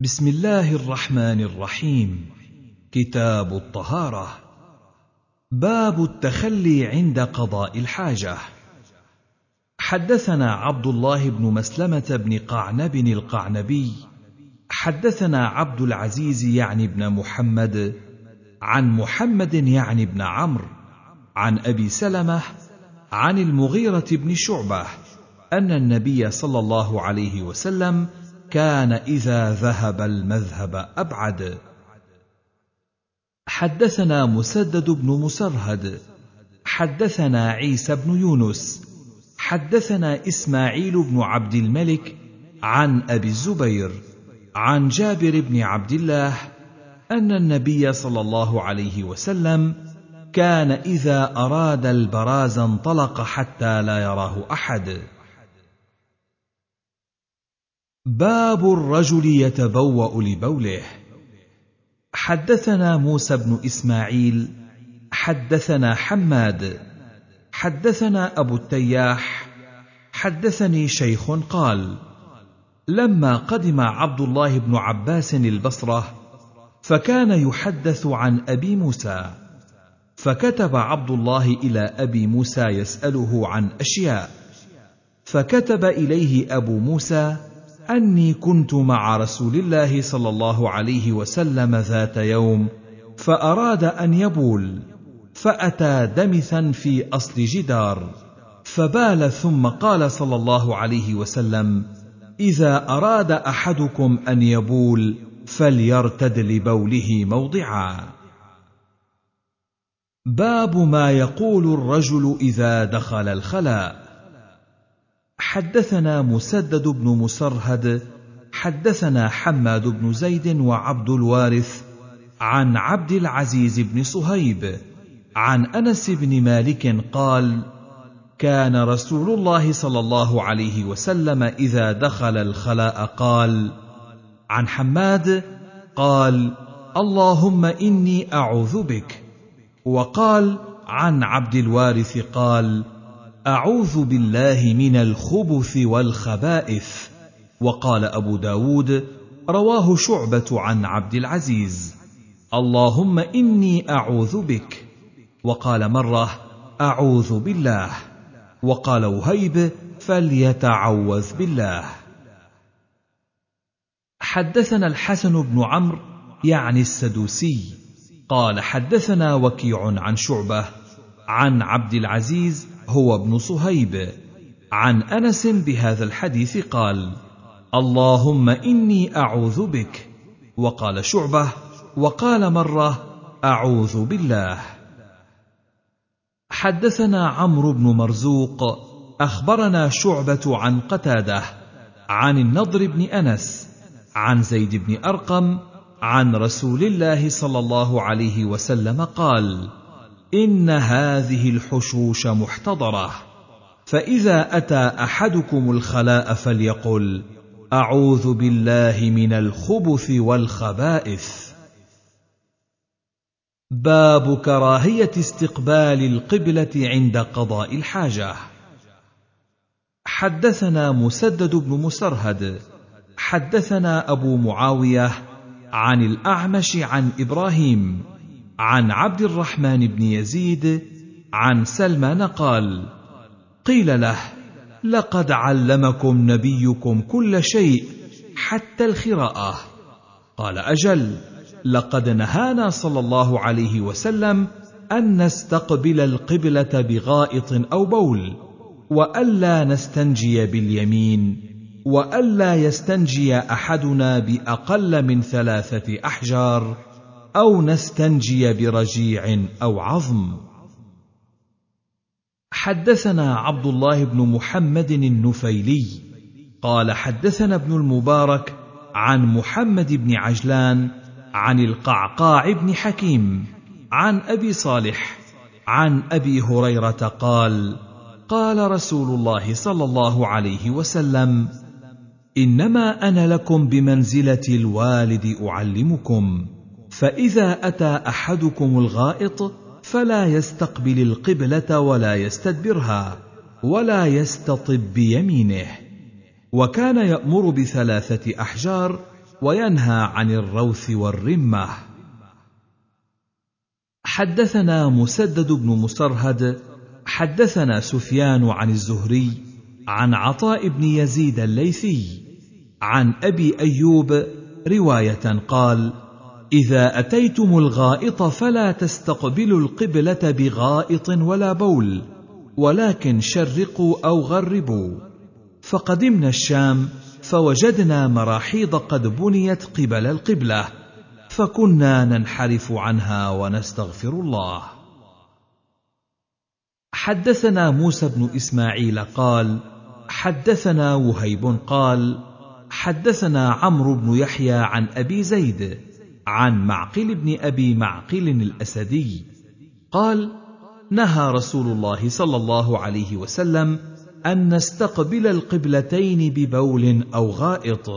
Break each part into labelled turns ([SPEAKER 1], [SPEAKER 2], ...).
[SPEAKER 1] بسم الله الرحمن الرحيم كتاب الطهاره باب التخلي عند قضاء الحاجة حدثنا عبد الله بن مسلمه بن قعنب القعنبي حدثنا عبد العزيز يعني بن محمد عن محمد يعني بن عمرو عن ابي سلمه عن المغيره بن شعبه ان النبي صلى الله عليه وسلم كان إذا ذهب المذهب أبعد. حدثنا مسدد بن مسرهد حدثنا عيسى بن يونس. حدثنا إسماعيل بن عبد الملك عن أبي الزبير عن جابر بن عبد الله أن النبي صلى الله عليه وسلم كان إذا أراد البراز انطلق حتى لا يراه أحد. باب الرجل يتبوأ لبوله. حدثنا موسى بن إسماعيل حدثنا حماد حدثنا أبو التياح حدثني شيخ قال لما قدم عبد الله بن عباس البصرة فكان يحدث عن أبي موسى فكتب عبد الله إلى أبي موسى يسأله عن أشياء فكتب إليه أبو موسى أني كنت مع رسول الله صلى الله عليه وسلم ذات يوم فأراد أن يبول فأتى دمثا في أصل جدار فبال ثم قال صلى الله عليه وسلم إذا أراد أحدكم أن يبول فليرتد لبوله موضعا. باب ما يقول الرجل إذا دخل الخلاء. حدثنا مسدد بن مسرهد حدثنا حماد بن زيد وعبد الوارث عن عبد العزيز بن صهيب عن أنس بن مالك قال كان رسول الله صلى الله عليه وسلم إذا دخل الخلاء قال عن حماد قال اللهم إني أعوذ بك. وقال عن عبد الوارث قال أعوذ بالله من الخبث والخبائث. وقال أبو داود رواه شعبة عن عبد العزيز. اللهم إني أعوذ بك. وقال مرة أعوذ بالله. وقال وهيب فليتعوذ بالله. حدثنا الحسن بن عمرو يعني السدوسي. قال حدثنا وكيع عن شعبة عن عبد العزيز هو ابن صهيب. عن أنس بهذا الحديث قال اللهم إني أعوذ بك وقال شعبة وقال مرة أعوذ بالله حدثنا عمرو بن مرزوق. أخبرنا شعبة عن قتادة. عن النضر بن أنس. عن زيد بن أرقم. عن رسول الله صلى الله عليه وسلم قال إن هذه الحشوش محتضرة. فإذا أتى أحدكم الخلاء فليقل أعوذ بالله من الخبث والخبائث. باب كراهية استقبال القبلة عند قضاء الحاجة. حدثنا مسدد بن مسرهد. حدثنا أبو معاوية عن الأعمش عن إبراهيم. عن عبد الرحمن بن يزيد عن سلمان قال قيل له لقد علمكم نبيكم كل شيء حتى الخراءة. قال أجل لقد نهانا صلى الله عليه وسلم أن نستقبل القبلة بغائط أو بول وألا نستنجي باليمين وألا يستنجي أحدنا بأقل من ثلاثة أحجار أو نستنجي برجيع أو عظم. حدثنا عبد الله بن محمد النفيلي قال حدثنا ابن المبارك عن محمد بن عجلان عن القعقاع بن حكيم عن أبي صالح عن أبي هريرة قال قال رسول الله صلى الله عليه وسلم إنما أنا لكم بمنزلة الوالد أعلمكم. فإذا أتى أحدكم الغائط فلا يستقبل القبلة ولا يستدبرها ولا يستطب بيمينه. وكان يأمر بثلاثة أحجار وينهى عن الروث والرمة. حدثنا مسدد بن مسرهد حدثنا سفيان عن الزهري عن عطاء بن يزيد الليثي عن أبي أيوب رواية قال إذا أتيتم الغائط فلا تستقبلوا القبلة بغائط ولا بول ولكن شرقوا أو غربوا. فقدمنا الشام فوجدنا مراحيض قد بنيت قبل القبلة فكنا ننحرف عنها ونستغفر الله. حدثنا موسى بن إسماعيل قال حدثنا وهيب قال حدثنا عمرو بن يحيى عن أبي زيد عن معقل بن أبي معقل الأسدي قال نهى رسول الله صلى الله عليه وسلم أن نستقبل القبلتين ببول أو غائط.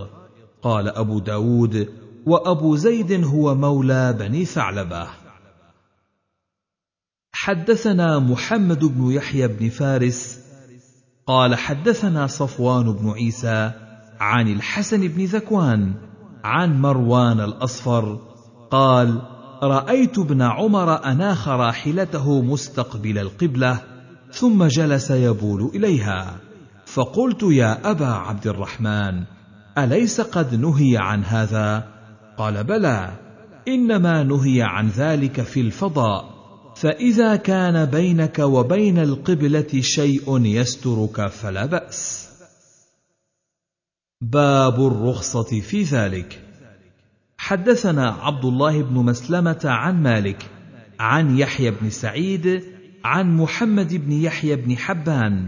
[SPEAKER 1] قال أبو داود وأبو زيد هو مولى بني ثعلبة. حدثنا محمد بن يحيى بن فارس قال حدثنا صفوان بن عيسى عن الحسن بن ذكوان عن مروان الأصفر قال رأيت ابن عمر أناخ راحلته مستقبل القبلة ثم جلس يبول إليها. فقلت يا أبا عبد الرحمن أليس قد نهي عن هذا قال بلى إنما نهي عن ذلك في الفضاء فإذا كان بينك وبين القبلة شيء يسترك فلا بأس. باب الرخصة في ذلك. حدثنا عبد الله بن مسلمة عن مالك عن يحيى بن سعيد عن محمد بن يحيى بن حبان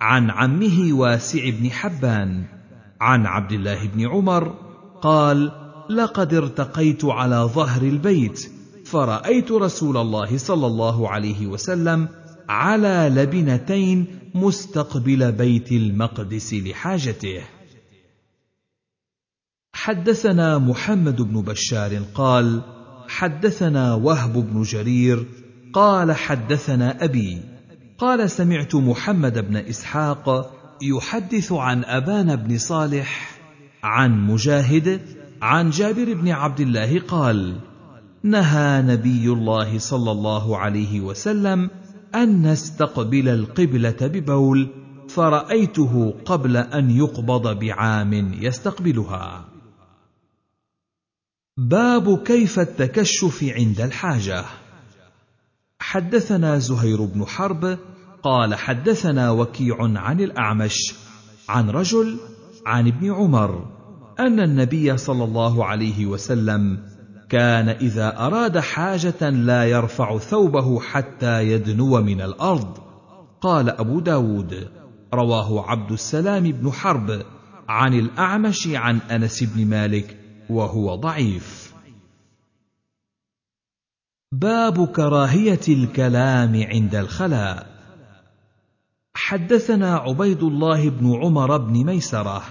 [SPEAKER 1] عن عمه واسع بن حبان عن عبد الله بن عمر قال لقد ارتقيت على ظهر البيت فرأيت رسول الله صلى الله عليه وسلم على لبنتين مستقبل بيت المقدس لحاجته حدثنا محمد بن بشار قال حدثنا وهب بن جرير قال حدثنا أبي قال سمعت محمد بن إسحاق يحدث عن ابان بن صالح عن مجاهد عن جابر بن عبد الله قال نهى نبي الله صلى الله عليه وسلم أن نستقبل القبلة ببول فرأيته قبل أن يقبض بعام يستقبلها. باب كيف التكشف عند الحاجة. حدثنا زهير بن حرب قال حدثنا وكيع عن الأعمش عن رجل عن ابن عمر أن النبي صلى الله عليه وسلم كان إذا أراد حاجة لا يرفع ثوبه حتى يدنو من الأرض. قال أبو داود رواه عبد السلام بن حرب عن الأعمش عن أنس بن مالك وهو ضعيف. باب كراهية الكلام عند الخلاء. حدثنا عبيد الله بن عمر بن ميسرة.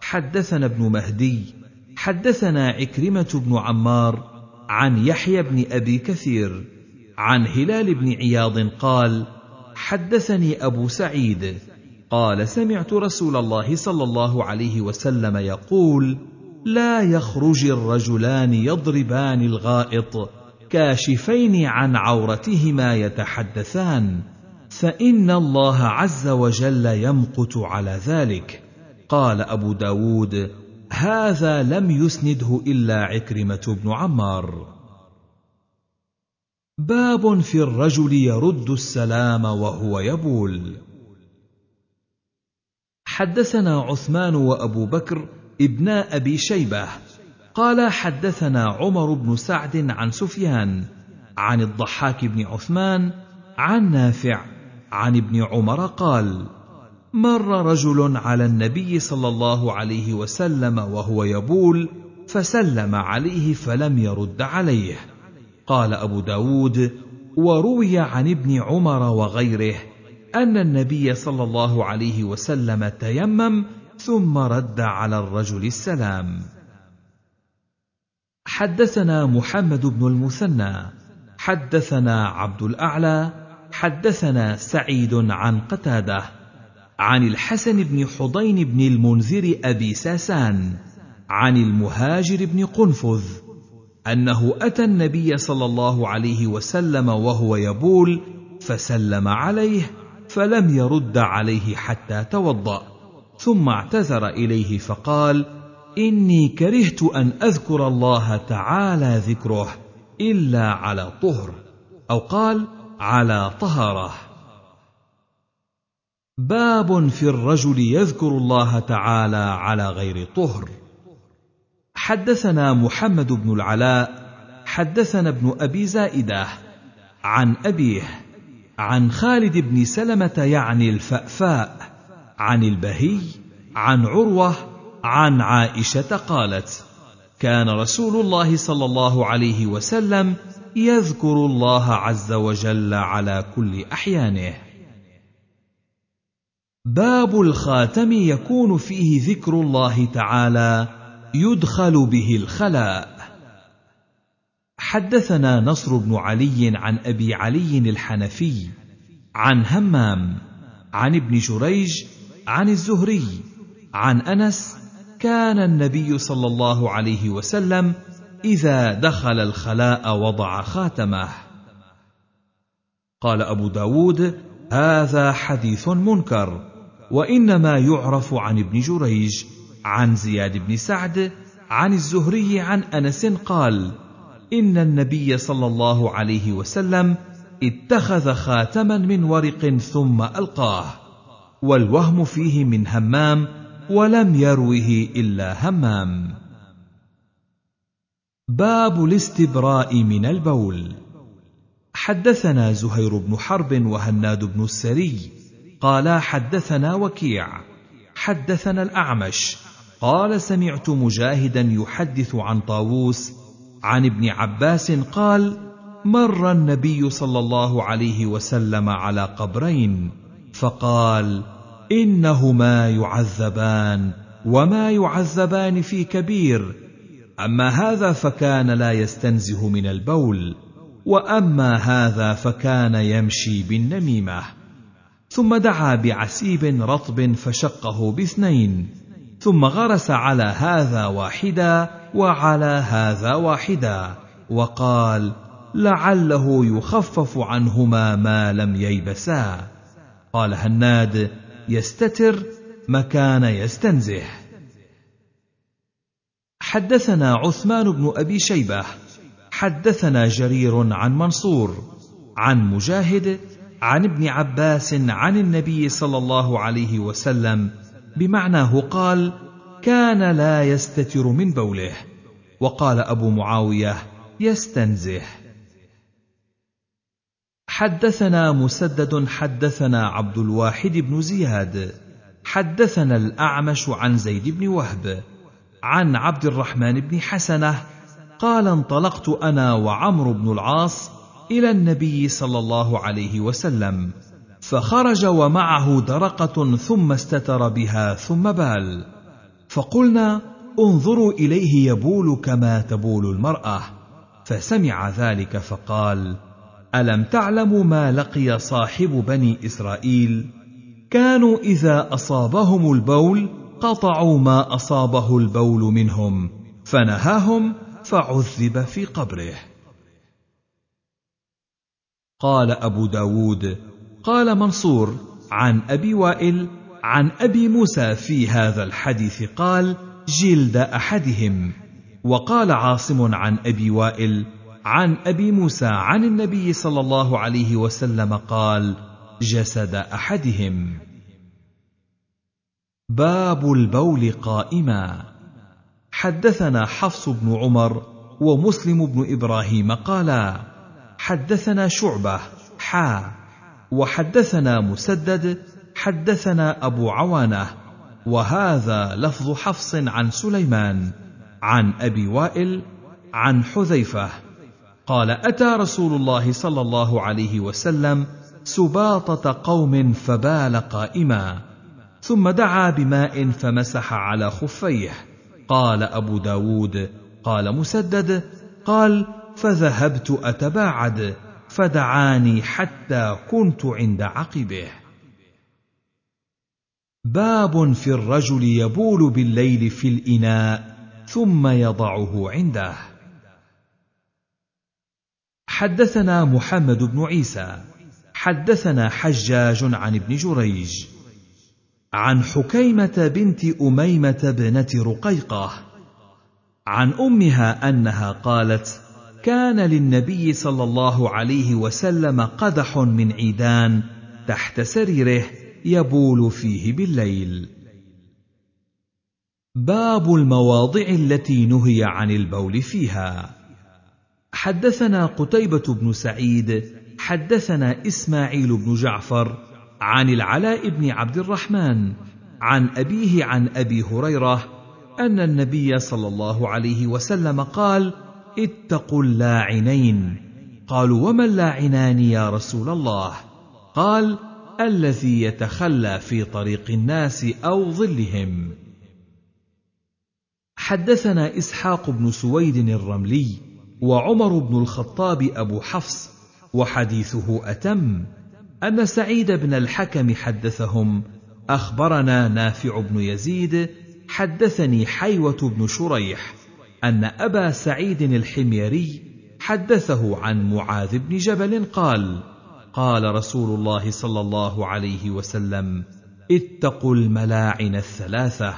[SPEAKER 1] حدثنا ابن مهدي. حدثنا عكرمة بن عمار عن يحيى بن أبي كثير عن هلال بن عياض قال حدثني أبو سعيد قال سمعت رسول الله صلى الله عليه وسلم يقول لا يخرج الرجلان يضربان الغائط كاشفين عن عورتهما يتحدثان فإن الله عز وجل يمقت على ذلك. قال أبو داود هذا لم يسنده إلا عكرمة بن عمار. باب في الرجل يرد السلام وهو يبول. حدثنا عثمان وأبو بكر ابنا أبي شيبة قال حدثنا عمر بن سعد عن سفيان عن الضحاك بن عثمان عن نافع عن ابن عمر قال مر رجل على النبي صلى الله عليه وسلم وهو يبول فسلم عليه فلم يرد عليه. قال أبو داود وروي عن ابن عمر وغيره أن النبي صلى الله عليه وسلم تيمم ثم رد على الرجل السلام. حدثنا محمد بن المثنى حدثنا عبد الأعلى حدثنا سعيد عن قتادة عن الحسن بن حضين بن المنذر أبي ساسان عن المهاجر بن قنفذ أنه أتى النبي صلى الله عليه وسلم وهو يبول فسلم عليه فلم يرد عليه حتى توضأ. ثم اعتذر إليه فقال إني كرهت أن أذكر الله تعالى ذكره إلا على طهر أو قال على طهارة. باب في الرجل يذكر الله تعالى على غير طهر. حدثنا محمد بن العلاء حدثنا ابن أبي زائدة عن أبيه عن خالد بن سلمة يعني الفأفاء عن البهي عن عروة عن عائشة قالت كان رسول الله صلى الله عليه وسلم يذكر الله عز وجل على كل أحيانه. باب الخاتم يكون فيه ذكر الله تعالى يدخل به الخلاء. حدثنا نصر بن علي عن أبي علي الحنفي عن همام عن ابن جريج عن الزهري عن أنس كان النبي صلى الله عليه وسلم إذا دخل الخلاء وضع خاتمه. قال أبو داود هذا حديث منكر وإنما يعرف عن ابن جريج عن زياد بن سعد عن الزهري عن أنس قال إن النبي صلى الله عليه وسلم اتخذ خاتما من ورق ثم ألقاه. والوهم فيه من همام ولم يروه إلا همام. باب الاستبراء من البول. حدثنا زهير بن حرب وهناد بن السري. قالا حدثنا وكيع. حدثنا الأعمش. قال سمعت مجاهدا يحدث عن طاووس. عن ابن عباس قال مر النبي صلى الله عليه وسلم على قبرين. فقال إنهما يعذبان وما يعذبان في كبير. أما هذا فكان لا يستنزه من البول وأما هذا فكان يمشي بالنميمة. ثم دعا بعسيب رطب فشقه باثنين. ثم غرس على هذا واحدا وعلى هذا واحدا وقال لعله يخفف عنهما ما لم ييبسا. قال هناد يستتر مكان يستنزه. حدثنا عثمان بن أبي شيبة حدثنا جرير عن منصور عن مجاهد عن ابن عباس عن النبي صلى الله عليه وسلم بمعناه قال كان لا يستتر من بوله. وقال أبو معاوية يستنزه. حدثنا مسدد حدثنا عبد الواحد بن زياد. حدثنا الأعمش عن زيد بن وهب. عن عبد الرحمن بن حسنة قال انطلقت أنا وعمرو بن العاص إلى النبي صلى الله عليه وسلم فخرج ومعه درقة ثم استتر بها ثم بال. فقلنا انظروا إليه يبول كما تبول المرأة. فسمع ذلك فقال ألم تعلموا ما لقي صاحب بني إسرائيل؟ كانوا إذا أصابهم البول قطعوا ما أصابه البول منهم فنهاهم فعذب في قبره. قال أبو داود قال منصور عن أبي وائل عن أبي موسى في هذا الحديث قال جلد أحدهم. وقال عاصم عن أبي وائل عن أبي موسى عن النبي صلى الله عليه وسلم قال جسد أحدهم. باب البول قائما. حدثنا حفص بن عمر ومسلم بن إبراهيم قالا حدثنا شعبة حا. وحدثنا مسدد حدثنا أبو عوانة. وهذا لفظ حفص عن سليمان عن أبي وائل عن حذيفة. قال أتى رسول الله صلى الله عليه وسلم سباطة قوم فبال قائما ثم دعا بماء فمسح على خفيه. قال أبو داود قال مسدد قال فذهبت أتباعد فدعاني حتى كنت عند عقبه. باب في الرجل يبول بالليل في الإناء ثم يضعه عنده. حدثنا محمد بن عيسى. حدثنا حجاج عن ابن جريج. عن حكيمة بنت أميمة بنه رقيقة. عن أمها أنها قالت كان للنبي صلى الله عليه وسلم قدح من عيدان تحت سريره يبول فيه بالليل. باب المواضع التي نهي عن البول فيها. حدثنا قتيبة بن سعيد حدثنا إسماعيل بن جعفر عن العلاء بن عبد الرحمن عن أبيه عن أبي هريرة أن النبي صلى الله عليه وسلم قال اتقوا اللاعنين. قالوا وما اللاعنان يا رسول الله؟ قال الذي يتخلى في طريق الناس أو ظلهم. حدثنا إسحاق بن سويد الرملي وعمر بن الخطاب أبو حفص وحديثه أتم أن سعيد بن الحكم حدثهم أخبرنا نافع بن يزيد حدثني حيوة بن شريح أن أبا سعيد الحميري حدثه عن معاذ بن جبل قال قال رسول الله صلى الله عليه وسلم اتقوا الملاعن الثلاثة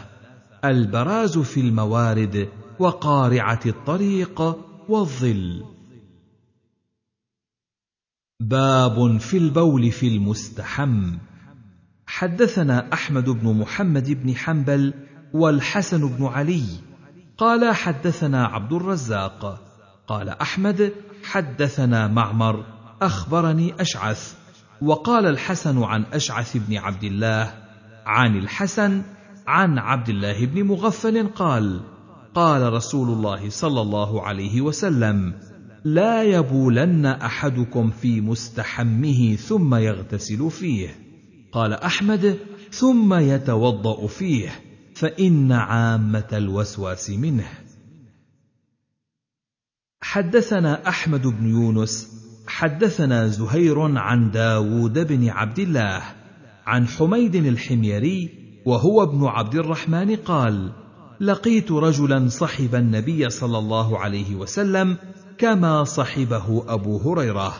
[SPEAKER 1] البراز في الموارد وقارعة الطريق والظل. باب في البول في المستحم. حدثنا أحمد بن محمد بن حنبل والحسن بن علي. قال حدثنا عبد الرزاق. قال أحمد حدثنا معمر. أخبرني أشعث. وقال الحسن عن أشعث بن عبد الله عن الحسن عن عبد الله بن مغفل قال قال رسول الله صلى الله عليه وسلم لا يبولن أحدكم في مستحمه ثم يغتسل فيه. قال أحمد ثم يتوضأ فيه فإن عامة الوسواس منه. حدثنا أحمد بن يونس حدثنا زهير عن داود بن عبد الله عن حميد الحميري وهو ابن عبد الرحمن قال لقيت رجلا صحب النبي صلى الله عليه وسلم كما صحبه أبو هريرة.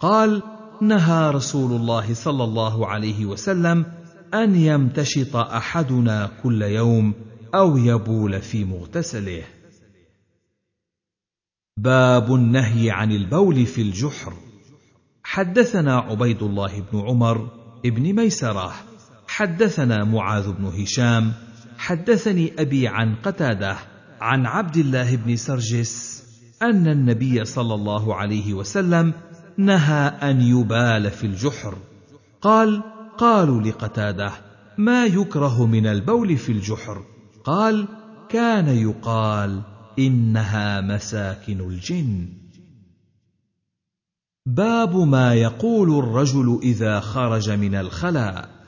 [SPEAKER 1] قال نهى رسول الله صلى الله عليه وسلم أن يمتشط أحدنا كل يوم أو يبول في مغتسله. باب النهي عن البول في الجحر. حدثنا عبيد الله بن عمر ابن ميسرة. حدثنا معاذ بن هشام حدثني أبي عن قتادة عن عبد الله بن سرجس أن النبي صلى الله عليه وسلم نهى أن يبال في الجحر. قال قالوا لقتادة ما يكره من البول في الجحر؟ قال كان يقال إنها مساكن الجن. باب ما يقول الرجل إذا خرج من الخلاء.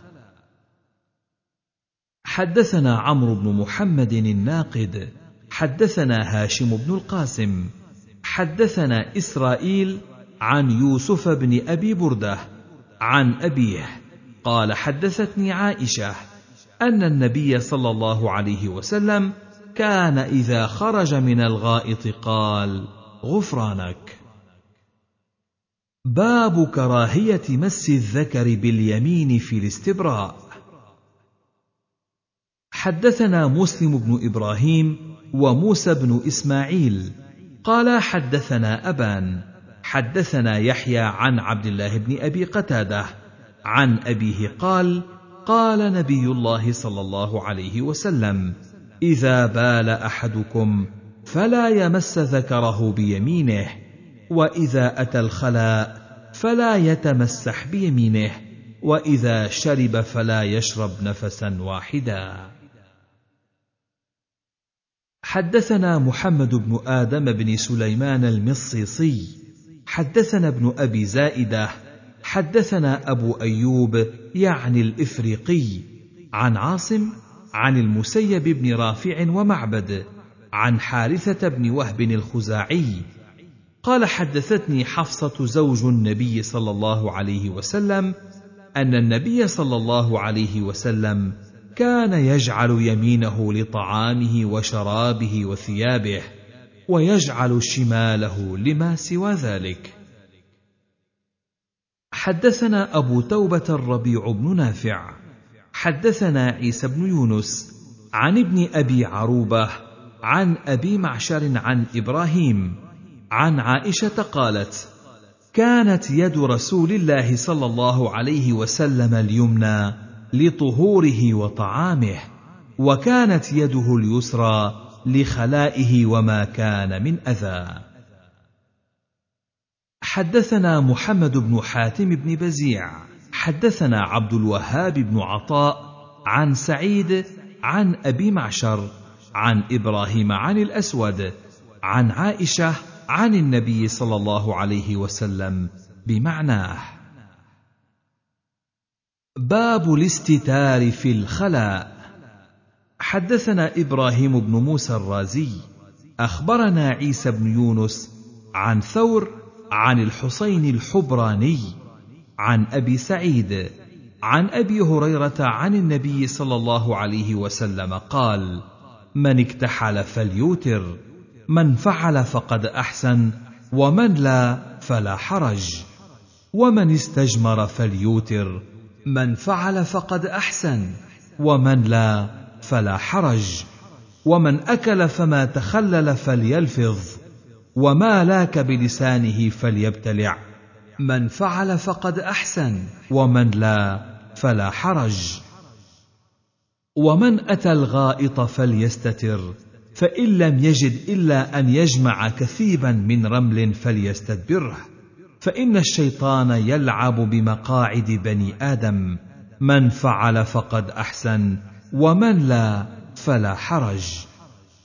[SPEAKER 1] حدثنا عمرو بن محمد الناقد حدثنا هاشم بن القاسم حدثنا إسرائيل عن يوسف بن أبي بردة عن أبيه قال حدثتني عائشة أن النبي صلى الله عليه وسلم كان إذا خرج من الغائط قال غفرانك. باب كراهية مس الذكر باليمين في الاستبراء. حدثنا مسلم بن إبراهيم وموسى بن إسماعيل. قال حدثنا أبان. حدثنا يحيى عن عبد الله بن أبي قتادة. عن أبيه قال قال نبي الله صلى الله عليه وسلم إذا بال أحدكم فلا يمس ذكره بيمينه وإذا أتى الخلاء فلا يتمسح بيمينه وإذا شرب فلا يشرب نفسا واحدا. حدثنا محمد بن آدم بن سليمان المصيصي. حدثنا ابن أبي زائدة. حدثنا أبو أيوب يعني الإفريقي. عن عاصم عن المسيب بن رافع ومعبد. عن حارثة بن وهب الخزاعي. قال حدثتني حفصة زوج النبي صلى الله عليه وسلم أن النبي صلى الله عليه وسلم كان يجعل يمينه لطعامه وشرابه وثيابه ويجعل شماله لما سوى ذلك. حدثنا أبو توبة الربيع بن نافع حدثنا عيسى بن يونس عن ابن أبي عروبة عن أبي معشر عن إبراهيم عن عائشة قالت كانت يد رسول الله صلى الله عليه وسلم اليمنى لطهوره وطعامه وكانت يده اليسرى لخلائه وما كان من أذى. حدثنا محمد بن حاتم بن بزيع حدثنا عبد الوهاب بن عطاء عن سعيد عن أبي معشر عن إبراهيم عن الأسود عن عائشة عن النبي صلى الله عليه وسلم بمعناه. باب الاستتار في الخلاء. حدثنا إبراهيم بن موسى الرازي أخبرنا عيسى بن يونس عن ثور عن الحصين الحبراني عن أبي سعيد عن أبي هريرة عن النبي صلى الله عليه وسلم قال من اكتحل فليوتر من فعل فقد أحسن ومن لا فلا حرج ومن استجمر فليوتر من فعل فقد أحسن ومن لا فلا حرج. ومن أكل فما تخلل فليلفظ وما لاك بلسانه فليبتلع. من فعل فقد أحسن ومن لا فلا حرج. ومن أتى الغائط فليستتر فإن لم يجد إلا أن يجمع كثيبا من رمل فليستدبره. فإن الشيطان يلعب بمقاعد بني آدم. من فعل فقد أحسن ومن لا فلا حرج.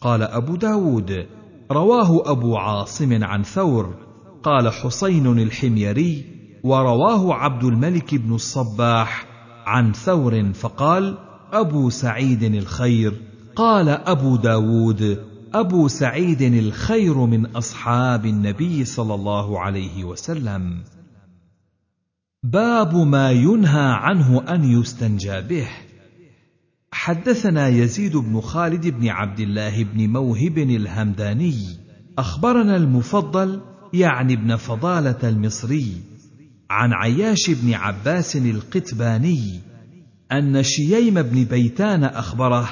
[SPEAKER 1] قال أبو داود رواه أبو عاصم عن ثور. قال حسين الحميري ورواه عبد الملك بن الصباح عن ثور فقال أبو سعيد الخير. قال أبو داود أبو سعيد الخير من أصحاب النبي صلى الله عليه وسلم. باب ما ينهى عنه أن يستنجى به. حدثنا يزيد بن خالد بن عبد الله بن موهب الهمداني. أخبرنا المفضل يعني ابن فضالة المصري عن عياش بن عباس القتباني أن شييم بن بيتان أخبره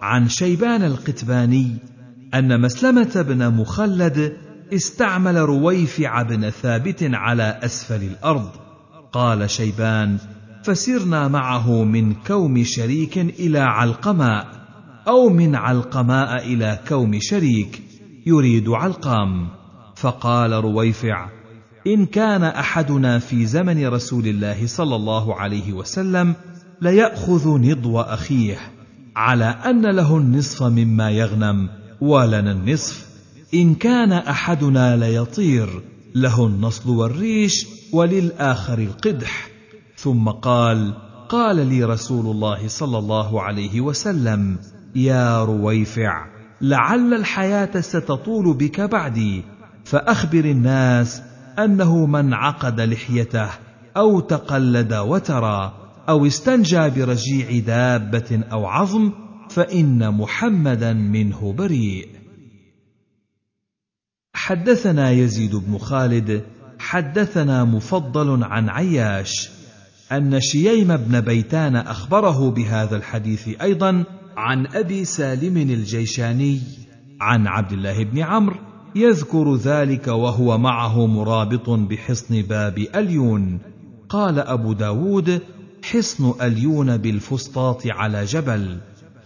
[SPEAKER 1] عن شيبان القتباني أن مسلمة بن مخلد استعمل رويفع بن ثابت على أسفل الأرض. قال شيبان فسرنا معه من كوم شريك إلى علقماء أو من علقماء إلى كوم شريك يريد علقماء. فقال رويفع إن كان أحدنا في زمن رسول الله صلى الله عليه وسلم ليأخذ نضو أخيه على أن له النصف مما يغنم ولنا النصف. إن كان أحدنا ليطير له النصل والريش وللآخر القدح. ثم قال قال لي رسول الله صلى الله عليه وسلم يا رويفع لعل الحياة ستطول بك بعدي فأخبر الناس أنه من عقد لحيته أو تقلد وترى أو استنجى برجيع دابة أو عظم فإن محمدا منه بريء. حدثنا يزيد بن خالد حدثنا مفضل عن عياش أن شييم بن بيتان أخبره بهذا الحديث أيضا عن أبي سالم الجيشاني عن عبد الله بن عمرو يذكر ذلك وهو معه مرابط بحصن باب أليون. قال أبو داود حصن أليون بالفسطاط على جبل.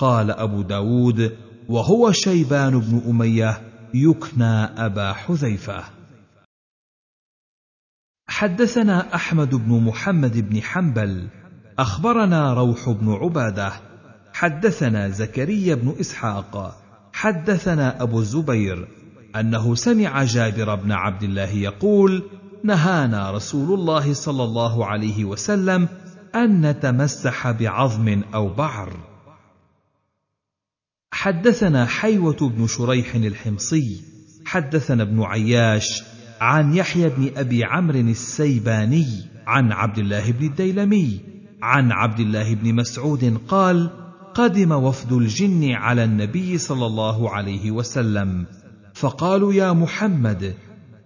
[SPEAKER 1] قال أبو داود وهو شيبان بن أمية يكنى أبا حذيفة. حدثنا أحمد بن محمد بن حنبل أخبرنا روح بن عبادة. حدثنا زكريا بن إسحاق. حدثنا أبو الزبير أنه سمع جابر بن عبد الله يقول نهانا رسول الله صلى الله عليه وسلم أن نتمسح بعظم أو بعر. حدثنا حيوة بن شريح الحمصي حدثنا ابن عياش عن يحيى بن أبي عمرو السيباني عن عبد الله بن الديلمي عن عبد الله بن مسعود قال قدم وفد الجن على النبي صلى الله عليه وسلم فقالوا يا محمد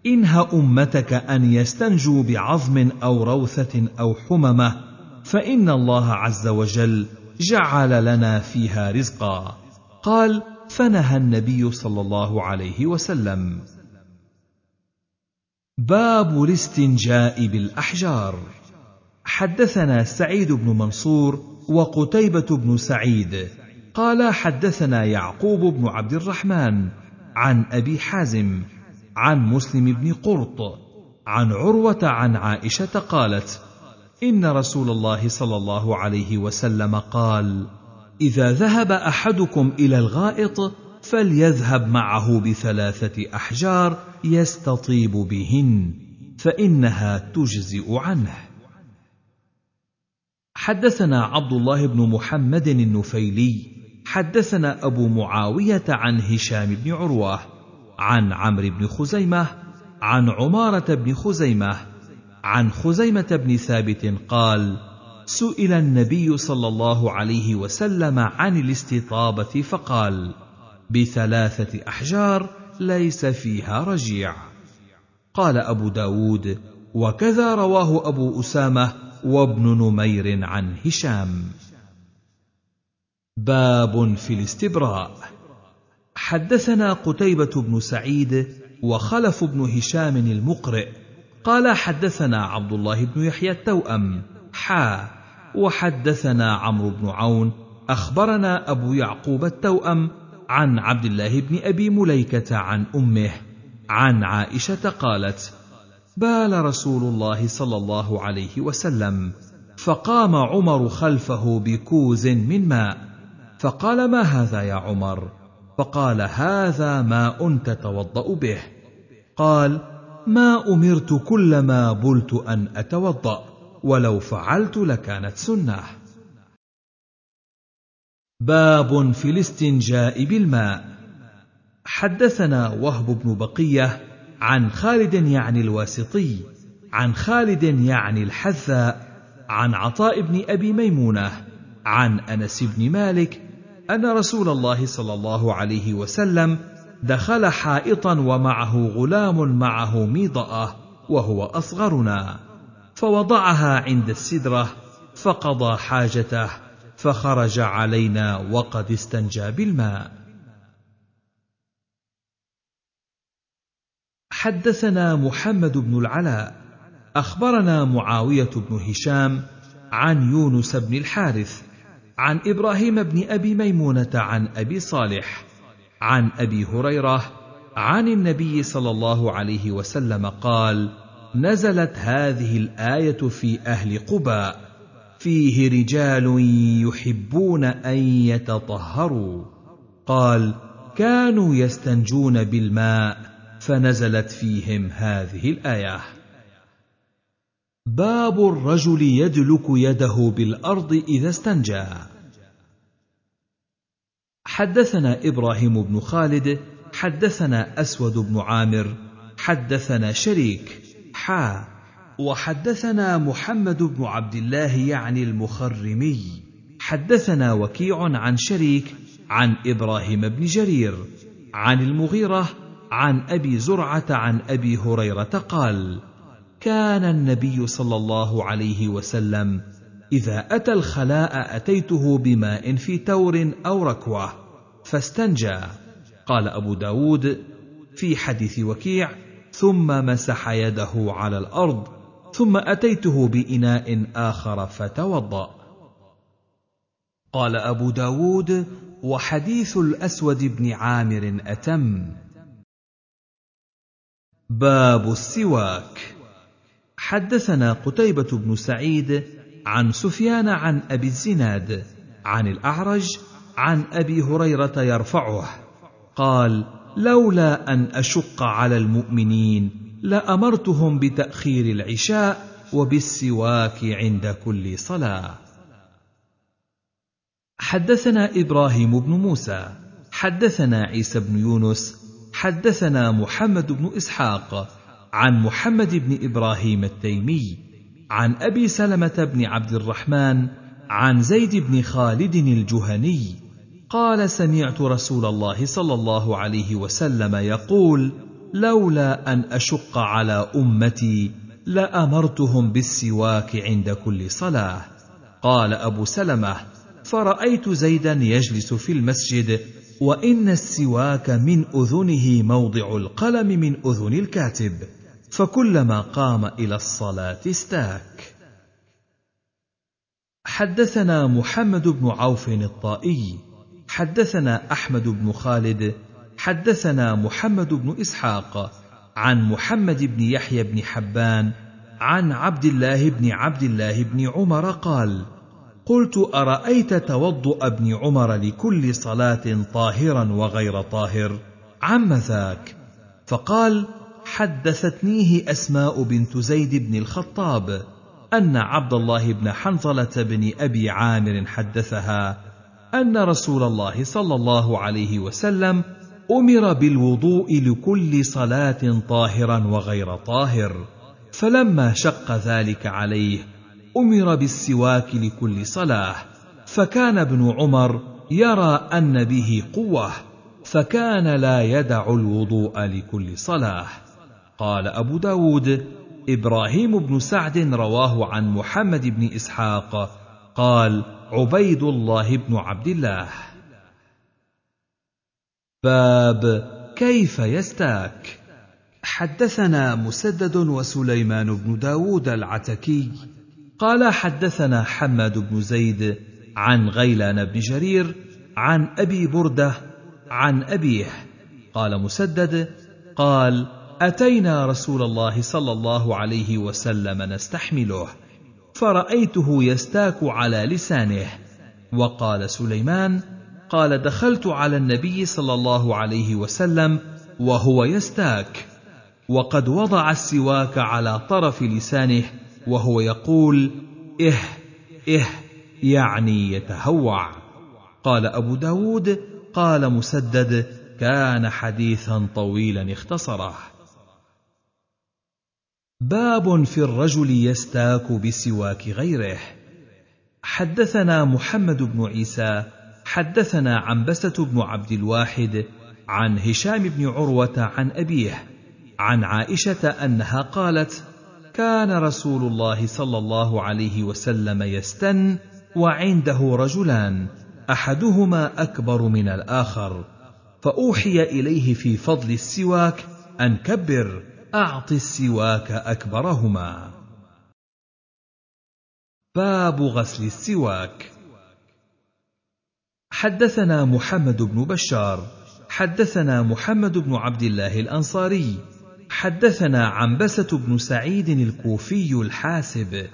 [SPEAKER 1] إنه أمتك أن يستنجوا بعظم أو روثة أو حممة فإن الله عز وجل جعل لنا فيها رزقا. قال فنهى النبي صلى الله عليه وسلم. باب الاستنجاء بالأحجار. حدثنا سعيد بن منصور وقتيبة بن سعيد قال حدثنا يعقوب بن عبد الرحمن عن أبي حازم عن مسلم بن قرط عن عروة عن عائشة قالت إن رسول الله صلى الله عليه وسلم قال إذا ذهب أحدكم إلى الغائط فليذهب معه بثلاثة أحجار يستطيب بهن فإنها تجزئ عنه. حدثنا عبد الله بن محمد النفيلي حدثنا أبو معاوية عن هشام بن عروة عن عمرو بن خزيمة عن عمارة بن خزيمة عن خزيمة بن ثابت قال سئل النبي صلى الله عليه وسلم عن الاستطابة فقال بثلاثة أحجار ليس فيها رجيع. قال أبو داود وكذا رواه أبو أسامة وابن نمير عن هشام. باب في الاستبراء. حدثنا قتيبة بن سعيد وخلف بن هشام المقرئ. قال حدثنا عبد الله بن يحيى التوأم حا وحدثنا عمرو بن عون أخبرنا أبو يعقوب التوأم عن عبد الله بن أبي مليكة عن أمه عن عائشة قالت: بال رسول الله صلى الله عليه وسلم فقام عمر خلفه بكوز من ماء فقال ما هذا يا عمر؟ فقال هذا ماء تتوضأ به. قال ما أمرت كلما بلت أن أتوضأ. ولو فعلت لكانت سنة. باب في الاستنجاء بالماء. حدثنا وهب بن بقية عن خالد يعني الواسطي عن خالد يعني الحذاء عن عطاء بن أبي ميمونة عن أنس بن مالك أن رسول الله صلى الله عليه وسلم دخل حائطا ومعه غلام معه ميضاه وهو أصغرنا. فوضعها عند السدرة فقضى حاجته فخرج علينا وقد استنجى بالماء. حدثنا محمد بن العلاء أخبرنا معاوية بن هشام عن يونس بن الحارث عن إبراهيم بن أبي ميمونة عن أبي صالح عن أبي هريرة عن النبي صلى الله عليه وسلم قال نزلت هذه الآية في أهل قباء. فيه رجال يحبون أن يتطهروا. قال كانوا يستنجون بالماء فنزلت فيهم هذه الآية. باب الرجل يدلك يده بالأرض إذا استنجى. حدثنا إبراهيم بن خالد حدثنا أسود بن عامر حدثنا شريك. وحدثنا محمد بن عبد الله يعني المخرمي. حدثنا وكيع عن شريك عن إبراهيم بن جرير عن المغيرة عن أبي زرعة عن أبي هريرة قال كان النبي صلى الله عليه وسلم إذا أتى الخلاء أتيته بماء في تور أو ركوة فاستنجى. قال أبو داود في حديث وكيع ثم مسح يده على الأرض ثم أتيته بإناء آخر فتوضأ. قال أبو داود وحديث الأسود بن عامر أتم. باب السواك. حدثنا قتيبة بن سعيد عن سفيان عن أبي الزناد عن الأعرج عن أبي هريرة يرفعه قال لولا أن أشق على المؤمنين لأمرتهم بتأخير العشاء وبالسواك عند كل صلاة. حدثنا إبراهيم بن موسى حدثنا عيسى بن يونس حدثنا محمد بن إسحاق عن محمد بن إبراهيم التيمي عن أبي سلمة بن عبد الرحمن عن زيد بن خالد الجهني قال سمعت رسول الله صلى الله عليه وسلم يقول لولا أن أشق على أمتي لأمرتهم بالسواك عند كل صلاة. قال أبو سلمة فرأيت زيدا يجلس في المسجد وإن السواك من أذنه موضع القلم من أذن الكاتب فكلما قام إلى الصلاة استاك. حدثنا محمد بن عوف الطائي حدثنا أحمد بن خالد حدثنا محمد بن إسحاق عن محمد بن يحيى بن حبان عن عبد الله بن عبد الله بن عمر قال قلت أرأيت توضا ابن عمر لكل صلاة طاهرا وغير طاهر؟ عم ذاك فقال حدثتنيه أسماء بنت زيد بن الخطاب أن عبد الله بن حنظلة بن أبي عامر حدثها أن رسول الله صلى الله عليه وسلم أمر بالوضوء لكل صلاة طاهرا وغير طاهر. فلما شق ذلك عليه أمر بالسواك لكل صلاة. فكان ابن عمر يرى أن به قوة فكان لا يدع الوضوء لكل صلاة. قال أبو داود إبراهيم بن سعد رواه عن محمد بن إسحاق قال عبيد الله بن عبد الله. باب كيف يستاك؟ حدثنا مسدد وسليمان بن داود العتكي. قال حدثنا حماد بن زيد عن غيلان بن جرير عن أبي بردة عن أبيه. قال مسدد قال أتينا رسول الله صلى الله عليه وسلم نستحمله. فرأيته يستاك على لسانه. وقال سليمان قال دخلت على النبي صلى الله عليه وسلم وهو يستاك. وقد وضع السواك على طرف لسانه وهو يقول إه إه يعني يتهوع. قال أبو داود قال مسدد كان حديثا طويلا اختصره. باب في الرجل يستاك بسواك غيره. حدثنا محمد بن عيسى حدثنا عنبسة بن عبد الواحد عن هشام بن عروة عن أبيه عن عائشة أنها قالت: كان رسول الله صلى الله عليه وسلم يستن وعنده رجلان أحدهما أكبر من الآخر فأوحي إليه في فضل السواك أن كبر أعط السواك أكبرهما. باب غسل السواك. حدثنا محمد بن بشار حدثنا محمد بن عبد الله الأنصاري حدثنا عنبسة بن سعيد الكوفي الحاسب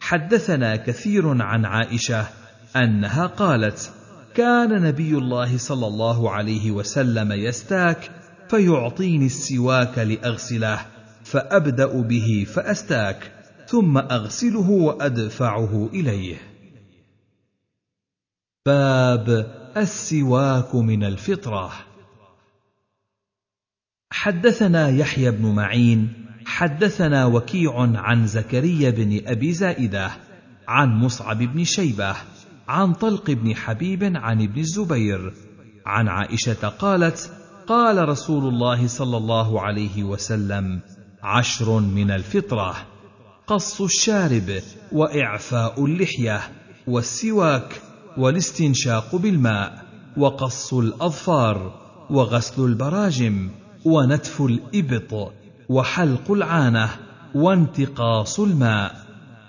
[SPEAKER 1] حدثنا كثير عن عائشة أنها قالت كان نبي الله صلى الله عليه وسلم يستاك فيعطيني السواك لأغسله فأبدأ به فأستاك ثم أغسله وأدفعه إليه. باب السواك من الفطرة. حدثنا يحيى بن معين حدثنا وكيع عن زكريا بن أبي زائدة عن مصعب بن شيبة عن طلق بن حبيب عن ابن الزبير عن عائشة قالت قال رسول الله صلى الله عليه وسلم عشر من الفطرة قص الشارب وإعفاء اللحية والسواك والاستنشاق بالماء وقص الأظفار وغسل البراجم ونتف الإبط وحلق العانة وانتقاص الماء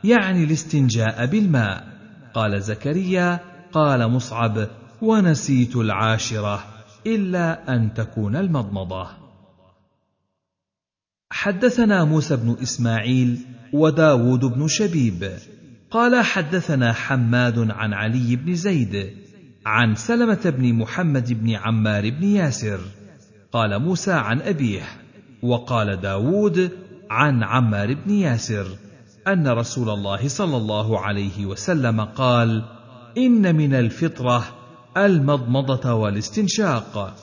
[SPEAKER 1] يعني الاستنجاء بالماء. قال زكريا قال مصعب ونسيت العاشرة. إلا أن تكون المضمضة. حدثنا موسى بن إسماعيل وداود بن شبيب. قال حدثنا حماد عن علي بن زيد عن سلمة بن محمد بن عمار بن ياسر. قال موسى عن أبيه وقال داود عن عمار بن ياسر أن رسول الله صلى الله عليه وسلم قال إن من الفطرة المضمضة والاستنشاق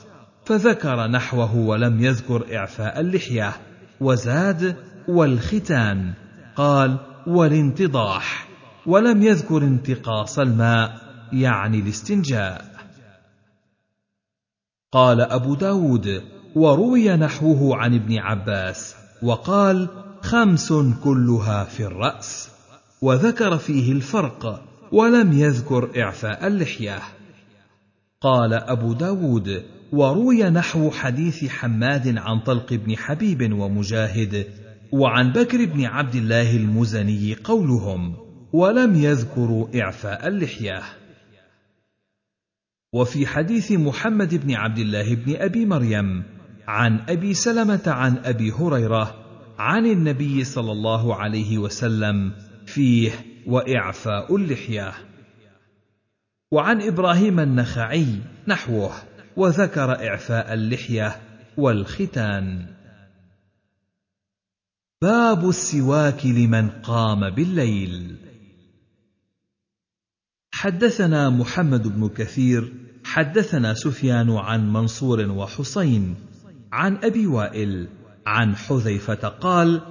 [SPEAKER 1] فذكر نحوه ولم يذكر إعفاء اللحية وزاد والختان. قال والانتضاح ولم يذكر انتقاص الماء يعني الاستنجاء. قال أبو داود وروي نحوه عن ابن عباس وقال خمس كلها في الرأس. وذكر فيه الفرق ولم يذكر إعفاء اللحية. قال أبو داود وروي نحو حديث حماد عن طلق بن حبيب ومجاهد وعن بكر بن عبد الله المزني قولهم ولم يذكروا إعفاء اللحية. وفي حديث محمد بن عبد الله بن أبي مريم عن أبي سلمة عن أبي هريرة عن النبي صلى الله عليه وسلم فيه وإعفاء اللحية. وعن إبراهيم النخعي نحوه وذكر إعفاء اللحية والختان. باب السواك لمن قام بالليل. حدثنا محمد بن كثير حدثنا سفيان عن منصور وحسين عن أبي وائل عن حذيفة قال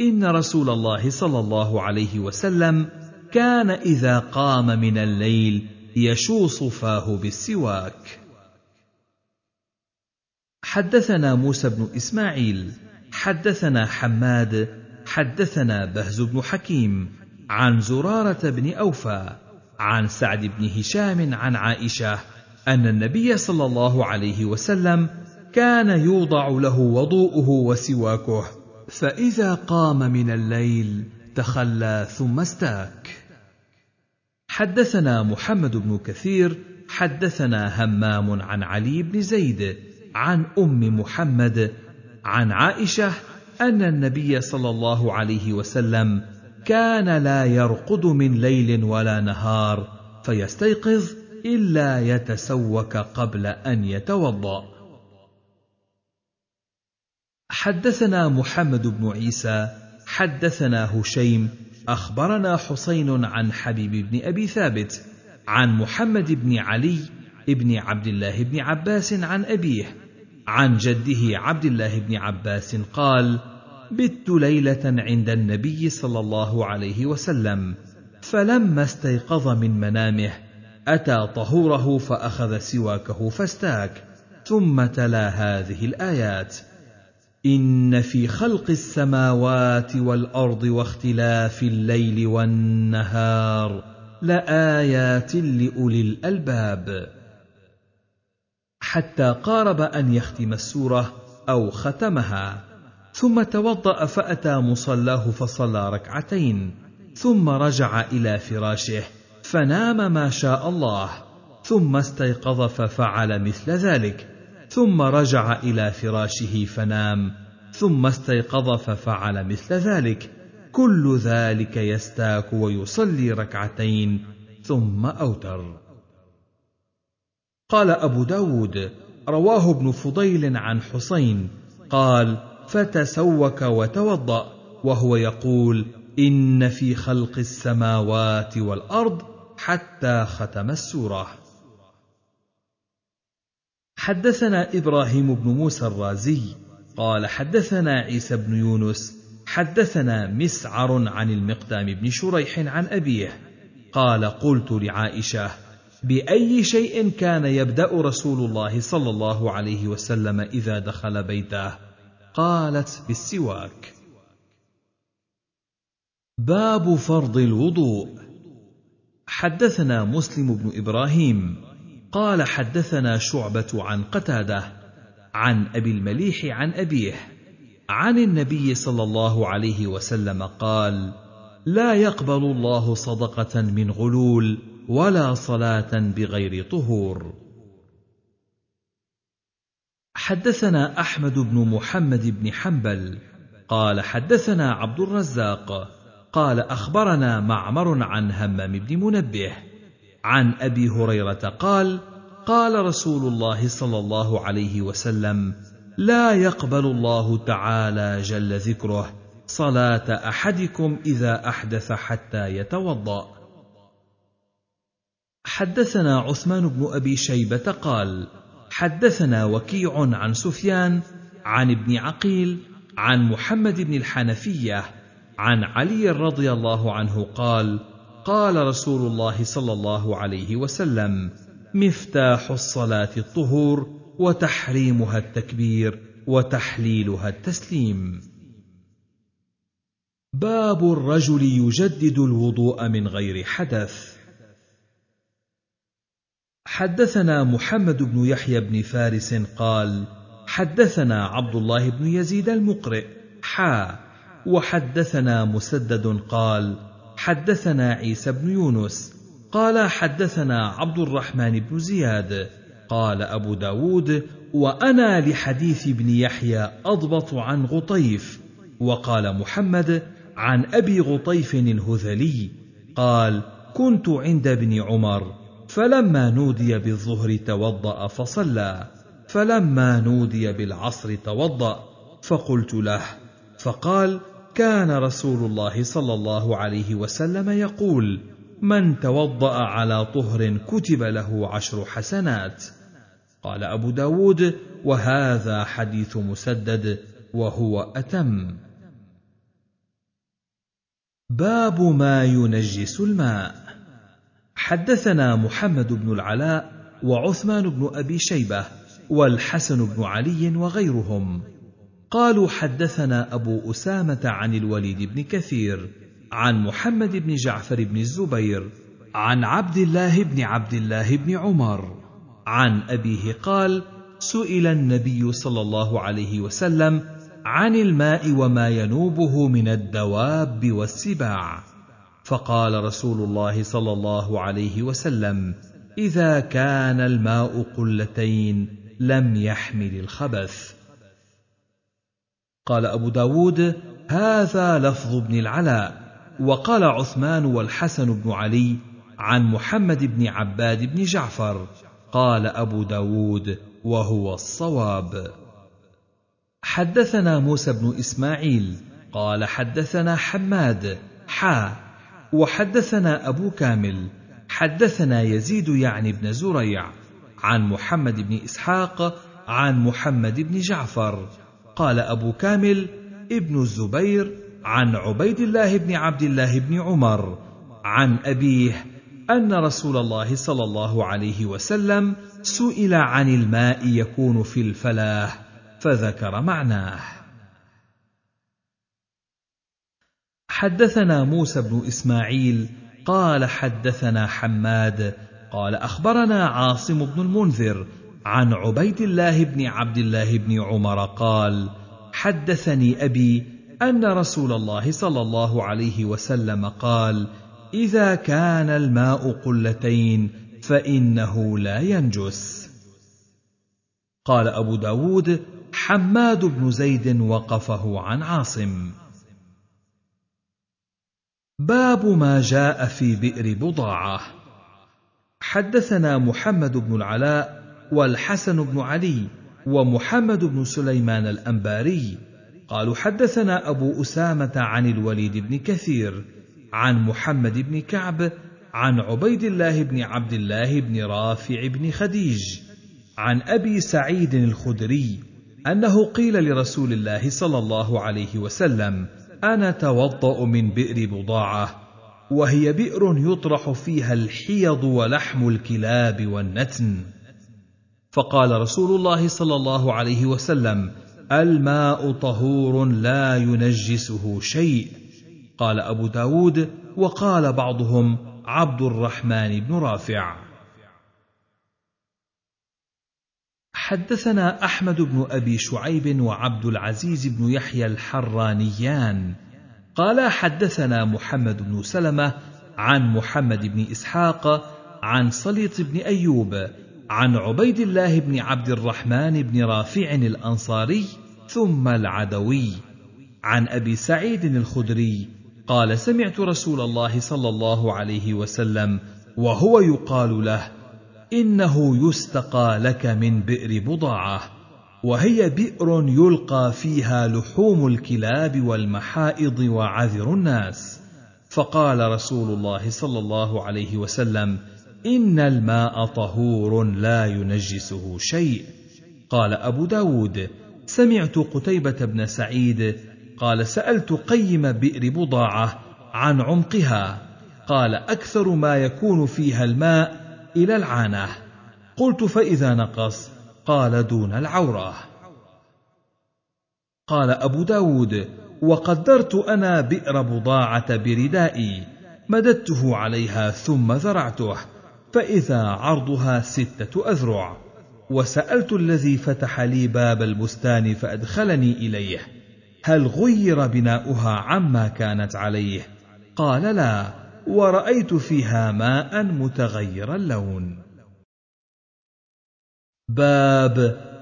[SPEAKER 1] إن رسول الله صلى الله عليه وسلم كان إذا قام من الليل يشوص فاه بالسواك. حدثنا موسى بن إسماعيل حدثنا حماد حدثنا بهز بن حكيم عن زرارة بن أوفى عن سعد بن هشام عن عائشة أن النبي صلى الله عليه وسلم كان يوضع له وضوءه وسواكه فإذا قام من الليل تخلى ثم استاك. حدثنا محمد بن كثير حدثنا همام عن علي بن زيد عن أم محمد عن عائشة أن النبي صلى الله عليه وسلم كان لا يرقد من ليل ولا نهار فيستيقظ إلا يتسوك قبل أن يتوضأ. حدثنا محمد بن عيسى حدثنا هشيم أخبرنا حسين عن حبيب بن أبي ثابت عن محمد بن علي بن عبد الله بن عباس عن أبيه عن جده عبد الله بن عباس قال بت ليلة عند النبي صلى الله عليه وسلم فلما استيقظ من منامه أتى طهوره فأخذ سواكه فاستاك ثم تلا هذه الآيات. ان في خلق السماوات والارض واختلاف الليل والنهار لايات لاولي الالباب. حتى قارب ان يختم السوره أو ختمها. ثم توضا فاتى مصلاه فصلى ركعتين. ثم رجع إلى فراشه فنام ما شاء الله. ثم استيقظ ففعل مثل ذلك. ثم رجع إلى فراشه فنام ثم استيقظ ففعل مثل ذلك. كل ذلك يستاك ويصلي ركعتين ثم أوتر. قال أبو داود رواه ابن فضيل عن حسين قال فتسوك وتوضأ وهو يقول إن في خلق السماوات والأرض حتى ختم السورة. حدثنا إبراهيم بن موسى الرازي قال حدثنا عيسى بن يونس حدثنا مسعر عن المقدام بن شريح عن أبيه قال قلت لعائشة بأي شيء كان يبدأ رسول الله صلى الله عليه وسلم إذا دخل بيته؟ قالت بالسواك. باب فرض الوضوء. حدثنا مسلم بن إبراهيم قال حدثنا شعبة عن قتادة عن أبي المليح عن أبيه عن النبي صلى الله عليه وسلم قال لا يقبل الله صدقة من غلول ولا صلاة بغير طهور. حدثنا أحمد بن محمد بن حنبل قال حدثنا عبد الرزاق قال أخبرنا معمر عن همام بن منبه عن أبي هريرة قال قال رسول الله صلى الله عليه وسلم لا يقبل الله تعالى جل ذكره صلاة أحدكم إذا أحدث حتى يتوضأ. حدثنا عثمان بن أبي شيبة قال حدثنا وكيع عن سفيان عن ابن عقيل عن محمد بن الحنفية عن علي رضي الله عنه قال قال رسول الله صلى الله عليه وسلم مفتاح الصلاة الطهور وتحريمها التكبير وتحليلها التسليم. باب الرجل يجدد الوضوء من غير حدث. حدثنا محمد بن يحيى بن فارس قال حدثنا عبد الله بن يزيد المقرئ حا وحدثنا مسدد قال حدثنا عيسى بن يونس قال حدثنا عبد الرحمن بن زياد قال أبو داود وأنا لحديث ابن يحيى أضبط عن غطيف وقال محمد عن أبي غطيف الهذلي قال كنت عند ابن عمر فلما نودي بالظهر توضأ فصلى فلما نودي بالعصر توضأ فقلت له فقال كان رسول الله صلى الله عليه وسلم يقول من توضأ على طهر كتب له عشر حسنات. قال أبو داود وهذا حديث مسدد وهو أتم. باب ما ينجس الماء. حدثنا محمد بن العلاء وعثمان بن أبي شيبة والحسن بن علي وغيرهم. قالوا حدثنا أبو أسامة عن الوليد بن كثير عن محمد بن جعفر بن الزبير عن عبد الله بن عبد الله بن عمر. عن أبيه قال سئل النبي صلى الله عليه وسلم عن الماء وما ينوبه من الدواب والسباع. فقال رسول الله صلى الله عليه وسلم إذا كان الماء قلتين لم يحمل الخبث. قال أبو داود هذا لفظ ابن العلاء. وقال عثمان والحسن بن علي عن محمد بن عباد بن جعفر. قال أبو داود وهو الصواب. حدثنا موسى بن إسماعيل. قال حدثنا حماد حا. وحدثنا أبو كامل. حدثنا يزيد يعني بن زريع عن محمد بن إسحاق عن محمد بن جعفر. قال أبو كامل ابن الزبير عن عبيد الله بن عبد الله بن عمر عن أبيه أن رسول الله صلى الله عليه وسلم سئل عن الماء يكون في الفلاه فذكر معناه. حدثنا موسى بن إسماعيل قال حدثنا حماد قال أخبرنا عاصم بن المنذر عن عبيد الله بن عبد الله بن عمر قال حدثني أبي أن رسول الله صلى الله عليه وسلم قال إذا كان الماء قلتين فإنه لا ينجس. قال أبو داود حماد بن زيد وقفه عن عاصم. باب ما جاء في بئر بضاعة. حدثنا محمد بن العلاء والحسن بن علي ومحمد بن سليمان الأنباري. قالوا حدثنا أبو أسامة عن الوليد بن كثير عن محمد بن كعب عن عبيد الله بن عبد الله بن رافع بن خديج عن أبي سعيد الخدري أنه قيل لرسول الله صلى الله عليه وسلم أنا توضأ من بئر بضاعة وهي بئر يطرح فيها الحيض ولحم الكلاب والنتن. فقال رسول الله صلى الله عليه وسلم الماء طهور لا ينجسه شيء. قال أبو داود وقال بعضهم عبد الرحمن بن رافع. حدثنا أحمد بن أبي شعيب وعبد العزيز بن يحيى الحرانيان. قال حدثنا محمد بن سلمة عن محمد بن إسحاق عن صليط بن أيوب عن عبيد الله بن عبد الرحمن بن رافع الأنصاري ثم العدوي. عن أبي سعيد الخدري قال سمعت رسول الله صلى الله عليه وسلم وهو يقال له إنه يستقى لك من بئر بضاعة وهي بئر يلقى فيها لحوم الكلاب والمحائض وعذر الناس. فقال رسول الله صلى الله عليه وسلم ان الماء طهور لا ينجسه شيء. قال ابو داود سمعت قتيبه بن سعيد قال سالت قيم بئر بضاعه عن عمقها. قال أكثر ما يكون فيها الماء إلى العانه. قلت فاذا نقص؟ قال دون العوره. قال ابو داود وقدرت أنا بئر بضاعه بردائي مددته عليها ثم ذرعته فاذا عرضها ستة أذرع. وسألت الذي فتح لي باب البستان فأدخلني إليه. هل غير بناؤها عما كانت عليه؟ قال لا ورأيت فيها ماء متغير اللون. باب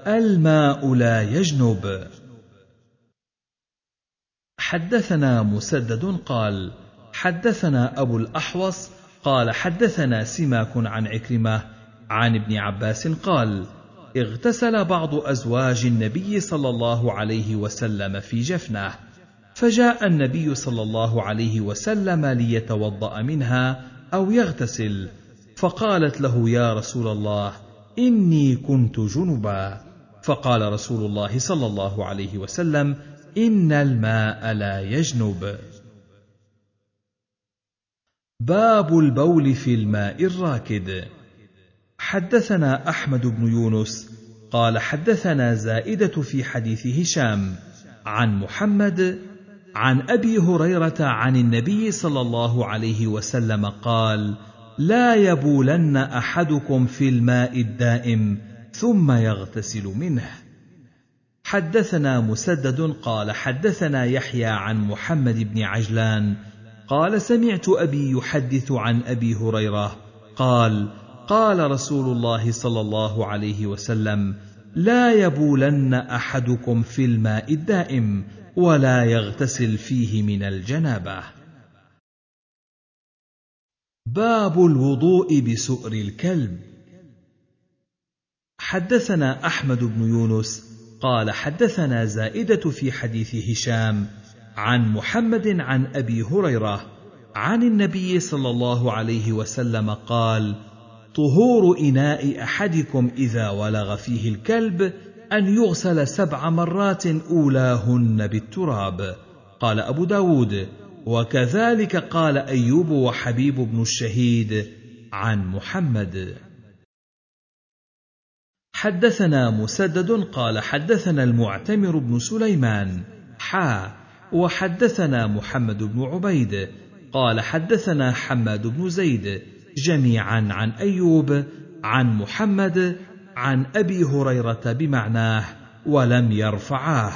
[SPEAKER 1] الماء لا يجنب. حدثنا مسدد قال حدثنا أبو الأحوص قال حدثنا سماك عن عكرمة عن ابن عباس قال اغتسل بعض أزواج النبي صلى الله عليه وسلم في جفنه فجاء النبي صلى الله عليه وسلم ليتوضأ منها أو يغتسل فقالت له يا رسول الله إني كنت جنبا فقال رسول الله صلى الله عليه وسلم إن الماء لا يجنب باب البول في الماء الراكد. حدثنا أحمد بن يونس قال حدثنا زائدة في حديث هشام عن محمد عن أبي هريرة عن النبي صلى الله عليه وسلم قال لا يبولن أحدكم في الماء الدائم ثم يغتسل منه. حدثنا مسدد قال حدثنا يحيى عن محمد بن عجلان قال سمعت أبي يحدث عن أبي هريرة. قال قال رسول الله صلى الله عليه وسلم لا يبولن أحدكم في الماء الدائم ولا يغتسل فيه من الجنابة. باب الوضوء بسؤر الكلب. حدثنا أحمد بن يونس قال حدثنا زائدة في حديث هشام عن محمد عن أبي هريرة عن النبي صلى الله عليه وسلم قال طهور إناء أحدكم إذا ولغ فيه الكلب أن يغسل سبع مرات أولاهن بالتراب قال أبو داود وكذلك قال أيوب وحبيب بن الشهيد عن محمد حدثنا مسدد قال حدثنا المعتمر بن سليمان حا وحدثنا محمد بن عبيد قال حدثنا حماد بن زيد جميعا عن أيوب عن محمد عن أبي هريرة بمعناه ولم يرفعاه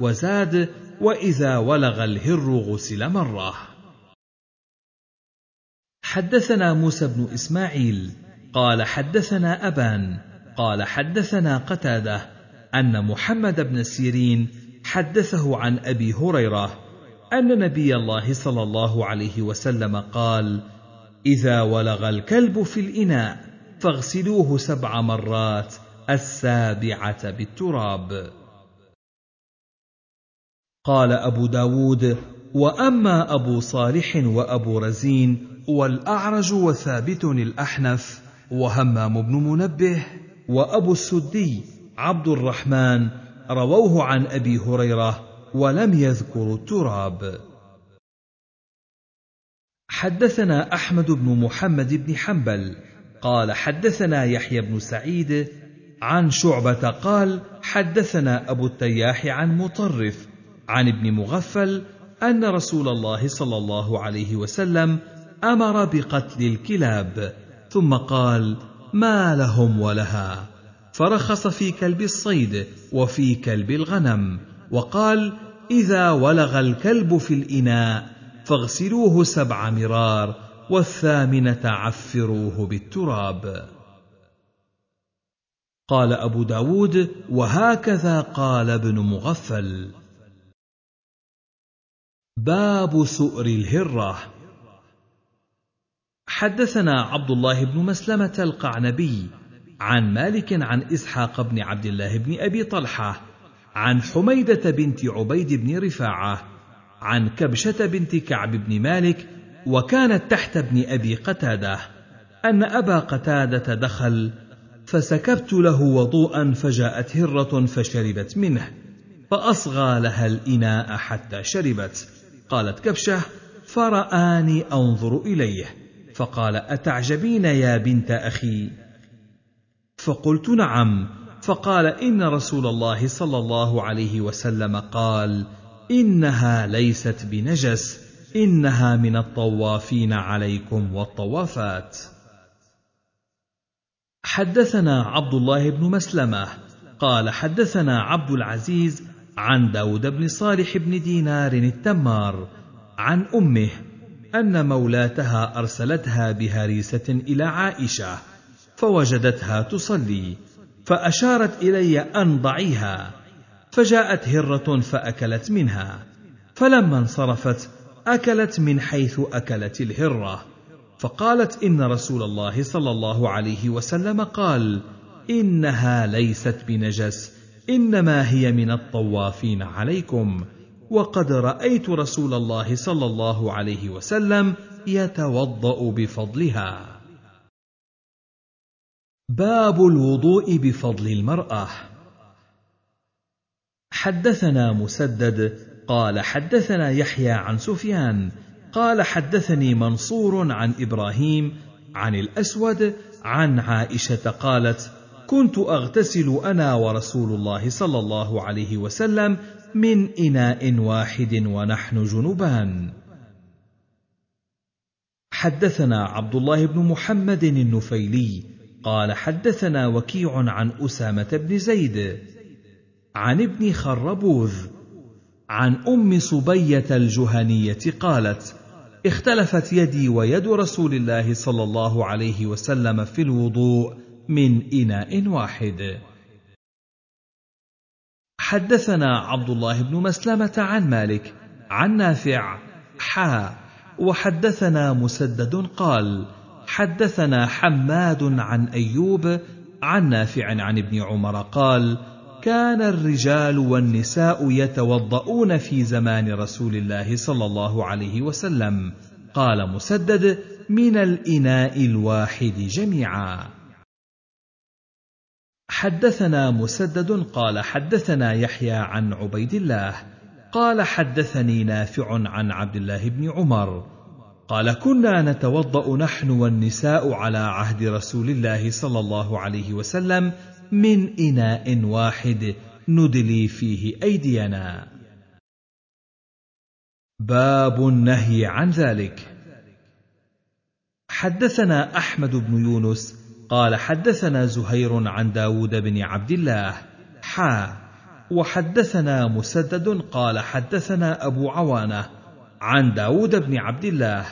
[SPEAKER 1] وزاد وإذا ولغ الهر غسل مرة. حدثنا موسى بن إسماعيل قال حدثنا أبان قال حدثنا قتادة أن محمد بن سيرين حدثه عن أبي هريرة أن نبي الله صلى الله عليه وسلم قال إذا ولغ الكلب في الإناء فاغسلوه سبع مرات السابعة بالتراب قال أبو داود وأما أبو صالح وأبو رزين والأعرج وثابت الأحنف وهمام بن منبه وأبو السدي عبد الرحمن رووه عن أبي هريرة ولم يذكروا التراب. حدثنا أحمد بن محمد بن حنبل قال حدثنا يحيى بن سعيد عن شعبة قال حدثنا أبو التياح عن مطرف عن ابن مغفل أن رسول الله صلى الله عليه وسلم أمر بقتل الكلاب ثم قال ما لهم ولها. فرخص في كلب الصيد وفي كلب الغنم وقال إذا ولغ الكلب في الإناء فاغسلوه سبع مرار والثامنة عفروه بالتراب. قال أبو داود وهكذا قال ابن مغفل. باب سؤر الهرة. حدثنا عبد الله بن مسلمة القعنبي عن مالك عن إسحاق بن عبد الله بن أبي طلحة عن حميدة بنت عبيد بن رفاعة عن كبشة بنت كعب بن مالك وكانت تحت ابن أبي قتادة أن أبا قتادة دخل فسكبت له وضوءا فجاءت هرة فشربت منه فأصغى لها الإناء حتى شربت. قالت كبشة فرآني أنظر إليه. فقال أتعجبين يا بنت أخي؟ فقلت نعم. فقال إن رسول الله صلى الله عليه وسلم قال إنها ليست بنجس إنها من الطوافين عليكم والطوافات. حدثنا عبد الله بن مسلمة قال حدثنا عبد العزيز عن داود بن صالح بن دينار التمار عن أمه أن مولاتها أرسلتها بهريسة إلى عائشة. فوجدتها تصلي فأشارت إلي أن ضعيها فجاءت هرة فأكلت منها فلما انصرفت أكلت من حيث أكلت الهرة فقالت إن رسول الله صلى الله عليه وسلم قال إنها ليست بنجس إنما هي من الطوافين عليكم وقد رأيت رسول الله صلى الله عليه وسلم يتوضأ بفضلها. باب الوضوء بفضل المرأة. حدثنا مسدد قال حدثنا يحيى عن سفيان قال حدثني منصور عن إبراهيم عن الأسود عن عائشة قالت كنت أغتسل أنا ورسول الله صلى الله عليه وسلم من إناء واحد ونحن جنبان. حدثنا عبد الله بن محمد النفيلي قال حدثنا وكيع عن أسامة بن زيد عن ابن خربوذ عن أم صبية الجهنية قالت اختلفت يدي ويد رسول الله صلى الله عليه وسلم في الوضوء من إناء واحد. حدثنا عبد الله بن مسلمة عن مالك عن نافع حا وحدثنا مسدد قال حدثنا حماد عن أيوب عن نافع عن ابن عمر قال كان الرجال والنساء يتوضؤون في زمان رسول الله صلى الله عليه وسلم قال مسدد من الإناء الواحد جميعا حدثنا مسدد قال حدثنا يحيى عن عبيد الله قال حدثني نافع عن عبد الله بن عمر قال كنا نتوضأ نحن والنساء على عهد رسول الله صلى الله عليه وسلم من إناء واحد ندلي فيه أيدينا. باب النهي عن ذلك. حدثنا أحمد بن يونس قال حدثنا زهير عن داود بن عبد الله حا وحدثنا مسدد قال حدثنا أبو عوانة عن داود بن عبد الله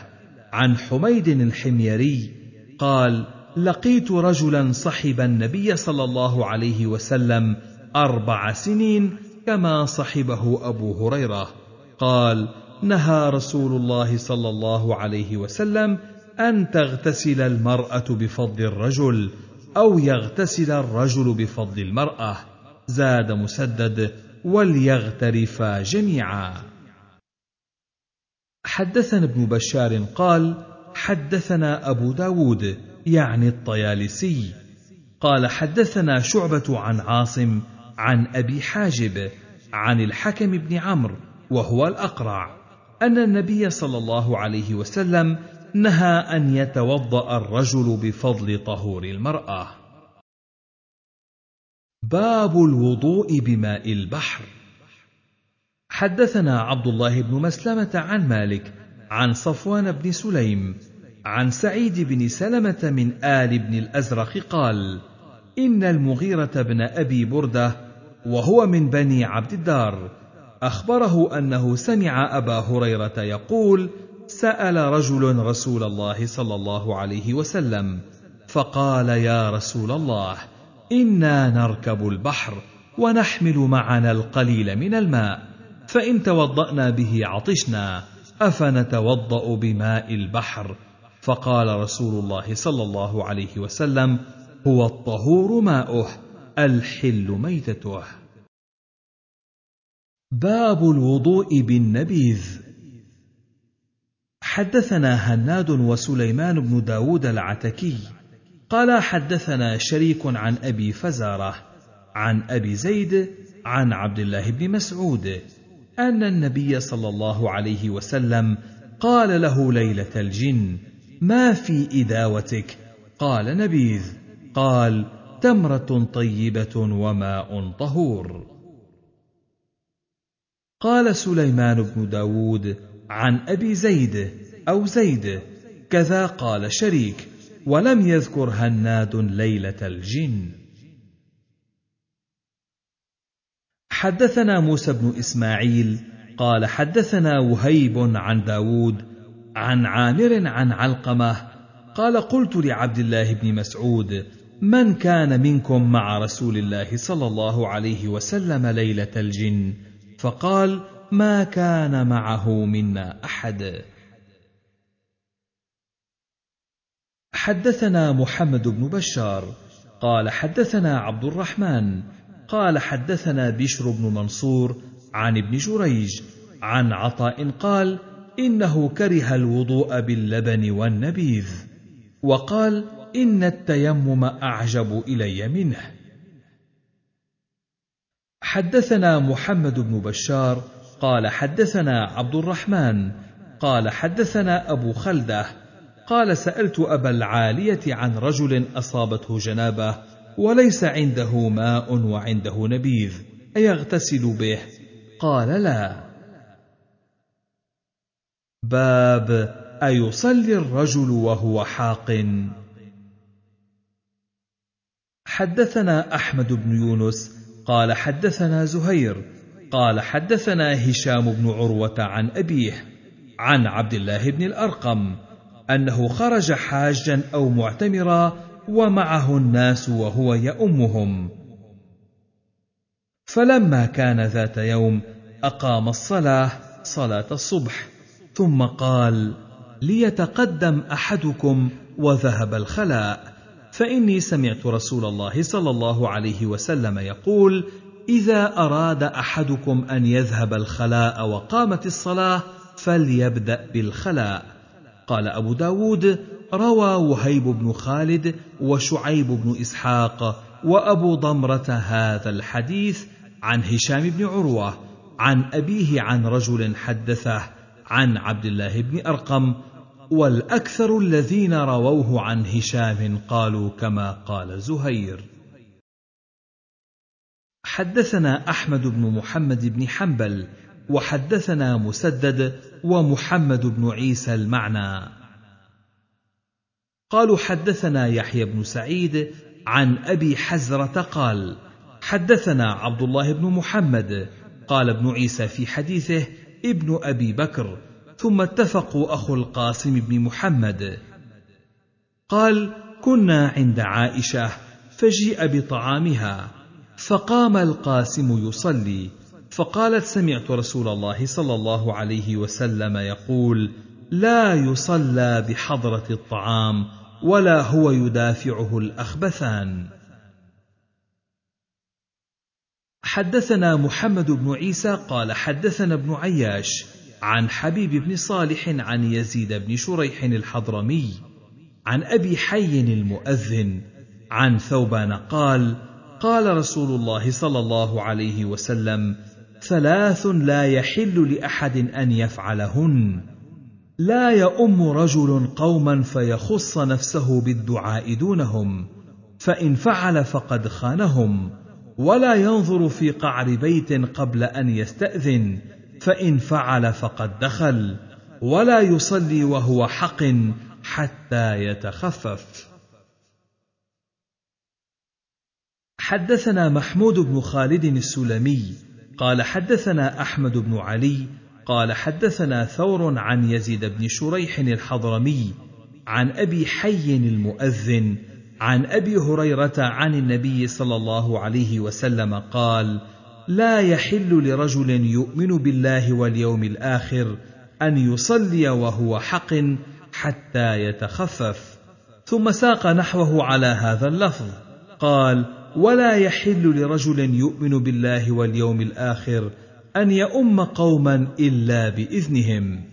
[SPEAKER 1] عن حميد الحميري قال لقيت رجلا صحب النبي صلى الله عليه وسلم أربع سنين كما صحبه أبو هريرة. قال نهى رسول الله صلى الله عليه وسلم أن تغتسل المرأة بفضل الرجل أو يغتسل الرجل بفضل المرأة. زاد مسدد وليغترفا جميعا. حدثنا ابن بشار قال حدثنا أبو داود يعني الطيالسي. قال حدثنا شعبة عن عاصم عن أبي حاجب عن الحكم بن عمرو وهو الأقرع. أن النبي صلى الله عليه وسلم نهى أن يتوضأ الرجل بفضل طهور المرأة. باب الوضوء بماء البحر. حدثنا عبد الله بن مسلمة عن مالك عن صفوان بن سليم عن سعيد بن سلمة من آل بن الأزرق قال إن المغيرة بن أبي بردة وهو من بني عبد الدار أخبره أنه سمع أبا هريرة يقول سأل رجل رسول الله صلى الله عليه وسلم فقال يا رسول الله إنا نركب البحر ونحمل معنا القليل من الماء فإن توضأنا به عطشنا أفنتوضأ بماء البحر؟ فقال رسول الله صلى الله عليه وسلم هو الطهور ماؤه الحل ميتته. باب الوضوء بالنبيذ. حدثنا هناد وسليمان بن داود العتكي قال حدثنا شريك عن أبي فزارة عن أبي زيد عن عبد الله بن مسعود. أن النبي صلى الله عليه وسلم قال له ليلة الجن ما في اداوتك قال نبيذ قال تمرة طيبة وماء طهور. قال سليمان بن داود عن أبي زيد أو زيد كذا قال شريك ولم يذكر هناد ليلة الجن. حدثنا موسى بن إسماعيل قال حدثنا وهيب عن داود عن عامر عن علقمة قال قلت لعبد الله بن مسعود من كان منكم مع رسول الله صلى الله عليه وسلم ليلة الجن؟ فقال ما كان معه منا أحد. حدثنا محمد بن بشار قال حدثنا عبد الرحمن قال حدثنا بشر بن منصور عن ابن جريج عن عطاء قال إنه كره الوضوء باللبن والنبيذ وقال إن التيمم أعجب إلي منه. حدثنا محمد بن بشار قال حدثنا عبد الرحمن قال حدثنا أبو خلدة قال سألت أبا العالية عن رجل أصابته جنابة وليس عنده ماء وعنده نبيذ أيغتسل به؟ قال لا. باب أيصلي الرجل وهو حاق؟ حدثنا أحمد بن يونس قال حدثنا زهير قال حدثنا هشام بن عروة عن أبيه عن عبد الله بن الأرقم أنه خرج حاجا أو معتمرا ومعه الناس وهو يؤمهم فلما كان ذات يوم أقام الصلاة صلاة الصبح ثم قال ليتقدم أحدكم وذهب الخلاء فإني سمعت رسول الله صلى الله عليه وسلم يقول إذا أراد أحدكم أن يذهب الخلاء وقامت الصلاة فليبدأ بالخلاء. قال أبو داود روى وهيب بن خالد وشعيب بن إسحاق وأبو ضمرة هذا الحديث عن هشام بن عروة عن أبيه عن رجل حدثه عن عبد الله بن أرقم والأكثر الذين رووه عن هشام قالوا كما قال زهير. حدثنا أحمد بن محمد بن حنبل وحدثنا مسدد ومحمد بن عيسى المعنى. قالوا حدثنا يحيى بن سعيد عن أبي حزرة قال حدثنا عبد الله بن محمد قال ابن عيسى في حديثه ابن أبي بكر ثم اتفقوا أخو القاسم بن محمد. قال كنا عند عائشة فجيء بطعامها فقام القاسم يصلي فقالت سمعت رسول الله صلى الله عليه وسلم يقول لا يصلى بحضرة الطعام ولا هو يدافعه الأخبثان. حدثنا محمد بن عيسى قال حدثنا ابن عياش عن حبيب بن صالح عن يزيد بن شريح الحضرمي عن أبي حي المؤذن عن ثوبان قال قال رسول الله صلى الله عليه وسلم ثلاث لا يحل لأحد أن يفعلهن. لا يؤم رجل قوما فيخص نفسه بالدعاء دونهم فإن فعل فقد خانهم ولا ينظر في قعر بيت قبل أن يستأذن فإن فعل فقد دخل ولا يصلي وهو حق حتى يتخفف. حدثنا محمود بن خالد السلمي قال حدثنا أحمد بن علي قال حدثنا ثور عن يزيد بن شريح الحضرمي عن أبي حي المؤذن عن أبي هريرة عن النبي صلى الله عليه وسلم قال لا يحل لرجل يؤمن بالله واليوم الآخر أن يصلي وهو حق حتى يتخفف. ثم ساق نحوه على هذا اللفظ. قال ولا يحل لرجل يؤمن بالله واليوم الآخر أن يؤم قوما إلا بإذنهم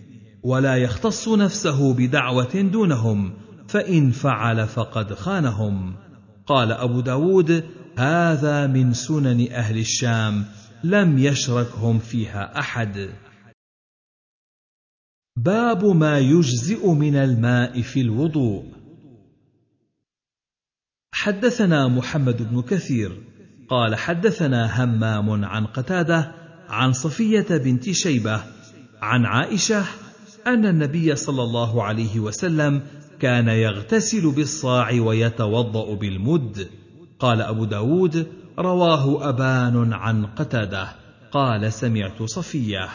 [SPEAKER 1] ولا يختص نفسه بدعوة دونهم فإن فعل فقد خانهم. قال أبو داود هذا من سنن أهل الشام لم يشركهم فيها أحد. باب ما يجزئ من الماء في الوضوء. حدثنا محمد بن كثير قال حدثنا همام عن قتادة عن صفية بنت شيبة عن عائشة أن النبي صلى الله عليه وسلم كان يغتسل بالصاع ويتوضأ بالمد. قال أبو داود رواه أبان عن قتادة. قال سمعت صفية.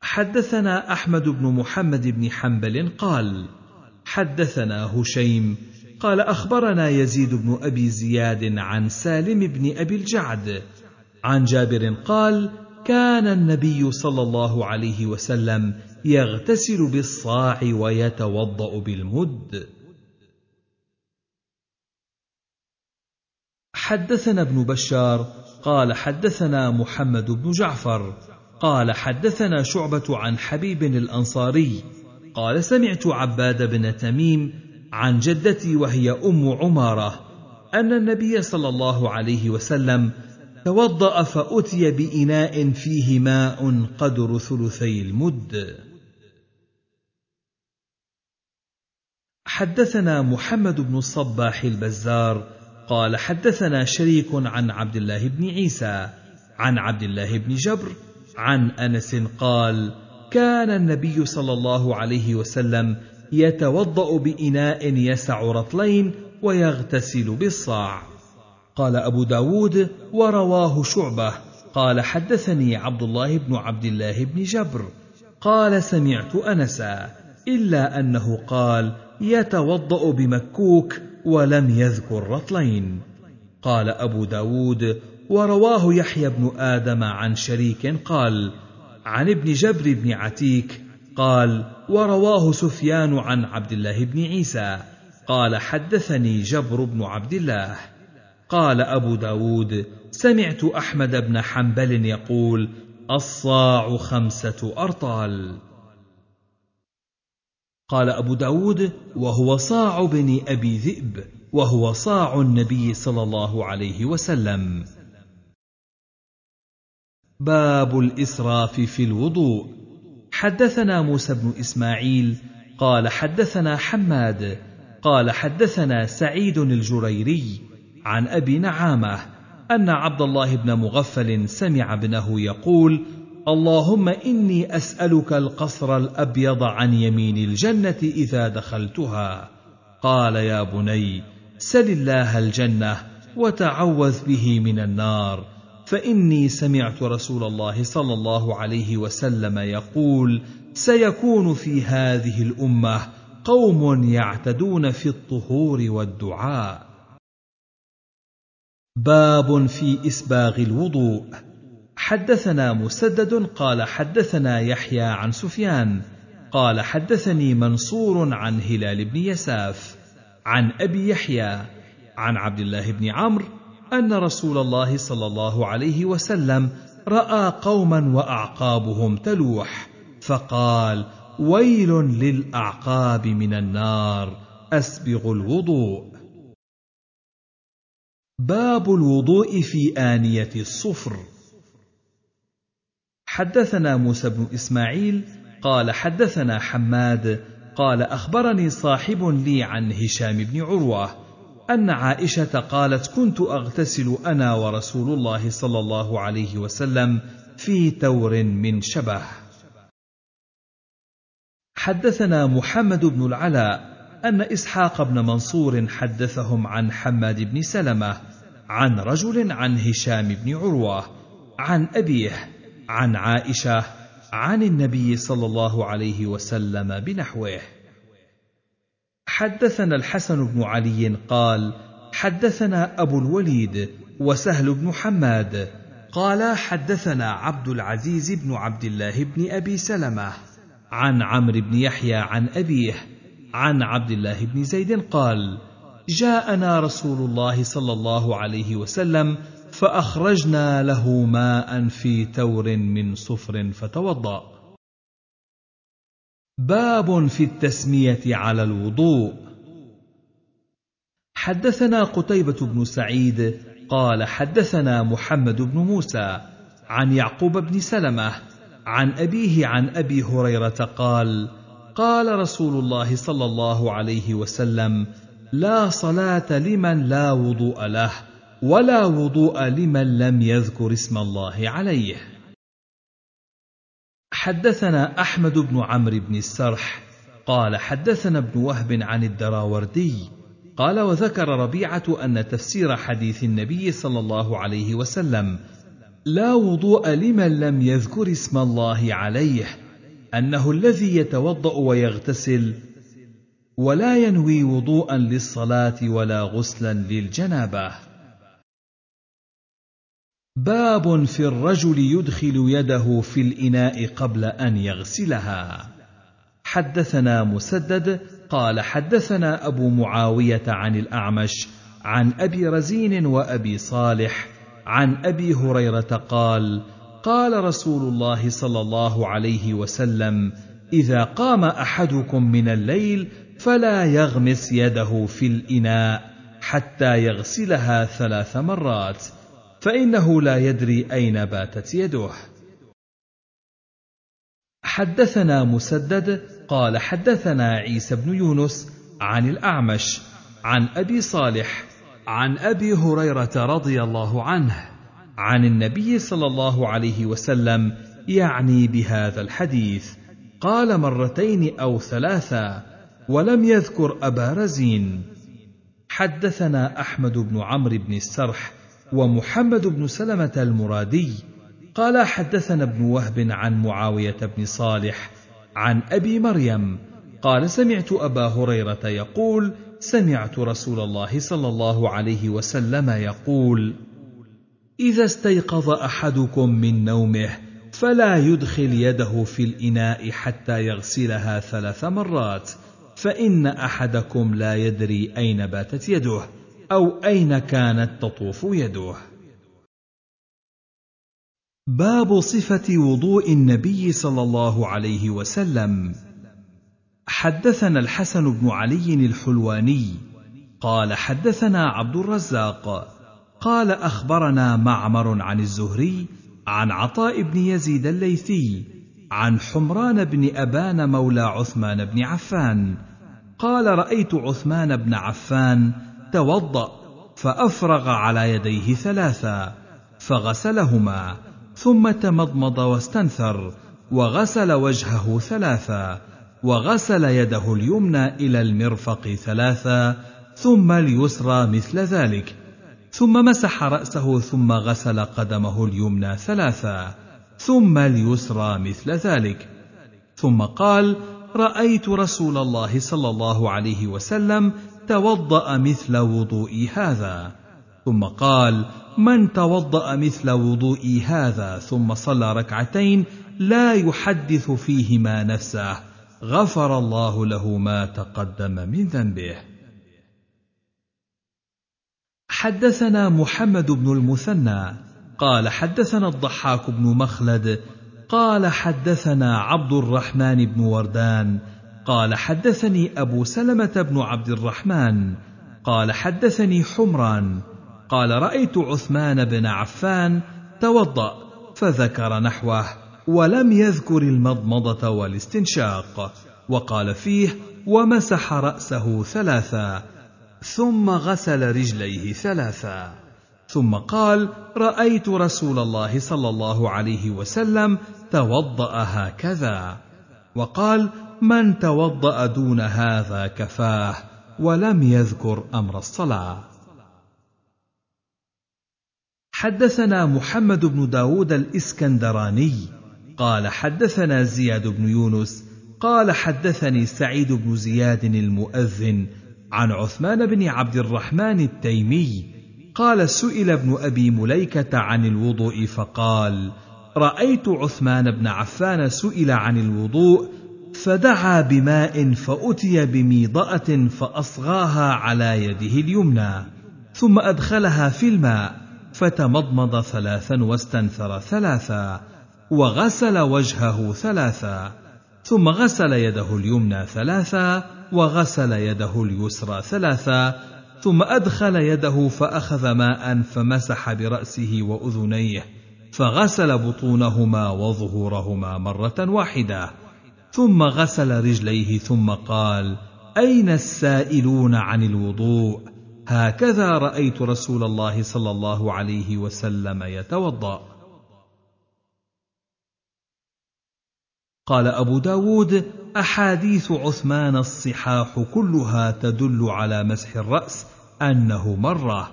[SPEAKER 1] حدثنا أحمد بن محمد بن حنبل قال حدثنا هشيم. قال أخبرنا يزيد بن أبي زياد عن سالم بن أبي الجعد. عن جابر قال كان النبي صلى الله عليه وسلم يغتسل بالصاع ويتوضأ بالمد. حدثنا ابن بشار قال حدثنا محمد بن جعفر قال حدثنا شعبة عن حبيب الأنصاري قال سمعت عباد بن تميم عن جدتي وهي أم عمارة أن النبي صلى الله عليه وسلم توضأ فأتي بإناء فيه ماء قدر ثلثي المد. حدثنا محمد بن الصباح البزار قال حدثنا شريك عن عبد الله بن عيسى عن عبد الله بن جبر عن أنس قال كان النبي صلى الله عليه وسلم يتوضأ بإناء يسع رطلين ويغتسل بالصاع. قال أبو داود ورواه شعبة قال حدثني عبد الله بن عبد الله بن جبر قال سمعت أنسا إلا أنه قال يتوضأ بمكوك ولم يذكر رطلين قال أبو داود ورواه يحيى بن آدم عن شريك قال عن ابن جبر بن عتيك قال ورواه سفيان عن عبد الله بن عيسى قال حدثني جبر بن عبد الله قال أبو داود سمعت أحمد بن حنبل يقول الصاع خمسة أرطال. قال أبو داود وهو صاع بن أبي ذئب وهو صاع النبي صلى الله عليه وسلم. باب الإسراف في الوضوء. حدثنا موسى بن إسماعيل قال حدثنا حماد قال حدثنا سعيد الجريري عن أبي نعامة أن عبد الله بن مغفل سمع ابنه يقول اللهم إني أسألك القصر الأبيض عن يمين الجنة إذا دخلتها. قال يا بني سل الله الجنة وتعوذ به من النار. فإني سمعت رسول الله صلى الله عليه وسلم يقول سيكون في هذه الأمة قوم يعتدون في الطهور والدعاء. باب في إسباغ الوضوء. حدثنا مسدد قال حدثنا يحيى عن سفيان قال حدثني منصور عن هلال بن يساف عن أبي يحيى عن عبد الله بن عمرو أن رسول الله صلى الله عليه وسلم رأى قوما وأعقابهم تلوح فقال ويل للأعقاب من النار أسبغ الوضوء. باب الوضوء في آنية الصفر. حدثنا موسى بن إسماعيل قال حدثنا حماد قال أخبرني صاحب لي عن هشام بن عروة أن عائشة قالت كنت أغتسل أنا ورسول الله صلى الله عليه وسلم في تور من شبه. حدثنا محمد بن العلاء أن إسحاق بن منصور حدثهم عن حماد بن سلمة عن رجل عن هشام بن عروة عن أبيه عن عائشة عن النبي صلى الله عليه وسلم بنحوه. حدثنا الحسن بن علي قال حدثنا أبو الوليد وسهل بن حماد قال حدثنا عبد العزيز بن عبد الله بن أبي سلمة عن عمرو بن يحيى عن أبيه عن عبد الله بن زيد قال جاءنا رسول الله صلى الله عليه وسلم فأخرجنا له ماء في تور من صفر فتوضأ. باب في التسمية على الوضوء. حدثنا قتيبة بن سعيد قال حدثنا محمد بن موسى عن يعقوب بن سلمة عن أبيه عن أبي هريرة قال قال رسول الله صلى الله عليه وسلم لا صلاة لمن لا وضوء له ولا وضوء لمن لم يذكر اسم الله عليه. حدثنا أحمد بن عمرو بن السرح قال حدثنا ابن وهب عن الدراوردي قال وذكر ربيعة أن تفسير حديث النبي صلى الله عليه وسلم لا وضوء لمن لم يذكر اسم الله عليه أنه الذي يتوضأ ويغتسل ولا ينوي وضوءا للصلاة ولا غسلا للجنابة. باب في الرجل يدخل يده في الإناء قبل أن يغسلها. حدثنا مسدد قال حدثنا أبو معاوية عن الأعمش عن أبي رزين وأبي صالح عن أبي هريرة قال قال رسول الله صلى الله عليه وسلم إذا قام أحدكم من الليل فلا يغمس يده في الإناء حتى يغسلها ثلاث مرات فإنه لا يدري أين باتت يده. حدثنا مسدد قال حدثنا عيسى بن يونس عن الأعمش عن أبي صالح عن أبي هريرة رضي الله عنه. عن النبي صلى الله عليه وسلم يعني بهذا الحديث قال مرتين أو ثلاثا ولم يذكر أبا رزين. حدثنا أحمد بن عمرو بن السرح ومحمد بن سلمة المرادي. قال حدثنا ابن وهب عن معاوية بن صالح عن أبي مريم قال سمعت أبا هريرة يقول سمعت رسول الله صلى الله عليه وسلم يقول إذا استيقظ أحدكم من نومه فلا يدخل يده في الإناء حتى يغسلها ثلاث مرات فإن أحدكم لا يدري أين باتت يده أو أين كانت تطوف يده. باب صفة وضوء النبي صلى الله عليه وسلم. حدثنا الحسن بن علي الحلواني قال حدثنا عبد الرزاق قال أخبرنا معمر عن الزهري عن عطاء بن يزيد الليثي عن حمران بن أبان مولى عثمان بن عفان. قال رأيت عثمان بن عفان توضأ فأفرغ على يديه ثلاثا فغسلهما ثم تمضمض واستنثر وغسل وجهه ثلاثا وغسل يده اليمنى إلى المرفق ثلاثا ثم اليسرى مثل ذلك. ثم مسح رأسه ثم غسل قدمه اليمنى ثلاثا ثم اليسرى مثل ذلك. ثم قال رأيت رسول الله صلى الله عليه وسلم توضأ مثل وضوئي هذا. ثم قال من توضأ مثل وضوئي هذا ثم صلى ركعتين لا يحدث فيهما نفسه غفر الله له ما تقدم من ذنبه. حدثنا محمد بن المثنى قال حدثنا الضحاك بن مخلد قال حدثنا عبد الرحمن بن وردان قال حدثني أبو سلمة بن عبد الرحمن قال حدثني حمران قال رأيت عثمان بن عفان توضأ فذكر نحوه ولم يذكر المضمضة والاستنشاق وقال فيه ومسح رأسه ثلاثا ثم غسل رجليه ثلاثا. ثم قال رأيت رسول الله صلى الله عليه وسلم توضأ هكذا. وقال من توضأ دون هذا كفاه ولم يذكر أمر الصلاة. حدثنا محمد بن داود الإسكندراني قال حدثنا زياد بن يونس قال حدثني سعيد بن زياد المؤذن عن عثمان بن عبد الرحمن التيمي قال سئل ابن أبي مليكة عن الوضوء فقال رأيت عثمان بن عفان سئل عن الوضوء فدعا بماء فأتي بميضأة فأصغاها على يده اليمنى ثم أدخلها في الماء فتمضمض ثلاثا واستنثر ثلاثا وغسل وجهه ثلاثا ثم غسل يده اليمنى ثلاثا وغسل يده اليسرى ثلاثا ثم أدخل يده فأخذ ماء فمسح برأسه وأذنيه فغسل بطونهما وظهورهما مرة واحدة ثم غسل رجليه ثم قال أين السائلون عن الوضوء؟ هكذا رأيت رسول الله صلى الله عليه وسلم يتوضأ. قال أبو داود أحاديث عثمان الصحاح كلها تدل على مسح الرأس أنه مرة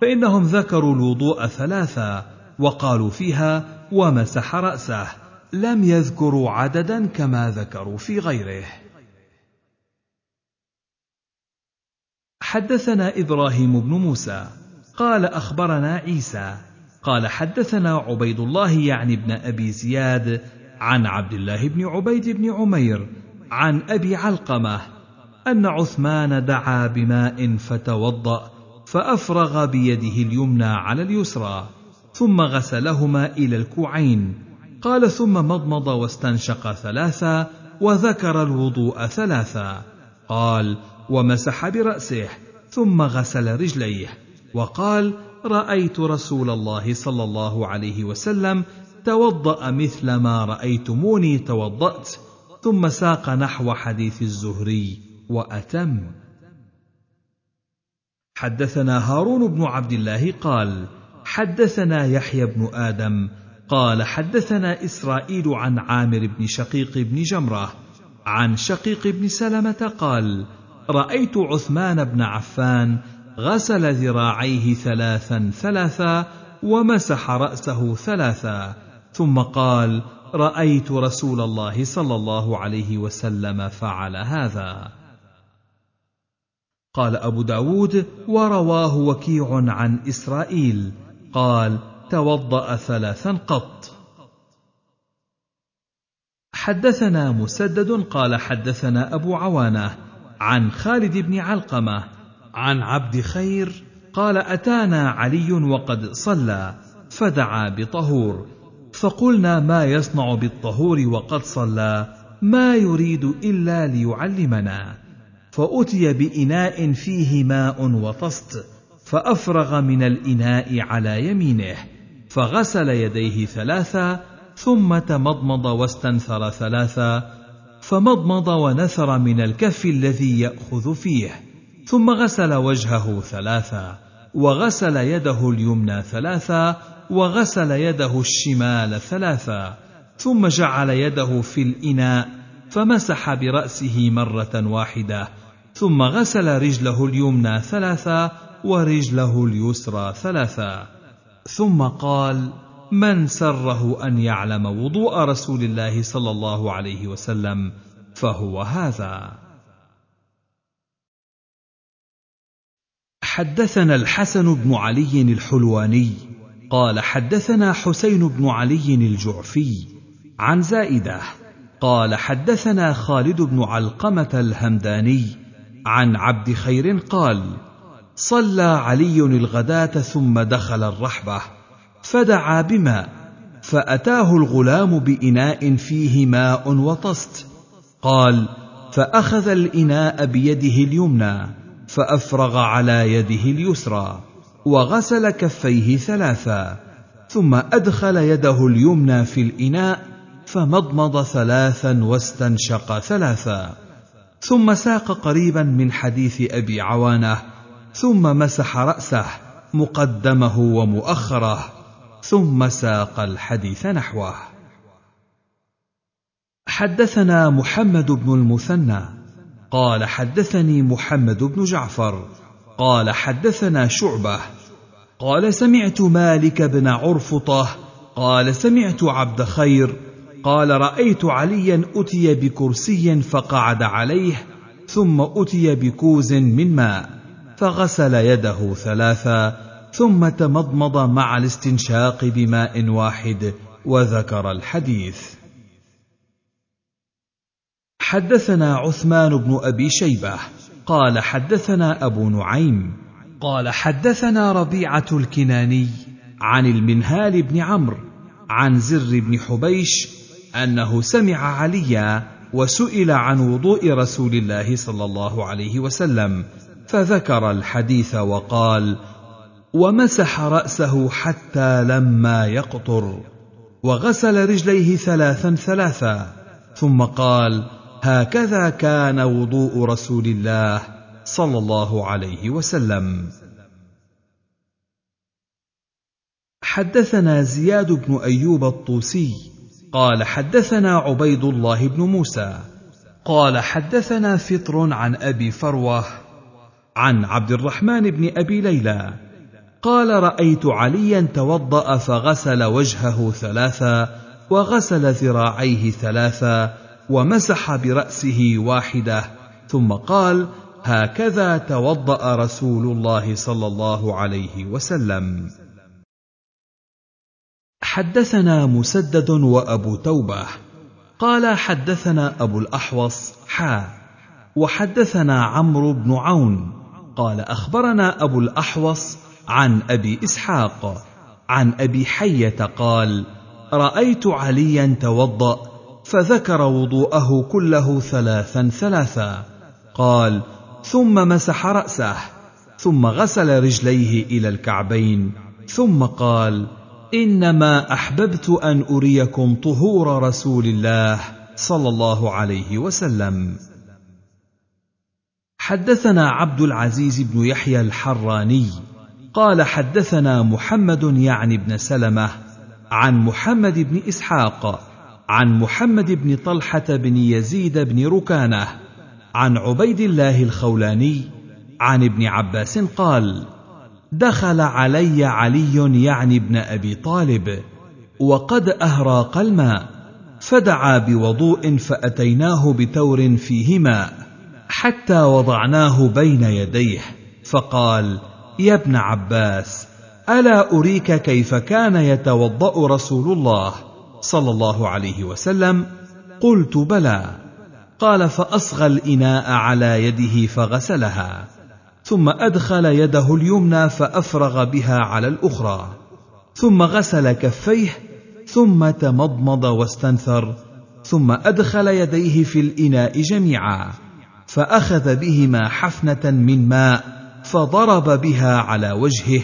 [SPEAKER 1] فإنهم ذكروا الوضوء ثلاثا وقالوا فيها ومسح رأسه لم يذكروا عددا كما ذكروا في غيره. حدثنا إبراهيم بن موسى قال أخبرنا عيسى قال حدثنا عبيد الله يعني بن أبي زياد عن عبد الله بن عبيد بن عمير عن أبي علقمة أن عثمان دعا بماء فتوضأ فأفرغ بيده اليمنى على اليسرى ثم غسلهما إلى الكوعين. قال ثم مضمض واستنشق ثلاثا وذكر الوضوء ثلاثا. قال ومسح برأسه ثم غسل رجليه. وقال رأيت رسول الله صلى الله عليه وسلم توضأ مثل ما رأيتموني توضأت ثم ساق نحو حديث الزهري وأتم. حدثنا هارون بن عبد الله قال حدثنا يحيى بن آدم قال حدثنا إسرائيل عن عامر بن شقيق بن جمرة عن شقيق بن سلمة قال رأيت عثمان بن عفان غسل ذراعيه ثلاثا ثلاثا ومسح رأسه ثلاثا. ثم قال رأيت رسول الله صلى الله عليه وسلم فعل هذا. قال أبو داود ورواه وكيع عن إسرائيل. قال توضأ ثلاثا قط. حدثنا مسدد قال حدثنا أبو عوانة عن خالد بن علقمة عن عبد خير قال أتانا علي وقد صلى فدعا بطهور. فقلنا ما يصنع بالطهور وقد صلى ما يريد إلا ليعلمنا. فأتي بإناء فيه ماء وطست فأفرغ من الإناء على يمينه فغسل يديه ثلاثا ثم تمضمض واستنثر ثلاثا فمضمض ونثر من الكف الذي يأخذ فيه ثم غسل وجهه ثلاثا وغسل يده اليمنى ثلاثا وغسل يده الشمال ثلاثا ثم جعل يده في الإناء فمسح برأسه مرة واحدة ثم غسل رجله اليمنى ثلاثا ورجله اليسرى ثلاثا. ثم قال من سره أن يعلم وضوء رسول الله صلى الله عليه وسلم فهو هذا. حدثنا الحسن بن علي الحلواني قال حدثنا حسين بن علي الجعفي عن زائدة قال حدثنا خالد بن علقمة الهمداني عن عبد خير قال صلى علي الغداة ثم دخل الرحبة فدعا بماء فأتاه الغلام بإناء فيه ماء وطست قال فأخذ الإناء بيده اليمنى فأفرغ على يده اليسرى وغسل كفيه ثلاثا ثم أدخل يده اليمنى في الإناء فمضمض ثلاثا واستنشق ثلاثا. ثم ساق قريبا من حديث أبي عوانة ثم مسح رأسه مقدمه ومؤخره ثم ساق الحديث نحوه. حدثنا محمد بن المثنى قال حدثني محمد بن جعفر قال حدثنا شعبة. قال سمعت مالك بن عرفطة. قال سمعت عبد خير. قال رأيت عليا أتي بكرسي فقعد عليه ثم أتي بكوز من ماء فغسل يده ثلاثا ثم تمضمض مع الاستنشاق بماء واحد وذكر الحديث. حدثنا عثمان بن أبي شيبة. قال حدثنا أبو نعيم قال حدثنا ربيعة الكناني عن المنهال بن عمرو عن زر بن حبيش أنه سمع عليا وسئل عن وضوء رسول الله صلى الله عليه وسلم فذكر الحديث وقال ومسح رأسه حتى لما يقطر وغسل رجليه ثلاثا ثلاثا ثم قال هكذا كان وضوء رسول الله صلى الله عليه وسلم. حدثنا زياد بن أيوب الطوسي قال حدثنا عبيد الله بن موسى قال حدثنا فطر عن أبي فروة عن عبد الرحمن بن أبي ليلى قال رأيت عليا توضأ فغسل وجهه ثلاثا وغسل ذراعيه ثلاثا ومسح برأسه واحدة ثم قال هكذا توضأ رسول الله صلى الله عليه وسلم. حدثنا مسدد وأبو توبة. قال حدثنا أبو الأحوص حا وحدثنا عمرو بن عون. قال أخبرنا أبو الأحوص عن أبي إسحاق عن أبي حية قال رأيت عليا توضأ فذكر وضوءه كله ثلاثا ثلاثا. قال ثم مسح رأسه ثم غسل رجليه إلى الكعبين ثم قال إنما أحببت أن أريكم طهور رسول الله صلى الله عليه وسلم. حدثنا عبد العزيز بن يحيى الحراني قال حدثنا محمد يعني بن سلمة عن محمد بن إسحاق عن محمد بن طلحة بن يزيد بن ركانة عن عبيد الله الخولاني عن ابن عباس قال دخل علي علي يعني ابن أبي طالب وقد أهراق الماء فدعا بوضوء فأتيناه بتور فيه ماء حتى وضعناه بين يديه فقال يا ابن عباس ألا أريك كيف كان يتوضأ رسول الله؟ صلى الله عليه وسلم قلت بلى. قال فأصغى الإناء على يده فغسلها ثم أدخل يده اليمنى فأفرغ بها على الأخرى ثم غسل كفيه ثم تمضمض واستنثر ثم أدخل يديه في الإناء جميعا فأخذ بهما حفنة من ماء فضرب بها على وجهه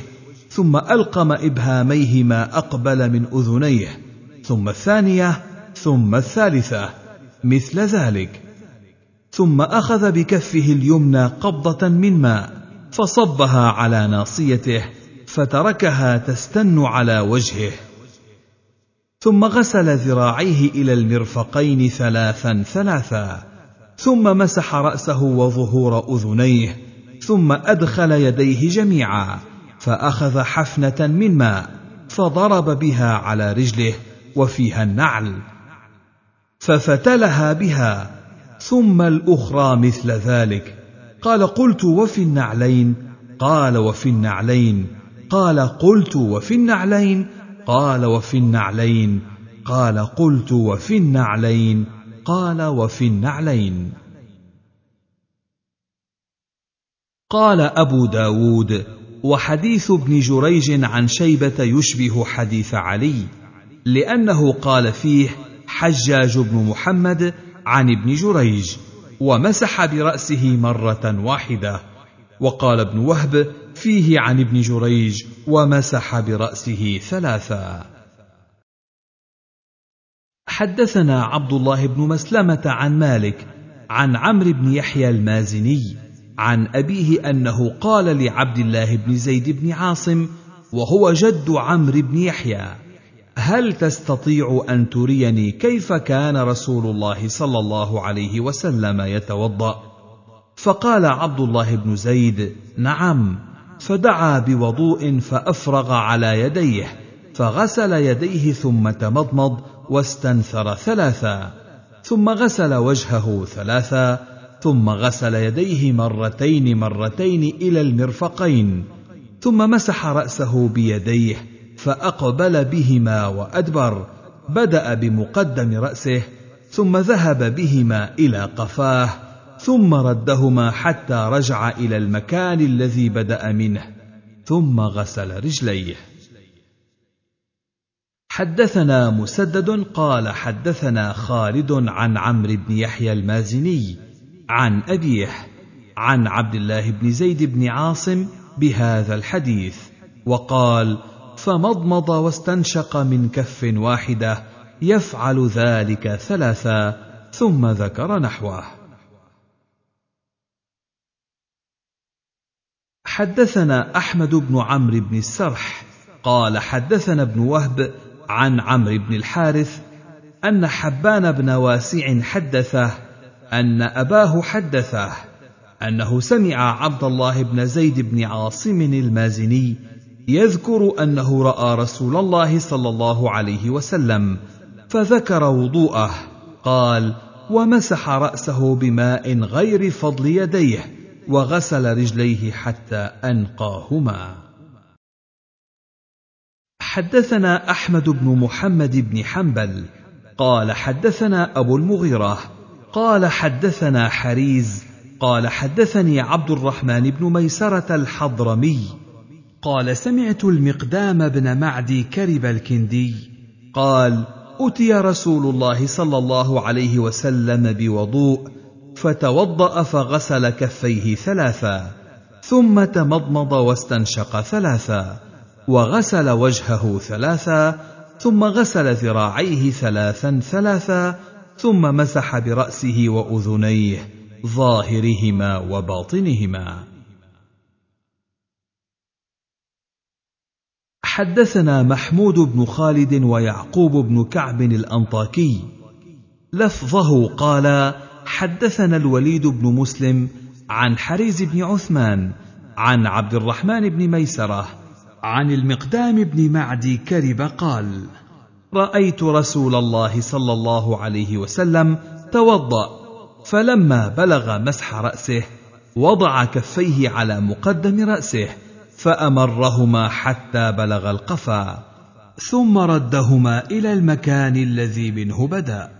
[SPEAKER 1] ثم ألقم ابهاميه ما أقبل من أذنيه. ثم الثانية ثم الثالثة مثل ذلك. ثم أخذ بكفه اليمنى قبضة من ماء فصبها على ناصيته فتركها تستن على وجهه. ثم غسل ذراعيه إلى المرفقين ثلاثا ثلاثا ثم مسح رأسه وظهور أذنيه ثم أدخل يديه جميعا فأخذ حفنة من ماء فضرب بها على رجله. وفيها النعل ففتلها بها ثم الأخرى مثل ذلك. قال قلت وفي النعلين؟ قال وفي النعلين. قال قلت وفي النعلين؟ قال وفي النعلين. قال قلت وفي النعلين. قال وفي النعلين. قال أبو داود وحديث ابن جريج عن شيبة يشبه حديث علي. لأنه قال فيه حجاج بن محمد عن ابن جريج ومسح برأسه مرة واحدة. وقال ابن وهب فيه عن ابن جريج ومسح برأسه ثلاثا حدثنا عبد الله بن مسلمة عن مالك عن عمرو بن يحيى المازني عن أبيه أنه قال لعبد الله بن زيد بن عاصم وهو جد عمرو بن يحيى. هل تستطيع أن تريني كيف كان رسول الله صلى الله عليه وسلم يتوضأ؟ فقال عبد الله بن زيد نعم. فدعا بوضوء فأفرغ على يديه فغسل يديه ثم تمضمض واستنثر ثلاثا ثم غسل وجهه ثلاثا ثم غسل يديه مرتين مرتين إلى المرفقين ثم مسح رأسه بيديه فأقبل بهما وأدبر بدأ بمقدم رأسه ثم ذهب بهما إلى قفاه ثم ردهما حتى رجع إلى المكان الذي بدأ منه ثم غسل رجليه. حدثنا مسدد قال حدثنا خالد عن عمرو بن يحيى المازني عن أبيه عن عبد الله بن زيد بن عاصم بهذا الحديث وقال فمضمض واستنشق من كف واحدة يفعل ذلك ثلاثا ثم ذكر نحوه. حدثنا أحمد بن عمرو بن السرح قال حدثنا ابن وهب عن عمرو بن الحارث أن حبان بن واسع حدثه أن أباه حدثه أنه سمع عبد الله بن زيد بن عاصم المازني يذكر أنه رأى رسول الله صلى الله عليه وسلم فذكر وضوءه قال ومسح رأسه بماء غير فضل يديه وغسل رجليه حتى أنقاهما. حدثنا أحمد بن محمد بن حنبل قال حدثنا أبو المغيرة قال حدثنا حريز قال حدثني عبد الرحمن بن ميسرة الحضرمي قال سمعت المقدام بن معدي كرب الكندي قال أتي رسول الله صلى الله عليه وسلم بوضوء فتوضأ فغسل كفيه ثلاثا ثم تمضمض واستنشق ثلاثا وغسل وجهه ثلاثا ثم غسل ذراعيه ثلاثا ثلاثا ثم مسح برأسه وأذنيه ظاهرهما وباطنهما حدثنا محمود بن خالد ويعقوب بن كعب الأنطاكي. لفظه قال حدثنا الوليد بن مسلم عن حريز بن عثمان عن عبد الرحمن بن ميسرة عن المقدام بن معدي كرب قال رأيت رسول الله صلى الله عليه وسلم توضأ فلما بلغ مسح رأسه وضع كفيه على مقدم رأسه فأمرهما حتى بلغ القفا ثم ردهما إلى المكان الذي منه بدا.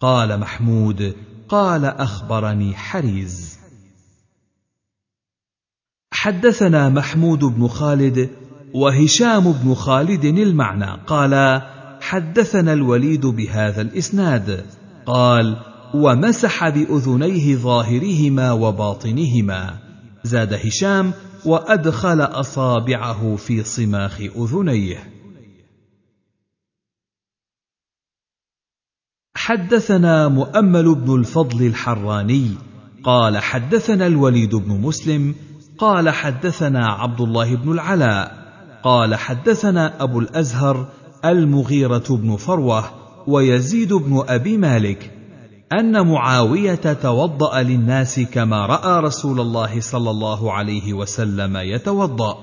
[SPEAKER 1] قال محمود قال أخبرني حريز. حدثنا محمود بن خالد وهشام بن خالد المعنى. قال حدثنا الوليد بهذا الإسناد. قال ومسح بأذنيه ظاهرهما وباطنهما. زاد هشام وأدخل أصابعه في صماخ أذنيه. حدثنا مؤمل بن الفضل الحراني قال حدثنا الوليد بن مسلم قال حدثنا عبد الله بن العلاء قال حدثنا أبو الأزهر المغيرة بن فروة ويزيد بن أبي مالك أن معاوية توضأ للناس كما رأى رسول الله صلى الله عليه وسلم يتوضأ.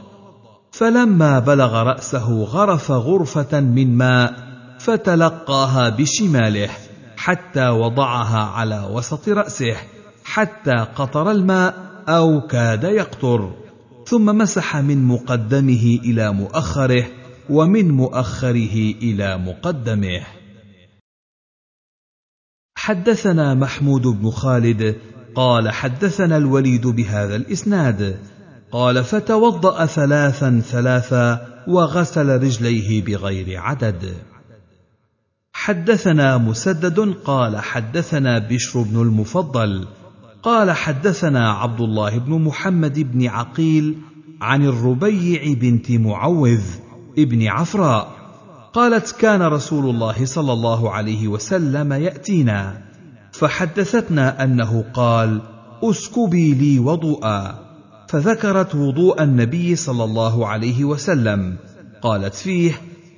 [SPEAKER 1] فلما بلغ رأسه غرف غرفة من ماء فتلقاها بشماله حتى وضعها على وسط رأسه حتى قطر الماء أو كاد يقطر. ثم مسح من مقدمه إلى مؤخره ومن مؤخره إلى مقدمه. حدثنا محمود بن خالد قال حدثنا الوليد بهذا الإسناد. قال فتوضأ ثلاثا ثلاثا وغسل رجليه بغير عدد. حدثنا مسدد قال حدثنا بشر بن المفضل قال حدثنا عبد الله بن محمد بن عقيل عن الربيع بنت معوذ ابن عفراء قالت كان رسول الله صلى الله عليه وسلم يأتينا. فحدثتنا أنه قال أسكبي لي وضوءا. فذكرت وضوء النبي صلى الله عليه وسلم. قالت فيه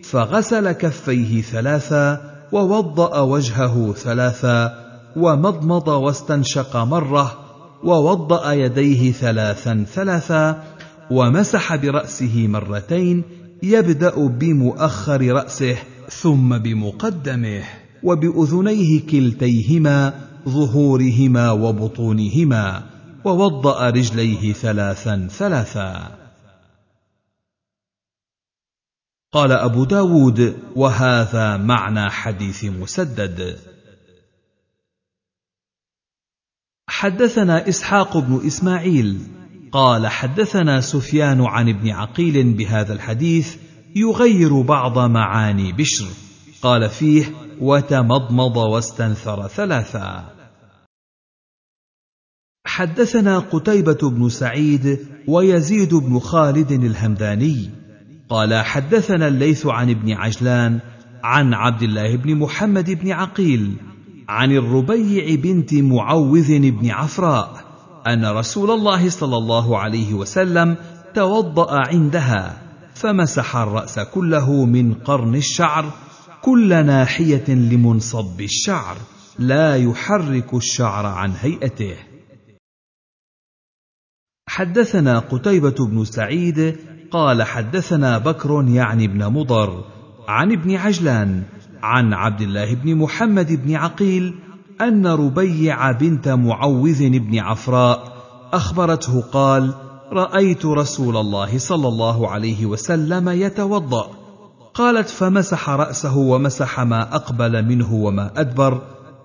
[SPEAKER 1] فغسل كفيه ثلاثا ووضأ وجهه ثلاثا ومضمض واستنشق مرة ووضأ يديه ثلاثا ثلاثا ومسح برأسه مرتين يبدأ بمؤخر رأسه ثم بمقدمه وبأذنيه كلتيهما ظهورهما وبطونهما ووضأ رجليه ثلاثا ثلاثا. قال أبو داود وهذا معنى حديث مسدد. حدثنا إسحاق بن إسماعيل قال حدثنا سفيان عن ابن عقيل بهذا الحديث يغير بعض معاني بشر. قال فيه وتمضمض واستنثر ثلاثا حدثنا قتيبة بن سعيد ويزيد بن خالد الهمداني. قال حدثنا الليث عن ابن عجلان عن عبد الله بن محمد بن عقيل عن الربيع بنت معوذ بن عفراء أن رسول الله صلى الله عليه وسلم توضأ عندها فمسح الرأس كله من قرن الشعر كل ناحية لمنصب الشعر لا يحرك الشعر عن هيئته. حدثنا قتيبة بن سعيد قال حدثنا بكر يعني ابن مضر عن ابن عجلان عن عبد الله بن محمد بن عقيل أن ربيع بنت معوذ بن عفراء أخبرته قال رأيت رسول الله صلى الله عليه وسلم يتوضأ قالت فمسح رأسه ومسح ما أقبل منه وما أدبر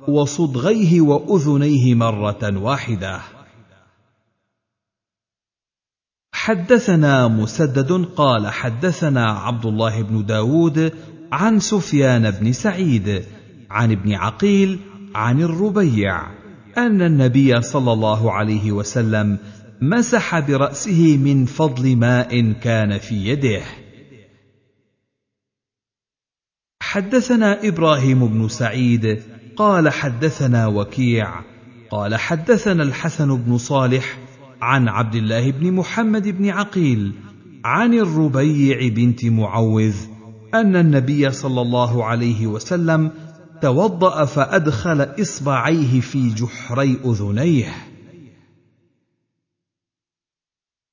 [SPEAKER 1] وصدغيه وأذنيه مرة واحدة حدثنا مسدد قال حدثنا عبد الله بن داود عن سفيان بن سعيد عن ابن عقيل عن الربيع أن النبي صلى الله عليه وسلم مسح برأسه من فضل ماء كان في يده. حدثنا إبراهيم بن سعيد قال حدثنا وكيع قال حدثنا الحسن بن صالح عن عبد الله بن محمد بن عقيل عن الربيع بنت معوذ أن النبي صلى الله عليه وسلم توضأ فأدخل إصبعيه في جحري أذنيه.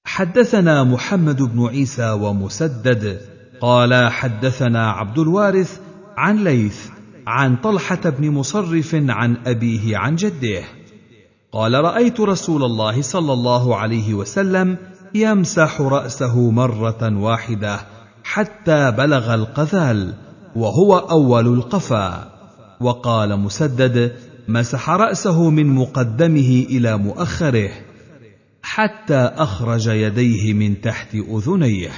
[SPEAKER 1] حدثنا محمد بن عيسى ومسدد قال حدثنا عبد الوارث عن ليث عن طلحة بن مصرف عن أبيه عن جده. قال رأيت رسول الله صلى الله عليه وسلم يمسح رأسه مرة واحدة حتى بلغ القذال وهو أول القفا. وقال مسدد مسح رأسه من مقدمه إلى مؤخره حتى أخرج يديه من تحت أذنيه.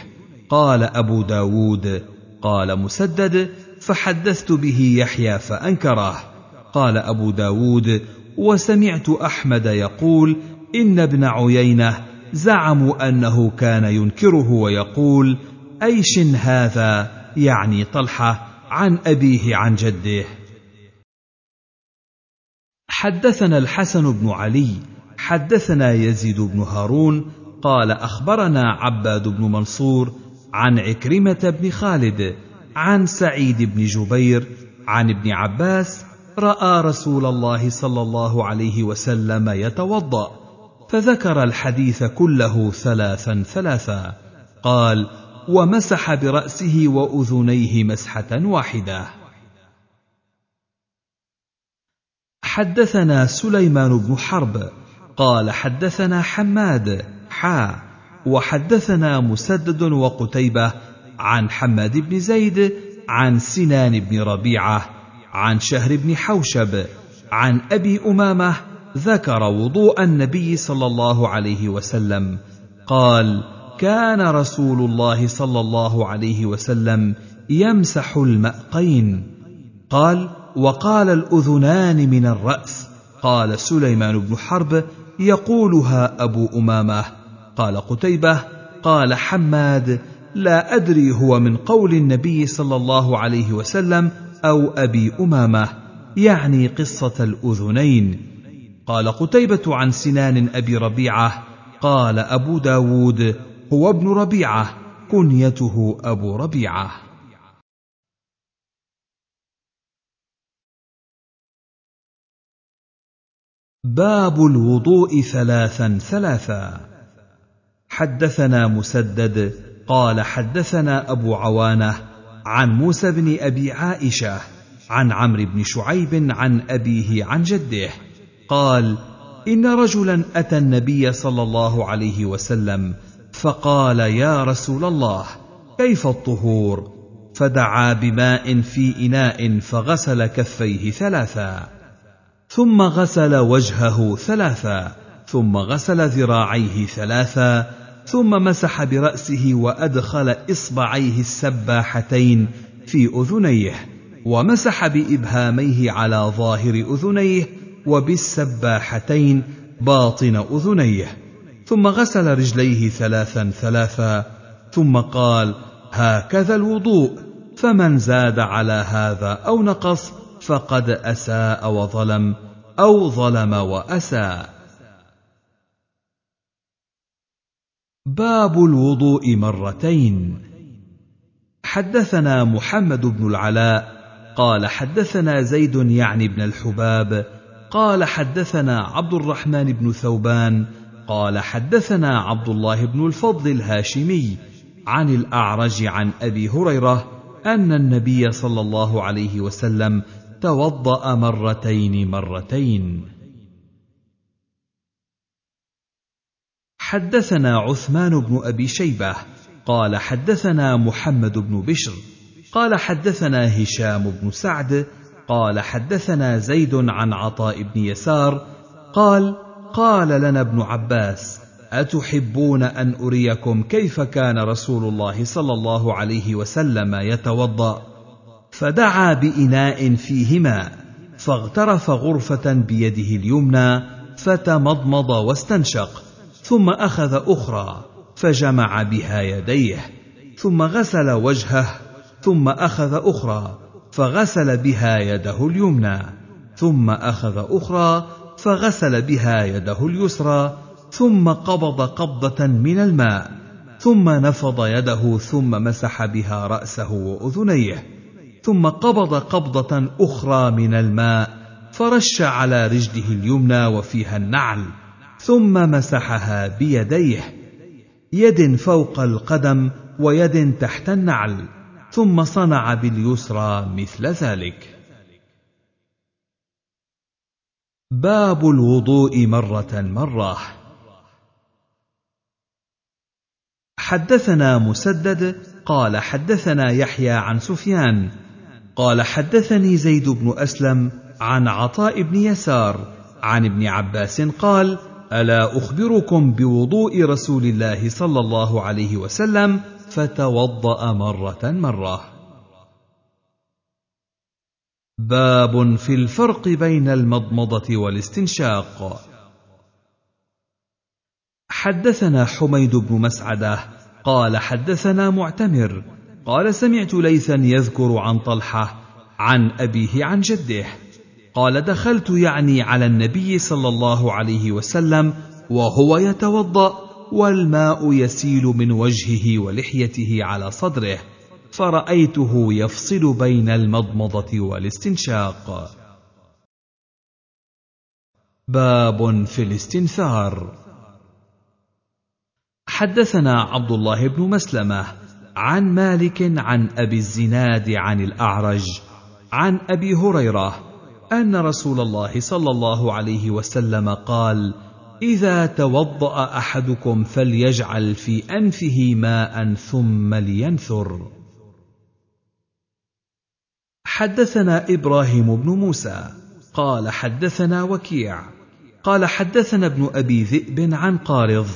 [SPEAKER 1] قال أبو داود قال مسدد فحدثت به يحيى فأنكره. قال أبو داود وسمعت أحمد يقول إن ابن عيينة زعموا أنه كان ينكره ويقول أيش هذا؟ يعني طلحة عن أبيه عن جده. حدثنا الحسن بن علي حدثنا يزيد بن هارون قال أخبرنا عباد بن منصور عن عكرمة بن خالد عن سعيد بن جبير عن ابن عباس رأى رسول الله صلى الله عليه وسلم يتوضأ فذكر الحديث كله ثلاثا ثلاثا قال ومسح برأسه وأذنيه مسحة واحدة. حدثنا سليمان بن حرب قال حدثنا حماد حا وحدثنا مسدد وقتيبة عن حماد بن زيد عن سنان بن ربيعة عن شهر بن حوشب عن أبي أمامة ذكر وضوء النبي صلى الله عليه وسلم قال كان رسول الله صلى الله عليه وسلم يمسح المأقين قال وقال الأذنان من الرأس قال سليمان بن حرب يقولها أبو أمامة. قال قتيبة قال حماد لا أدري هو من قول النبي صلى الله عليه وسلم أو أبي أمامة يعني قصة الأذنين. قال قتيبة عن سنان أبي ربيعة قال أبو داود هو ابن ربيعة كنيته أبو ربيعة. باب الوضوء ثلاثا ثلاثا. حدثنا مسدد قال حدثنا أبو عوانة عن موسى بن أبي عائشة عن عمرو بن شعيب عن أبيه عن جده قال إن رجلا أتى النبي صلى الله عليه وسلم فقال يا رسول الله كيف الطهور؟ فدعا بماء في إناء فغسل كفيه ثلاثا. ثم غسل وجهه ثلاثا ثم غسل ذراعيه ثلاثا ثم مسح برأسه وأدخل إصبعيه السباحتين في أذنيه ومسح بإبهاميه على ظاهر أذنيه وبالسباحتين باطن أذنيه ثم غسل رجليه ثلاثا ثلاثا ثم قال هكذا الوضوء فمن زاد على هذا أو نقص فقد أساء وظلم أو ظلم واساء باب الوضوء مرتين. حدثنا محمد بن العلاء قال حدثنا زيد يعني بن الحباب قال حدثنا عبد الرحمن بن ثوبان قال حدثنا عبد الله بن الفضل الهاشمي عن الأعرج عن أبي هريرة أن النبي صلى الله عليه وسلم توضأ مرتين مرتين. حدثنا عثمان بن أبي شيبة قال حدثنا محمد بن بشر قال حدثنا هشام بن سعد قال حدثنا زيد عن عطاء بن يسار قال قال لنا ابن عباس أتحبون أن أريكم كيف كان رسول الله صلى الله عليه وسلم يتوضأ؟ فدعا بإناء فيه ماء فاغترف غرفة بيده اليمنى فتمضمض واستنشق ثم أخذ أخرى فجمع بها يديه ثم غسل وجهه ثم أخذ أخرى فغسل بها يده اليمنى ثم أخذ أخرى فغسل بها يده اليسرى ثم قبض قبضة من الماء ثم نفض يده ثم مسح بها رأسه وأذنيه. ثم قبض قبضة أخرى من الماء فرش على رجله اليمنى وفيها النعل ثم مسحها بيديه يد فوق القدم ويد تحت النعل ثم صنع باليسرى مثل ذلك. باب الوضوء مرة مرة. حدثنا مسدد قال حدثنا يحيى عن سفيان قال حدثني زيد بن أسلم عن عطاء بن يسار عن ابن عباس قال ألا أخبركم بوضوء رسول الله صلى الله عليه وسلم فتوضأ مرة مرة. باب في الفرق بين المضمضة والاستنشاق. حدثنا حميد بن مسعدة قال حدثنا معتمر قال سمعت ليثا يذكر عن طلحة عن أبيه عن جده. قال دخلت يعني على النبي صلى الله عليه وسلم وهو يتوضأ والماء يسيل من وجهه ولحيته على صدره فرأيته يفصل بين المضمضة والاستنشاق. باب في الاستنثار. حدثنا عبد الله بن مسلمة عن مالك عن أبي الزناد عن الأعرج عن أبي هريرة أن رسول الله صلى الله عليه وسلم قال إذا توضأ أحدكم فليجعل في أنفه ماء ثم لينثر. حدثنا إبراهيم بن موسى قال حدثنا وكيع قال حدثنا ابن أبي ذئب عن قارض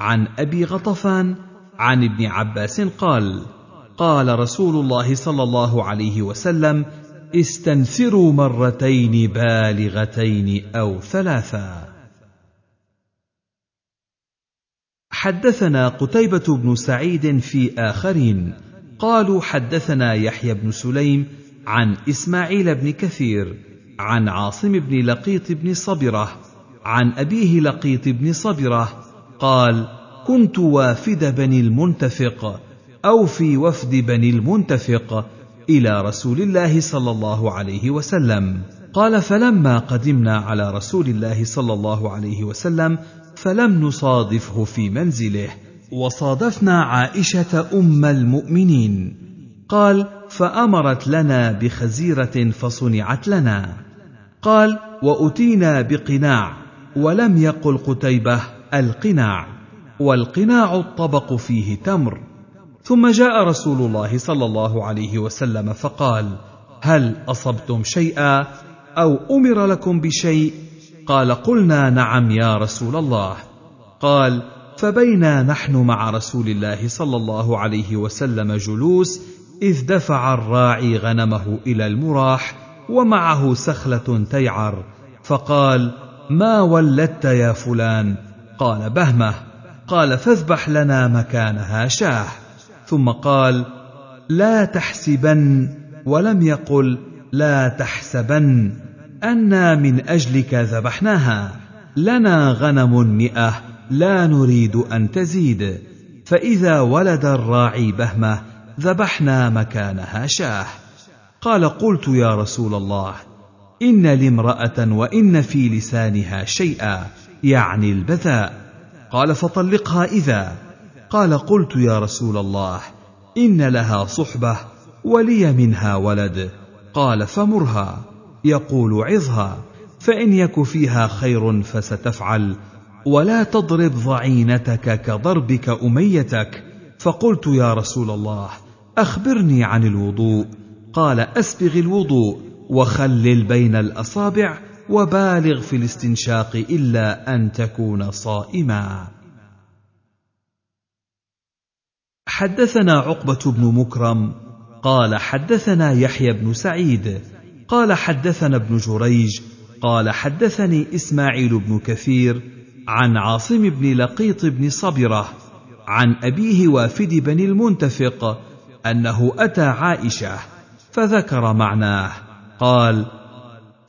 [SPEAKER 1] عن أبي غطفان عن ابن عباس قال قال رسول الله صلى الله عليه وسلم استنثروا مرتين بالغتين أو ثلاثا. حدثنا قتيبة بن سعيد في آخرين قالوا حدثنا يحيى بن سليم عن إسماعيل بن كثير عن عاصم بن لقيط بن صبرة عن أبيه لقيط بن صبرة قال كنت وافد بني المنتفق أو في وفد بني المنتفق إلى رسول الله صلى الله عليه وسلم. قال فلما قدمنا على رسول الله صلى الله عليه وسلم فلم نصادفه في منزله وصادفنا عائشة أم المؤمنين. قال فأمرت لنا بخزيرة فصنعت لنا. قال وأتينا بقناع ولم يقل قتيبة القناع. والقناع الطبق فيه تمر. ثم جاء رسول الله صلى الله عليه وسلم فقال هل أصبتم شيئا أو أمر لكم بشيء؟ قال قلنا نعم يا رسول الله. قال فبينا نحن مع رسول الله صلى الله عليه وسلم جلوس إذ دفع الراعي غنمه إلى المراح ومعه سخلة تيعر فقال ما ولدت يا فلان؟ قال بهمة. قال فاذبح لنا مكانها شاه. ثم قال لا تحسبن ولم يقل لا تحسبن أنا من أجلك ذبحناها. لنا غنم مئة لا نريد أن تزيد. فإذا ولد الراعي بهمة ذبحنا مكانها شاه. قال قلت يا رسول الله إن لامرأة وإن في لسانها شيئا يعني البذاء. قال فطلقها إذا. قال قلت يا رسول الله إن لها صحبة ولي منها ولد. قال فمرها. يقول عظها. فإن يك فيها خير فستفعل. ولا تضرب ضعينتك كضربك أميتك. فقلت يا رسول الله أخبرني عن الوضوء. قال أسبغ الوضوء وخلل بين الأصابع وبالغ في الاستنشاق إلا أن تكون صائما. حدثنا عقبة بن مكرم قال حدثنا يحيى بن سعيد قال حدثنا ابن جريج قال حدثني إسماعيل بن كثير عن عاصم بن لقيط بن صبرة عن أبيه وافد بن المنتفق أنه أتى عائشة فذكر معناه قال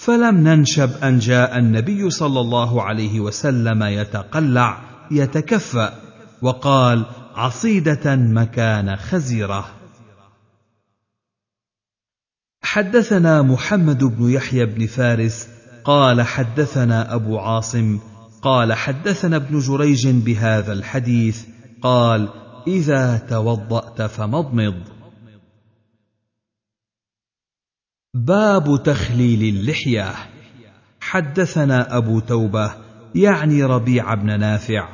[SPEAKER 1] فلم ننشب أن جاء النبي صلى الله عليه وسلم يتقلع يتكفأ وقال عصيدة مكان خزيرة. حدثنا محمد بن يحيى بن فارس قال حدثنا أبو عاصم قال حدثنا ابن جريج بهذا الحديث قال إذا توضأت فمضمض. باب تخليل اللحية. حدثنا أبو توبة يعني ربيع بن نافع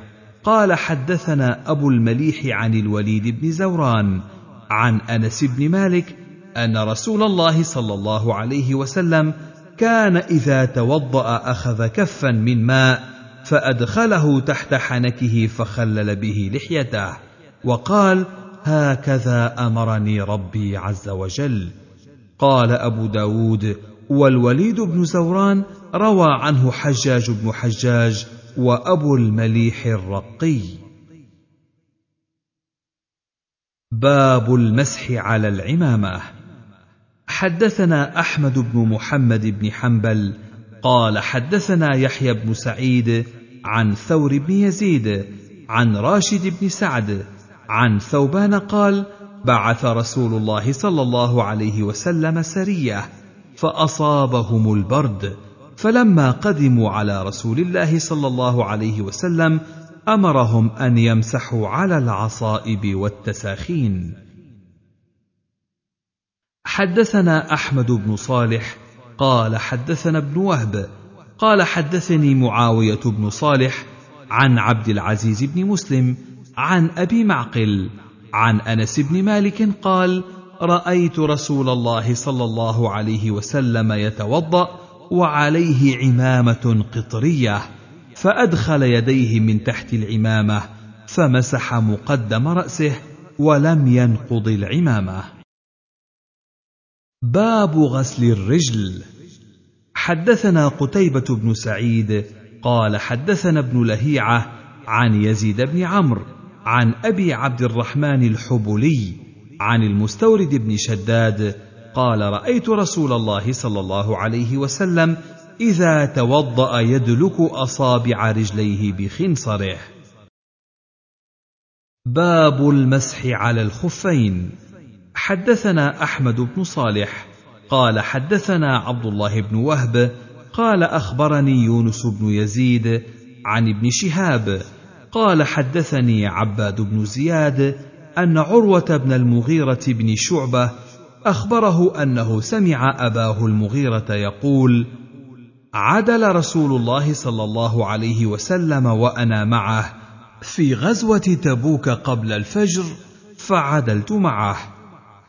[SPEAKER 1] قال حدثنا أبو المليح عن الوليد بن زوران عن أنس بن مالك أن رسول الله صلى الله عليه وسلم كان إذا توضأ أخذ كفا من ماء فأدخله تحت حنكه فخلل به لحيته وقال هكذا أمرني ربي عز وجل. قال أبو داود والوليد بن زوران روى عنه حجاج بن حجاج وأبو المليح الرقي. باب المسح على العمامة. حدثنا أحمد بن محمد بن حنبل قال حدثنا يحيى بن سعيد عن ثور بن يزيد عن راشد بن سعد عن ثوبان قال بعث رسول الله صلى الله عليه وسلم سرية فأصابهم البرد. فلما قدموا على رسول الله صلى الله عليه وسلم أمرهم أن يمسحوا على العصائب والتساخين. حدثنا أحمد بن صالح قال حدثنا ابن وهب قال حدثني معاوية بن صالح عن عبد العزيز بن مسلم عن أبي معقل عن أنس بن مالك قال رأيت رسول الله صلى الله عليه وسلم يتوضأ وعليه عمامة قطرية فأدخل يديه من تحت العمامة فمسح مقدم رأسه ولم ينقض العمامة. باب غسل الرجل. حدثنا قتيبة بن سعيد قال حدثنا ابن لهيعة عن يزيد بن عمرو عن أبي عبد الرحمن الحبلي عن المستورد بن شداد قال رأيت رسول الله صلى الله عليه وسلم إذا توضأ يدلك أصابع رجليه بخنصره. باب المسح على الخفين حدثنا أحمد بن صالح قال حدثنا عبد الله بن وهب قال أخبرني يونس بن يزيد عن ابن شهاب قال حدثني عباد بن زياد أن عروة بن المغيرة بن شعبة أخبره أنه سمع أباه المغيرة يقول عدل رسول الله صلى الله عليه وسلم وأنا معه في غزوة تبوك قبل الفجر فعدلت معه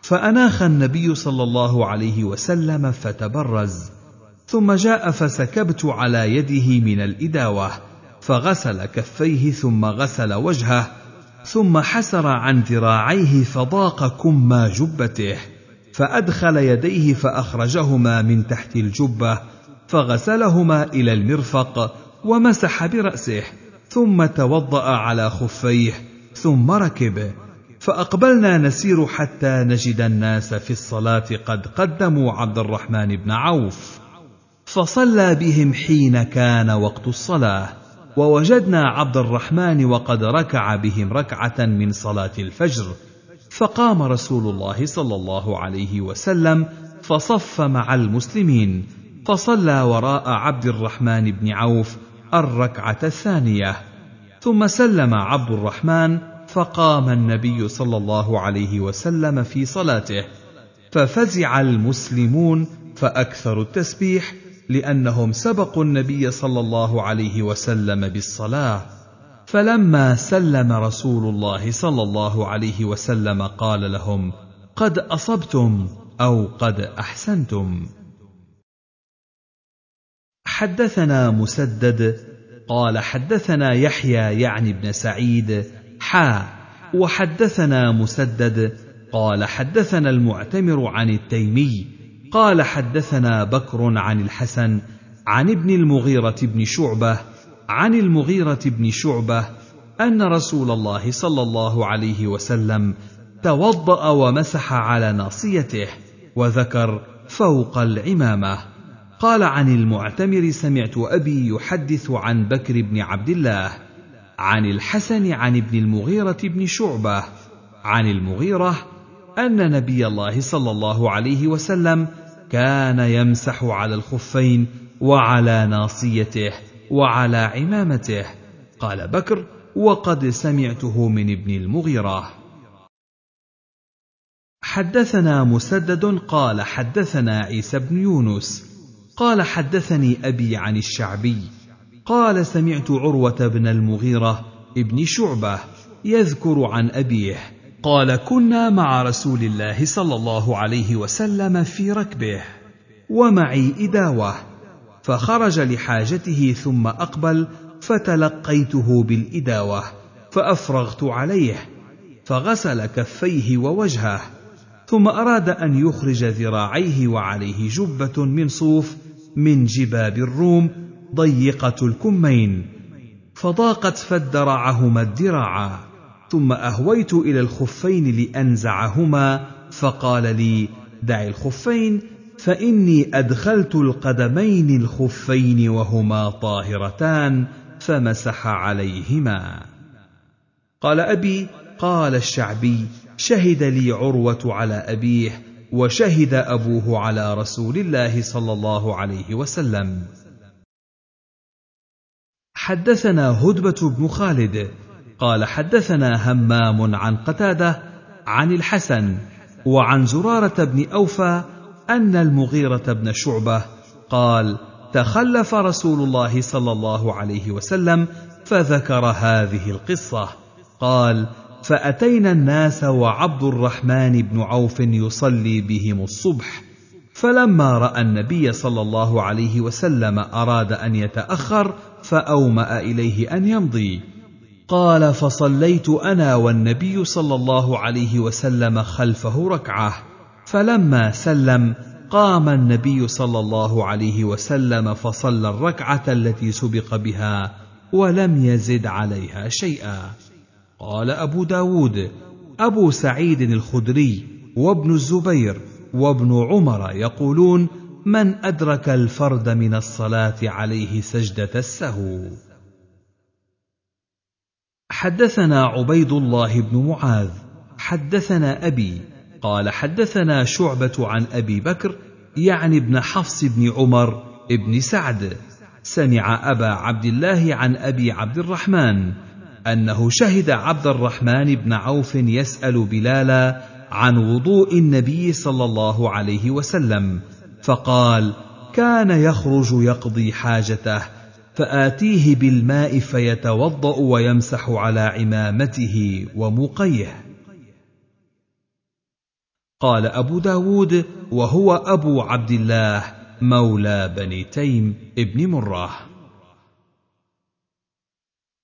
[SPEAKER 1] فأناخ النبي صلى الله عليه وسلم فتبرز ثم جاء فسكبت على يده من الإداوة فغسل كفيه ثم غسل وجهه ثم حسر عن ذراعيه فضاق كما جبته فأدخل يديه فأخرجهما من تحت الجبة فغسلهما إلى المرفق ومسح برأسه ثم توضأ على خفيه ثم ركب. فأقبلنا نسير حتى نجد الناس في الصلاة قد قدموا عبد الرحمن بن عوف فصلى بهم حين كان وقت الصلاة. ووجدنا عبد الرحمن وقد ركع بهم ركعة من صلاة الفجر فقام رسول الله صلى الله عليه وسلم فصف مع المسلمين فصلى وراء عبد الرحمن بن عوف الركعة الثانية. ثم سلم عبد الرحمن فقام النبي صلى الله عليه وسلم في صلاته ففزع المسلمون فاكثروا التسبيح لأنهم سبقوا النبي صلى الله عليه وسلم بالصلاة فلما سلم رسول الله صلى الله عليه وسلم قال لهم قد أصبتم أو قد أحسنتم. حدثنا مسدد قال حدثنا يحيى يعني ابن سعيد حا وحدثنا مسدد قال حدثنا المعتمر عن التيمي قال حدثنا بكر عن الحسن عن ابن المغيرة بن شعبة عن المغيرة بن شعبة أن رسول الله صلى الله عليه وسلم توضأ ومسح على ناصيته وذكر فوق العمامة. قال عن المعتمر سمعت أبي يحدث عن بكر بن عبد الله عن الحسن عن ابن المغيرة بن شعبة عن المغيرة أن نبي الله صلى الله عليه وسلم كان يمسح على الخفين وعلى ناصيته وعلى عمامته. قال بكر وقد سمعته من ابن المغيرة. حدثنا مسدد قال حدثنا عيسى بن يونس. قال حدثني أبي عن الشعبي. قال سمعت عروة بن المغيرة ابن شعبة يذكر عن أبيه. قال كنا مع رسول الله صلى الله عليه وسلم في ركبه ومعي إداوة. فخرج لحاجته ثم أقبل فتلقيته بالإداوة فأفرغت عليه فغسل كفيه ووجهه ثم أراد أن يخرج ذراعيه وعليه جبة من صوف من جباب الروم ضيقة الكمين فضاقت فادرعهما الدراعا ثم أهويت إلى الخفين لأنزعهما فقال لي دع الخفين فإني أدخلت القدمين الخفين وهما طاهرتان فمسح عليهما. قال أبي قال الشعبي شهد لي عروة على أبيه وشهد أبوه على رسول الله صلى الله عليه وسلم. حدثنا هدبة بن خالد قال حدثنا همام عن قتادة عن الحسن وعن زرارة بن أوفى أن المغيرة بن شعبة قال تخلف رسول الله صلى الله عليه وسلم فذكر هذه القصة. قال فأتينا الناس وعبد الرحمن بن عوف يصلي بهم الصبح فلما رأى النبي صلى الله عليه وسلم أراد أن يتأخر فأومأ إليه أن يمضي. قال فصليت أنا والنبي صلى الله عليه وسلم خلفه ركعة فلما سلم قام النبي صلى الله عليه وسلم فصلى الركعة التي سبق بها ولم يزد عليها شيئا. قال أبو داود أبو سعيد الخدري وابن الزبير وابن عمر يقولون من أدرك الفرد من الصلاة عليه سجدة السهو؟ حدثنا عبيد الله بن معاذ حدثنا أبي قال حدثنا شعبة عن أبي بكر يعني ابن حفص بن عمر ابن سعد. سمع أبا عبد الله عن أبي عبد الرحمن أنه شهد عبد الرحمن بن عوف يسأل بلالا عن وضوء النبي صلى الله عليه وسلم فقال كان يخرج يقضي حاجته فآتيه بالماء فيتوضأ ويمسح على عمامته وموقيه قال أبو داود وهو أبو عبد الله مولى بني تيم ابن مره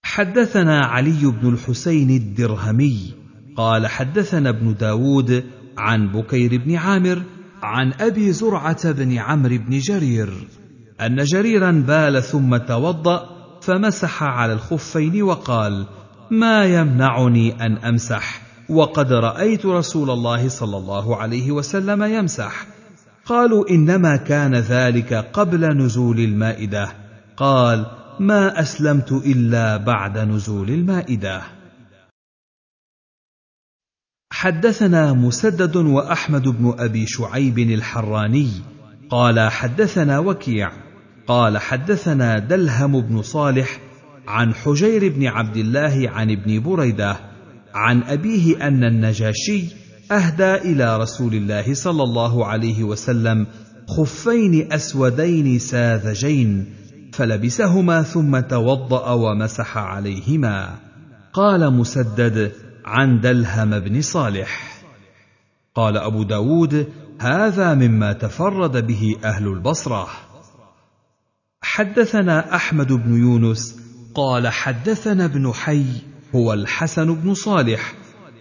[SPEAKER 1] حدثنا علي بن الحسين الدرهمي قال حدثنا ابن داود عن بكير بن عامر عن أبي زرعة بن عمرو بن جرير أن جريرا بال ثم توضأ فمسح على الخفين وقال ما يمنعني أن أمسح؟ وقد رأيت رسول الله صلى الله عليه وسلم يمسح. قالوا إنما كان ذلك قبل نزول المائدة. قال ما أسلمت إلا بعد نزول المائدة. حدثنا مسدد وأحمد بن أبي شعيب الحراني قال حدثنا وكيع قال حدثنا دلهم بن صالح عن حجير بن عبد الله عن ابن بريدة عن أبيه أن النجاشي أهدى إلى رسول الله صلى الله عليه وسلم خفين أسودين ساذجين فلبسهما ثم توضأ ومسح عليهما. قال مسدد عن دلهم بن صالح قال أبو داود هذا مما تفرد به أهل البصرة. حدثنا أحمد بن يونس قال حدثنا ابن حي هو الحسن بن صالح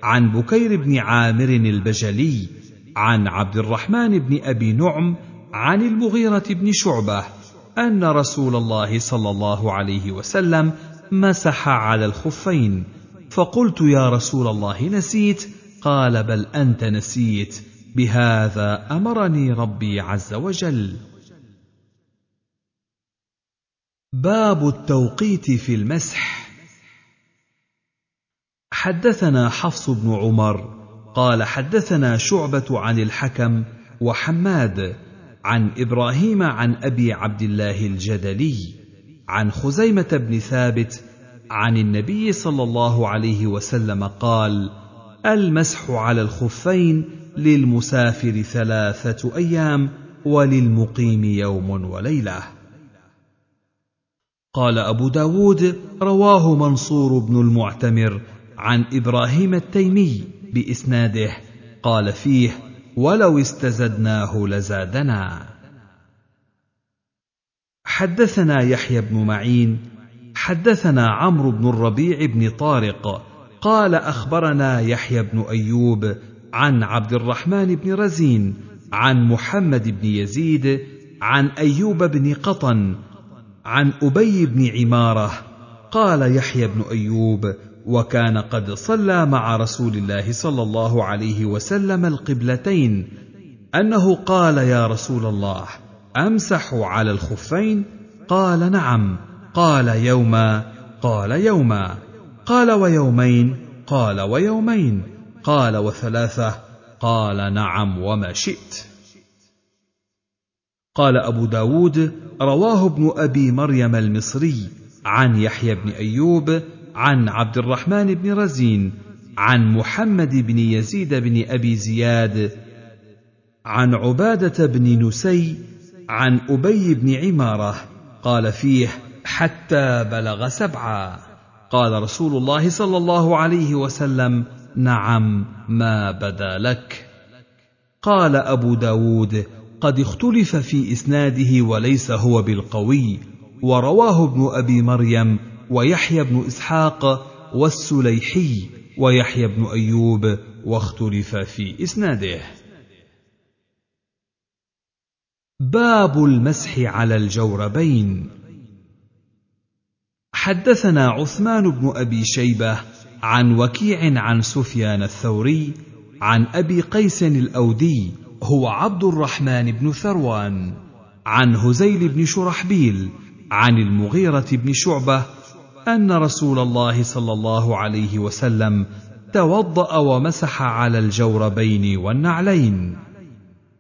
[SPEAKER 1] عن بكير بن عامر البجلي عن عبد الرحمن بن أبي نعم عن المغيرة بن شعبة أن رسول الله صلى الله عليه وسلم مسح على الخفين فقلت يا رسول الله نسيت؟ قال بل أنت نسيت بهذا أمرني ربي عز وجل. باب التوقيت في المسح. حدثنا حفص بن عمر قال حدثنا شعبة عن الحكم وحماد عن إبراهيم عن أبي عبد الله الجدلي عن خزيمة بن ثابت عن النبي صلى الله عليه وسلم قال المسح على الخفين للمسافر ثلاثة أيام وللمقيم يوم وليلة. قال أبو داود رواه منصور بن المعتمر عن إبراهيم التيمي بإسناده قال فيه ولو استزدناه لزادنا. حدثنا يحيى بن معين حدثنا عمرو بن الربيع بن طارق قال أخبرنا يحيى بن أيوب عن عبد الرحمن بن رزين عن محمد بن يزيد عن أيوب بن قطن عن أبي بن عمارة قال يحيى بن أيوب وكان قد صلى مع رسول الله صلى الله عليه وسلم القبلتين أنه قال يا رسول الله أمسح على الخفين؟ قال نعم. قال يوما؟ قال يوما. قال ويومين؟ قال ويومين. قال وثلاثة؟ قال نعم وما شئت. قال أبو داود رواه ابن أبي مريم المصري عن يحيى بن أيوب عن عبد الرحمن بن رزين عن محمد بن يزيد بن أبي زياد عن عبادة بن نسي عن أبي بن عمارة قال فيه حتى بلغ سبعا قال رسول الله صلى الله عليه وسلم نعم ما بدا لك. قال أبو داود قد اختلف في إسناده وليس هو بالقوي ورواه ابن أبي مريم ويحيى بن إسحاق والسليحي ويحيى بن أيوب واختلف في إسناده. باب المسح على الجوربين. حدثنا عثمان بن أبي شيبة عن وكيع عن سفيان الثوري عن أبي قيس الأودي هو عبد الرحمن بن ثروان عن هزيل بن شرحبيل عن المغيرة بن شعبة أن رسول الله صلى الله عليه وسلم توضأ ومسح على الجوربين والنعلين.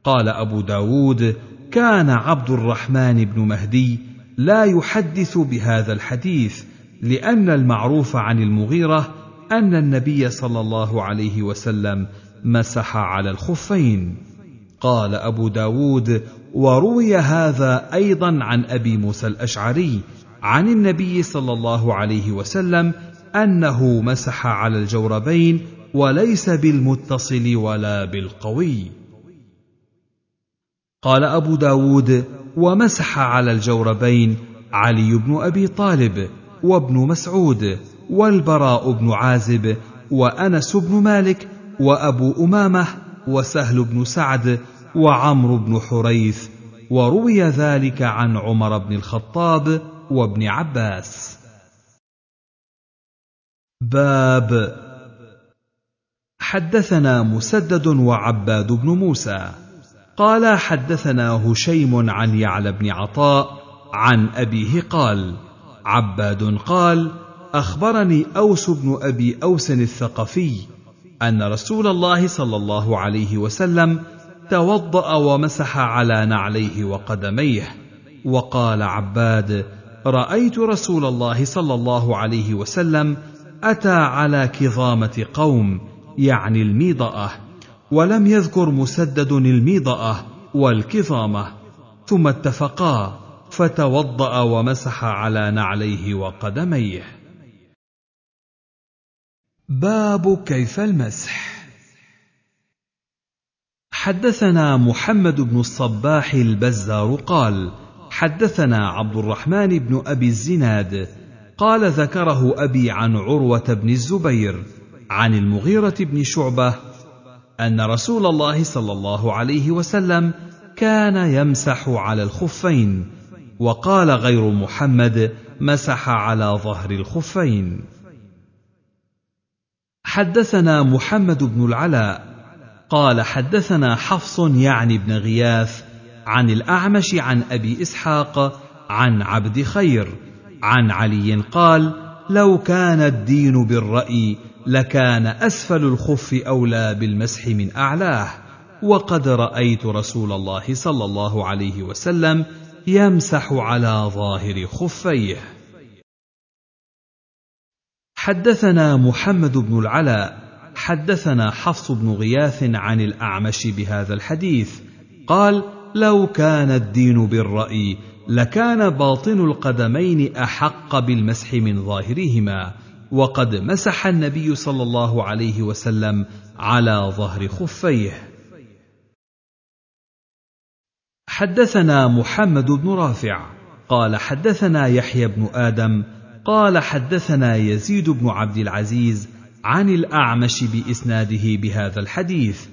[SPEAKER 1] قال أبو داود كان عبد الرحمن بن مهدي لا يحدث بهذا الحديث لأن المعروف عن المغيرة أن النبي صلى الله عليه وسلم مسح على الخفين. قال أبو داود وروي هذا أيضا عن أبي موسى الأشعري عن النبي صلى الله عليه وسلم أنه مسح على الجوربين وليس بالمتصل ولا بالقوي. قال أبو داود ومسح على الجوربين علي بن أبي طالب وابن مسعود والبراء بن عازب وأنس بن مالك وأبو أمامة وسهل بن سعد وعمرو بن حريث وروي ذلك عن عمر بن الخطاب وابن عباس. باب حدثنا مسدد وعباد بن موسى. قال حدثنا هشيم عن يعلى بن عطاء عن أبيه قال عباد قال أخبرني أوس بن أبي أوس الثقفي أن رسول الله صلى الله عليه وسلم توضأ ومسح على نعليه وقدميه. وقال عباد رأيت رسول الله صلى الله عليه وسلم أتى على كظامة قوم يعني الميضأة ولم يذكر مسدد الميضأة والكظامة. ثم اتفقا فتوضأ ومسح على نعليه وقدميه. باب كيف المسح. حدثنا محمد بن الصباح البزار قال حدثنا عبد الرحمن بن أبي الزناد قال ذكره أبي عن عروة بن الزبير عن المغيرة بن شعبة أن رسول الله صلى الله عليه وسلم كان يمسح على الخفين وقال غير محمد مسح على ظهر الخفين. حدثنا محمد بن العلاء. قال حدثنا حفص يعني بن غياث عن الأعمش عن أبي إسحاق عن عبد خير عن علي قال لو كان الدين بالرأي لكان أسفل الخف أولى بالمسح من أعلاه وقد رأيت رسول الله صلى الله عليه وسلم يمسح على ظاهر خفيه حدثنا محمد بن العلاء حدثنا حفص بن غياث عن الأعمش بهذا الحديث قال لو كان الدين بالرأي لكان باطن القدمين أحق بالمسح من ظاهرهما وقد مسح النبي صلى الله عليه وسلم على ظهر خفيه. حدثنا محمد بن رافع قال حدثنا يحيى بن آدم قال حدثنا يزيد بن عبد العزيز عن الأعمش بإسناده بهذا الحديث.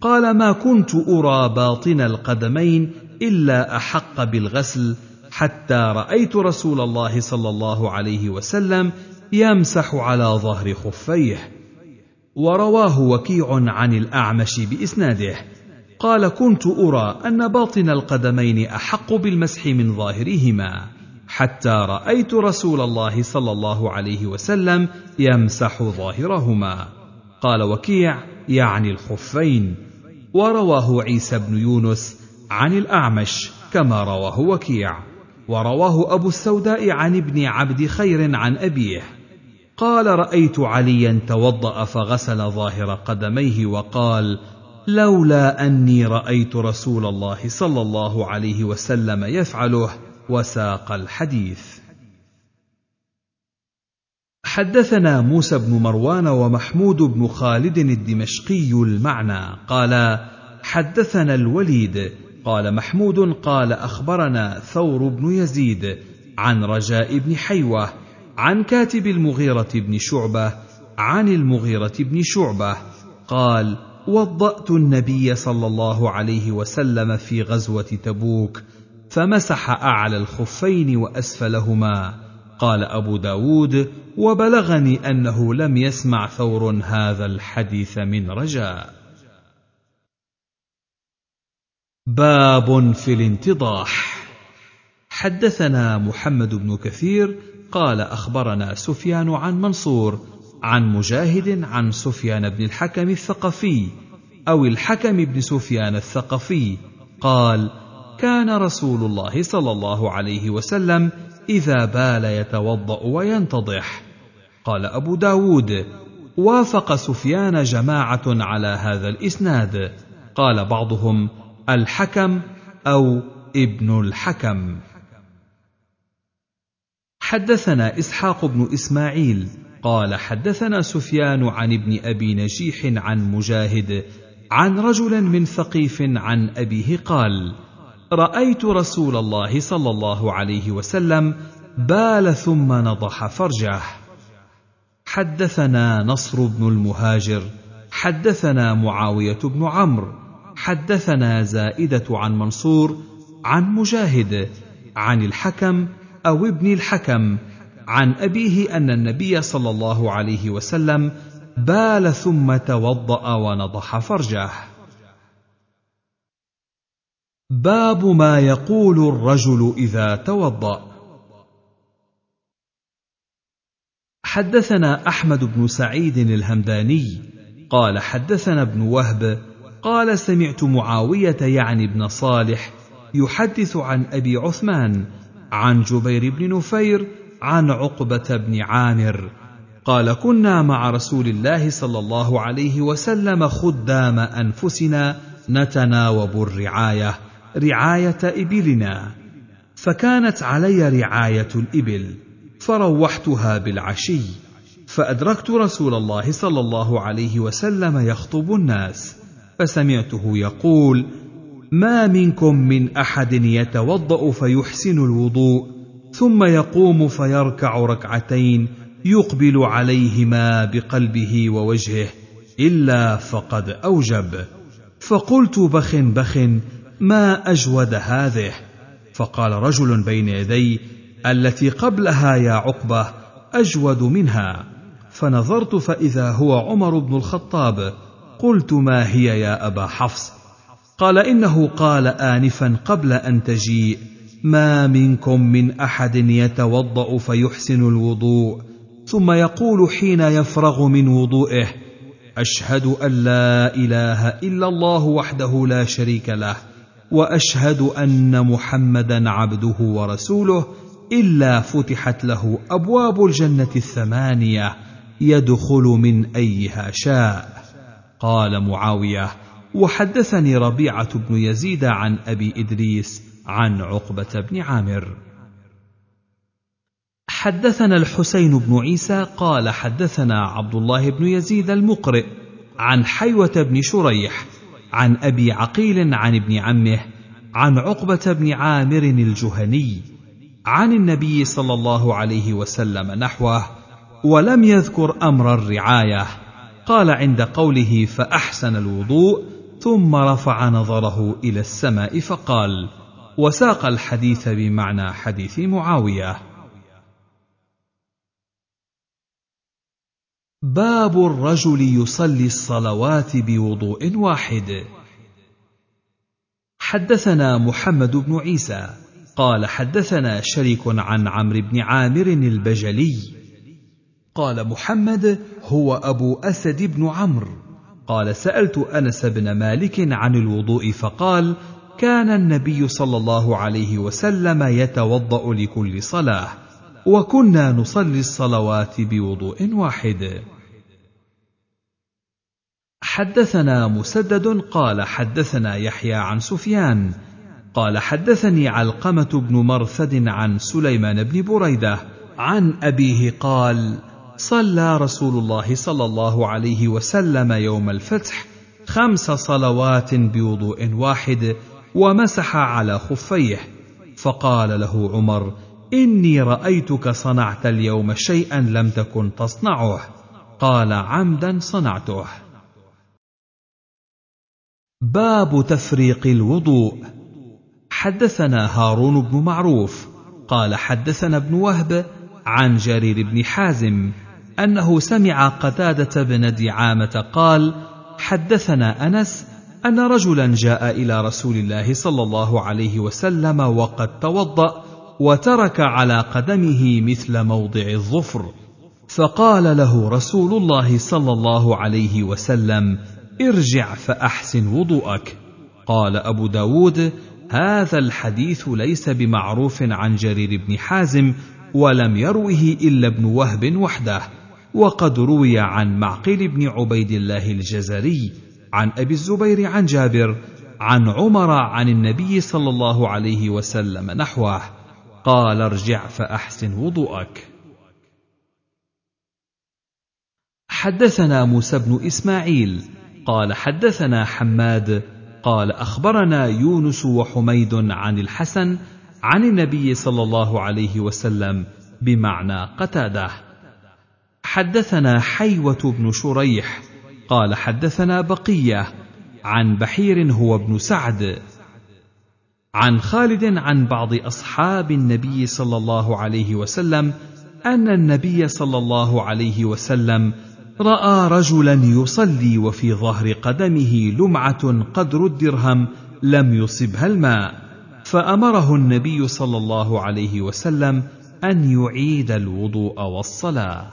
[SPEAKER 1] قال ما كنت أرى باطن القدمين إلا أحق بالغسل حتى رأيت رسول الله صلى الله عليه وسلم يمسح على ظهر خفيه. ورواه وكيع عن الأعمش بإسناده. قال كنت أرى أن باطن القدمين أحق بالمسح من ظاهرهما. حتى رأيت رسول الله صلى الله عليه وسلم يمسح ظاهرهما. قال وكيع يعني الخفين. ورواه عيسى بن يونس عن الأعمش كما رواه وكيع. ورواه أبو السوداء عن ابن عبد خير عن أبيه. قال رأيت عليا توضأ فغسل ظاهر قدميه وقال لولا أني رأيت رسول الله صلى الله عليه وسلم يفعله وساق الحديث. حدثنا موسى بن مروان ومحمود بن خالد الدمشقي المعنى قال حدثنا الوليد قال محمود قال أخبرنا ثور بن يزيد عن رجاء بن حيوة عن كاتب المغيرة بن شعبة عن المغيرة بن شعبة قال وضأت النبي صلى الله عليه وسلم في غزوة تبوك فمسح أعلى الخفين وأسفلهما. قال أبو داود وبلغني أنه لم يسمع ثور هذا الحديث من رجاء. باب في الانتضاح. حدثنا محمد بن كثير قال أخبرنا سفيان عن منصور عن مجاهد عن سفيان بن الحكم الثقفي أو الحكم بن سفيان الثقفي قال كان رسول الله صلى الله عليه وسلم إذا بال يتوضأ وينتضح. قال أبو داود وافق سفيان جماعة على هذا الإسناد. قال بعضهم الحكم أو ابن الحكم. حدثنا إسحاق بن إسماعيل قال حدثنا سفيان عن ابن أبي نجيح عن مجاهد عن رجل من ثقيف عن أبيه قال رأيت رسول الله صلى الله عليه وسلم بال ثم نضح فرجه. حدثنا نصر بن المهاجر حدثنا معاوية بن عمرو حدثنا زائدة عن منصور عن مجاهد عن الحكم أو ابن الحكم عن أبيه أن النبي صلى الله عليه وسلم بال ثم توضأ ونضح فرجه. باب ما يقول الرجل إذا توضأ. حدثنا أحمد بن سعيد الهمداني قال حدثنا ابن وهب قال سمعت معاوية يعني بن صالح يحدث عن أبي عثمان عن جبير بن نفير عن عقبة بن عامر قال كنا مع رسول الله صلى الله عليه وسلم خدام أنفسنا نتناوب الرعاية. رعاية إبلنا. فكانت علي رعاية الإبل فروحتها بالعشي. فأدركت رسول الله صلى الله عليه وسلم يخطب الناس فسمعته يقول ما منكم من أحد يتوضأ فيحسن الوضوء ثم يقوم فيركع ركعتين يقبل عليهما بقلبه ووجهه إلا فقد أوجب فقلت بخ بخ ما أجود هذه؟ فقال رجل بين يدي التي قبلها يا عقبة أجود منها. فنظرت فإذا هو عمر بن الخطاب قلت ما هي يا أبا حفص؟ قال إنه قال انفا قبل أن تجيء ما منكم من أحد يتوضأ فيحسن الوضوء ثم يقول حين يفرغ من وضوئه أشهد أن لا إله إلا الله وحده لا شريك له. وأشهد أن محمدا عبده ورسوله إلا فتحت له أبواب الجنة الثمانية يدخل من أيها شاء. قال معاوية وحدثني ربيعة بن يزيد عن أبي إدريس عن عقبة بن عامر. حدثنا الحسين بن عيسى قال حدثنا عبد الله بن يزيد المقرئ عن حيوة بن شريح عن أبي عقيل عن ابن عمه عن عقبة بن عامر الجهني عن النبي صلى الله عليه وسلم نحوه ولم يذكر أمر الرعاية. قال عند قوله فأحسن الوضوء ثم رفع نظره إلى السماء فقال وساق الحديث بمعنى حديث معاوية. باب الرجل يصلي الصلوات بوضوء واحد. حدثنا محمد بن عيسى قال حدثنا شريك عن عمرو بن عامر البجلي. قال محمد هو أبو أسد بن عمرو. قال سألت أنس بن مالك عن الوضوء فقال كان النبي صلى الله عليه وسلم يتوضأ لكل صلاة وكنا نصلي الصلوات بوضوء واحد. حدثنا مسدد قال حدثنا يحيى عن سفيان قال حدثني علقمة بن مرثد عن سليمان بن بريدة عن أبيه قال صلى رسول الله صلى الله عليه وسلم يوم الفتح خمس صلوات بوضوء واحد ومسح على خفيه. فقال له عمر إني رأيتك صنعت اليوم شيئا لم تكن تصنعه. قال عمدا صنعته. باب تفريق الوضوء. حدثنا هارون بن معروف. قال حدثنا ابن وهب عن جرير بن حازم أنه سمع قتادة بن دعامة قال حدثنا أنس أن رجلا جاء إلى رسول الله صلى الله عليه وسلم وقد توضأ وترك على قدمه مثل موضع الظفر. فقال له رسول الله صلى الله عليه وسلم ارجع فأحسن وضوءك. قال أبو داود هذا الحديث ليس بمعروف عن جرير بن حازم ولم يروه إلا ابن وهب وحده. وقد روي عن معقل بن عبيد الله الجزري عن أبي الزبير عن جابر عن عمر عن النبي صلى الله عليه وسلم نحوه. قال ارجع فأحسن وضوءك. حدثنا موسى بن إسماعيل قال حدثنا حماد قال أخبرنا يونس وحميد عن الحسن عن النبي صلى الله عليه وسلم بمعنى قتادة. حدثنا حيوة بن شريح قال حدثنا بقية عن بحير هو ابن سعد عن خالد عن بعض أصحاب النبي صلى الله عليه وسلم أن النبي صلى الله عليه وسلم رأى رجلا يصلي وفي ظهر قدمه لمعة قدر الدرهم لم يصبها الماء. فأمره النبي صلى الله عليه وسلم أن يعيد الوضوء والصلاة.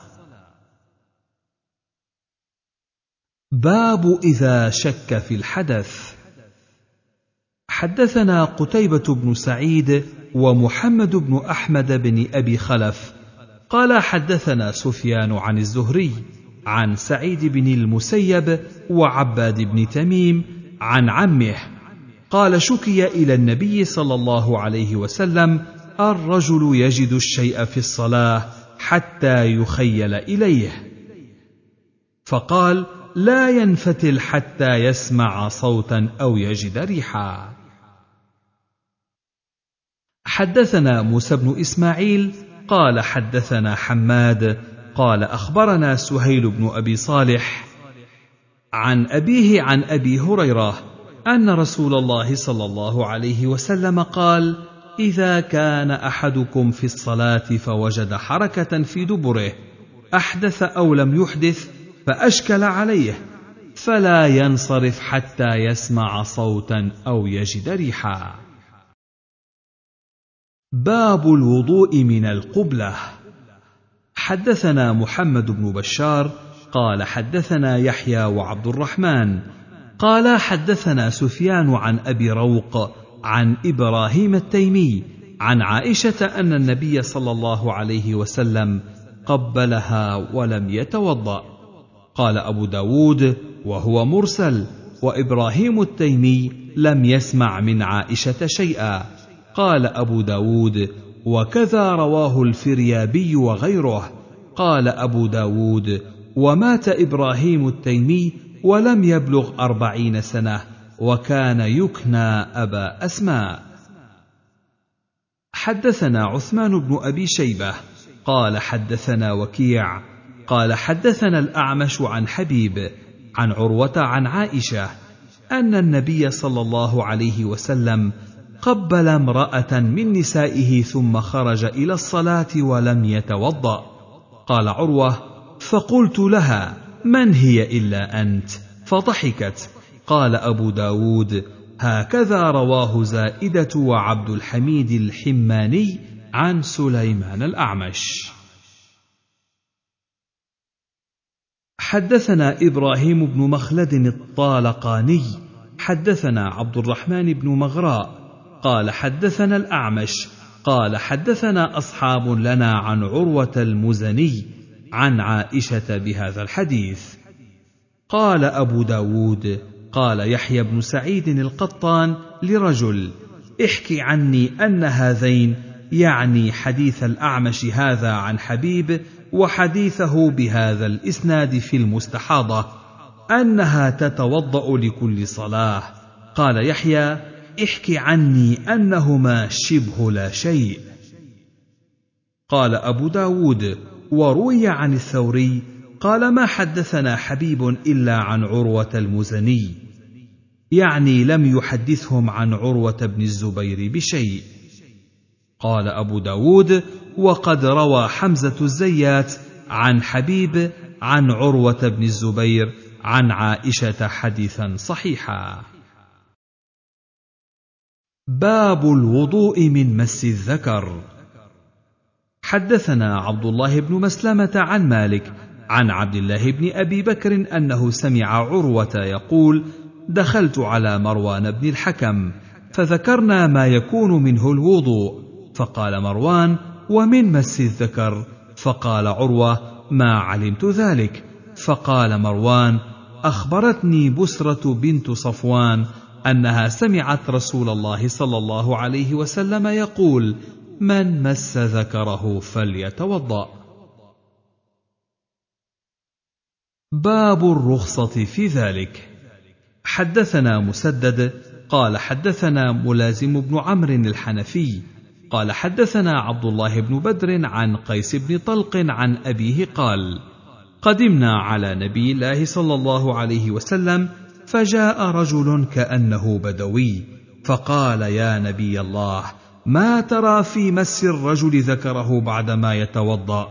[SPEAKER 1] باب إذا شك في الحدث. حدثنا قتيبة بن سعيد ومحمد بن أحمد بن أبي خلف. قال حدثنا سفيان عن الزهري عن سعيد بن المسيب وعباد بن تميم عن عمه. قال شكي إلى النبي صلى الله عليه وسلم الرجل يجد الشيء في الصلاة حتى يخيل إليه. فقال لا ينفتل حتى يسمع صوتا أو يجد ريحا. حدثنا موسى بن إسماعيل قال حدثنا حماد قال أخبرنا سهيل بن أبي صالح عن أبيه عن أبي هريرة أن رسول الله صلى الله عليه وسلم قال إذا كان أحدكم في الصلاة فوجد حركة في دبره أحدث أو لم يحدث فأشكل عليه فلا ينصرف حتى يسمع صوتا أو يجد ريحا. باب الوضوء من القبلة. حدثنا محمد بن بشار قال حدثنا يحيى وعبد الرحمن قال حدثنا سفيان عن أبي روق عن إبراهيم التيمي عن عائشة أن النبي صلى الله عليه وسلم قبلها ولم يتوضأ. قال أبو داود وهو مرسل وإبراهيم التيمي لم يسمع من عائشة شيئا. قال أبو داود وكذا رواه الفريابي وغيره. قال أبو داود ومات إبراهيم التيمي ولم يبلغ أربعين سنة وكان يكنى أبا أسماء. حدثنا عثمان بن أبي شيبة قال حدثنا وكيع قال حدثنا الأعمش عن حبيب عن عروة عن عائشة أن النبي صلى الله عليه وسلم قبل امرأة من نسائه ثم خرج إلى الصلاة ولم يتوضأ. قال عروة فقلت لها من هي إلا أنت؟ فضحكت. قال أبو داود هكذا رواه زائدة وعبد الحميد الحماني عن سليمان الأعمش. حدثنا إبراهيم بن مخلد الطالقاني حدثنا عبد الرحمن بن مغراء قال حدثنا الأعمش قال حدثنا أصحاب لنا عن عروة المزني عن عائشة بهذا الحديث. قال أبو داود قال يحيى بن سعيد القطان لرجل احكي عني أن هذين يعني حديث الأعمش هذا عن حبيب وحديثه بهذا الإسناد في المستحاضة أنها تتوضأ لكل صلاة. قال يحيى احكي عني أنهما شبه لا شيء. قال أبو داود وروي عن الثوري قال ما حدثنا حبيب إلا عن عروة المزني. يعني لم يحدثهم عن عروة بن الزبير بشيء. قال أبو داود وقد روى حمزة الزيات عن حبيب عن عروة بن الزبير عن عائشة حديثا صحيحا. باب الوضوء من مس الذكر. حدثنا عبد الله بن مسلمة عن مالك عن عبد الله بن أبي بكر أنه سمع عروة يقول دخلت على مروان بن الحكم فذكرنا ما يكون منه الوضوء فقال مروان ومن مس الذكر؟ فقال عروة ما علمت ذلك. فقال مروان أخبرتني بسرة بنت صفوان أنها سمعت رسول الله صلى الله عليه وسلم يقول من مس ذكره فليتوضأ. باب الرخصة في ذلك. حدثنا مسدد قال حدثنا ملازم بن عمرو الحنفي قال حدثنا عبد الله بن بدر عن قيس بن طلق عن أبيه قال قدمنا على نبي الله صلى الله عليه وسلم فجاء رجل كأنه بدوي فقال يا نبي الله ما ترى في مس الرجل ذكره بعدما يتوضأ؟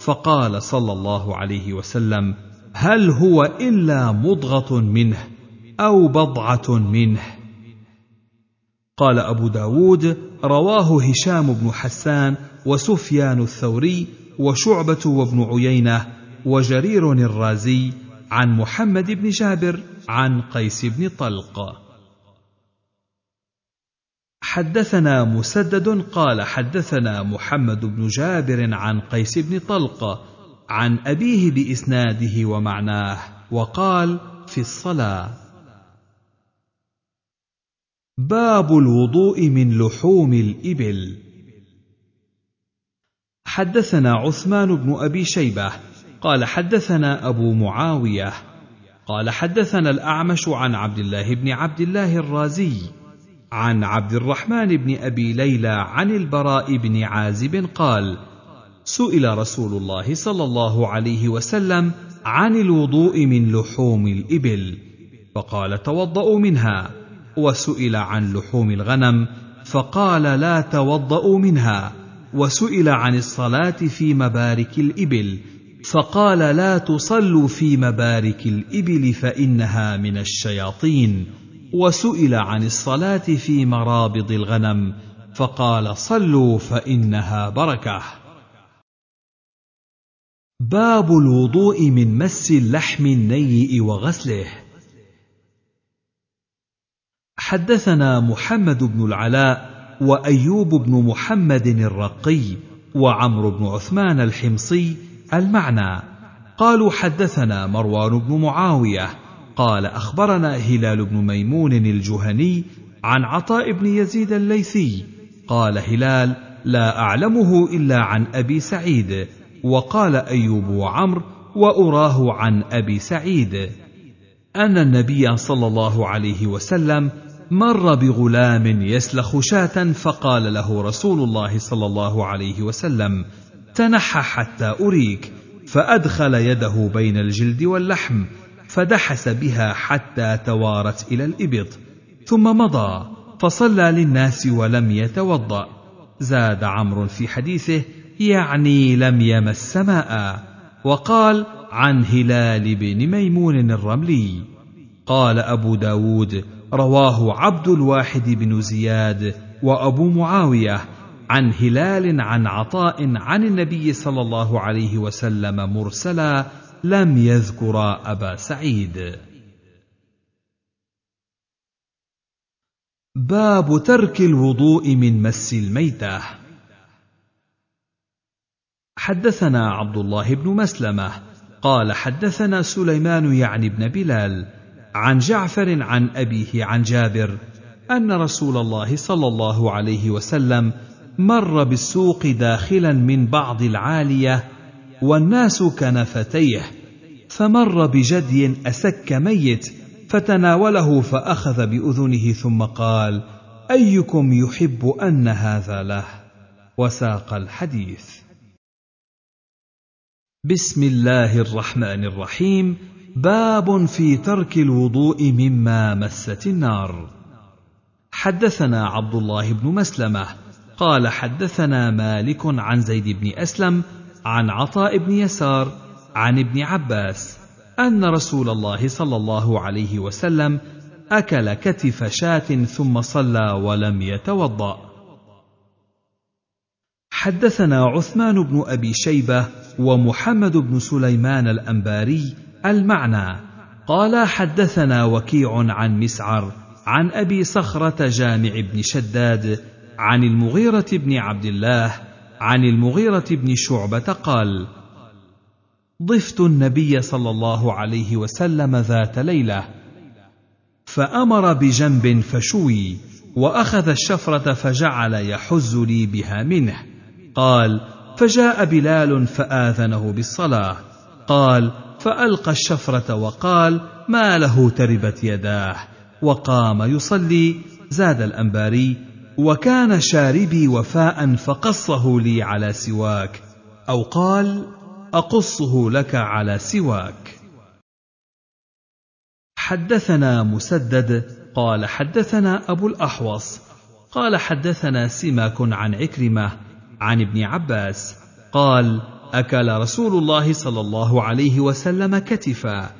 [SPEAKER 1] فقال صلى الله عليه وسلم هل هو إلا مضغة منه أو بضعة منه؟ قال أبو داود رواه هشام بن حسان وسفيان الثوري وشعبة وابن عيينة وجرير الرازي عن محمد بن جابر. عن قيس بن طلق. حدثنا مسدد قال حدثنا محمد بن جابر عن قيس بن طلق عن أبيه بإسناده ومعناه وقال في الصلاة. باب الوضوء من لحوم الإبل. حدثنا عثمان بن أبي شيبة قال حدثنا أبو معاوية قال حدثنا الأعمش عن عبد الله بن عبد الله الرازي عن عبد الرحمن بن أبي ليلى عن البراء بن عازب قال سئل رسول الله صلى الله عليه وسلم عن الوضوء من لحوم الإبل فقال توضأوا منها وسئل عن لحوم الغنم فقال لا توضأوا منها وسئل عن الصلاة في مبارك الإبل فقال لا تصلوا في مبارك الإبل فإنها من الشياطين. وسئل عن الصلاة في مرابض الغنم فقال صلوا فإنها بركة. باب الوضوء من مس اللحم النيء وغسله. حدثنا محمد بن العلاء وأيوب بن محمد الرقي وعمرو بن عثمان الحمصي المعنى. قالوا حدثنا مروان بن معاوية. قال أخبرنا هلال بن ميمون الجهني عن عطاء بن يزيد الليثي. قال هلال لا أعلمه إلا عن أبي سعيد. وقال أيوب وعمر وأراه عن أبي سعيد. أن النبي صلى الله عليه وسلم مر بغلام يسلخ شاة فقال له رسول الله صلى الله عليه وسلم تنحى حتى أريك فأدخل يده بين الجلد واللحم فدحس بها حتى توارت إلى الإبط ثم مضى فصلى للناس ولم يتوضأ. زاد عمرو في حديثه يعني لم يمس ماء وقال عن هلال بن ميمون الرملي قال أبو داود رواه عبد الواحد بن زياد وأبو معاوية عن هلال عن عطاء عن النبي صلى الله عليه وسلم مرسلا لم يذكرا أبا سعيد. باب ترك الوضوء من مس الميتة. حدثنا عبد الله بن مسلمة. قال حدثنا سليمان يعني بن بلال عن جعفر عن أبيه عن جابر أن رسول الله صلى الله عليه وسلم مر بالسوق داخلا من بعض العالية والناس كنفتيه فمر بجدي أسك ميت فتناوله فأخذ بأذنه ثم قال أيكم يحب أن هذا له؟ وساق الحديث. بسم الله الرحمن الرحيم. باب في ترك الوضوء مما مست النار. حدثنا عبد الله بن مسلمة قال حدثنا مالك عن زيد بن أسلم عن عطاء بن يسار عن ابن عباس أن رسول الله صلى الله عليه وسلم أكل كتف شاة ثم صلى ولم يتوضأ. حدثنا عثمان بن أبي شيبة ومحمد بن سليمان الأنباري المعنى. قال حدثنا وكيع عن مسعر عن أبي صخرة جامع بن شداد عن المغيرة بن عبد الله عن المغيرة بن شعبة قال: ضفت النبي صلى الله عليه وسلم ذات ليلة، فأمر بجنب فشوي، وأخذ الشفرة فجعل يحز لي بها منه. قال: فجاء بلال فآذنه بالصلاة، قال: فألقى الشفرة وقال: ما له تربت يداه، وقام يصلي، زاد الأنباري: وكان شاربي وفاء فقصه لي على سواك أو قال أقصه لك على سواك. حدثنا مسدد قال حدثنا أبو الأحوص قال حدثنا سماك عن عكرمة عن ابن عباس قال أكل رسول الله صلى الله عليه وسلم كتفا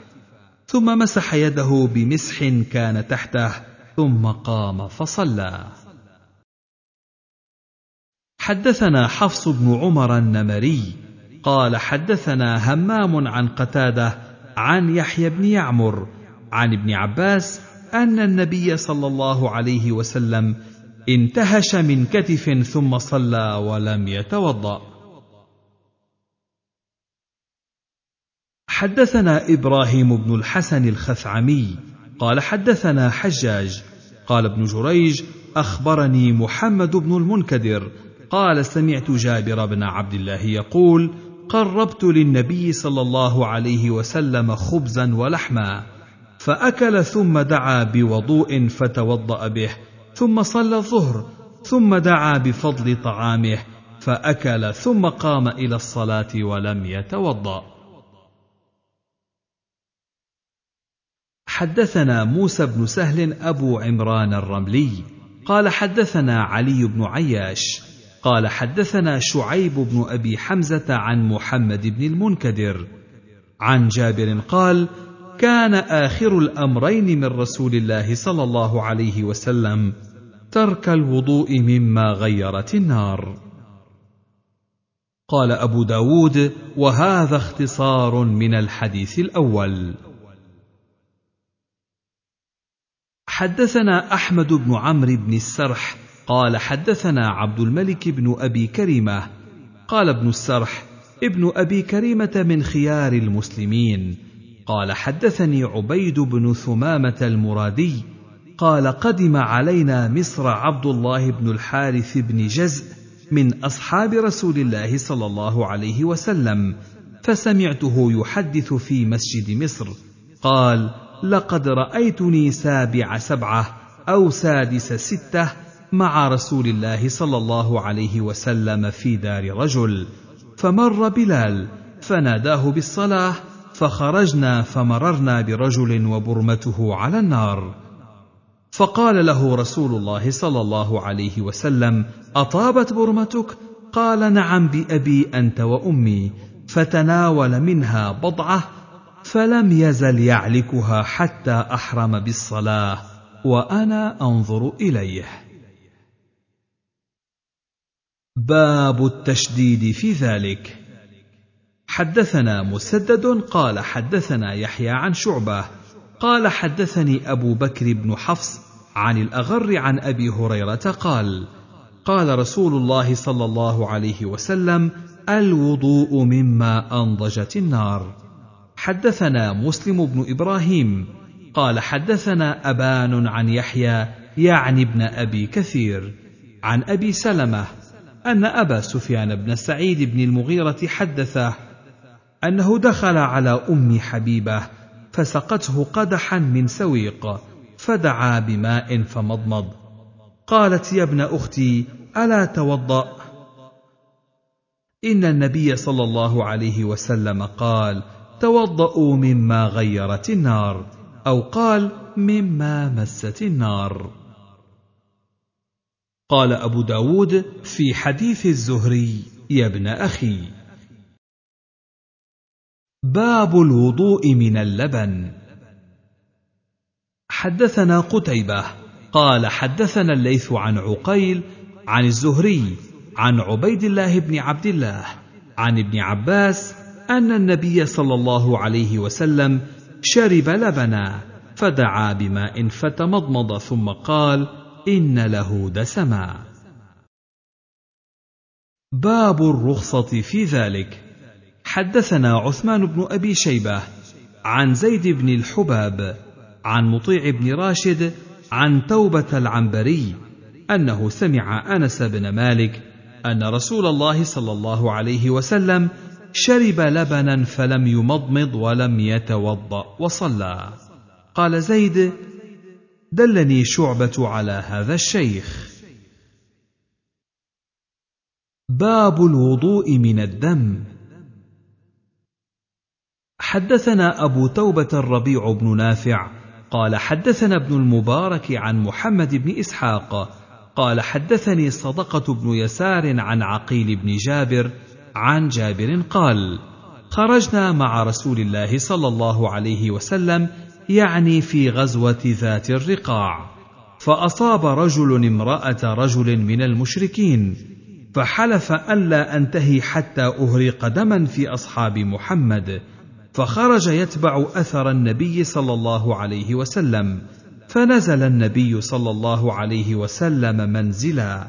[SPEAKER 1] ثم مسح يده بمسح كان تحته ثم قام فصلى. حدثنا حفص بن عمر النمري قال حدثنا همام عن قتادة عن يحيى بن يعمر عن ابن عباس أن النبي صلى الله عليه وسلم انتهش من كتف ثم صلى ولم يتوضأ. حدثنا إبراهيم بن الحسن الخثعمي قال حدثنا حجاج قال ابن جريج أخبرني محمد بن المنكدر قال سمعت جابر بن عبد الله يقول قربت للنبي صلى الله عليه وسلم خبزا ولحما فأكل ثم دعا بوضوء فتوضأ به ثم صلى الظهر ثم دعا بفضل طعامه فأكل ثم قام إلى الصلاة ولم يتوضأ. حدثنا موسى بن سهل أبو عمران الرملي قال حدثنا علي بن عياش قال حدثنا شعيب بن أبي حمزة عن محمد بن المنكدر. عن جابر قال كان آخر الأمرين من رسول الله صلى الله عليه وسلم ترك الوضوء مما غيرت النار. قال أبو داود وهذا اختصار من الحديث الأول. حدثنا أحمد بن عمرو بن السرح قال حدثنا عبد الملك بن أبي كريمة. قال ابن السرح ابن أبي كريمة من خيار المسلمين. قال حدثني عبيد بن ثمامة المرادي. قال قدم علينا مصر عبد الله بن الحارث بن جزء من أصحاب رسول الله صلى الله عليه وسلم فسمعته يحدث في مسجد مصر. قال لقد رأيتني سابع سبعة أو سادس ستة مع رسول الله صلى الله عليه وسلم في دار رجل فمر بلال فناداه بالصلاة فخرجنا فمررنا برجل وبرمته على النار. فقال له رسول الله صلى الله عليه وسلم أطابت برمتك؟ قال نعم بأبي أنت وأمي. فتناول منها بضعة فلم يزل يعلكها حتى أحرم بالصلاة وأنا أنظر إليه. باب التشديد في ذلك. حدثنا مسدد قال حدثنا يحيى عن شعبة قال حدثني أبو بكر بن حفص عن الأغر عن أبي هريرة قال قال رسول الله صلى الله عليه وسلم الوضوء مما أنضجت النار. حدثنا مسلم بن إبراهيم قال حدثنا أبان عن يحيى يعني ابن أبي كثير عن أبي سلمة أن أبا سفيان بن سعيد بن المغيرة حدثه أنه دخل على أم حبيبة فسقته قدحا من سويق فدعا بماء فمضمض. قالت يا ابن أختي ألا توضأ؟ إن النبي صلى الله عليه وسلم قال توضأوا مما غيرت النار أو قال مما مست النار. قال أبو داود في حديث الزهري يا ابن أخي. باب الوضوء من اللبن. حدثنا قتيبة قال حدثنا الليث عن عقيل عن الزهري عن عبيد الله بن عبد الله عن ابن عباس أن النبي صلى الله عليه وسلم شرب لبنا فدعا بماء فتمضمض ثم قال إن له دسما. باب الرخصة في ذلك. حدثنا عثمان بن أبي شيبة عن زيد بن الحباب عن مطيع بن راشد عن توبة العنبري أنه سمع أنس بن مالك أن رسول الله صلى الله عليه وسلم شرب لبنا فلم يمضمض ولم يتوضأ وصلى. قال زيد دلني شعبة على هذا الشيخ. باب الوضوء من الدم. حدثنا أبو توبة الربيع بن نافع قال حدثنا ابن المبارك عن محمد بن إسحاق قال حدثني صدقة بن يسار عن عقيل بن جابر عن جابر قال خرجنا مع رسول الله صلى الله عليه وسلم يعني في غزوة ذات الرقاع. فأصاب رجل امرأة رجل من المشركين فحلف الا أنتهي حتى أهريق دما في أصحاب محمد. فخرج يتبع أثر النبي صلى الله عليه وسلم فنزل النبي صلى الله عليه وسلم منزلا.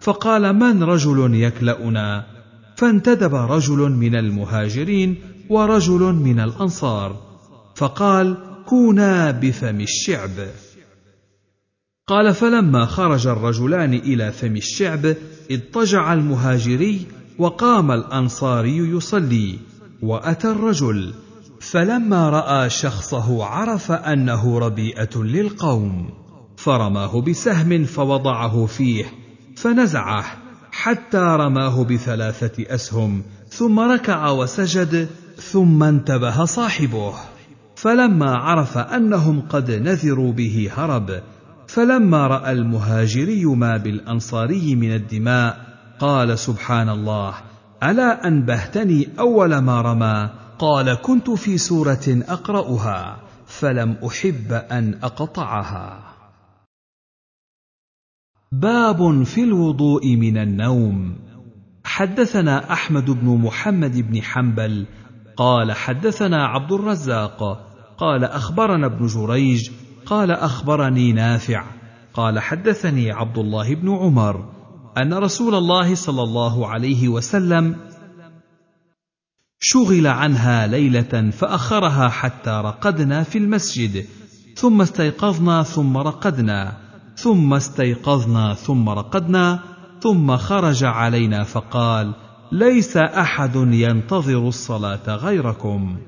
[SPEAKER 1] فقال من رجل يكلأنا؟ فانتدب رجل من المهاجرين ورجل من الأنصار. فقال كونا بفم الشعب. قال فلما خرج الرجلان إلى فم الشعب اضطجع المهاجري وقام الأنصاري يصلي وأتى الرجل. فلما رأى شخصه عرف أنه ربيئة للقوم. فرماه بسهم فوضعه فيه فنزعه حتى رماه بثلاثة أسهم ثم ركع وسجد ثم انتبه صاحبه. فلما عرف أنهم قد نذروا به هرب فلما رأى المهاجري ما بالأنصاري من الدماء قال سبحان الله ألا أنبهتني أول ما رمى؟ قال كنت في سورة أقرأها فلم أحب أن أقطعها. باب في الوضوء من النوم. حدثنا أحمد بن محمد بن حنبل قال حدثنا عبد الرزاق قال أخبرنا ابن جريج قال أخبرني نافع قال حدثني عبد الله بن عمر أن رسول الله صلى الله عليه وسلم شغل عنها ليلة فأخرها حتى رقدنا في المسجد ثم استيقظنا ثم رقدنا ثم استيقظنا ثم رقدنا ثم خرج علينا فقال ليس أحد ينتظر الصلاة غيركم.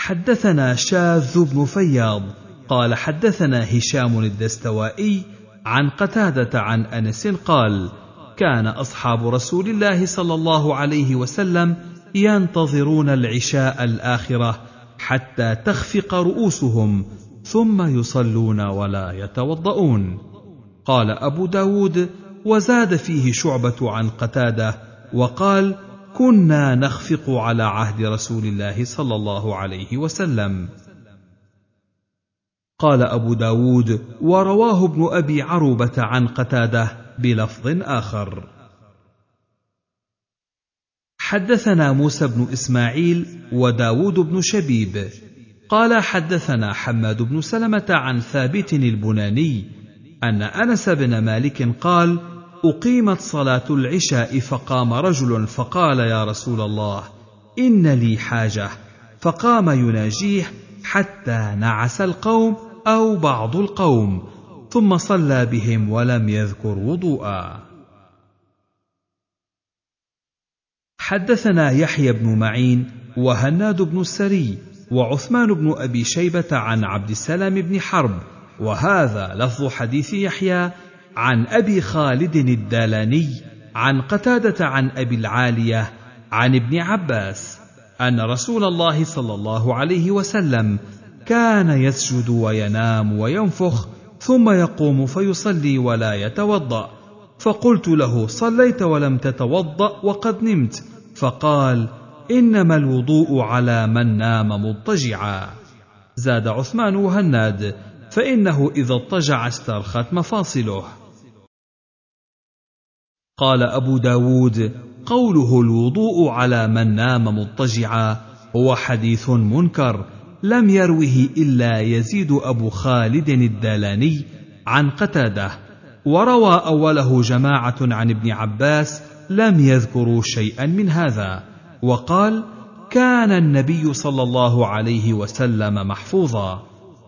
[SPEAKER 1] حدثنا شاذ بن فياض قال حدثنا هشام الدستوائي عن قتادة عن أنس قال كان أصحاب رسول الله صلى الله عليه وسلم ينتظرون العشاء الآخرة حتى تخفق رؤوسهم ثم يصلون ولا يتوضؤون. قال أبو داود وزاد فيه شعبة عن قتادة وقال كنا نخفق على عهد رسول الله صلى الله عليه وسلم. قال أبو داود ورواه ابن أبي عروبة عن قتادة بلفظ آخر. حدثنا موسى بن إسماعيل وداود بن شبيب. قال حدثنا حماد بن سلمة عن ثابت البناني أن أنس بن مالك قال أقيمت صلاة العشاء فقام رجل فقال يا رسول الله إن لي حاجة. فقام يناجيه حتى نعس القوم أو بعض القوم ثم صلى بهم ولم يذكر وضوءا. حدثنا يحيى بن معين وهناد بن السري وعثمان بن أبي شيبة عن عبد السلام بن حرب وهذا لفظ حديث يحيى عن أبي خالد الدالاني عن قتادة عن أبي العالية عن ابن عباس أن رسول الله صلى الله عليه وسلم كان يسجد وينام وينفخ ثم يقوم فيصلي ولا يتوضأ. فقلت له صليت ولم تتوضأ وقد نمت. فقال إنما الوضوء على من نام مضطجعا. زاد عثمان وهناد فإنه إذا اضطجع استرخت مفاصله. قال أبو داود قوله الوضوء على من نام مضطجعا هو حديث منكر لم يروه إلا يزيد أبو خالد الدالاني عن قتادة. وروى أوله جماعة عن ابن عباس لم يذكروا شيئا من هذا. وقال كان النبي صلى الله عليه وسلم محفوظا.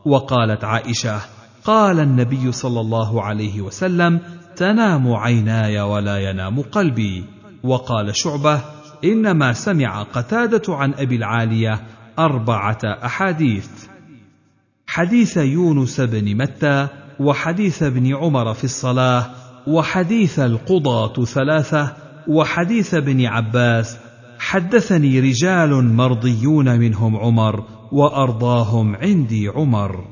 [SPEAKER 1] وقالت عائشة قال النبي صلى الله عليه وسلم تنام عيناي ولا ينام قلبي. وقال شعبة إنما سمع قتادة عن أبي العالية أربعة أحاديث. حديث يونس بن متى وحديث ابن عمر في الصلاة وحديث القضاة ثلاثة وحديث ابن عباس. حدثني رجال مرضيون منهم عمر وأرضاهم عندي عمر.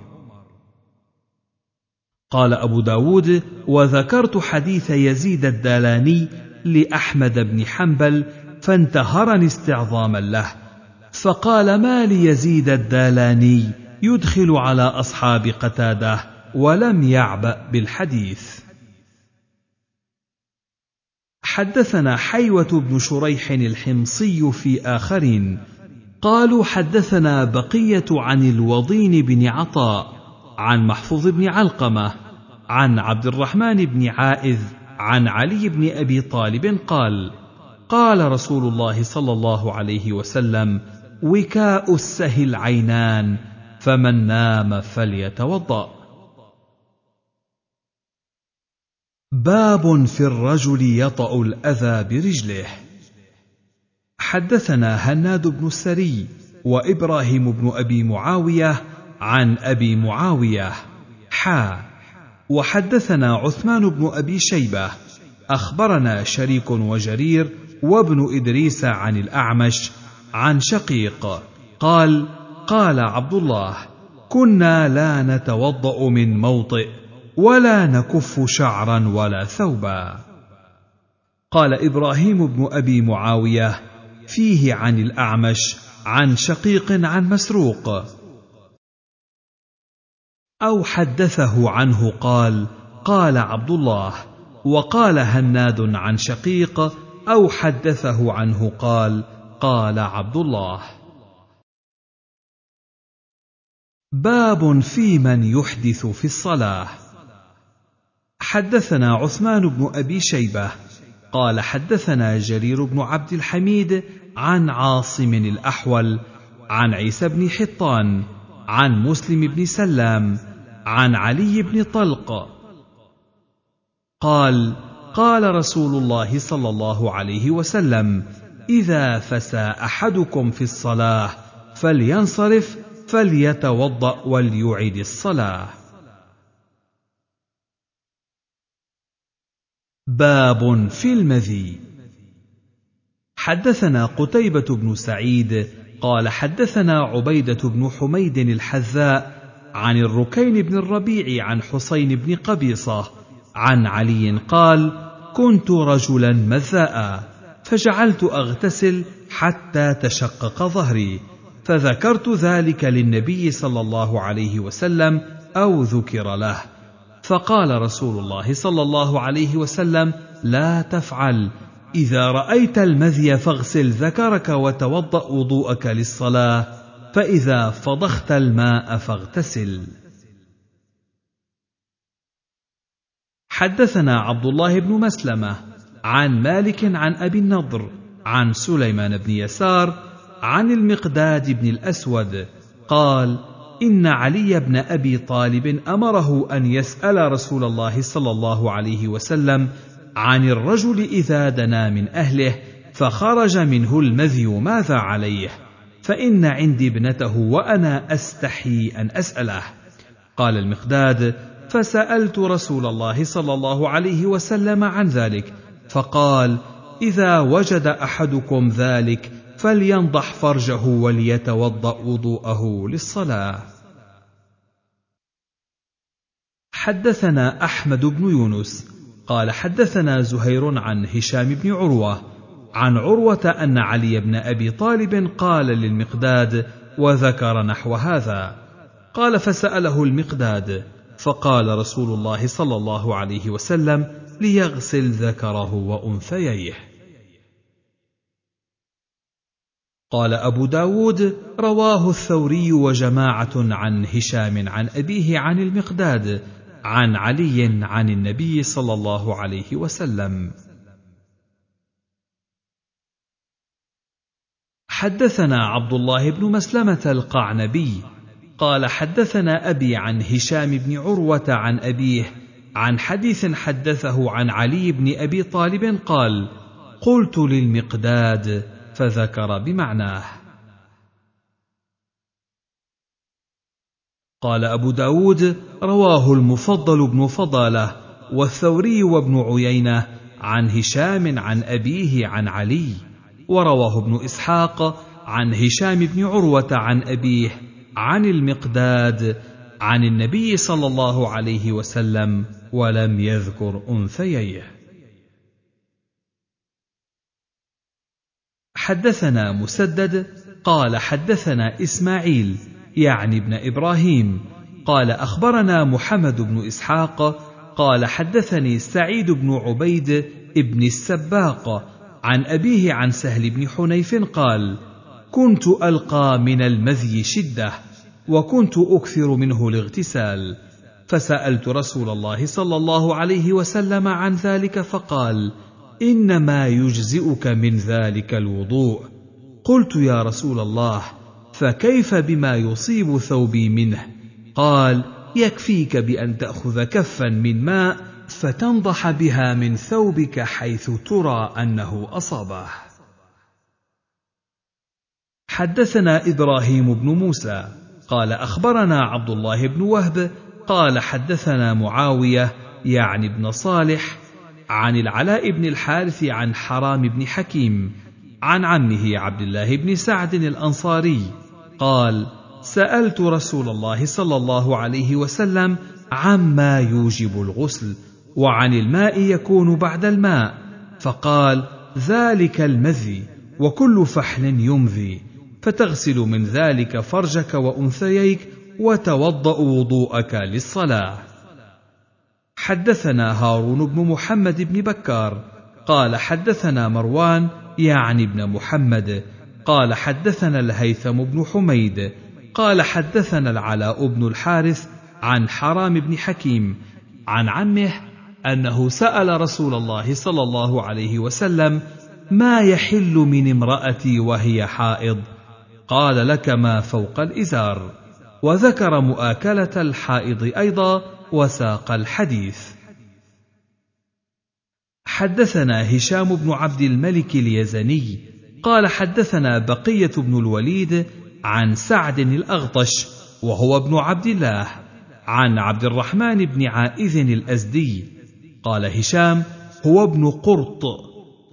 [SPEAKER 1] قال أبو داود وذكرت حديث يزيد الدالاني لأحمد بن حنبل فانتهرني استعظاما له فقال ما ليزيد الدالاني يدخل على أصحاب قتادة ولم يعبا بالحديث. حدثنا حيوة بن شريح الحمصي في آخرين قالوا حدثنا بقية عن الوضين بن عطاء عن محفوظ بن علقمة عن عبد الرحمن بن عائذ عن علي بن أبي طالب قال قال رسول الله صلى الله عليه وسلم وكاء السهي العينان فمن نام فليتوضأ. باب في الرجل يطأ الأذى برجله. حدثنا هناد بن السري وإبراهيم بن أبي معاوية عن أبي معاوية. حا. وحدثنا عثمان بن أبي شيبة. أخبرنا شريك وجرير وابن إدريس عن الأعمش عن شقيق. قال قال عبد الله كنا لا نتوضأ من موطئ ولا نكف شعرا ولا ثوبا. قال إبراهيم بن أبي معاوية فيه عن الأعمش عن شقيق عن مسروق. أو حدثه عنه قال قال عبد الله وقال هناد عن شقيق أو حدثه عنه قال قال عبد الله باب في من يحدث في الصلاة. حدثنا عثمان بن أبي شيبة قال حدثنا جرير بن عبد الحميد عن عاصم الأحول عن عيسى بن حطان عن مسلم بن سلام عن علي بن طلق. قال قال رسول الله صلى الله عليه وسلم إذا فسى أحدكم في الصلاة فلينصرف فليتوضأ وليعد الصلاة. باب في المذي. حدثنا قتيبة بن سعيد قال حدثنا عبيدة بن حميد الحذاء عن الركين بن الربيع عن حسين بن قبيصة عن علي قال: كنت رجلا مذاء فجعلت أغتسل حتى تشقق ظهري فذكرت ذلك للنبي صلى الله عليه وسلم أو ذكر له. فقال رسول الله صلى الله عليه وسلم لا تفعل إذا رأيت المذي فاغسل ذكرك وتوضأ وضوءك للصلاة. فإذا فضخت الماء فاغتسل. حدثنا عبد الله بن مسلمة عن مالك عن أبي النضر عن سليمان بن يسار عن المقداد بن الأسود قال إن علي بن أبي طالب أمره أن يسأل رسول الله صلى الله عليه وسلم عن الرجل إذا دنا من أهله فخرج منه المذي ماذا عليه. فإن عندي ابنته وأنا أستحي أن أسأله. قال المقداد فسألت رسول الله صلى الله عليه وسلم عن ذلك فقال إذا وجد أحدكم ذلك فلينضح فرجه وليتوضأ وضوءه للصلاة. حدثنا أحمد بن يونس قال حدثنا زهير عن هشام بن عروة عن عروة أن علي بن أبي طالب قال للمقداد وذكر نحو هذا. قال فسأله المقداد فقال رسول الله صلى الله عليه وسلم ليغسل ذكره وأنثييه. قال أبو داود رواه الثوري وجماعة عن هشام عن أبيه عن المقداد عن علي عن النبي صلى الله عليه وسلم. حدثنا عبد الله بن مسلمة القعنبي قال حدثنا أبي عن هشام بن عروة عن أبيه عن حديث حدثه عن علي بن أبي طالب قال قلت للمقداد فذكر بمعناه. قال أبو داود رواه المفضل بن فضالة والثوري وابن عيينة عن هشام عن أبيه عن علي ورواه ابن إسحاق عن هشام بن عروة عن أبيه عن المقداد عن النبي صلى الله عليه وسلم ولم يذكر أنثييه. حدثنا مسدد قال حدثنا إسماعيل يعني ابن إبراهيم قال أخبرنا محمد بن إسحاق قال حدثني سعيد بن عبيد ابن السباق عن أبيه عن سهل بن حنيف قال كنت ألقى من المذي شدة وكنت أكثر منه الاغتسال. فسألت رسول الله صلى الله عليه وسلم عن ذلك فقال إنما يجزئك من ذلك الوضوء. قلت يا رسول الله فكيف بما يصيب ثوبي منه؟ قال يكفيك بأن تأخذ كفا من ماء فتنضح بها من ثوبك حيث ترى أنه أصابه. حدثنا إبراهيم بن موسى قال أخبرنا عبد الله بن وهب قال حدثنا معاوية يعني ابن صالح عن العلاء بن الحارث عن حرام بن حكيم عن عمه عبد الله بن سعد الأنصاري قال سألت رسول الله صلى الله عليه وسلم عما يوجب الغسل وعن الماء يكون بعد الماء فقال ذلك المذي وكل فحل يمذي فتغسل من ذلك فرجك وأنثييك وتوضأ وضوءك للصلاة. حدثنا هارون بن محمد بن بكار قال حدثنا مروان يعني ابن محمد قال حدثنا الهيثم بن حميد قال حدثنا العلاء بن الحارث عن حرام بن حكيم عن عمه أنه سأل رسول الله صلى الله عليه وسلم ما يحل من امرأتي وهي حائض؟ قال لك ما فوق الإزار. وذكر مؤاكلة الحائض أيضا وساق الحديث. حدثنا هشام بن عبد الملك اليزني قال حدثنا بقية بن الوليد عن سعد الأغطش وهو ابن عبد الله عن عبد الرحمن بن عائذ الأزدي قال هشام هو ابن قرط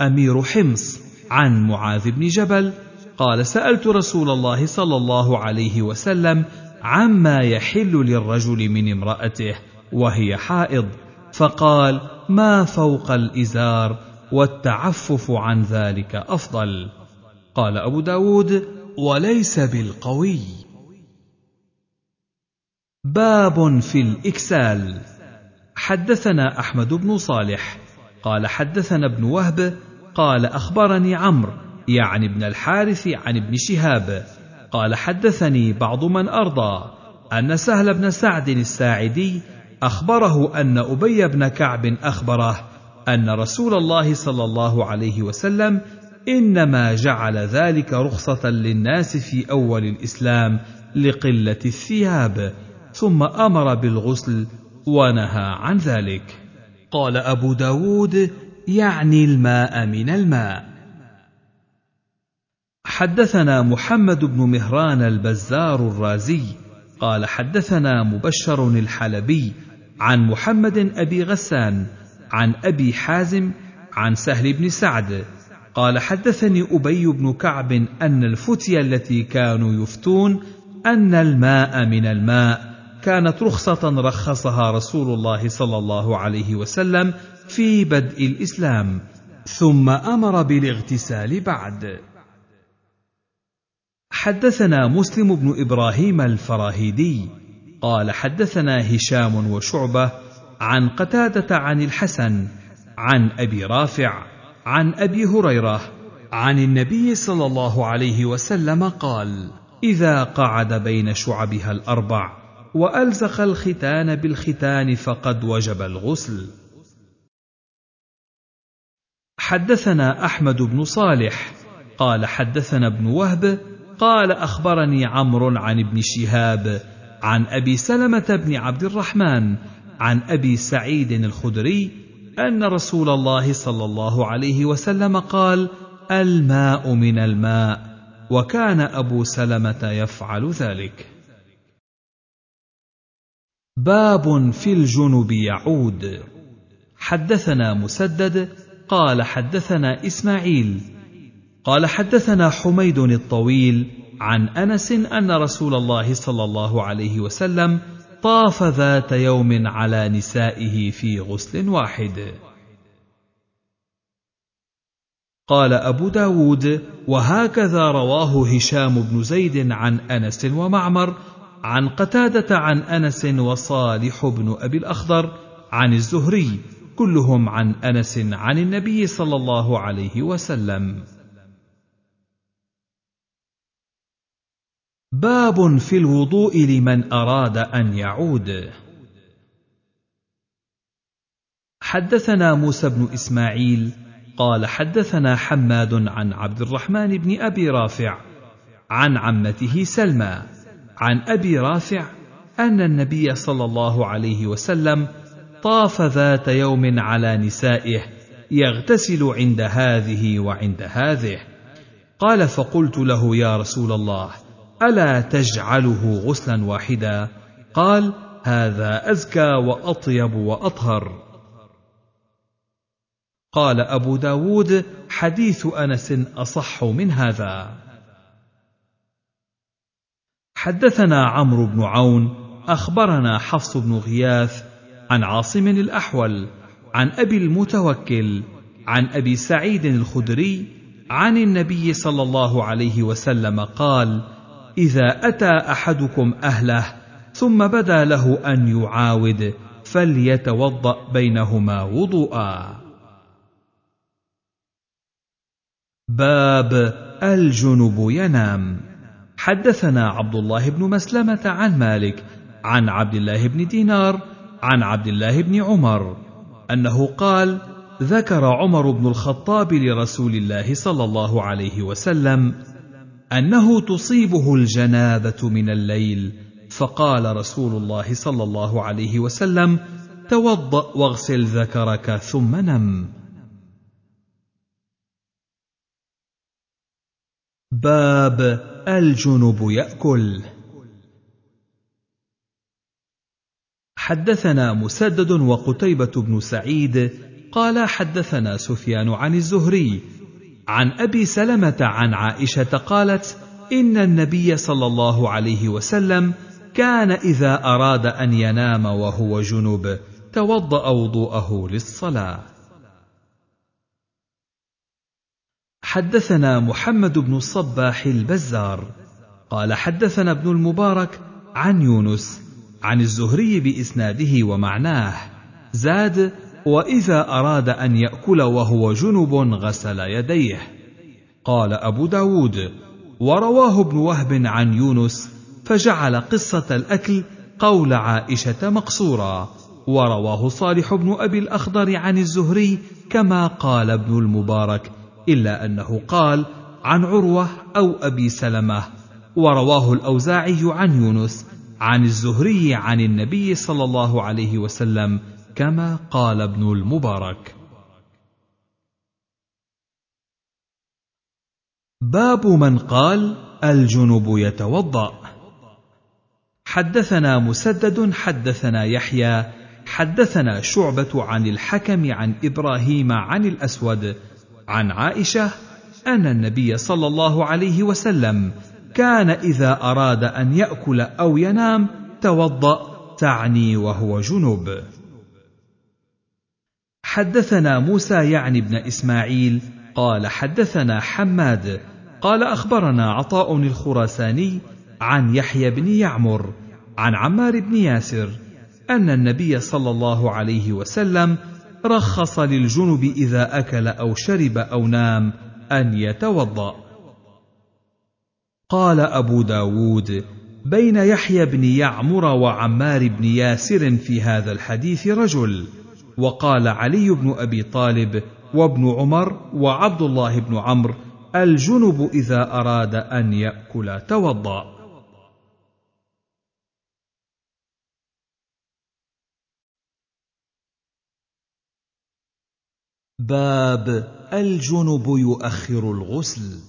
[SPEAKER 1] أمير حمص عن معاذ بن جبل. قال سألت رسول الله صلى الله عليه وسلم عما يحل للرجل من امرأته وهي حائض. فقال ما فوق الإزار والتعفف عن ذلك أفضل. قال أبو داود وليس بالقوي. باب في الإكسال. حدثنا أحمد بن صالح. قال حدثنا ابن وهب قال أخبرني عمرو يعني ابن الحارث عن ابن شهاب. قال حدثني بعض من أرضى أن سهل بن سعد الساعدي أخبره أن أبي بن كعب أخبره أن رسول الله صلى الله عليه وسلم إنما جعل ذلك رخصة للناس في أول الإسلام لقلة الثياب ثم أمر بالغسل ونهى عن ذلك. قال أبو داود يعني الماء من الماء. حدثنا محمد بن مهران البزار الرازي. قال حدثنا مبشر الحلبي عن محمد أبي غسان عن أبي حازم عن سهل بن سعد. قال حدثني أبي بن كعب أن الفتيا التي كانوا يفتون أن الماء من الماء. كانت رخصة رخصها رسول الله صلى الله عليه وسلم في بدء الإسلام ثم أمر بالاغتسال بعد. حدثنا مسلم بن إبراهيم الفراهيدي قال حدثنا هشام وشعبة عن قتادة عن الحسن عن أبي رافع عن أبي هريرة عن النبي صلى الله عليه وسلم قال إذا قعد بين شعبها الأربع والزق الختان بالختان فقد وجب الغسل. حدثنا أحمد بن صالح قال حدثنا ابن وهب قال أخبرني عمرو عن ابن شهاب عن أبي سلمة بن عبد الرحمن عن أبي سعيد الخدري أن رسول الله صلى الله عليه وسلم قال الماء من الماء وكان أبو سلمة يفعل ذلك. باب في الجنب يعود. حدثنا مسدد قال حدثنا إسماعيل قال حدثنا حميد الطويل عن أنس أن رسول الله صلى الله عليه وسلم طاف ذات يوم على نسائه في غسل واحد. قال أبو داود وهكذا رواه هشام بن زيد عن أنس ومعمر عن قتادة عن أنس وصالح بن أبي الأخضر عن الزهري كلهم عن أنس عن النبي صلى الله عليه وسلم. باب في الوضوء لمن أراد أن يعود. حدثنا موسى بن إسماعيل قال حدثنا حماد عن عبد الرحمن بن أبي رافع عن عمته سلمى. عن أبي رافع أن النبي صلى الله عليه وسلم طاف ذات يوم على نسائه يغتسل عند هذه وعند هذه. قال فقلت له يا رسول الله ألا تجعله غسلا واحدا؟ قال هذا أزكى وأطيب وأطهر. قال أبو داود حديث أنس أصح من هذا. حدثنا عمرو بن عون أخبرنا حفص بن غياث عن عاصم الأحول عن أبي المتوكل عن أبي سعيد الخدري عن النبي صلى الله عليه وسلم قال إذا أتى أحدكم أهله ثم بدا له أن يعاود فليتوضأ بينهما وضوءا. باب الجنب ينام. حدثنا عبد الله بن مسلمة عن مالك عن عبد الله بن دينار عن عبد الله بن عمر أنه قال ذكر عمر بن الخطاب لرسول الله صلى الله عليه وسلم أنه تصيبه الجنابة من الليل فقال رسول الله صلى الله عليه وسلم توضأ واغسل ذكرك ثم نم. باب الجنب يأكل. حدثنا مسدد وقتيبة بن سعيد قال حدثنا سفيان عن الزهري عن أبي سلمة عن عائشة قالت إن النبي صلى الله عليه وسلم كان إذا أراد أن ينام وهو جنب توضأ وضوءه للصلاة. حدثنا محمد بن الصباح البزار. قال حدثنا ابن المبارك عن يونس عن الزهري بإسناده ومعناه. زاد وإذا أراد أن يأكل وهو جنب غسل يديه. قال أبو داود ورواه ابن وهب عن يونس فجعل قصة الأكل قول عائشة مقصورا. ورواه صالح بن أبي الأخضر عن الزهري كما قال ابن المبارك إلا أنه قال عن عروة أو أبي سلمة ورواه الأوزاعي عن يونس عن الزهري عن النبي صلى الله عليه وسلم كما قال ابن المبارك. باب من قال الجنب يتوضأ. حدثنا مسدد حدثنا يحيى حدثنا شعبة عن الحكم عن إبراهيم عن الأسود عن عائشة أن النبي صلى الله عليه وسلم كان إذا أراد أن يأكل أو ينام توضأ تعني وهو جنوب حدثنا موسى يعني بن إسماعيل قال حدثنا حماد قال أخبرنا عطاء الخراساني عن يحيى بن يعمر عن عمار بن ياسر أن النبي صلى الله عليه وسلم رخص للجنب إذا أكل أو شرب أو نام أن يتوضأ. قال أبو داود بين يحيى بن يعمر وعمار بن ياسر في هذا الحديث رجل وقال علي بن أبي طالب وابن عمر وعبد الله بن عمرو الجنب إذا أراد أن يأكل توضأ. باب الجنب يؤخر الغسل.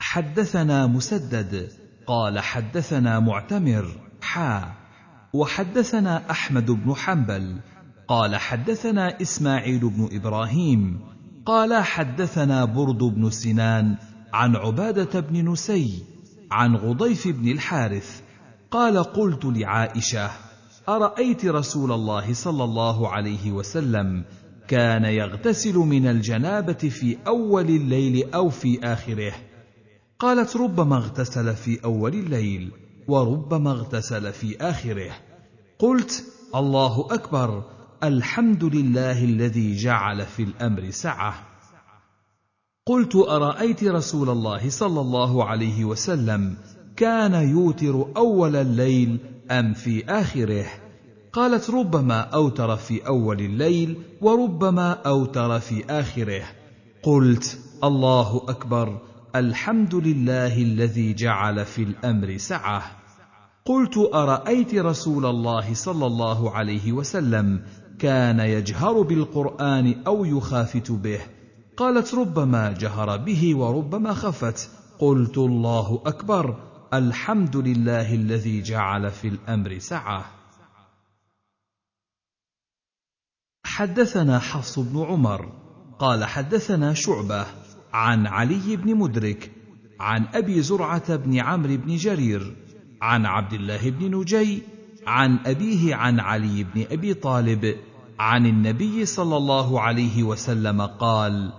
[SPEAKER 1] حدثنا مسدد قال حدثنا معتمر حا. وحدثنا أحمد بن حنبل قال حدثنا إسماعيل بن إبراهيم قال حدثنا برد بن سنان عن عبادة بن نسي عن غضيف بن الحارث قال قلت لعائشة أرأيت رسول الله صلى الله عليه وسلم كان يغتسل من الجنابة في أول الليل أو في آخره. قالت ربما اغتسل في أول الليل وربما اغتسل في آخره. قلت الله أكبر الحمد لله الذي جعل في الأمر سعة. قلت أرأيت رسول الله صلى الله عليه وسلم كان يوتر أول الليل أم في آخره؟ قالت ربما أوتر في أول الليل وربما أوتر في آخره. قلت الله أكبر الحمد لله الذي جعل في الأمر سعة. قلت أرأيت رسول الله صلى الله عليه وسلم كان يجهر بالقرآن أو يخافت به؟ قالت ربما جهر به وربما خفت. قلت الله أكبر الحمد لله الذي جعل في الأمر سعة. حدثنا حفص بن عمر قال حدثنا شعبة عن علي بن مدرك عن أبي زرعة بن عمرو بن جرير عن عبد الله بن نجي عن أبيه عن علي بن أبي طالب عن النبي صلى الله عليه وسلم قال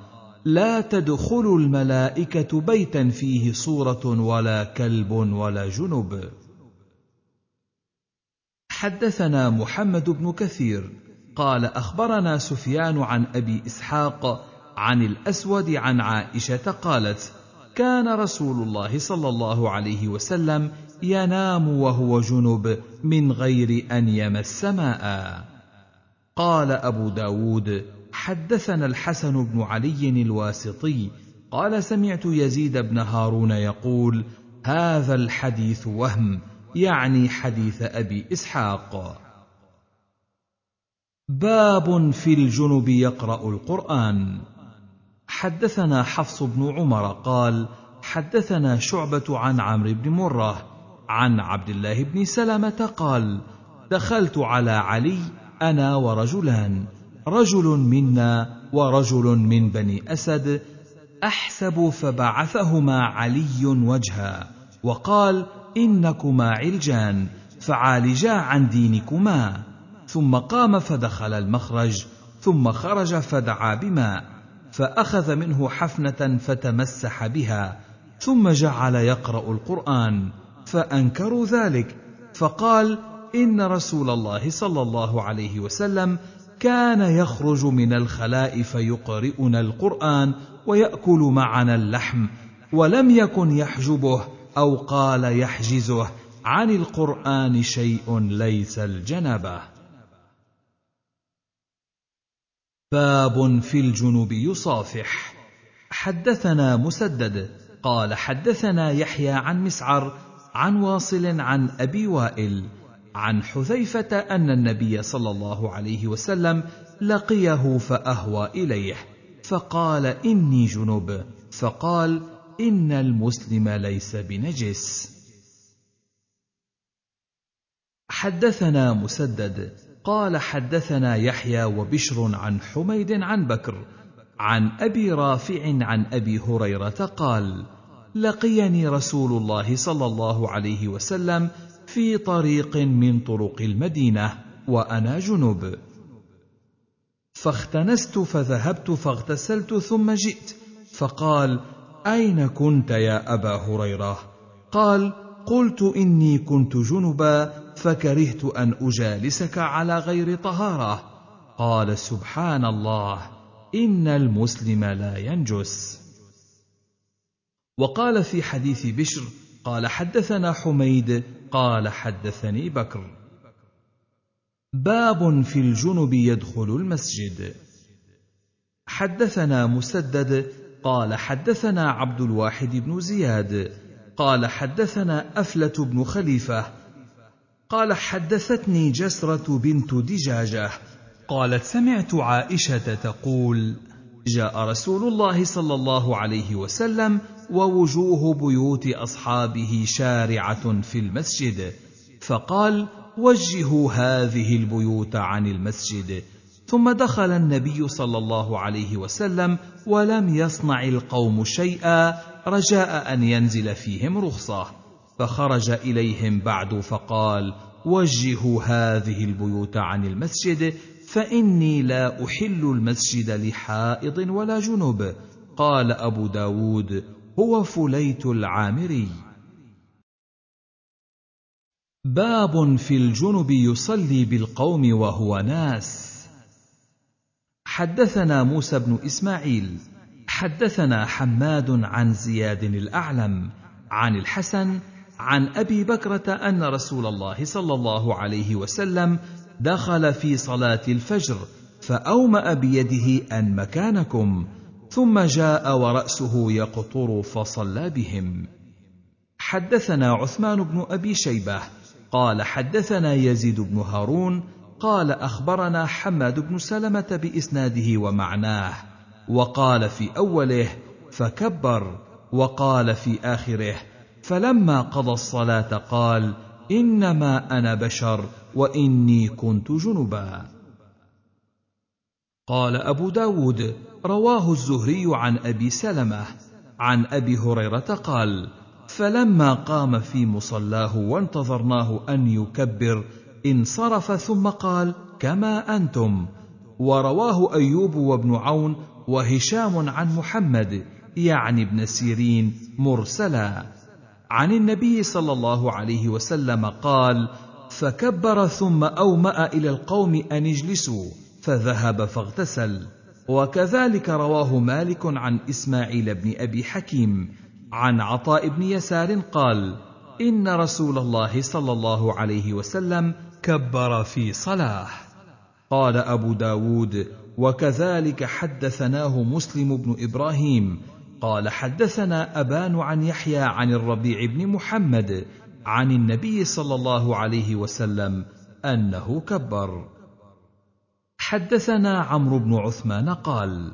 [SPEAKER 1] لا تدخل الملائكة بيتا فيه صورة ولا كلب ولا جنب. حدثنا محمد بن كثير قال أخبرنا سفيان عن أبي إسحاق عن الأسود عن عائشة قالت كان رسول الله صلى الله عليه وسلم ينام وهو جنب من غير أن يمس ماء. قال أبو داود حدثنا الحسن بن علي الواسطي قال سمعت يزيد بن هارون يقول هذا الحديث وهم يعني حديث أبي إسحاق. باب في الجنب يقرأ القرآن. حدثنا حفص بن عمر قال حدثنا شعبة عن عمرو بن مرة عن عبد الله بن سلمة قال دخلت على علي أنا ورجلان رجل منا ورجل من بني أسد أحسب فبعثهما علي وجها وقال إنكما علجان فعالجا عن دينكما. ثم قام فدخل المخرج ثم خرج فدعا بماء فأخذ منه حفنة فتمسح بها ثم جعل يقرأ القرآن فأنكروا ذلك فقال إن رسول الله صلى الله عليه وسلم كان يخرج من الخلاء فيقرئنا القرآن ويأكل معنا اللحم ولم يكن يحجبه أو قال يحجزه عن القرآن شيء ليس الجنبه باب في الجنوب يصافح. حدثنا مسدد قال حدثنا يحيى عن مسعر عن واصل عن أبي وائل عن حذيفة أن النبي صلى الله عليه وسلم لقيه فأهوى إليه فقال إني جنب فقال إن المسلم ليس بنجس. حدثنا مسدد قال حدثنا يحيى وبشر عن حميد عن بكر عن أبي رافع عن أبي هريرة قال لقيني رسول الله صلى الله عليه وسلم في طريق من طرق المدينة وأنا جنب فاختنست فذهبت فاغتسلت ثم جئت. فقال أين كنت يا أبا هريرة؟ قال قلت إني كنت جنبا فكرهت أن أجالسك على غير طهارة. قال سبحان الله إن المسلم لا ينجس. وقال في حديث بشر قال حدثنا حميد قال حدثني بكر. باب في الجنب يدخل المسجد. حدثنا مسدد قال حدثنا عبد الواحد بن زياد قال حدثنا أفلة بن خليفة قال حدثتني جسرة بنت دجاجة. قالت سمعت عائشة تقول جاء رسول الله صلى الله عليه وسلم ووجوه بيوت أصحابه شارعة في المسجد. فقال وجهوا هذه البيوت عن المسجد. ثم دخل النبي صلى الله عليه وسلم ولم يصنع القوم شيئا رجاء أن ينزل فيهم رخصة. فخرج إليهم بعد فقال وجهوا هذه البيوت عن المسجد فإني لا أحل المسجد لحائض ولا جنب. قال أبو داود هو فليت العامري. باب في الجنب يصلي بالقوم وهو ناس. حدثنا موسى بن إسماعيل حدثنا حماد عن زياد الأعلم عن الحسن عن أبي بكرة أن رسول الله صلى الله عليه وسلم دخل في صلاة الفجر فأومأ بيده أن مكانكم ثم جاء ورأسه يقطر فصلى بهم. حدثنا عثمان بن أبي شيبة قال حدثنا يزيد بن هارون قال أخبرنا حماد بن سلمة بإسناده ومعناه وقال في أوله فكبر وقال في آخره فلما قضى الصلاة قال إنما أنا بشر وإني كنت جنبا. قال أبو داود رواه الزهري عن أبي سلمة. عن أبي هريرة قال فلما قام في مصلاه وانتظرناه أن يكبر انصرف ثم قال كما أنتم. ورواه أيوب وابن عون وهشام عن محمد يعني ابن سيرين مرسلا. عن النبي صلى الله عليه وسلم قال فكبر ثم أومأ إلى القوم أن اجلسوا فذهب فاغتسل. وكذلك رواه مالك عن إسماعيل بن أبي حكيم عن عطاء بن يسار قال إن رسول الله صلى الله عليه وسلم كبر في صلاة. قال أبو داود وكذلك حدثناه مسلم بن إبراهيم قال حدثنا أبان عن يحيى عن الربيع بن محمد عن النبي صلى الله عليه وسلم أنه كبر. حدثنا عمرو بن عثمان قال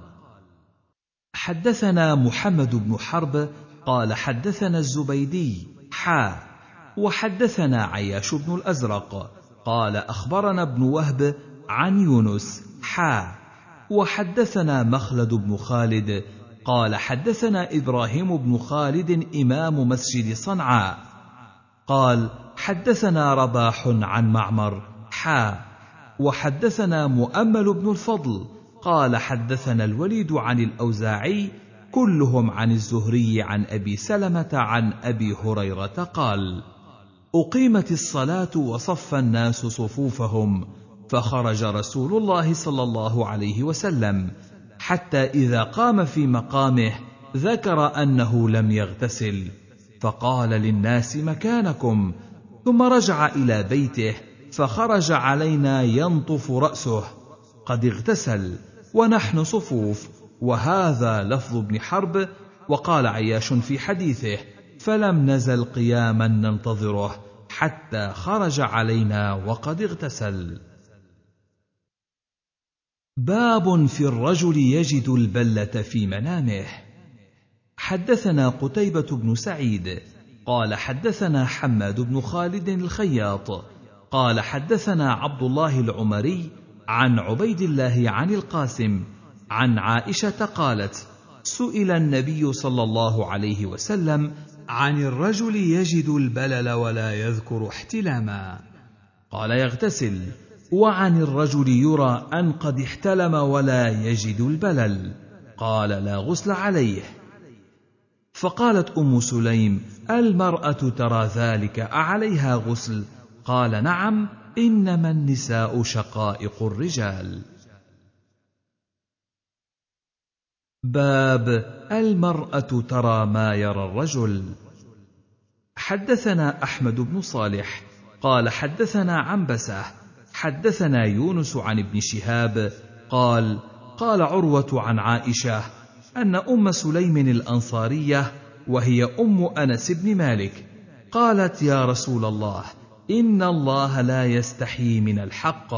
[SPEAKER 1] حدثنا محمد بن حرب قال حدثنا الزبيدي حا وحدثنا عياش بن الأزرق قال أخبرنا ابن وهب عن يونس حا وحدثنا مخلد بن خالد قال حدثنا إبراهيم بن خالد إمام مسجد صنعاء. قال حدثنا رباح عن معمر حا. وحدثنا مؤمل بن الفضل قال حدثنا الوليد عن الأوزاعي كلهم عن الزهري عن أبي سلمة عن أبي هريرة قال أقيمت الصلاة وصف الناس صفوفهم فخرج رسول الله صلى الله عليه وسلم. حتى إذا قام في مقامه ذكر أنه لم يغتسل. فقال للناس مكانكم. ثم رجع إلى بيته فخرج علينا ينطف رأسه. قد اغتسل ونحن صفوف. وهذا لفظ ابن حرب. وقال عياش في حديثه. فلم نزل قياما ننتظره حتى خرج علينا وقد اغتسل. باب في الرجل يجد البلة في منامه. حدثنا قتيبة بن سعيد قال حدثنا حماد بن خالد الخياط قال حدثنا عبد الله العمري عن عبيد الله عن القاسم عن عائشة قالت سئل النبي صلى الله عليه وسلم عن الرجل يجد البلل ولا يذكر احتلاما. قال يغتسل. وعن الرجل يرى أن قد احتلم ولا يجد البلل. قال لا غسل عليه. فقالت أم سليم المرأة ترى ذلك أعليها غسل؟ قال نعم إنما النساء شقائق الرجال. باب المرأة ترى ما يرى الرجل. حدثنا أحمد بن صالح قال حدثنا عنبسة حدثنا يونس عن ابن شهاب قال قال عروة عن عائشة أن أم سليم الأنصارية وهي أم أنس بن مالك قالت يا رسول الله إن الله لا يستحيي من الحق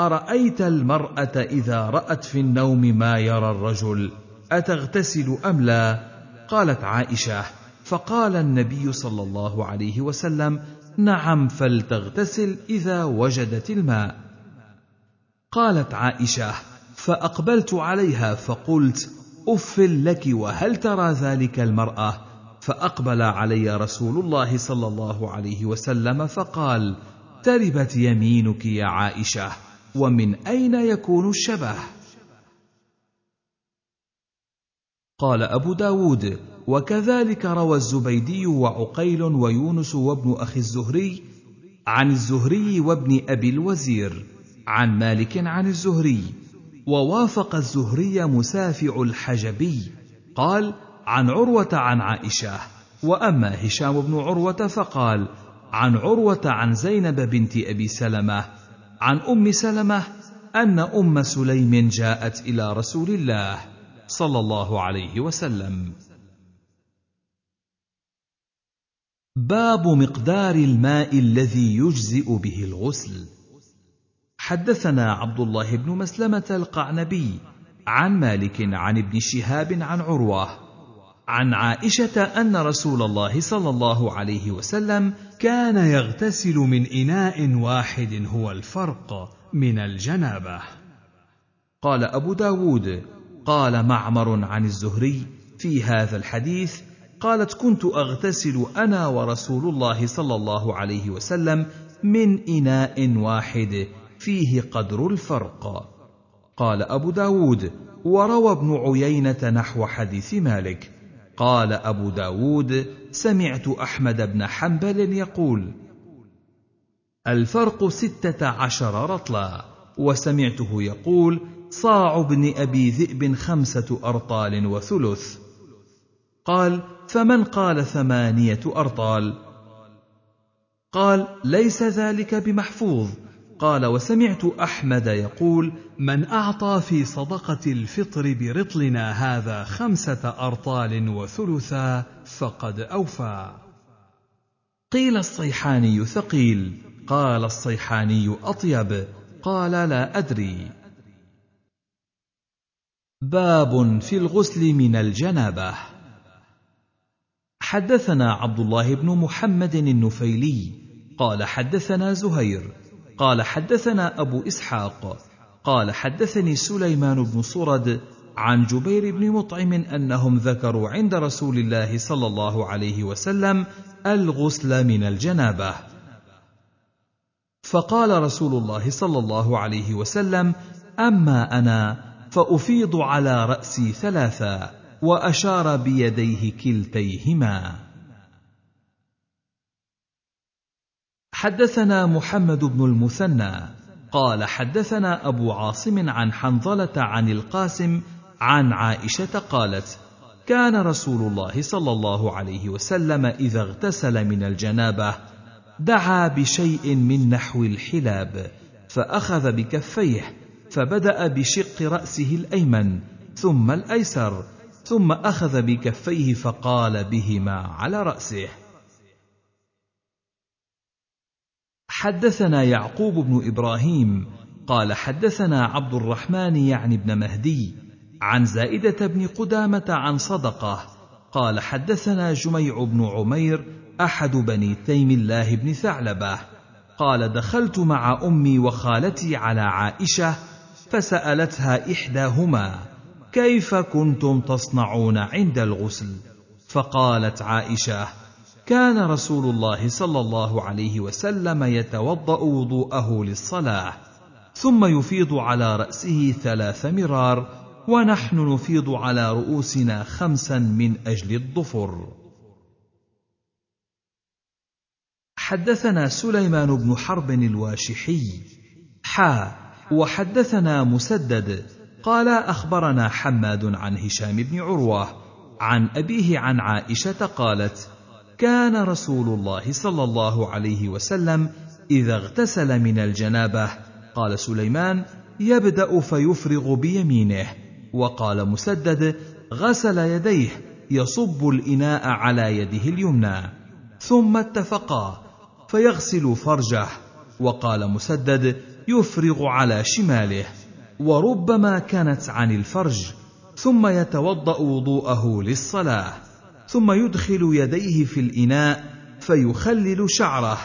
[SPEAKER 1] أرأيت المرأة إذا رأت في النوم ما يرى الرجل أتغتسل أم لا؟ قالت عائشة فقال النبي صلى الله عليه وسلم نعم فلتغتسل إذا وجدت الماء. قالت عائشة فأقبلت عليها فقلت أف لك وهل ترى ذلك المرأة؟ فأقبل علي رسول الله صلى الله عليه وسلم فقال تربت يمينك يا عائشة ومن أين يكون الشبه؟ قال أبو داود وكذلك روى الزبيدي وعقيل ويونس وابن أخي الزهري عن الزهري وابن أبي الوزير عن مالك عن الزهري ووافق الزهري مسافع الحجبي قال عن عروة عن عائشة وأما هشام بن عروة فقال عن عروة عن زينب بنت أبي سلمة عن أم سلمة أن أم سليم جاءت إلى رسول الله صلى الله عليه وسلم. باب مقدار الماء الذي يجزئ به الغسل. حدثنا عبد الله بن مسلمة القعنبي عن مالك عن ابن شهاب عن عروة عن عائشة أن رسول الله صلى الله عليه وسلم كان يغتسل من إناء واحد هو الفرق من الجنابة. قال أبو داود قال معمر عن الزهري في هذا الحديث قالت كنت أغتسل أنا ورسول الله صلى الله عليه وسلم من إناء واحد فيه قدر الفرق. قال أبو داود وروى ابن عيينة نحو حديث مالك. قال أبو داود سمعت أحمد بن حنبل يقول الفرق ستة عشر رطلا. وسمعته يقول صاع ابن أبي ذئب خمسة أرطال وثلث. قال فمن قال ثمانية أرطال؟ قال ليس ذلك بمحفوظ. قال وسمعت أحمد يقول من أعطى في صدقة الفطر برطلنا هذا خمسة أرطال وثلثا فقد أوفى. قيل الصيحاني ثقيل. قال الصيحاني أطيب. قال لا أدري. باب في الغسل من الجنابة. حدثنا عبد الله بن محمد النفيلي قال حدثنا زهير قال حدثنا أبو إسحاق قال حدثني سليمان بن صرد عن جبير بن مطعم أنهم ذكروا عند رسول الله صلى الله عليه وسلم الغسل من الجنابة. فقال رسول الله صلى الله عليه وسلم أما أنا فأفيض على رأسي ثلاثا وأشار بيديه كلتيهما. حدثنا محمد بن المثنى. قال حدثنا أبو عاصم عن حنظلة عن القاسم عن عائشة قالت كان رسول الله صلى الله عليه وسلم إذا اغتسل من الجنابة دعا بشيء من نحو الحلاب فأخذ بكفيه فبدأ بشق رأسه الأيمن ثم الأيسر ثم أخذ بكفيه فقال بهما على رأسه. حدثنا يعقوب بن إبراهيم قال حدثنا عبد الرحمن يعني بن مهدي عن زائدة بن قدامة عن صدقة قال حدثنا جميع بن عمير أحد بني تيم الله بن ثعلبة قال دخلت مع أمي وخالتي على عائشة فسألتها إحداهما كيف كنتم تصنعون عند الغسل؟ فقالت عائشة كان رسول الله صلى الله عليه وسلم يتوضأ وضوءه للصلاة ثم يفيض على رأسه ثلاث مرار ونحن نفيض على رؤوسنا خمسا من أجل الظفر. حدثنا سليمان بن حرب الواشحي. حا وحدثنا مسدد. قال أخبرنا حماد عن هشام بن عروة عن أبيه عن عائشة قالت كان رسول الله صلى الله عليه وسلم إذا اغتسل من الجنابة. قال سليمان يبدأ فيفرغ بيمينه. وقال مسدد غسل يديه يصب الإناء على يده اليمنى. ثم اتفقا فيغسل فرجه. وقال مسدد يفرغ على شماله. وربما كانت عن الفرج ثم يتوضأ وضوءه للصلاة ثم يدخل يديه في الإناء فيخلل شعره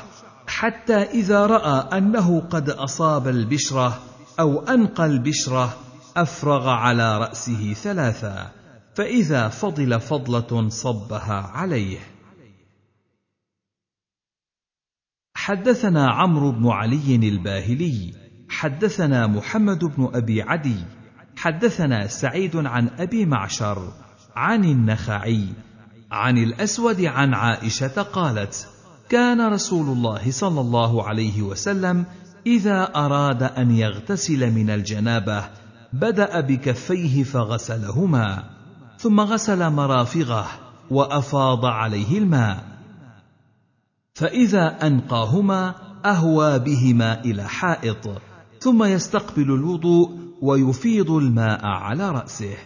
[SPEAKER 1] حتى إذا رأى أنه قد أصاب البشرة أو أنقى البشرة أفرغ على رأسه ثلاثا فإذا فضل فضلة صبها عليه. حدثنا عمرو بن علي الباهلي حدثنا محمد بن أبي عدي حدثنا سعيد عن أبي معشر عن النخعي عن الأسود عن عائشة قالت كان رسول الله صلى الله عليه وسلم إذا أراد أن يغتسل من الجنابة بدأ بكفيه فغسلهما ثم غسل مرافغه وأفاض عليه الماء فإذا أنقاهما أهوى بهما إلى حائط. ثم يستقبل الوضوء ويفيض الماء على رأسه.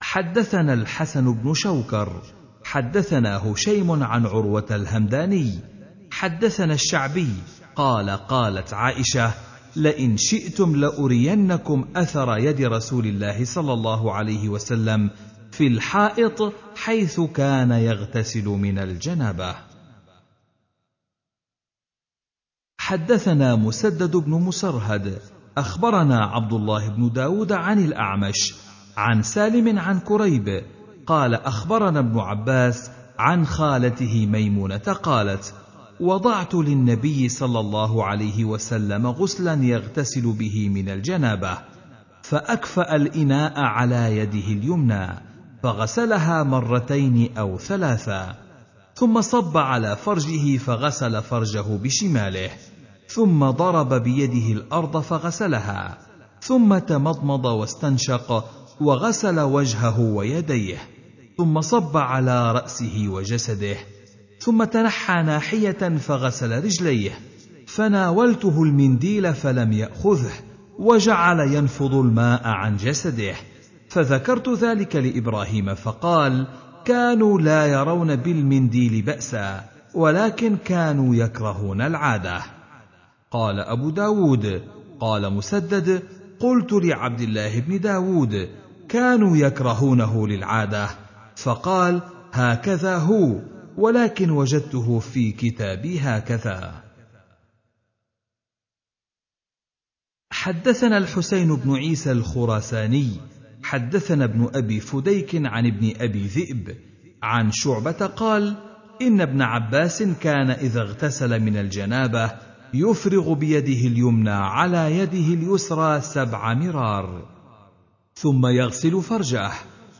[SPEAKER 1] حدثنا الحسن بن شوكر حدثنا هشيم عن عروة الهمداني حدثنا الشعبي قال قالت عائشة لئن شئتم لأرينكم أثر يد رسول الله صلى الله عليه وسلم في الحائط حيث كان يغتسل من الجنابة. حدثنا مسدد بن مسرهد أخبرنا عبد الله بن داود عن الأعمش عن سالم عن كريب قال أخبرنا ابن عباس عن خالته ميمونة قالت وضعت للنبي صلى الله عليه وسلم غسلا يغتسل به من الجنابة فأكفأ الإناء على يده اليمنى فغسلها مرتين أو ثلاثا ثم صب على فرجه فغسل فرجه بشماله. ثم ضرب بيده الأرض فغسلها ثم تمضمض واستنشق وغسل وجهه ويديه ثم صب على رأسه وجسده ثم تنحى ناحية فغسل رجليه فناولته المنديل فلم يأخذه وجعل ينفض الماء عن جسده. فذكرت ذلك لإبراهيم فقال كانوا لا يرون بالمنديل بأسا ولكن كانوا يكرهون العادة. قال أبو داود. قال مسدد. قلت لعبد الله بن داود كانوا يكرهونه للعادة. فقال هكذا هو ولكن وجدته في كتابي هكذا. حدثنا الحسين بن عيسى الخراساني. حدثنا ابن أبي فديك عن ابن أبي ذئب. عن شعبة قال إن ابن عباس كان إذا اغتسل من الجنابة يفرغ بيده اليمنى على يده اليسرى سبع مرار. ثم يغسل فرجه.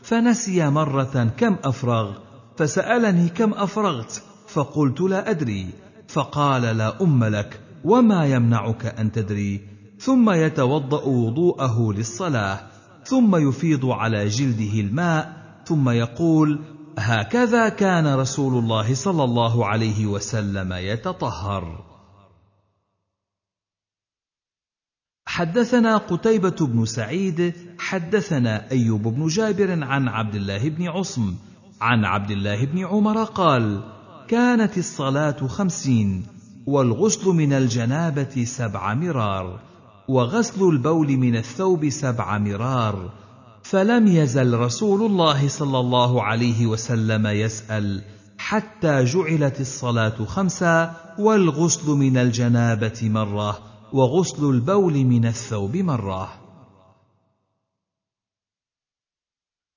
[SPEAKER 1] فنسي مرة كم أفرغ. فسألني كم أفرغت. فقلت لا أدري. فقال لا أم لك وما يمنعك أن تدري. ثم يتوضأ وضوءه للصلاة. ثم يفيض على جلده الماء. ثم يقول هكذا كان رسول الله صلى الله عليه وسلم يتطهر. حدثنا قتيبة بن سعيد حدثنا أيوب بن جابر عن عبد الله بن عصم عن عبد الله بن عمر قال كانت الصلاة خمسين والغسل من الجنابة سبع مرار وغسل البول من الثوب سبع مرار فلم يزل رسول الله صلى الله عليه وسلم يسأل حتى جعلت الصلاة خمسا والغسل من الجنابة مرة. وغسل البول من الثوب مرة.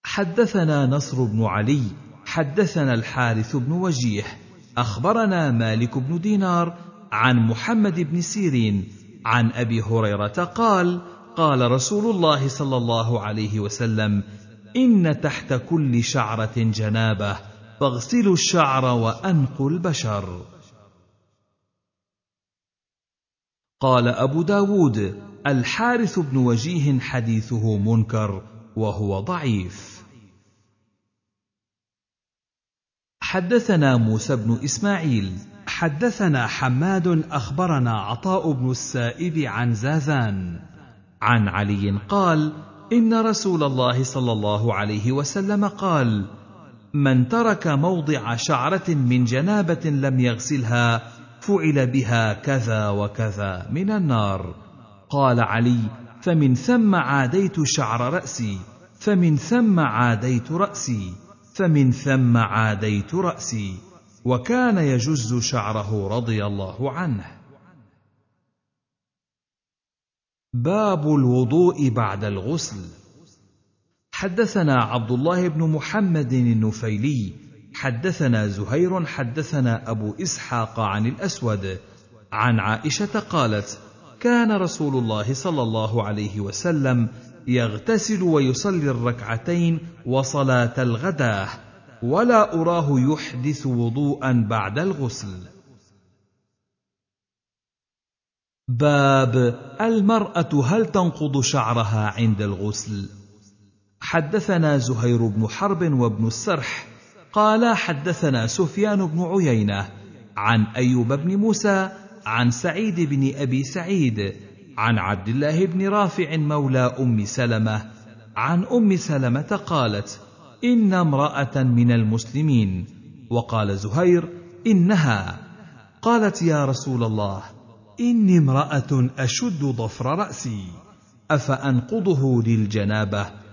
[SPEAKER 1] حدثنا نصر بن علي حدثنا الحارث بن وجيه أخبرنا مالك بن دينار عن محمد بن سيرين عن أبي هريرة قال قال رسول الله صلى الله عليه وسلم إن تحت كل شعرة جنابة فاغسلوا الشعر وأنقوا البشر. قال أبو داود الحارث بن وجيه حديثه منكر وهو ضعيف. حدثنا موسى بن إسماعيل حدثنا حماد أخبرنا عطاء بن السائب عن زاذان عن علي قال إن رسول الله صلى الله عليه وسلم قال من ترك موضع شعرة من جنابة لم يغسلها فعل بها كذا وكذا من النار. قال علي فمن ثم عاديت شعر رأسي. فمن ثم عاديت رأسي. فمن ثم عاديت رأسي. وكان يجز شعره رضي الله عنه. باب الوضوء بعد الغسل. حدثنا عبد الله بن محمد النفيلي حدثنا زهير حدثنا أبو إسحاق عن الأسود. عن عائشة قالت كان رسول الله صلى الله عليه وسلم يغتسل ويصلي الركعتين وصلاة الغداة ولا أراه يحدث وضوءا بعد الغسل. باب المرأة هل تنقض شعرها عند الغسل؟ حدثنا زهير بن حرب وابن السرح قال حدثنا سفيان بن عيينة عن أيوب بن موسى عن سعيد بن أبي سعيد عن عبد الله بن رافع مولى أم سلمة عن أم سلمة قالت إن امرأة من المسلمين. وقال زهير إنها. قالت يا رسول الله إني امرأة أشد ضفر رأسي أفأنقضه للجنابة؟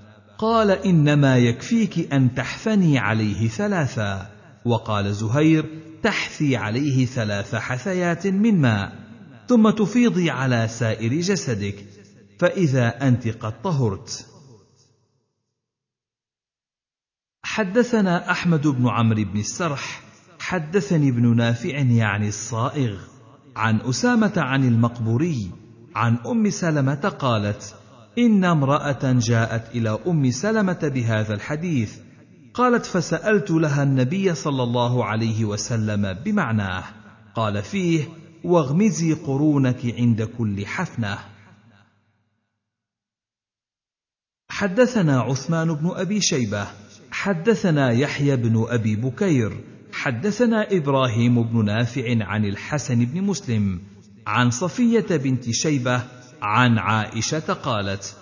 [SPEAKER 1] قال إنما يكفيك أن تحثني عليه ثلاثا. وقال زهير تحثي عليه ثلاث حثيات من ماء ثم تفيضي على سائر جسدك فإذا أنت قد طهرت. حدثنا أحمد بن عمرو بن السرح حدثني ابن نافع يعني الصائغ عن أسامة عن المقبوري عن أم سلمة قالت إن امرأة جاءت إلى أم سلمة بهذا الحديث قالت فسألت لها النبي صلى الله عليه وسلم بمعناه قال فيه واغمزي قرونك عند كل حفنة حدثنا عثمان بن أبي شيبة حدثنا يحيى بن أبي بكير حدثنا إبراهيم بن نافع عن الحسن بن مسلم عن صفية بنت شيبة عن عائشة قالت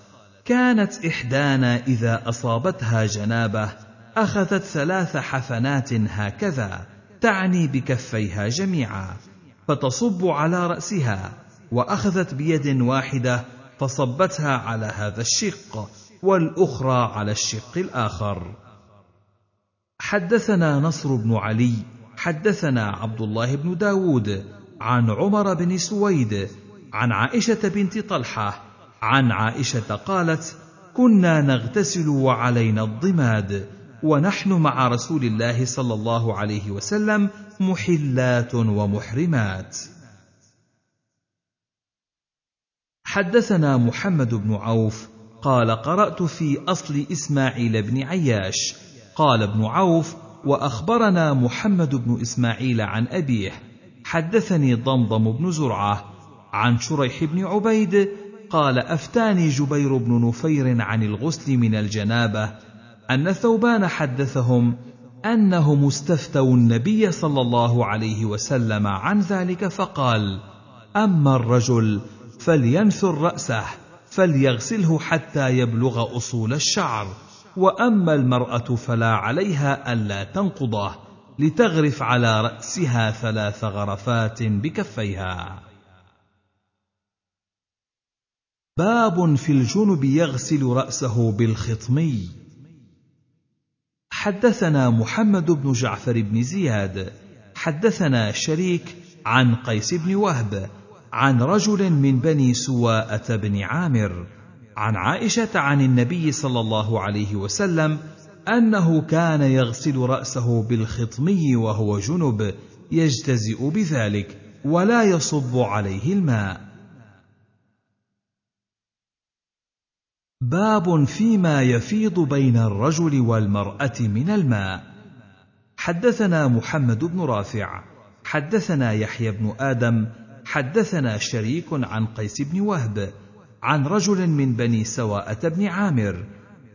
[SPEAKER 1] كانت إحدانا إذا أصابتها جنابة أخذت ثلاث حفنات هكذا تعني بكفيها جميعا فتصب على رأسها وأخذت بيد واحدة فصبتها على هذا الشق والأخرى على الشق الآخر. حدثنا نصر بن علي حدثنا عبد الله بن داود عن عمر بن سويد عن عائشة بنت طلحة. عن عائشة قالت كنا نغتسل وعلينا الضماد ونحن مع رسول الله صلى الله عليه وسلم محلات ومحرمات. حدثنا محمد بن عوف قال قرأت في أصل إسماعيل بن عياش. قال ابن عوف وأخبرنا محمد بن إسماعيل عن أبيه. حدثني ضمضم بن زرعة عن شريح بن عبيد قال أفتاني جبير بن نفير عن الغسل من الجنابة أن ثوبان حدثهم أنهم استفتوا النبي صلى الله عليه وسلم عن ذلك فقال أما الرجل فلينثر رأسه فليغسله حتى يبلغ أصول الشعر وأما المرأة فلا عليها ألا تنقضه لتغرف على رأسها ثلاث غرفات بكفيها. باب في الجنب يغسل رأسه بالخطمي. حدثنا محمد بن جعفر بن زياد. حدثنا شريك عن قيس بن وهب عن رجل من بني سواءة بن عامر عن عائشة عن النبي صلى الله عليه وسلم أنه كان يغسل رأسه بالخطمي وهو جنب يجتزئ بذلك ولا يصب عليه الماء. باب فيما يفيض بين الرجل والمرأة من الماء. حدثنا محمد بن رافع حدثنا يحيى بن آدم حدثنا شريك عن قيس بن وهب عن رجل من بني سواءة بن عامر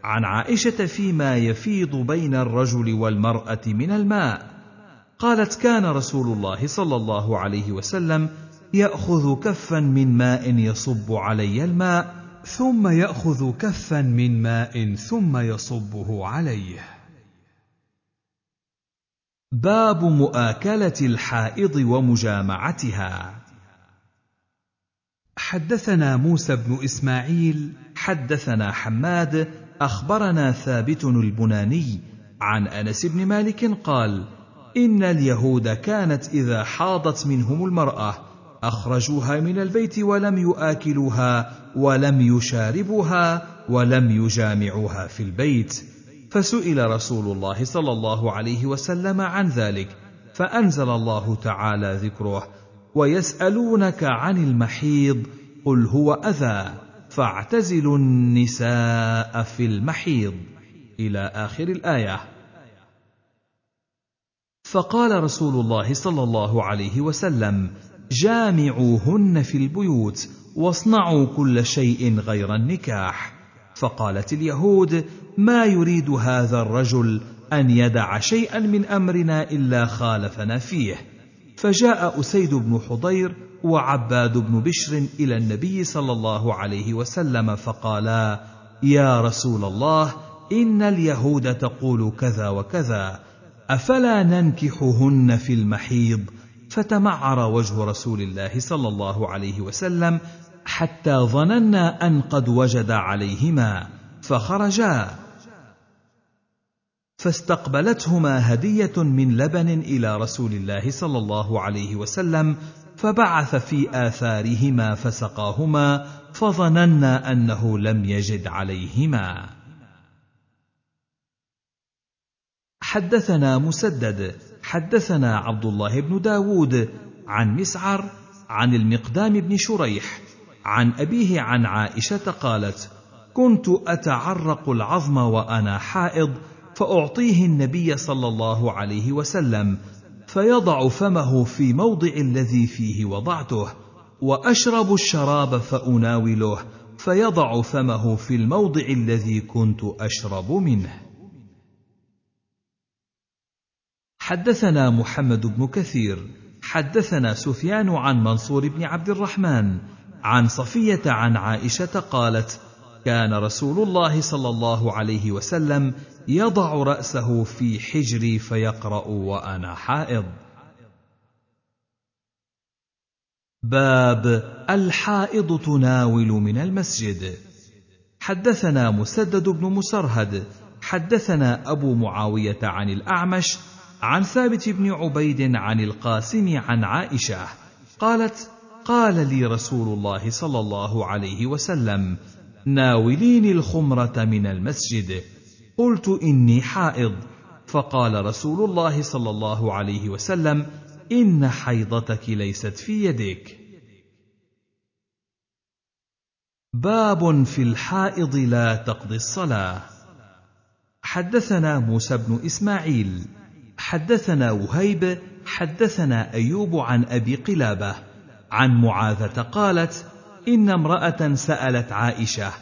[SPEAKER 1] عن عائشة فيما يفيض بين الرجل والمرأة من الماء. قالت كان رسول الله صلى الله عليه وسلم يأخذ كفا من ماء يصب علي الماء ثم يأخذ كفا من ماء ثم يصبه عليه. باب مؤاكلة الحائض ومجامعتها. حدثنا موسى بن إسماعيل حدثنا حماد أخبرنا ثابت البناني عن أنس بن مالك قال إن اليهود كانت إذا حاضت منهم المرأة أخرجوها من البيت ولم ياكلوها ولم يشاربوها ولم يجامعوها في البيت. فسئل رسول الله صلى الله عليه وسلم عن ذلك فأنزل الله تعالى ذكره ويسألونك عن المحيض قل هو أذى فاعتزلوا النساء في المحيض. إلى آخر الآية. فقال رسول الله صلى الله عليه وسلم جامعوهن في البيوت واصنعوا كل شيء غير النكاح. فقالت اليهود ما يريد هذا الرجل أن يدع شيئا من أمرنا إلا خالفنا فيه. فجاء أسيد بن حضير وعباد بن بشر إلى النبي صلى الله عليه وسلم فقالا يا رسول الله إن اليهود تقول كذا وكذا أفلا ننكحهن في المحيض؟ فتمعر وجه رسول الله صلى الله عليه وسلم حتى ظننا أن قد وجد عليهما فخرجا. فاستقبلتهما هدية من لبن إلى رسول الله صلى الله عليه وسلم فبعث في آثارهما فسقاهما فظننا أنه لم يجد عليهما. حدثنا مسدد حدثنا عبد الله بن داود عن مسعر عن المقدام بن شريح عن أبيه عن عائشة قالت كنت أتعرق العظم وأنا حائض فأعطيه النبي صلى الله عليه وسلم فيضع فمه في موضع الذي فيه وضعته وأشرب الشراب فأناوله فيضع فمه في الموضع الذي كنت أشرب منه. حدثنا محمد بن كثير حدثنا سفيان عن منصور بن عبد الرحمن عن صفية عن عائشة قالت كان رسول الله صلى الله عليه وسلم يضع رأسه في حجري فيقرأ وأنا حائض. باب الحائض تناول من المسجد. حدثنا مسدد بن مسرهد حدثنا أبو معاوية عن الأعمش عن ثابت بن عبيد عن القاسم عن عائشة قالت قال لي رسول الله صلى الله عليه وسلم ناوليني الخمرة من المسجد. قلت إني حائض. فقال رسول الله صلى الله عليه وسلم إن حيضتك ليست في يدك. باب في الحائض لا تقضي الصلاة. حدثنا موسى بن إسماعيل. حدثنا وهيب حدثنا أيوب عن أبي قلابة. عن معاذة قالت إن امرأة سألت عائشة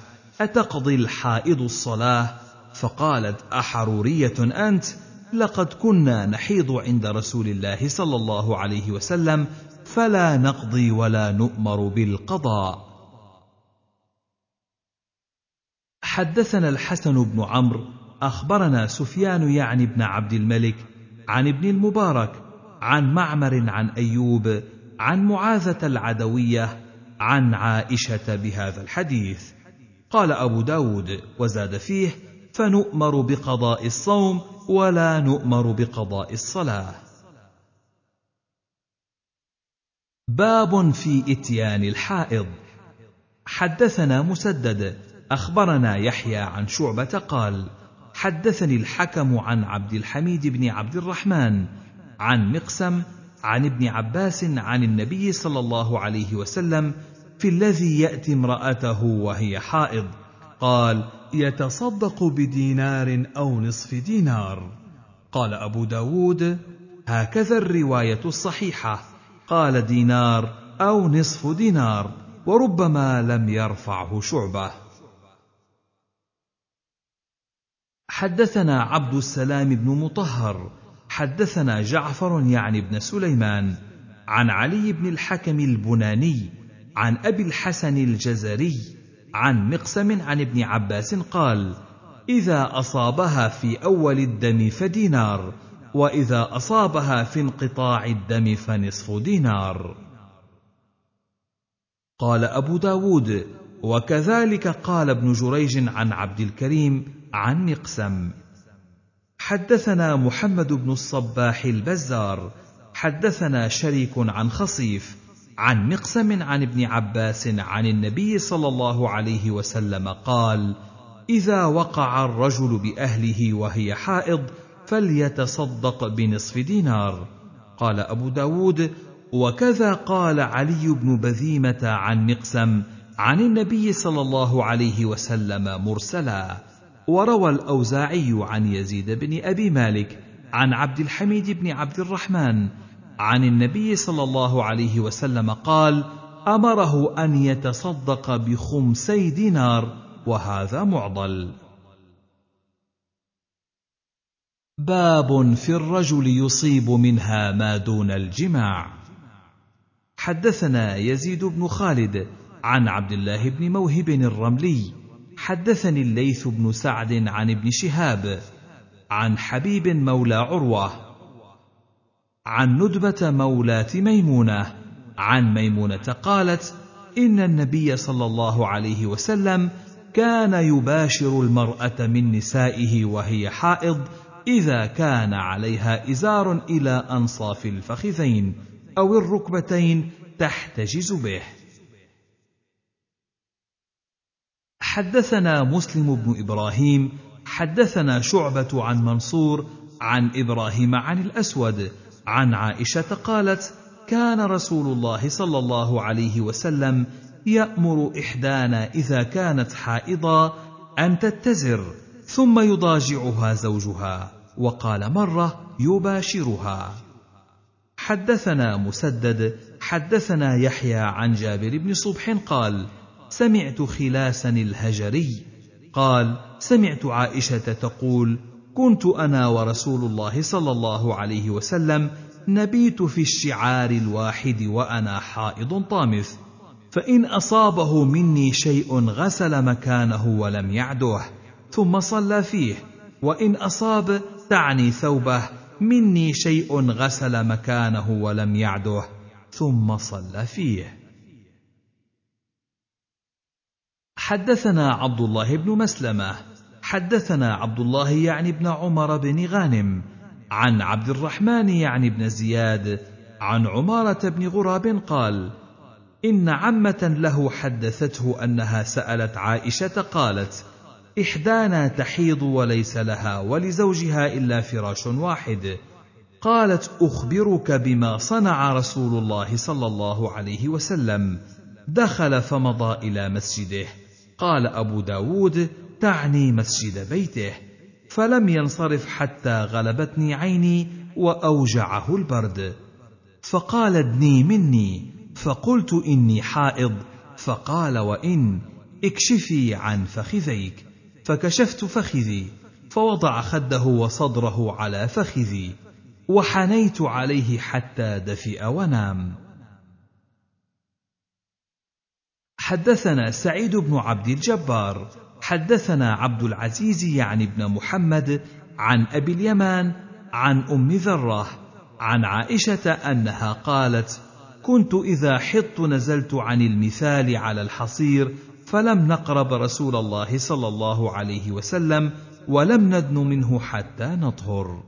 [SPEAKER 1] أتقضي الحائض الصلاة؟ فقالت أحرورية أنت؟ لقد كنا نحيض عند رسول الله صلى الله عليه وسلم فلا نقضي ولا نؤمر بالقضاء. حدثنا الحسن بن عمرو أخبرنا سفيان يعني بن عبد الملك عن ابن المبارك عن معمر عن أيوب عن معاذة العدوية عن عائشة بهذا الحديث. قال أبو داود وزاد فيه فنؤمر بقضاء الصوم ولا نؤمر بقضاء الصلاة. باب في إتيان الحائض. حدثنا مسدد أخبرنا يحيى عن شعبة قال حدثني الحكم عن عبد الحميد بن عبد الرحمن عن مقسم عن ابن عباس عن النبي صلى الله عليه وسلم في الذي يأتي امرأته وهي حائض قال يتصدق بدينار أو نصف دينار. قال أبو داود هكذا الرواية الصحيحة. قال دينار أو نصف دينار وربما لم يرفعه شعبة. حدثنا عبد السلام بن مطهر حدثنا جعفر يعني بن سليمان عن علي بن الحكم البناني عن أبي الحسن الجزري عن مقسم عن ابن عباس قال إذا أصابها في أول الدم فدينار وإذا أصابها في انقطاع الدم فنصف دينار. قال أبو داود وكذلك قال ابن جريج عن عبد الكريم عن مقسم. حدثنا محمد بن الصباح البزار. حدثنا شريك عن خصيف عن مقسم عن ابن عباس عن النبي صلى الله عليه وسلم قال إذا وقع الرجل بأهله وهي حائض فليتصدق بنصف دينار قال أبو داود وكذا قال علي بن بذيمة عن مقسم عن النبي صلى الله عليه وسلم مرسلا وروى الأوزاعي عن يزيد بن أبي مالك عن عبد الحميد بن عبد الرحمن عن النبي صلى الله عليه وسلم قال أمره أن يتصدق بخمسي دينار وهذا معضل. باب في الرجل يصيب منها ما دون الجماع. حدثنا يزيد بن خالد عن عبد الله بن موهب الرملي حدثني الليث بن سعد عن ابن شهاب عن حبيب مولى عروة عن ندبة مولاه ميمونه عن ميمونة قالت إن النبي صلى الله عليه وسلم كان يباشر المرأة من نسائه وهي حائض إذا كان عليها إزار إلى أنصاف الفخذين أو الركبتين تحتجز به. حدثنا مسلم بن إبراهيم حدثنا شعبة عن منصور عن إبراهيم عن الأسود عن عائشة قالت كان رسول الله صلى الله عليه وسلم يأمر إحدانا إذا كانت حائضا أن تتزر ثم يضاجعها زوجها وقال مرة يباشرها. حدثنا مسدد حدثنا يحيى عن جابر بن صبح قال سمعت خلاسا الهجري. قال سمعت عائشة تقول كنت أنا ورسول الله صلى الله عليه وسلم نبيت في الشعار الواحد وأنا حائض طامث. فإن أصابه مني شيء غسل مكانه ولم يعده ثم صلى فيه. وإن أصاب تعني ثوبه مني شيء غسل مكانه ولم يعده ثم صلى فيه. حدثنا عبد الله بن مسلمة حدثنا عبد الله يعني ابن عمر بن غانم عن عبد الرحمن يعني بن زياد عن عمارة بن غراب قال إن عمة له حدثته أنها سألت عائشة قالت إحدانا تحيض وليس لها ولزوجها إلا فراش واحد قالت أخبرك بما صنع رسول الله صلى الله عليه وسلم دخل فمضى إلى مسجده قال أبو داود تعني مسجد بيته. فلم ينصرف حتى غلبتني عيني وأوجعه البرد. فقال ادني مني فقلت إني حائض. فقال وإن اكشفي عن فخذيك. فكشفت فخذي فوضع خده وصدره على فخذي وحنيت عليه حتى دفئ ونام. حدثنا سعيد بن عبد الجبار حدثنا عبد العزيز يعني ابن محمد عن أبي اليمان عن أم ذرة عن عائشة أنها قالت كنت إذا حطت نزلت عن المثال على الحصير فلم نقرب رسول الله صلى الله عليه وسلم ولم ندن منه حتى نطهر.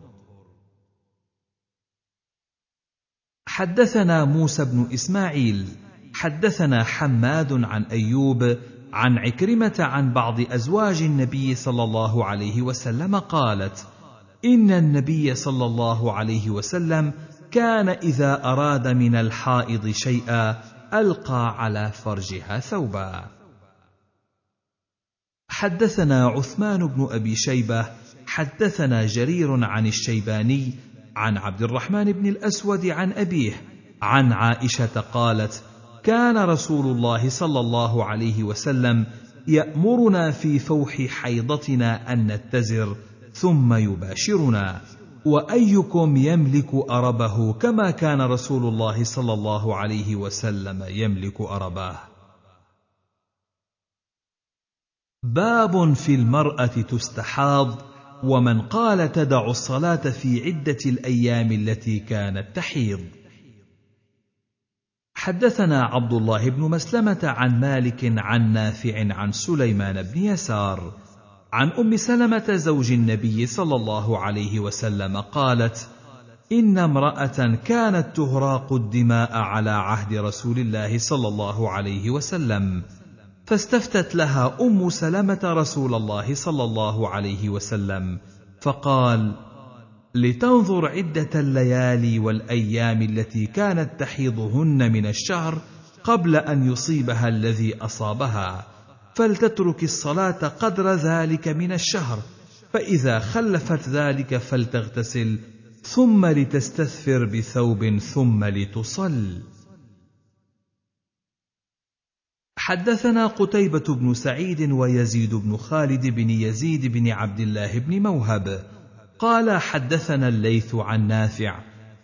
[SPEAKER 1] حدثنا موسى بن إسماعيل حدثنا حماد عن أيوب عن عكرمة عن بعض أزواج النبي صلى الله عليه وسلم قالت إن النبي صلى الله عليه وسلم كان إذا أراد من الحائض شيئا ألقى على فرجها ثوبا. حدثنا عثمان بن أبي شيبة حدثنا جرير عن الشيباني عن عبد الرحمن بن الأسود عن أبيه عن عائشة قالت كان رسول الله صلى الله عليه وسلم يأمرنا في فوح حيضتنا أن نتزر ثم يباشرنا. وأيكم يملك أربه كما كان رسول الله صلى الله عليه وسلم يملك ارباه باب في المرأة تستحاض ومن قال تدع الصلاة في عدة الأيام التي كانت تحيض. حدثنا عبد الله بن مسلمة عن مالك عن نافع عن سليمان بن يسار عن أم سلمة زوج النبي صلى الله عليه وسلم قالت إن امرأة كانت تهراق الدماء على عهد رسول الله صلى الله عليه وسلم فاستفتت لها أم سلمة رسول الله صلى الله عليه وسلم فقال لتنظر عدة الليالي والأيام التي كانت تحيضهن من الشهر قبل أن يصيبها الذي أصابها. فلتترك الصلاة قدر ذلك من الشهر فإذا خلفت ذلك فلتغتسل ثم لتستثفر بثوب ثم لتصل. حدثنا قتيبة بن سعيد ويزيد بن خالد بن يزيد بن عبد الله بن موهب قال حدثنا الليث عن نافع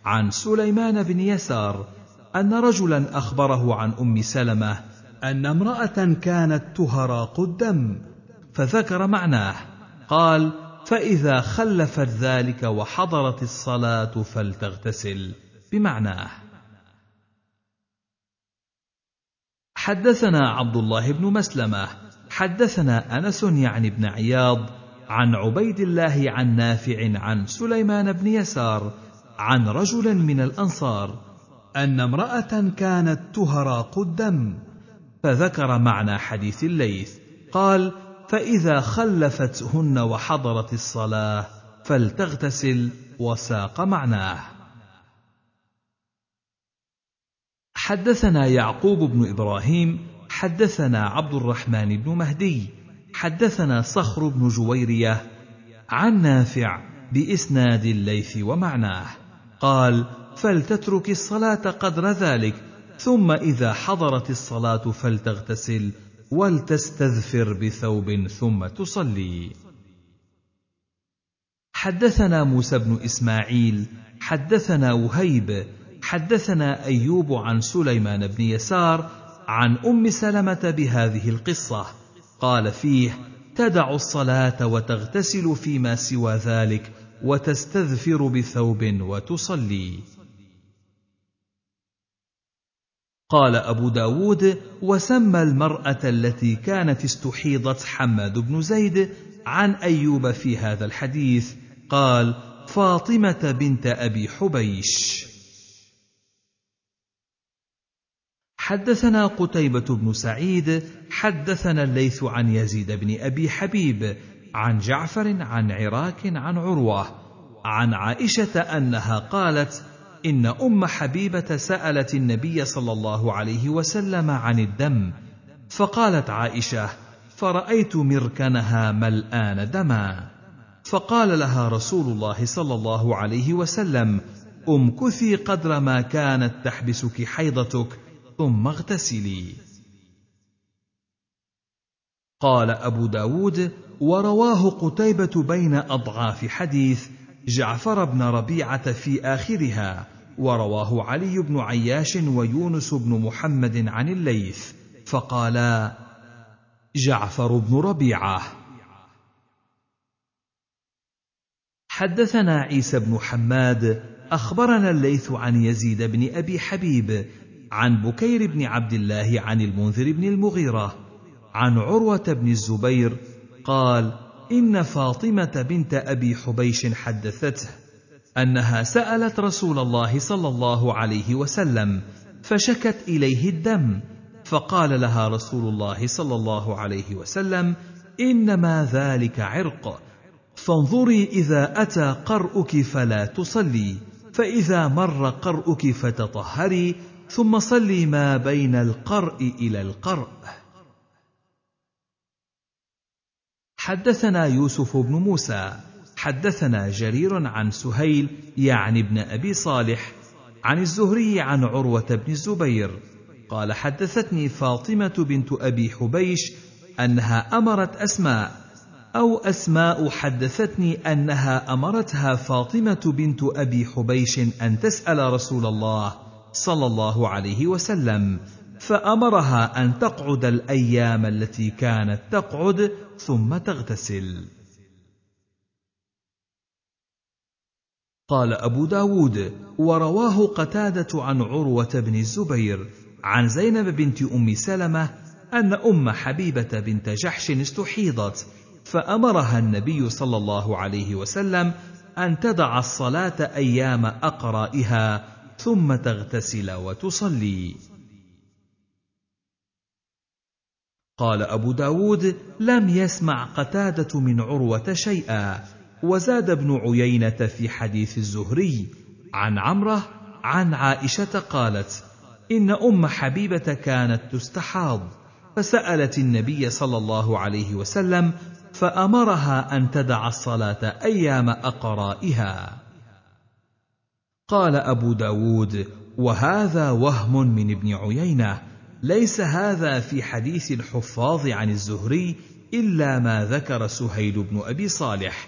[SPEAKER 1] عن سليمان بن يسار أن رجلا أخبره عن أم سلمة أن امرأة كانت تهراق الدم فذكر معناه قال فإذا خلفت ذلك وحضرت الصلاة فلتغتسل بمعناه. حدثنا عبد الله بن مسلمة حدثنا أنس يعني بن عياض عن عبيد الله عن نافع عن سليمان بن يسار عن رجل من الأنصار أن امرأة كانت تهراق الدم فذكر معنى حديث الليث قال فإذا خلفتهن وحضرت الصلاة فلتغتسل وساق معناه. حدثنا يعقوب بن إبراهيم حدثنا عبد الرحمن بن مهدي حدثنا صخر بن جويرية عن نافع بإسناد الليث ومعناه قال فلتترك الصلاة قدر ذلك ثم إذا حضرت الصلاة فلتغتسل ولتستذفر بثوب ثم تصلي. حدثنا موسى بن إسماعيل حدثنا وهيب حدثنا أيوب عن سليمان بن يسار عن أم سلمة بهذه القصة. قال فيه تدع الصلاة وتغتسل فيما سوى ذلك وتستذفر بثوب وتصلي. قال أبو داود وسمى المرأة التي كانت استحيضت حماد بن زيد عن أيوب في هذا الحديث قال فاطمة بنت أبي حبيش. حدثنا قتيبة بن سعيد حدثنا الليث عن يزيد بن أبي حبيب عن جعفر عن عراك عن عروة عن عائشة أنها قالت إن أم حبيبة سألت النبي صلى الله عليه وسلم عن الدم فقالت عائشة فرأيت مركنها ملآن دما فقال لها رسول الله صلى الله عليه وسلم امكثي قدر ما كانت تحبسك حيضتك ثم اغتسلي. قال أبو داود ورواه قتيبة بين أضعاف حديث جعفر بن ربيعة في آخرها ورواه علي بن عياش ويونس بن محمد عن الليث فقالا جعفر بن ربيعة. حدثنا عيسى بن حماد أخبرنا الليث عن يزيد بن أبي حبيب عن بكير بن عبد الله عن المنذر بن المغيرة عن عروة بن الزبير قال إن فاطمة بنت أبي حبيش حدثته أنها سألت رسول الله صلى الله عليه وسلم فشكت إليه الدم فقال لها رسول الله صلى الله عليه وسلم إنما ذلك عرق فانظري إذا أتى قرؤك فلا تصلي فإذا مر قرؤك فتطهري ثم صلي ما بين القرء إلى القرء. حدثنا يوسف بن موسى حدثنا جرير عن سهيل يعني ابن أبي صالح عن الزهري عن عروة بن الزبير. قال حدثتني فاطمة بنت أبي حبيش أنها أمرت أسماء أو أسماء حدثتني أنها أمرتها فاطمة بنت أبي حبيش أن تسأل رسول الله. صلى الله عليه وسلم فأمرها أن تقعد الأيام التي كانت تقعد ثم تغتسل. قال أبو داود ورواه قتادة عن عروة بن الزبير عن زينب بنت أم سلمة أن أم حبيبة بنت جحش استحيضت فأمرها النبي صلى الله عليه وسلم أن تدع الصلاة أيام أقرائها ثم تغتسل وتصلي. قال أبو داود لم يسمع قتادة من عروة شيئا. وزاد ابن عيينة في حديث الزهري عن عمرة عن عائشة قالت: إن أم حبيبة كانت تستحاض، فسألت النبي صلى الله عليه وسلم فأمرها أن تدع الصلاة أيام أقرائها. قال أبو داود: وهذا وهم من ابن عيينة، ليس هذا في حديث الحفاظ عن الزهري إلا ما ذكر سهيل بن أبي صالح،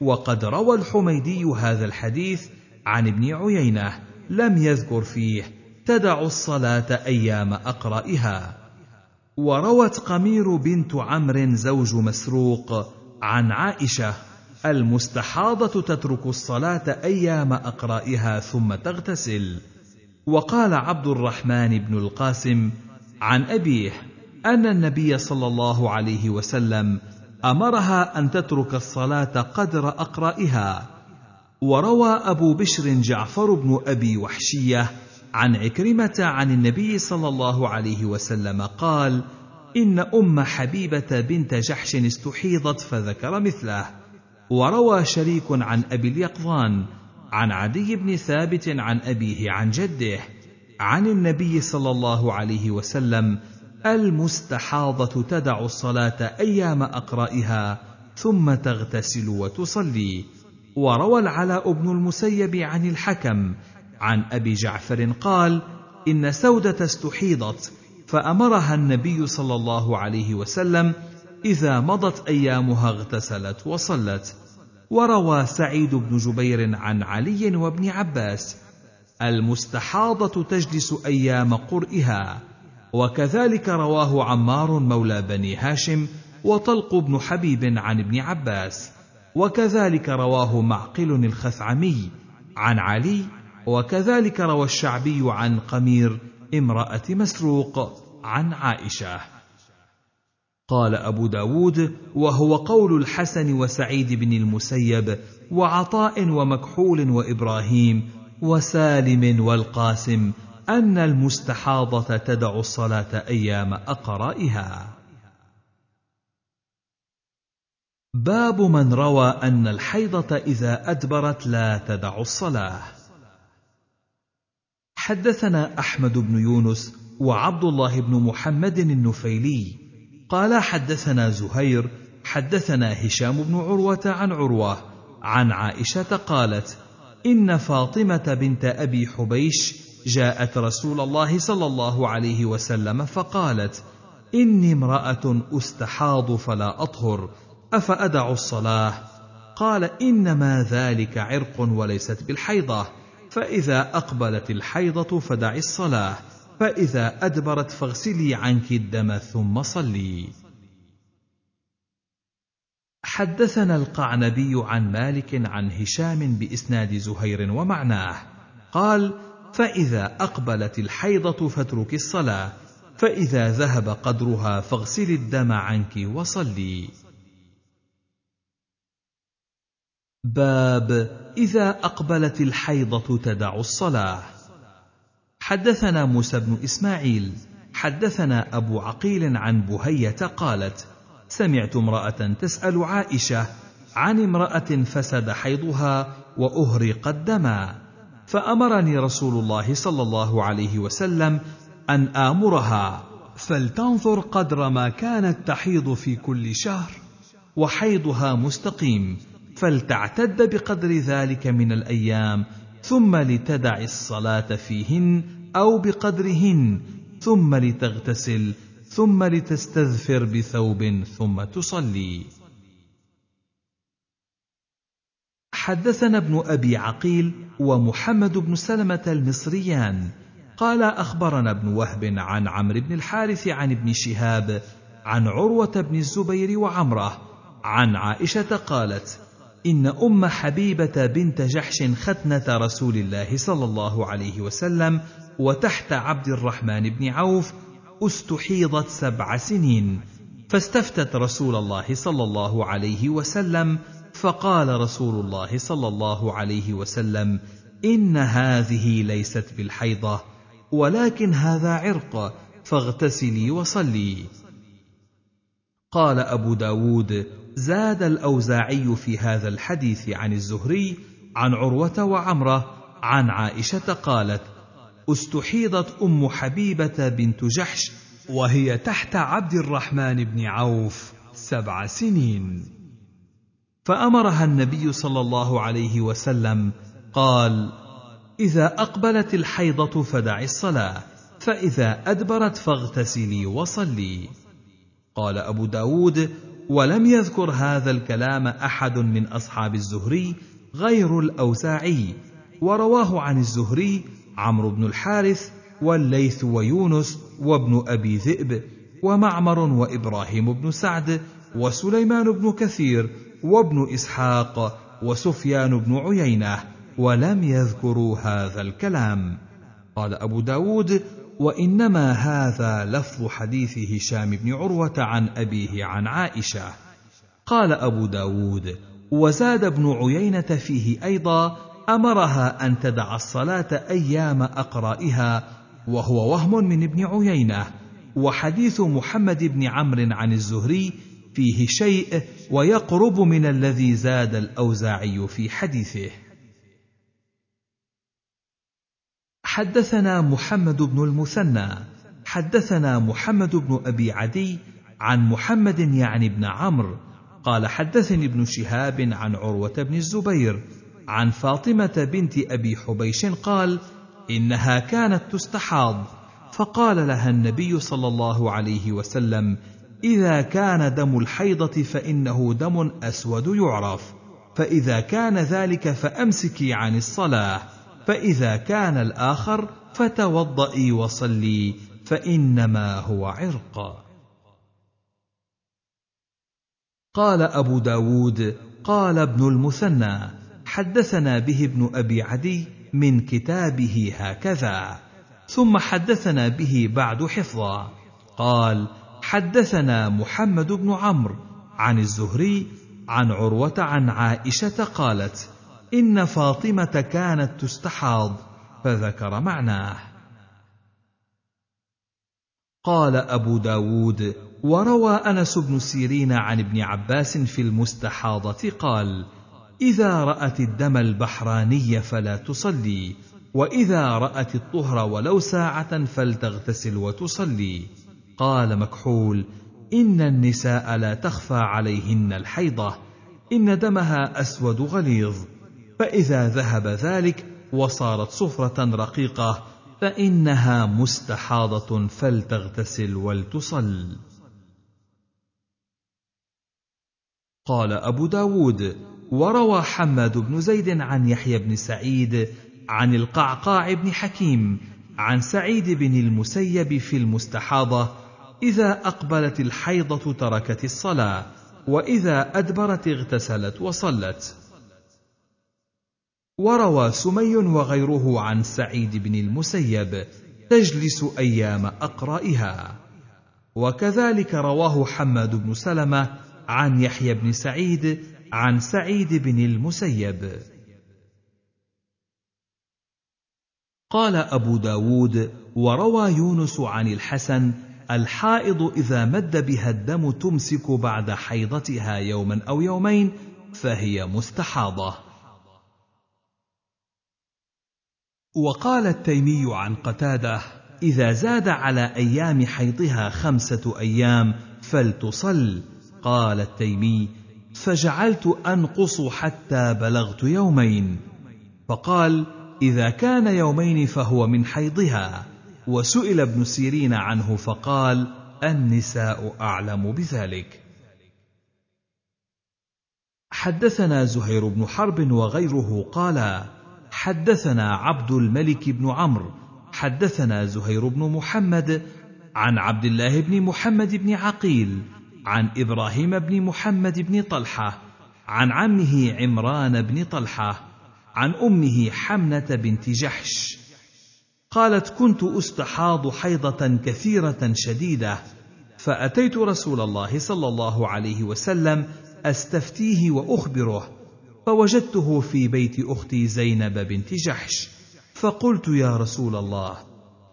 [SPEAKER 1] وقد روى الحميدي هذا الحديث عن ابن عيينة لم يذكر فيه تدع الصلاة أيام أقرئها وروت قمير بنت عمرو زوج مسروق عن عائشة المستحاضة تترك الصلاة أيام أقرائها ثم تغتسل. وقال عبد الرحمن بن القاسم عن أبيه أن النبي صلى الله عليه وسلم أمرها أن تترك الصلاة قدر أقرائها. وروى أبو بشر جعفر بن أبي وحشية عن عكرمة عن النبي صلى الله عليه وسلم قال: إن أم حبيبة بنت جحش استحيضت فذكر مثله، وروى شريك عن أبي اليقظان عن عدي بن ثابت عن أبيه عن جده عن النبي صلى الله عليه وسلم المستحاضة تدع الصلاة أيام أقرائها ثم تغتسل وتصلي. وروى العلاء بن المسيب عن الحكم عن أبي جعفر قال إن سودة استحيضت فأمرها النبي صلى الله عليه وسلم إذا مضت أيامها اغتسلت وصلت. وروى سعيد بن جبير عن علي وابن عباس المستحاضة تجلس أيام قرئها. وكذلك رواه عمار مولى بني هاشم وطلق بن حبيب عن ابن عباس. وكذلك رواه معقل الخثعمي عن علي. وكذلك روى الشعبي عن قمير امرأة مسروق عن عائشة. قال أبو داود وهو قول الحسن وسعيد بن المسيب وعطاء ومكحول وإبراهيم وسالم والقاسم أن المستحاضة تدع الصلاة أيام أقرائها. باب من روى أن الحيضة إذا أدبرت لا تدع الصلاة. حدثنا أحمد بن يونس وعبد الله بن محمد النفيلي. قال حدثنا زهير حدثنا هشام بن عروة عن عروة عن عائشة قالت إن فاطمة بنت أبي حبيش جاءت رسول الله صلى الله عليه وسلم فقالت إني امرأة أستحاض فلا أطهر أفأدع الصلاة؟ قال إنما ذلك عرق وليست بالحيضة فإذا أقبلت الحيضة فدعي الصلاة. فإذا أدبرت فاغسلي عنك الدم ثم صلي. حدثنا القعنبي عن مالك عن هشام بإسناد زهير ومعناه. قال فإذا أقبلت الحيضة فاترك الصلاة فإذا ذهب قدرها فاغسلي الدم عنك وصلي. باب إذا أقبلت الحيضة تدع الصلاة. حدثنا موسى بن إسماعيل حدثنا أبو عقيل عن بهية قالت سمعت امرأة تسأل عائشة عن امرأة فسد حيضها وأهرق الدما فأمرني رسول الله صلى الله عليه وسلم أن آمرها فلتنظر قدر ما كانت تحيض في كل شهر وحيضها مستقيم فلتعتد بقدر ذلك من الأيام ثم لتدع الصلاة فيهن أو بقدرهن ثم لتغتسل ثم لتستذفر بثوب ثم تصلي. حدثنا ابن أبي عقيل ومحمد بن سلمة المصريان. قال أخبرنا ابن وهب عن عمرو بن الحارث عن ابن شهاب عن عروة بن الزبير وعمرة عن عائشة قالت إن أم حبيبة بنت جحش ختنة رسول الله صلى الله عليه وسلم وتحت عبد الرحمن بن عوف استحيضت سبع سنين. فاستفتت رسول الله صلى الله عليه وسلم فقال رسول الله صلى الله عليه وسلم إن هذه ليست بالحيضة ولكن هذا عرق فاغتسلي وصلي. قال أبو داود زاد الأوزاعي في هذا الحديث عن الزهري عن عروة وعمرة عن عائشة قالت استحيضت أم حبيبة بنت جحش وهي تحت عبد الرحمن بن عوف سبع سنين. فأمرها النبي صلى الله عليه وسلم قال إذا أقبلت الحيضة فدعي الصلاة فإذا أدبرت فاغتسلي وصلي. قال أبو داود ولم يذكر هذا الكلام أحد من أصحاب الزهري غير الاوزاعي ورواه عن الزهري عمرو بن الحارث والليث ويونس وابن أبي ذئب ومعمر وإبراهيم بن سعد وسليمان بن كثير وابن إسحاق وسفيان بن عيينة ولم يذكروا هذا الكلام. قال أبو داود وإنما هذا لفظ حديث هشام بن عروة عن أبيه عن عائشة. قال أبو داود وزاد ابن عيينة فيه أيضا أمرها أن تدع الصلاة أيام أقرائها وهو وهم من ابن عيينة وحديث محمد بن عمرو عن الزهري فيه شيء ويقرب من الذي زاد الأوزاعي في حديثه. حدثنا محمد بن المثنى. حدثنا محمد بن أبي عدي عن محمد يعني بن عمرو. قال حدثني ابن شهاب عن عروة بن الزبير عن فاطمة بنت أبي حبيش قال إنها كانت تستحاض. فقال لها النبي صلى الله عليه وسلم إذا كان دم الحيضة فإنه دم أسود يعرف فإذا كان ذلك فأمسكي عن الصلاة. فإذا كان الآخر فتوضئي وصلي فإنما هو عرق. قال أبو داود قال ابن المثنى حدثنا به ابن أبي عدي من كتابه هكذا ثم حدثنا به بعد حفظا. قال حدثنا محمد بن عمرو عن الزهري عن عروة عن عائشة قالت إن فاطمة كانت تستحاض فذكر معناه. قال أبو داود وروى أنس بن سيرين عن ابن عباس في المستحاضة قال إذا رأت الدم البحراني فلا تصلي وإذا رأت الطهر ولو ساعة فلتغتسل وتصلي. قال مكحول إن النساء لا تخفى عليهن الحيضة إن دمها أسود غليظ. فإذا ذهب ذلك وصارت صفرة رقيقة فإنها مستحاضة فلتغتسل ولتصل. قال أبو داود وروى حماد بن زيد عن يحيى بن سعيد عن القعقاع بن حكيم عن سعيد بن المسيب في المستحاضة إذا أقبلت الحيضة تركت الصلاة وإذا أدبرت اغتسلت وصلت. وروى سمي وغيره عن سعيد بن المسيب تجلس أيام أقرائها. وكذلك رواه حماد بن سلمة عن يحيى بن سعيد عن سعيد بن المسيب. قال أبو داود وروى يونس عن الحسن الحائض إذا مد بها الدم تمسك بعد حيضتها يوما أو يومين فهي مستحاضة. وقال التيمي عن قتادة إذا زاد على أيام حيضها خمسة أيام فلتصل. قال التيمي فجعلت أنقص حتى بلغت يومين. فقال إذا كان يومين فهو من حيضها. وسئل ابن سيرين عنه فقال النساء أعلم بذلك. حدثنا زهير بن حرب وغيره قال حدثنا عبد الملك بن عمرو حدثنا زهير بن محمد عن عبد الله بن محمد بن عقيل عن إبراهيم بن محمد بن طلحة عن عمه عمران بن طلحة عن أمه حمنة بنت جحش. قالت كنت أستحاض حيضة كثيرة شديدة فأتيت رسول الله صلى الله عليه وسلم أستفتيه وأخبره فوجدته في بيت أختي زينب بنت جحش. فقلت يا رسول الله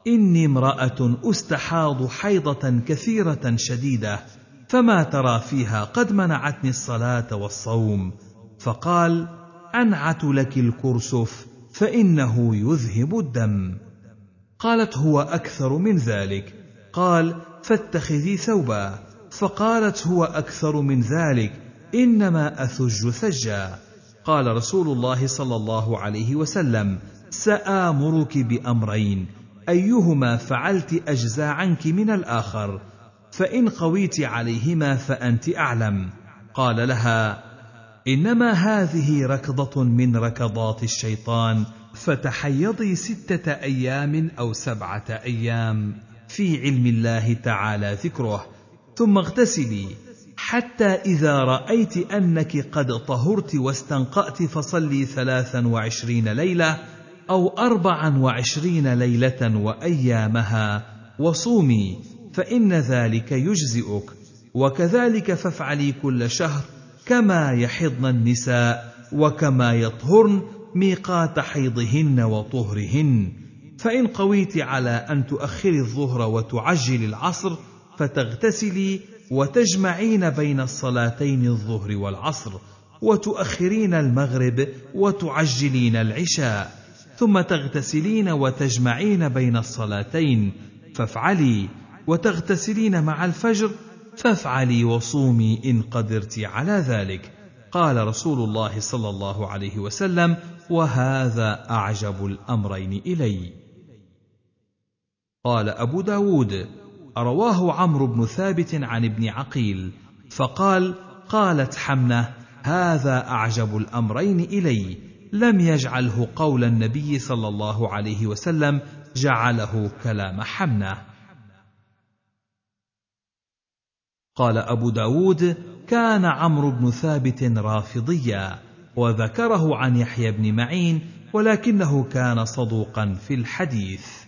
[SPEAKER 1] إني امرأة أستحاض حيضة كثيرة شديدة فما ترى فيها قد منعتني الصلاة والصوم. فقال أنعت لك الكرسف فإنه يذهب الدم. قالت هو أكثر من ذلك. قال فاتخذي ثوبا. فقالت هو أكثر من ذلك إنما أثج ثجا. قال رسول الله صلى الله عليه وسلم سآمرك بأمرين أيهما فعلت اجزى عنك من الآخر فإن قويت عليهما فأنت أعلم. قال لها إنما هذه ركضة من ركضات الشيطان فتحيضي ستة أيام أو سبعة أيام في علم الله تعالى ذكره ثم اغتسلي. حتى إذا رأيت أنك قد طهرت واستنقأت فصلي ثلاثا وعشرين ليلة أو اربعا وعشرين ليلة وأيامها وصومي فإن ذلك يجزئك وكذلك فافعلي كل شهر كما يحضن النساء وكما يطهرن ميقات حيضهن وطهرهن. فإن قويت على أن تؤخري الظهر وتعجلي العصر فتغتسلي وتجمعين بين الصلاتين الظهر والعصر وتؤخرين المغرب وتعجلين العشاء ثم تغتسلين وتجمعين بين الصلاتين فافعلي وتغتسلين مع الفجر فافعلي وصومي إن قدرت على ذلك. قال رسول الله صلى الله عليه وسلم وهذا أعجب الأمرين إلي. قال أبو داود رواه عمرو بن ثابت عن ابن عقيل فقال قالت حمنة هذا أعجب الأمرين إلي لم يجعله قول النبي صلى الله عليه وسلم جعله كلام حمنة. قال أبو داود كان عمرو بن ثابت رافضيا وذكره عن يحيى بن معين ولكنه كان صدوقا في الحديث.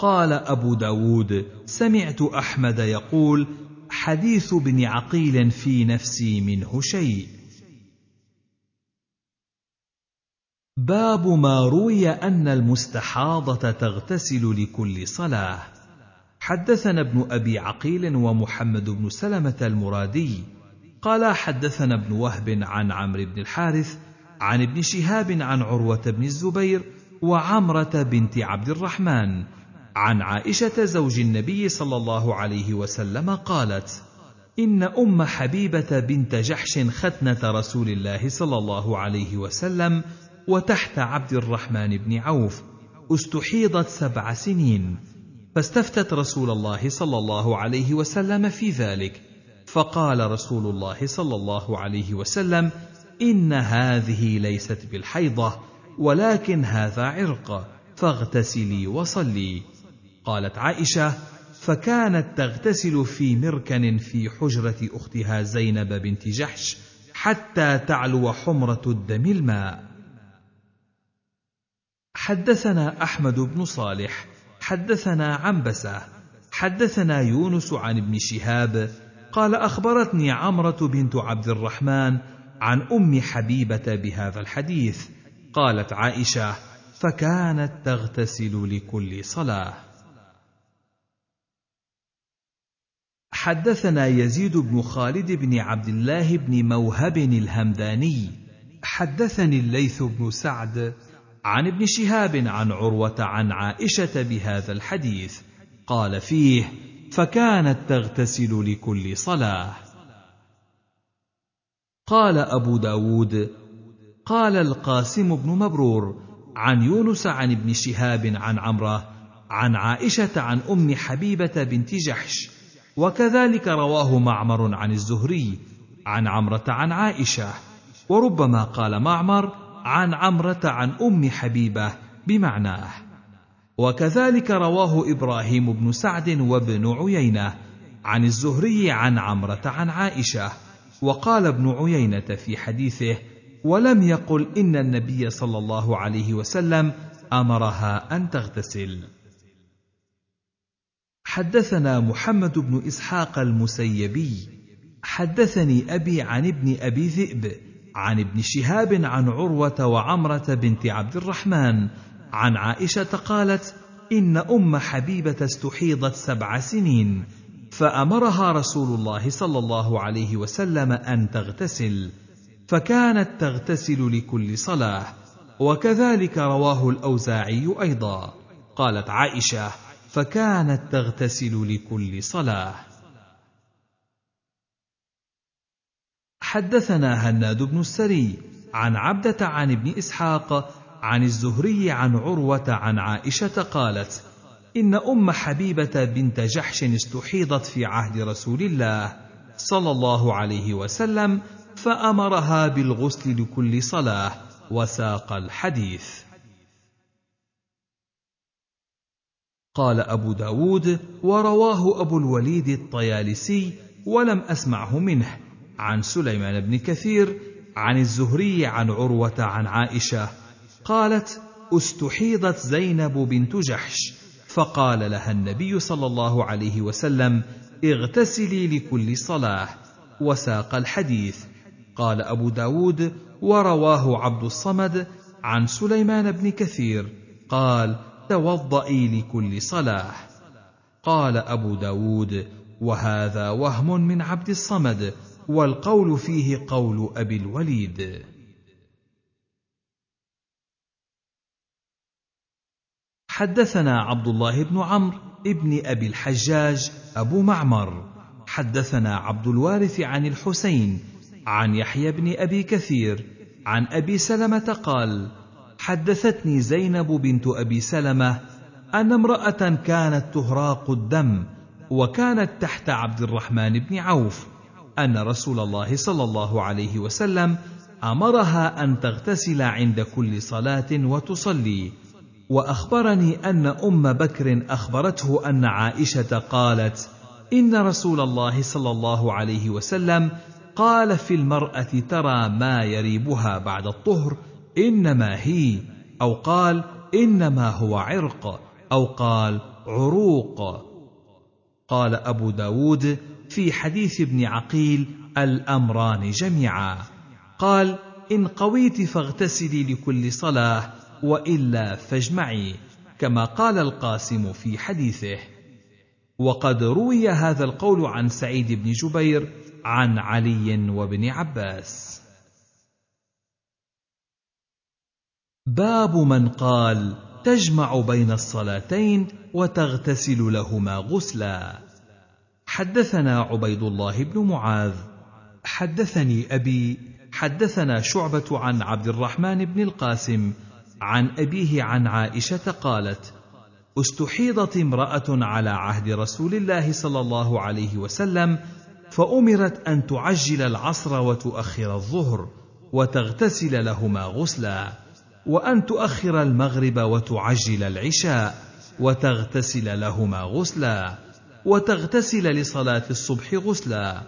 [SPEAKER 1] قال أبو داود سمعت أحمد يقول حديث ابن عقيل في نفسي منه شيء. باب ما روي أن المستحاضة تغتسل لكل صلاة. حدثنا ابن أبي عقيل ومحمد بن سلمة المرادي. قال حدثنا ابن وهب عن عمرو بن الحارث عن ابن شهاب عن عروة بن الزبير وعمرة بنت عبد الرحمن. عن عائشة زوج النبي صلى الله عليه وسلم قالت إن أم حبيبة بنت جحش ختنة رسول الله صلى الله عليه وسلم وتحت عبد الرحمن بن عوف استحيضت سبع سنين فاستفتت رسول الله صلى الله عليه وسلم في ذلك فقال رسول الله صلى الله عليه وسلم إن هذه ليست بالحيضة ولكن هذا عرق فاغتسلي وصلي. قالت عائشة فكانت تغتسل في مركن في حجرة أختها زينب بنت جحش حتى تعلو حمرة الدم الماء. حدثنا أحمد بن صالح حدثنا عنبسة حدثنا يونس عن ابن شهاب قال أخبرتني عمرة بنت عبد الرحمن عن أم حبيبة بهذا الحديث قالت عائشة فكانت تغتسل لكل صلاة. حدثنا يزيد بن خالد بن عبد الله بن موهب الهمداني. حدثني الليث بن سعد عن ابن شهاب عن عروة عن عائشة بهذا الحديث. قال فيه فكانت تغتسل لكل صلاة. قال أبو داود قال القاسم بن مبرور عن يونس عن ابن شهاب عن عمرة عن عائشة عن أم حبيبة بنت جحش وكذلك رواه معمر عن الزهري عن عمرة عن عائشة وربما قال معمر عن عمرة عن أم حبيبة بمعناه. وكذلك رواه إبراهيم بن سعد وابن عيينة عن الزهري عن عمرة عن عائشة وقال ابن عيينة في حديثه ولم يقل إن النبي صلى الله عليه وسلم أمرها أن تغتسل. حدثنا محمد بن إسحاق المسيبي حدثني أبي عن ابن أبي ذئب عن ابن شهاب عن عروة وعمرة بنت عبد الرحمن عن عائشة قالت إن أم حبيبة استحيضت سبع سنين فأمرها رسول الله صلى الله عليه وسلم أن تغتسل فكانت تغتسل لكل صلاة وكذلك رواه الأوزاعي أيضا قالت عائشة فكانت تغتسل لكل صلاة. حدثنا هناد بن السري عن عبدة عن ابن إسحاق عن الزهري عن عروة عن عائشة قالت إن أم حبيبة بنت جحش استحيضت في عهد رسول الله صلى الله عليه وسلم فأمرها بالغسل لكل صلاة وساق الحديث. قال أبو داود ورواه أبو الوليد الطيالسي ولم أسمعه منه. عن سليمان بن كثير عن الزهري عن عروة عن عائشة. قالت استحيضت زينب بنت جحش. فقال لها النبي صلى الله عليه وسلم اغتسلي لكل صلاة. وساق الحديث. قال أبو داود ورواه عبد الصمد عن سليمان بن كثير. قال توضئي لكل صلاة قال أبو داود وهذا وهم من عبد الصمد والقول فيه قول أبي الوليد. حدثنا عبد الله بن عمرو ابن أبي الحجاج أبو معمر. حدثنا عبد الوارث عن الحسين عن يحيى بن أبي كثير عن أبي سلمة قال حدثتني زينب بنت أبي سلمة أن امرأة كانت تهراق الدم وكانت تحت عبد الرحمن بن عوف أن رسول الله صلى الله عليه وسلم أمرها أن تغتسل عند كل صلاة وتصلي. وأخبرني أن أم بكر أخبرته أن عائشة قالت إن رسول الله صلى الله عليه وسلم قال في المرأة ترى ما يريبها بعد الطهر إنما هي أو قال إنما هو عرق أو قال عروق. قال أبو داود في حديث ابن عقيل الأمران جميعا. قال إن قويت فاغتسلي لكل صلاة وإلا فاجمعي كما قال القاسم في حديثه. وقد روي هذا القول عن سعيد بن جبير عن علي وابن عباس. باب من قال تجمع بين الصلاتين وتغتسل لهما غسلا. حدثنا عبيد الله بن معاذ حدثني أبي حدثنا شعبة عن عبد الرحمن بن القاسم عن أبيه عن عائشة قالت استحيضت امرأة على عهد رسول الله صلى الله عليه وسلم فأمرت أن تعجل العصر وتؤخر الظهر وتغتسل لهما غسلا. وأن تؤخر المغرب وتعجل العشاء وتغتسل لهما غسلا وتغتسل لصلاة الصبح غسلا.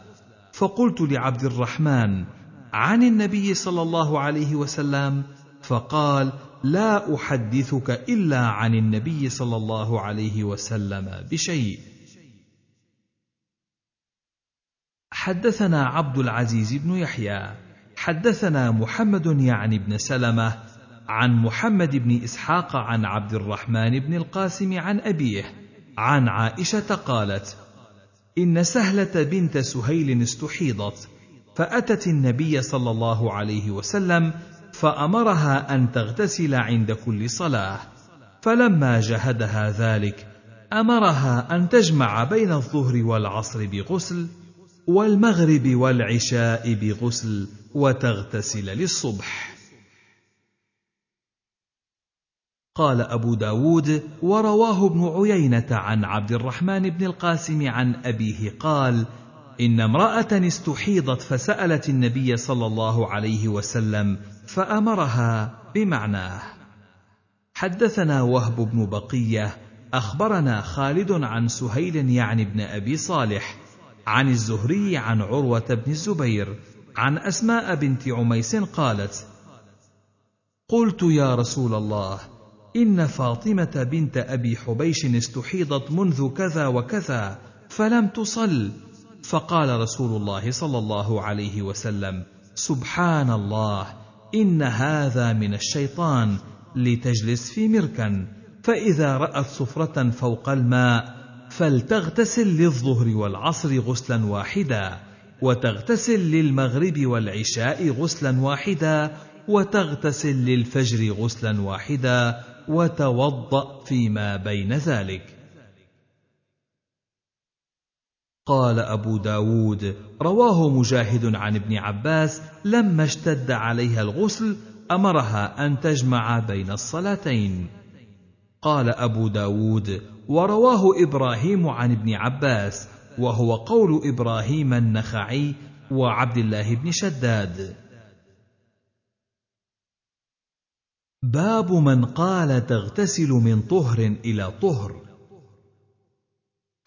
[SPEAKER 1] فقلت لعبد الرحمن عن النبي صلى الله عليه وسلم فقال لا أحدثك إلا عن النبي صلى الله عليه وسلم بشيء. حدثنا عبد العزيز بن يحيى حدثنا محمد يعني بن سلمة عن محمد بن إسحاق عن عبد الرحمن بن القاسم عن أبيه عن عائشة قالت إن سهلة بنت سهيل استحيضت فأتت النبي صلى الله عليه وسلم فأمرها أن تغتسل عند كل صلاة فلما جهدها ذلك أمرها أن تجمع بين الظهر والعصر بغسل والمغرب والعشاء بغسل وتغتسل للصبح. قال أبو داود ورواه ابن عيينة عن عبد الرحمن بن القاسم عن أبيه قال إن امرأة استحيضت فسألت النبي صلى الله عليه وسلم فأمرها بمعناه. حدثنا وهب بن بقية أخبرنا خالد عن سهيل يعني ابن أبي صالح عن الزهري عن عروة بن الزبير عن أسماء بنت عميس قالت قلت يا رسول الله إن فاطمة بنت أبي حبيش استحيضت منذ كذا وكذا فلم تصل. فقال رسول الله صلى الله عليه وسلم سبحان الله إن هذا من الشيطان لتجلس في مركن فإذا رأت صفرة فوق الماء فلتغتسل للظهر والعصر غسلا واحدا وتغتسل للمغرب والعشاء غسلا واحدا وتغتسل للفجر غسلا واحدا وتوضأ فيما بين ذلك. قال أبو داود رواه مجاهد عن ابن عباس لما اشتد عليها الغسل أمرها أن تجمع بين الصلاتين. قال أبو داود ورواه إبراهيم عن ابن عباس وهو قول إبراهيم النخعي وعبد الله بن شداد. باب من قال تغتسل من طهر إلى طهر.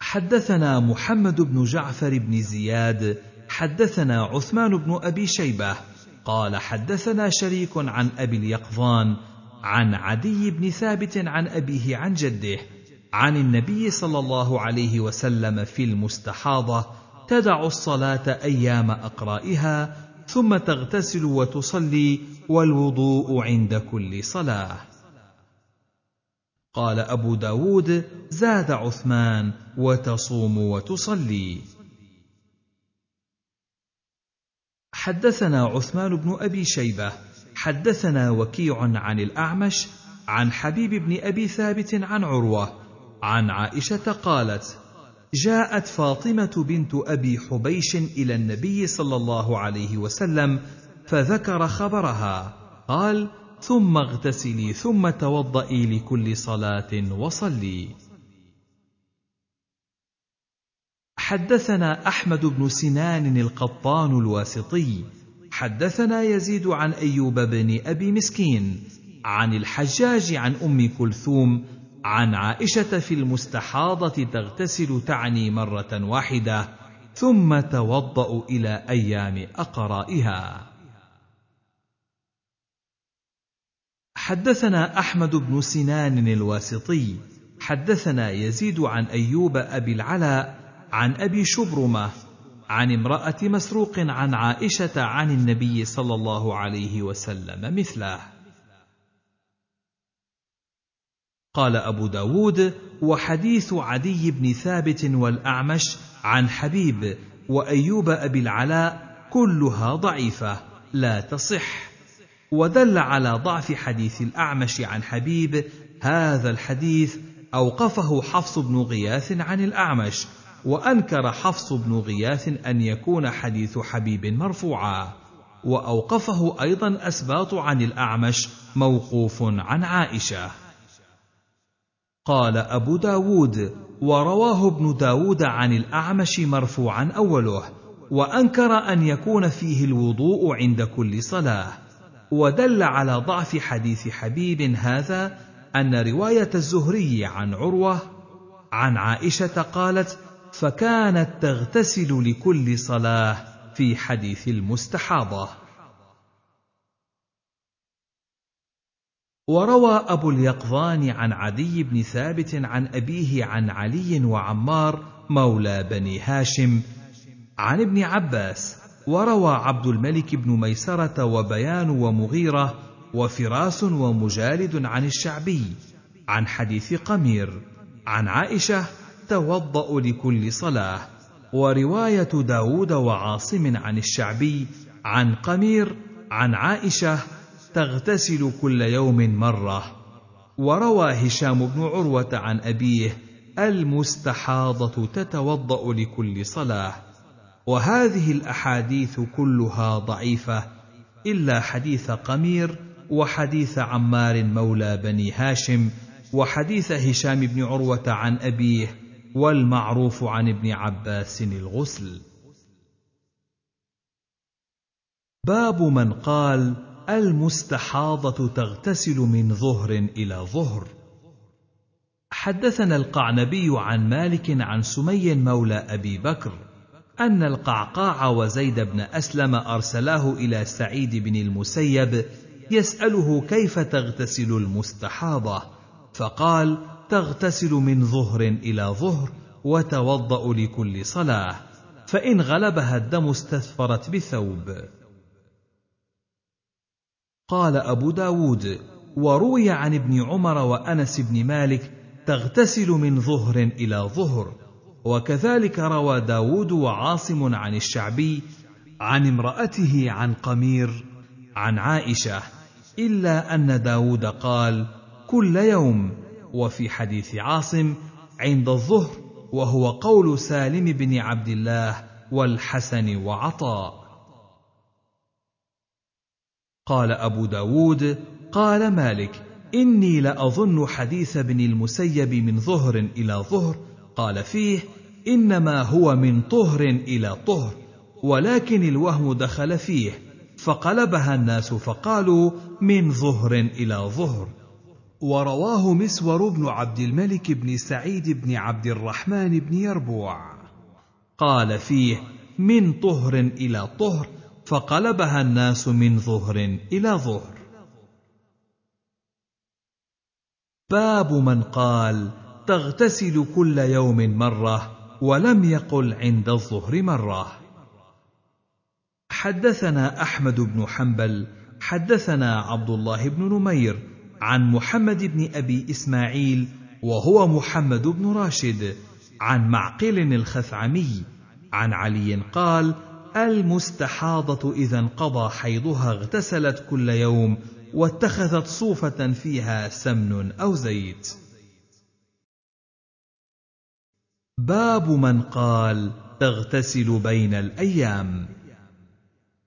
[SPEAKER 1] حدثنا محمد بن جعفر بن زياد حدثنا عثمان بن أبي شيبة قال حدثنا شريك عن أبي اليقظان عن عدي بن ثابت عن أبيه عن جده عن النبي صلى الله عليه وسلم في المستحاضة تدع الصلاة أيام أقرائها ثم تغتسل وتصلي والوضوء عند كل صلاة. قال أبو داود زاد عثمان وتصوم وتصلي. حدثنا عثمان بن أبي شيبة حدثنا وكيع عن الأعمش عن حبيب بن أبي ثابت عن عروة عن عائشة قالت جاءت فاطمة بنت أبي حبيش إلى النبي صلى الله عليه وسلم فذكر خبرها. قال ثم اغتسلي ثم توضئي لكل صلاة وصلي. حدثنا أحمد بن سنان القطان الواسطي. حدثنا يزيد عن أيوب بن أبي مسكين عن الحجاج عن أم كلثوم عن عائشة في المستحاضة تغتسل تعني مرة واحدة ثم توضأ إلى أيام أقرائها. حدثنا أحمد بن سنان الواسطي حدثنا يزيد عن أيوب أبي العلاء عن أبي شبرمة عن امرأة مسروق عن عائشة عن النبي صلى الله عليه وسلم مثله. قال أبو داود وحديث عدي بن ثابت والأعمش عن حبيب وأيوب أبي العلاء كلها ضعيفة لا تصح. ودل على ضعف حديث الأعمش عن حبيب هذا الحديث أوقفه حفص بن غياث عن الأعمش وأنكر حفص بن غياث أن يكون حديث حبيب مرفوعا وأوقفه أيضا أسباط عن الأعمش موقوف عن عائشة. قال أبو داود ورواه ابن داود عن الأعمش مرفوعا أوله وأنكر أن يكون فيه الوضوء عند كل صلاة. ودل على ضعف حديث حبيب هذا أن رواية الزهري عن عروة عن عائشة قالت فكانت تغتسل لكل صلاة في حديث المستحاضة وروى أبو اليقظان عن عدي بن ثابت عن أبيه عن علي وعمار مولى بني هاشم عن ابن عباس وروى عبد الملك بن ميسرة وبيان ومغيرة وفراس ومجالد عن الشعبي عن حديث قمير عن عائشة توضأ لكل صلاة ورواية داود وعاصم عن الشعبي عن قمير عن عائشة تغتسل كل يوم مرة وروى هشام بن عروة عن أبيه المستحاضة تتوضأ لكل صلاة وهذه الأحاديث كلها ضعيفة إلا حديث قمير وحديث عمار مولى بني هاشم وحديث هشام بن عروة عن أبيه والمعروف عن ابن عباس الغسل. باب من قال المستحاضة تغتسل من ظهر إلى ظهر. حدثنا القعنبي عن مالك عن سمي مولى أبي بكر أن القعقاع وزيد بن أسلم أرسلاه إلى سعيد بن المسيب يسأله كيف تغتسل المستحاضة؟ فقال تغتسل من ظهر إلى ظهر وتوضأ لكل صلاة فإن غلبها الدم استثفرت بثوب. قال أبو داود وروي عن ابن عمر وأنس بن مالك تغتسل من ظهر إلى ظهر وكذلك روى داود وعاصم عن الشعبي عن امرأته عن قمير عن عائشة إلا أن داود قال كل يوم وفي حديث عاصم عند الظهر وهو قول سالم بن عبد الله والحسن وعطاء. قال أبو داود قال مالك إني لأظن حديث ابن المسيب من ظهر إلى ظهر قال فيه إنما هو من طهر إلى طهر ولكن الوهم دخل فيه فقلبها الناس فقالوا من ظهر إلى ظهر. ورواه مسور بن عبد الملك بن سعيد بن عبد الرحمن بن يربوع. قال فيه من طهر إلى طهر فقلبها الناس من ظهر إلى ظهر. باب من قال تغتسل كل يوم مرة ولم يقل عند الظهر مرة. حدثنا أحمد بن حنبل حدثنا عبد الله بن نمير عن محمد بن أبي إسماعيل وهو محمد بن راشد عن معقل الخثعمي عن علي قال المستحاضة إذا انقضى حيضها اغتسلت كل يوم واتخذت صوفة فيها سمن أو زيت. باب من قال تغتسل بين الأيام.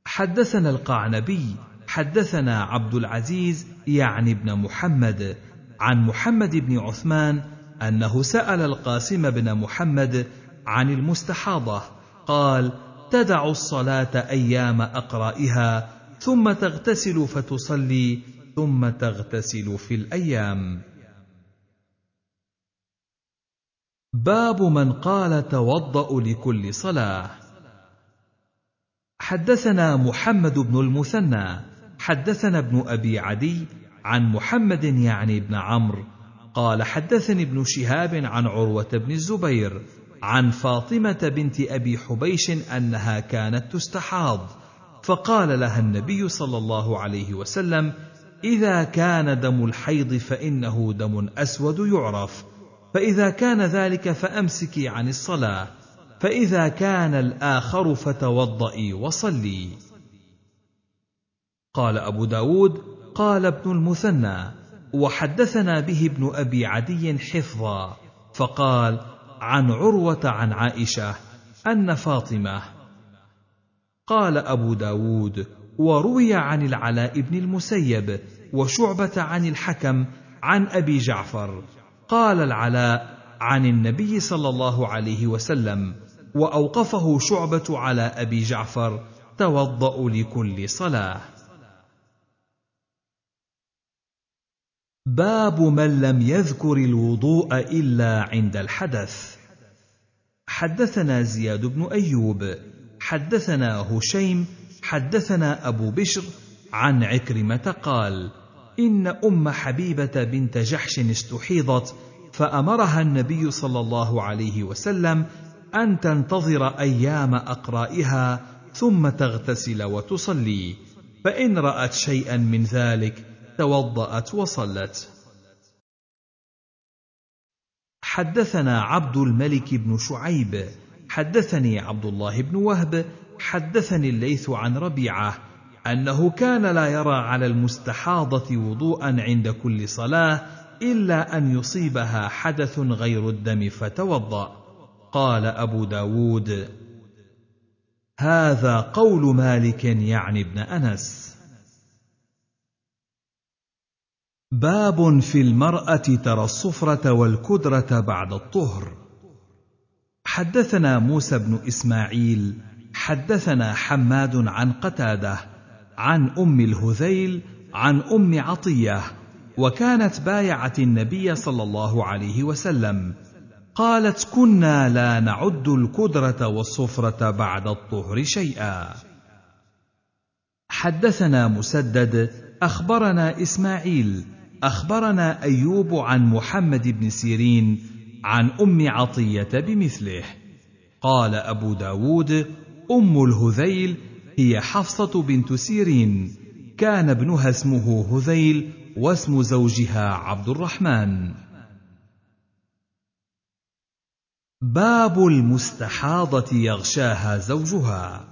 [SPEAKER 1] حدثنا القعنبي حدثنا عبد العزيز يعني ابن محمد عن محمد بن عثمان أنه سأل القاسم بن محمد عن المستحاضة قال تدع الصلاة أيام أقرائها ثم تغتسل فتصلي ثم تغتسل في الأيام. باب من قال توضأ لكل صلاة. حدثنا محمد بن المثنى حدثنا ابن أبي عدي عن محمد يعني ابن عمرو قال حدثني ابن شهاب عن عروة بن الزبير عن فاطمة بنت أبي حبيش أنها كانت تستحاض فقال لها النبي صلى الله عليه وسلم إذا كان دم الحيض فإنه دم أسود يعرف. فإذا كان ذلك فأمسكي عن الصلاة فإذا كان الآخر فتوضئي وصلي. قال أبو داود قال ابن المثنى وحدثنا به ابن أبي عدي حفظا فقال عن عروة عن عائشة أن فاطمة قال أبو داود وروي عن العلاء بن المسيب وشعبة عن الحكم عن أبي جعفر. قال العلاء عن النبي صلى الله عليه وسلم وأوقفه شعبة على أبي جعفر توضأ لكل صلاة. باب من لم يذكر الوضوء إلا عند الحدث. حدثنا زياد بن أيوب حدثنا هشيم حدثنا أبو بشر عن عكرمة قال إن أم حبيبة بنت جحش استحيضت فأمرها النبي صلى الله عليه وسلم أن تنتظر أيام أقرائها ثم تغتسل وتصلي فإن رأت شيئا من ذلك توضأت وصلت. حدثنا عبد الملك بن شعيب حدثني عبد الله بن وهب حدثني الليث عن ربيعة أنه كان لا يرى على المستحاضة وضوءا عند كل صلاة إلا أن يصيبها حدث غير الدم فتوضأ. قال أبو داود هذا قول مالك يعني ابن أنس. باب في المرأة ترى الصفرة والكدرة بعد الطهر. حدثنا موسى بن إسماعيل حدثنا حماد عن قتادة عن أم الهذيل عن أم عطية وكانت بايعت النبي صلى الله عليه وسلم. قالت كنا لا نعد الكدرة والصفرة بعد الطهر شيئا. حدثنا مسدد أخبرنا إسماعيل أخبرنا أيوب عن محمد بن سيرين عن أم عطية بمثله. قال أبو داود أم الهذيل هي حفصة بنت سيرين. كان ابنها اسمه هذيل واسم زوجها عبد الرحمن. باب المستحاضة يغشاها زوجها.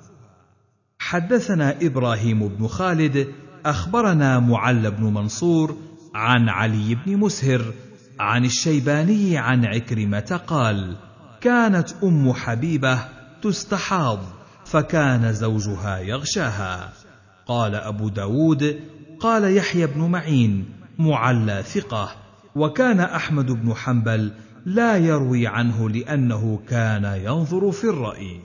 [SPEAKER 1] حدثنا إبراهيم بن خالد أخبرنا معل بن منصور عن علي بن مسهر عن الشيباني عن عكرمة قال كانت أم حبيبة تستحاض. فكان زوجها يغشاها. قال أبو داود قال يحيى بن معين معلى ثقة وكان أحمد بن حنبل لا يروي عنه لأنه كان ينظر في الرأي.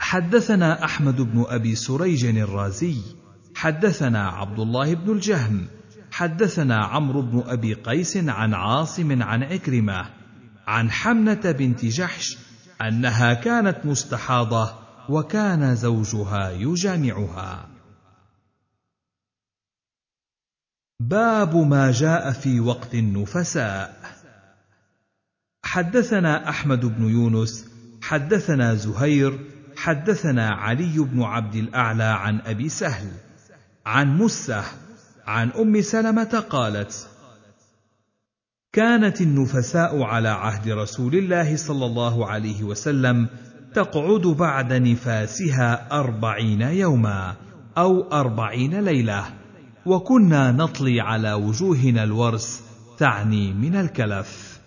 [SPEAKER 1] حدثنا أحمد بن أبي سريج الرازي حدثنا عبد الله بن الجهم حدثنا عمرو بن أبي قيس عن عاصم عن عكرمه عن حمنة بنت جحش أنها كانت مستحاضة وكان زوجها يجامعها. باب ما جاء في وقت النفساء. حدثنا أحمد بن يونس حدثنا زهير حدثنا علي بن عبد الأعلى عن أبي سهل عن مسه عن أم سلمة قالت كانت النفساء على عهد رسول الله صلى الله عليه وسلم تقعد بعد نفاسها أربعين يوما أو أربعين ليلة وكنا نطلي على وجوهنا الورس تعني من الكلف.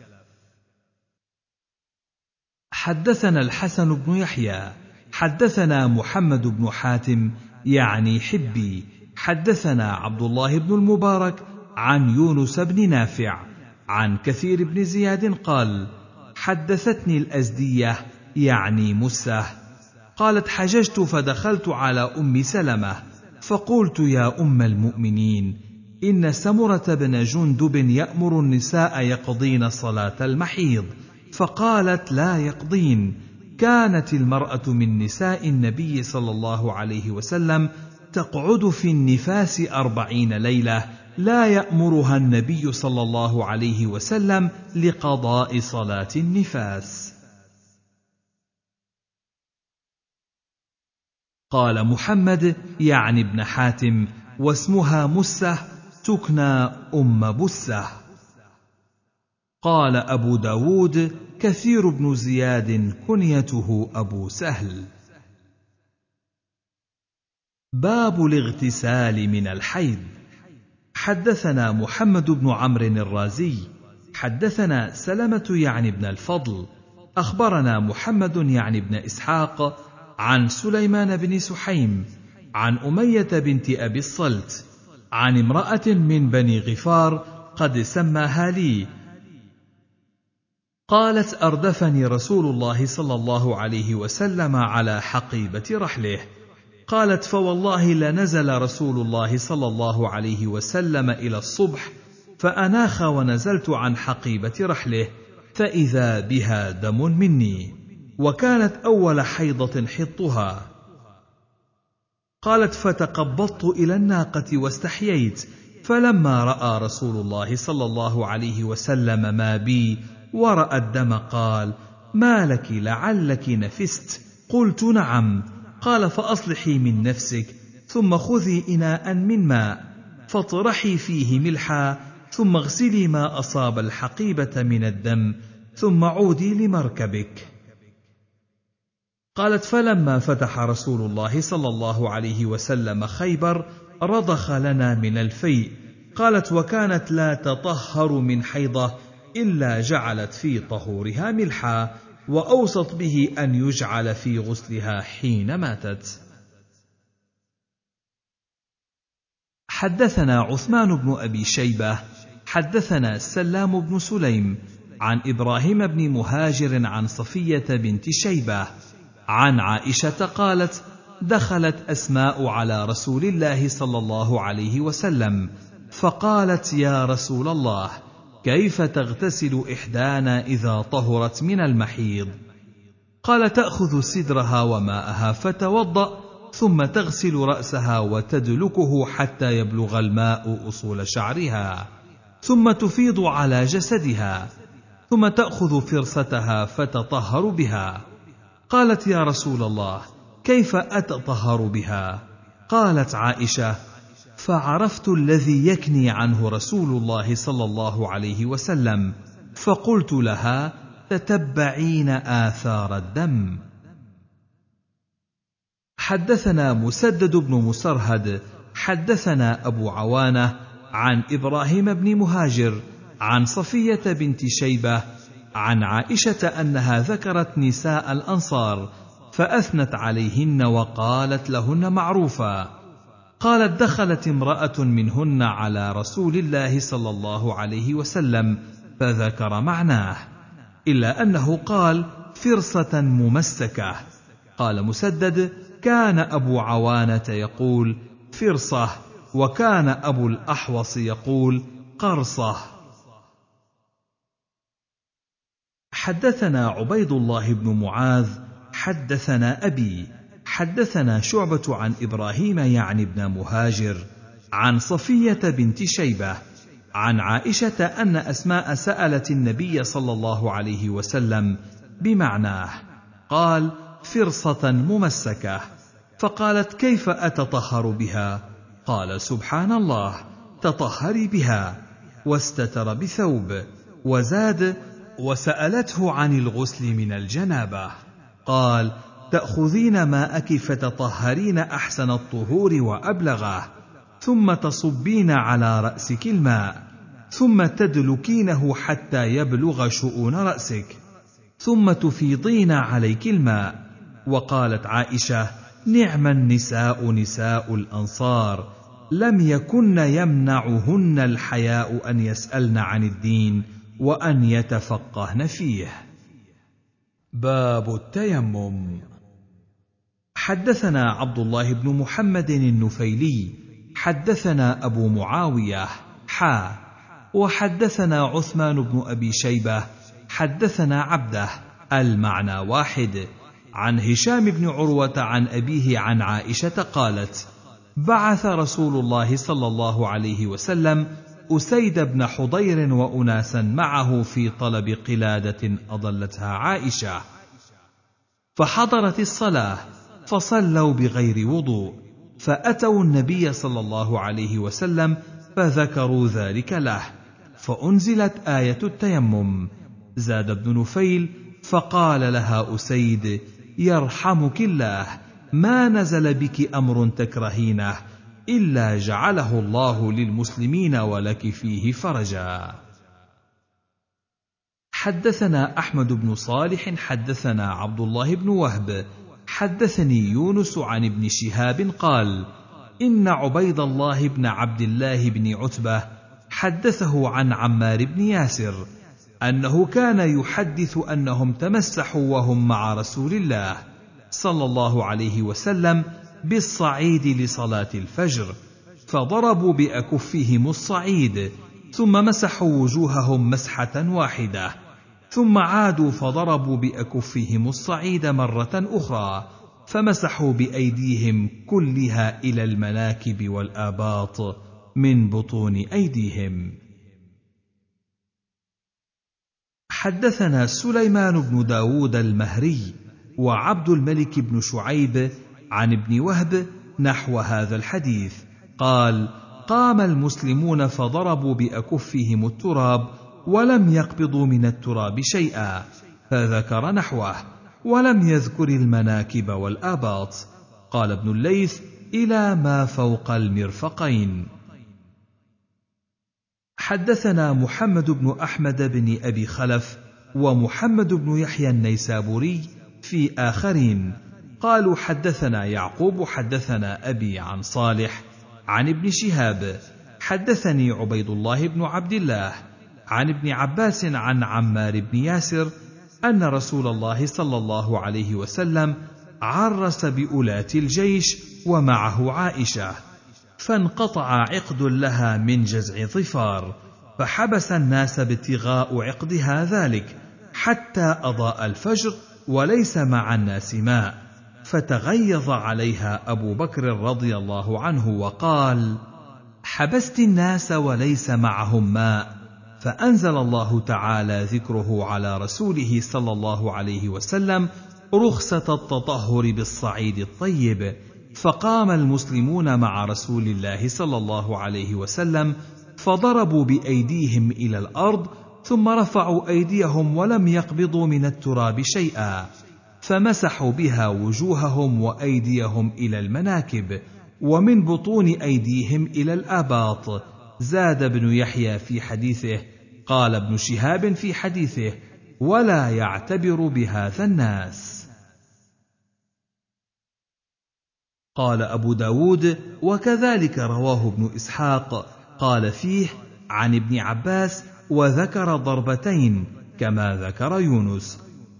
[SPEAKER 1] حدثنا الحسن بن يحيى حدثنا محمد بن حاتم يعني حبي حدثنا عبد الله بن المبارك عن يونس بن نافع. عن كثير بن زياد قال حدثتني الأزدية يعني مسه قالت حججت فدخلت على أم سلمة. فقلت يا أم المؤمنين إن سمرة بن جندب يأمر النساء يقضين صلاة المحيض. فقالت لا يقضين. كانت المرأة من نساء النبي صلى الله عليه وسلم تقعد في النفاس أربعين ليلة لا يأمرها النبي صلى الله عليه وسلم لقضاء صلاة النفاس. قال محمد يعني ابن حاتم واسمها مسه تكنى أم بسه. قال أبو داود كثير بن زياد كنيته أبو سهل. باب الاغتسال من الحيض. حدثنا محمد بن عمرو الرازي حدثنا سلمة يعني ابن الفضل أخبرنا محمد يعني ابن إسحاق عن سليمان بن سحيم عن أمية بنت أبي الصلت عن امرأة من بني غفار قد سماها لي. قالت أردفني رسول الله صلى الله عليه وسلم على حقيبة رحله. قالت فوالله لنزل رسول الله صلى الله عليه وسلم إلى الصبح فأناخ ونزلت عن حقيبة رحله فإذا بها دم مني. وكانت أول حيضة حطها. قالت فتقبضت إلى الناقة واستحييت فلما رأى رسول الله صلى الله عليه وسلم ما بي ورأى الدم قال ما لك لعلك نفست؟ قلت نعم. قال فأصلحي من نفسك ثم خذي اناء من ماء فاطرحي فيه ملحا ثم اغسلي ما أصاب الحقيبة من الدم ثم عودي لمركبك. قالت فلما فتح رسول الله صلى الله عليه وسلم خيبر رضخ لنا من الفيء قالت وكانت لا تطهر من حيضة إلا جعلت في طهورها ملحا وأوصت به أن يجعل في غسلها حين ماتت. حدثنا عثمان بن أبي شيبة حدثنا سلام بن سليم عن إبراهيم بن مهاجر عن صفية بنت شيبة عن عائشة قالت دخلت أسماء على رسول الله صلى الله عليه وسلم فقالت يا رسول الله كيف تغتسل إحدانا إذا طهرت من المحيض؟ قال تأخذ سدرها وماءها فتوضأ ثم تغسل رأسها وتدلكه حتى يبلغ الماء أصول شعرها ثم تفيض على جسدها ثم تأخذ فرستها فتطهر بها. قالت يا رسول الله كيف أتطهر بها؟ قالت عائشة فعرفت الذي يكني عنه رسول الله صلى الله عليه وسلم فقلت لها تتبعين آثار الدم. حدثنا مسدد بن مسرهد حدثنا أبو عوانة عن إبراهيم بن مهاجر عن صفية بنت شيبة عن عائشة أنها ذكرت نساء الأنصار فأثنت عليهن وقالت لهن معروفا. قالت دخلت امرأة منهن على رسول الله صلى الله عليه وسلم فذكر معناه إلا أنه قال فرصة ممسكة. قال مسدد كان أبو عوانة يقول فرصة وكان أبو الأحوص يقول قرصة. حدثنا عبيد الله بن معاذ حدثنا أبي حدثنا شعبة عن إبراهيم يعني ابن مهاجر عن صفية بنت شيبة عن عائشة أن أسماء سألت النبي صلى الله عليه وسلم بمعناه قال فرصة ممسكة. فقالت كيف أتطهر بها؟ قال سبحان الله تطهري بها. واستتر بثوب وزاد وسألته عن الغسل من الجنابة قال تأخذين ماءك فتطهرين أحسن الطهور وأبلغه ثم تصبين على رأسك الماء ثم تدلكينه حتى يبلغ شؤون رأسك ثم تفيضين عليك الماء. وقالت عائشة نعم النساء نساء الأنصار لم يكن يمنعهن الحياء أن يسألن عن الدين وأن يتفقهن فيه. باب التيمم. حدثنا عبد الله بن محمد النفيلي حدثنا أبو معاوية حا وحدثنا عثمان بن أبي شيبة حدثنا عبده المعنى واحد. عن هشام بن عروة عن أبيه عن عائشة قالت بعث رسول الله صلى الله عليه وسلم أسيد بن حضير وأناسا معه في طلب قلادة أضلتها عائشة فحضرت الصلاة فصلوا بغير وضوء فأتوا النبي صلى الله عليه وسلم فذكروا ذلك له فأنزلت آية التيمم. زاد ابن نفيل فقال لها أسيد يرحمك الله ما نزل بك أمر تكرهينه إلا جعله الله للمسلمين ولك فيه فرجا. حدثنا أحمد بن صالح حدثنا عبد الله بن وهب حدثني يونس عن ابن شهاب قال إن عبيد الله بن عبد الله بن عتبة حدثه عن عمار بن ياسر أنه كان يحدث أنهم تمسحوا وهم مع رسول الله صلى الله عليه وسلم بالصعيد لصلاة الفجر فضربوا بأكفهم الصعيد ثم مسحوا وجوههم مسحة واحدة. ثم عادوا فضربوا بأكفهم الصعيد مرة أخرى فمسحوا بأيديهم كلها إلى المناكب والآباط من بطون أيديهم. حدثنا سليمان بن داود المهري وعبد الملك بن شعيب عن ابن وهب نحو هذا الحديث قال قام المسلمون فضربوا بأكفهم التراب ولم يقبضوا من التراب شيئا فذكر نحوه ولم يذكر المناكب والآباط. قال ابن الليث إلى ما فوق المرفقين. حدثنا محمد بن أحمد بن أبي خلف ومحمد بن يحيى النيسابوري في آخرين. قالوا حدثنا يعقوب حدثنا أبي عن صالح عن ابن شهاب. حدثني عبيد الله بن عبد الله. عن ابن عباس عن عمار بن ياسر أن رسول الله صلى الله عليه وسلم عرس بأولاة الجيش ومعه عائشة فانقطع عقد لها من جزع ظفار فحبس الناس ابتغاء عقدها ذلك حتى أضاء الفجر وليس مع الناس ماء فتغيظ عليها أبو بكر رضي الله عنه وقال حبست الناس وليس معهم ماء فأنزل الله تعالى ذكره على رسوله صلى الله عليه وسلم رخصة التطهر بالصعيد الطيب. فقام المسلمون مع رسول الله صلى الله عليه وسلم فضربوا بأيديهم إلى الأرض ثم رفعوا أيديهم ولم يقبضوا من التراب شيئا. فمسحوا بها وجوههم وأيديهم إلى المناكب ومن بطون أيديهم إلى الأباط. زاد ابن يحيى في حديثه قال ابن شهاب في حديثه ولا يعتبر بهذا الناس. قال أبو داود وكذلك رواه ابن إسحاق قال فيه عن ابن عباس وذكر ضربتين كما ذكر يونس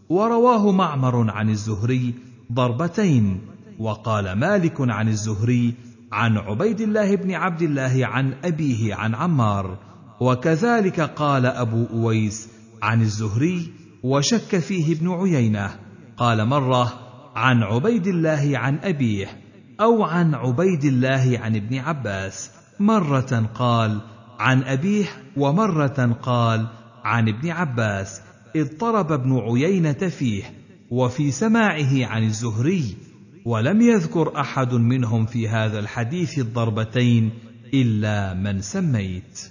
[SPEAKER 1] ورواه معمر عن الزهري ضربتين وقال مالك عن الزهري عن عبيد الله بن عبد الله عن أبيه عن عمار. وكذلك قال أبو أويس عن الزهري وشك فيه ابن عيينة قال مرة عن عبيد الله عن أبيه أو عن عبيد الله عن ابن عباس مرة قال عن أبيه ومرة قال عن ابن عباس اضطرب ابن عيينة فيه وفي سماعه عن الزهري ولم يذكر أحد منهم في هذا الحديث الضربتين إلا من سميت.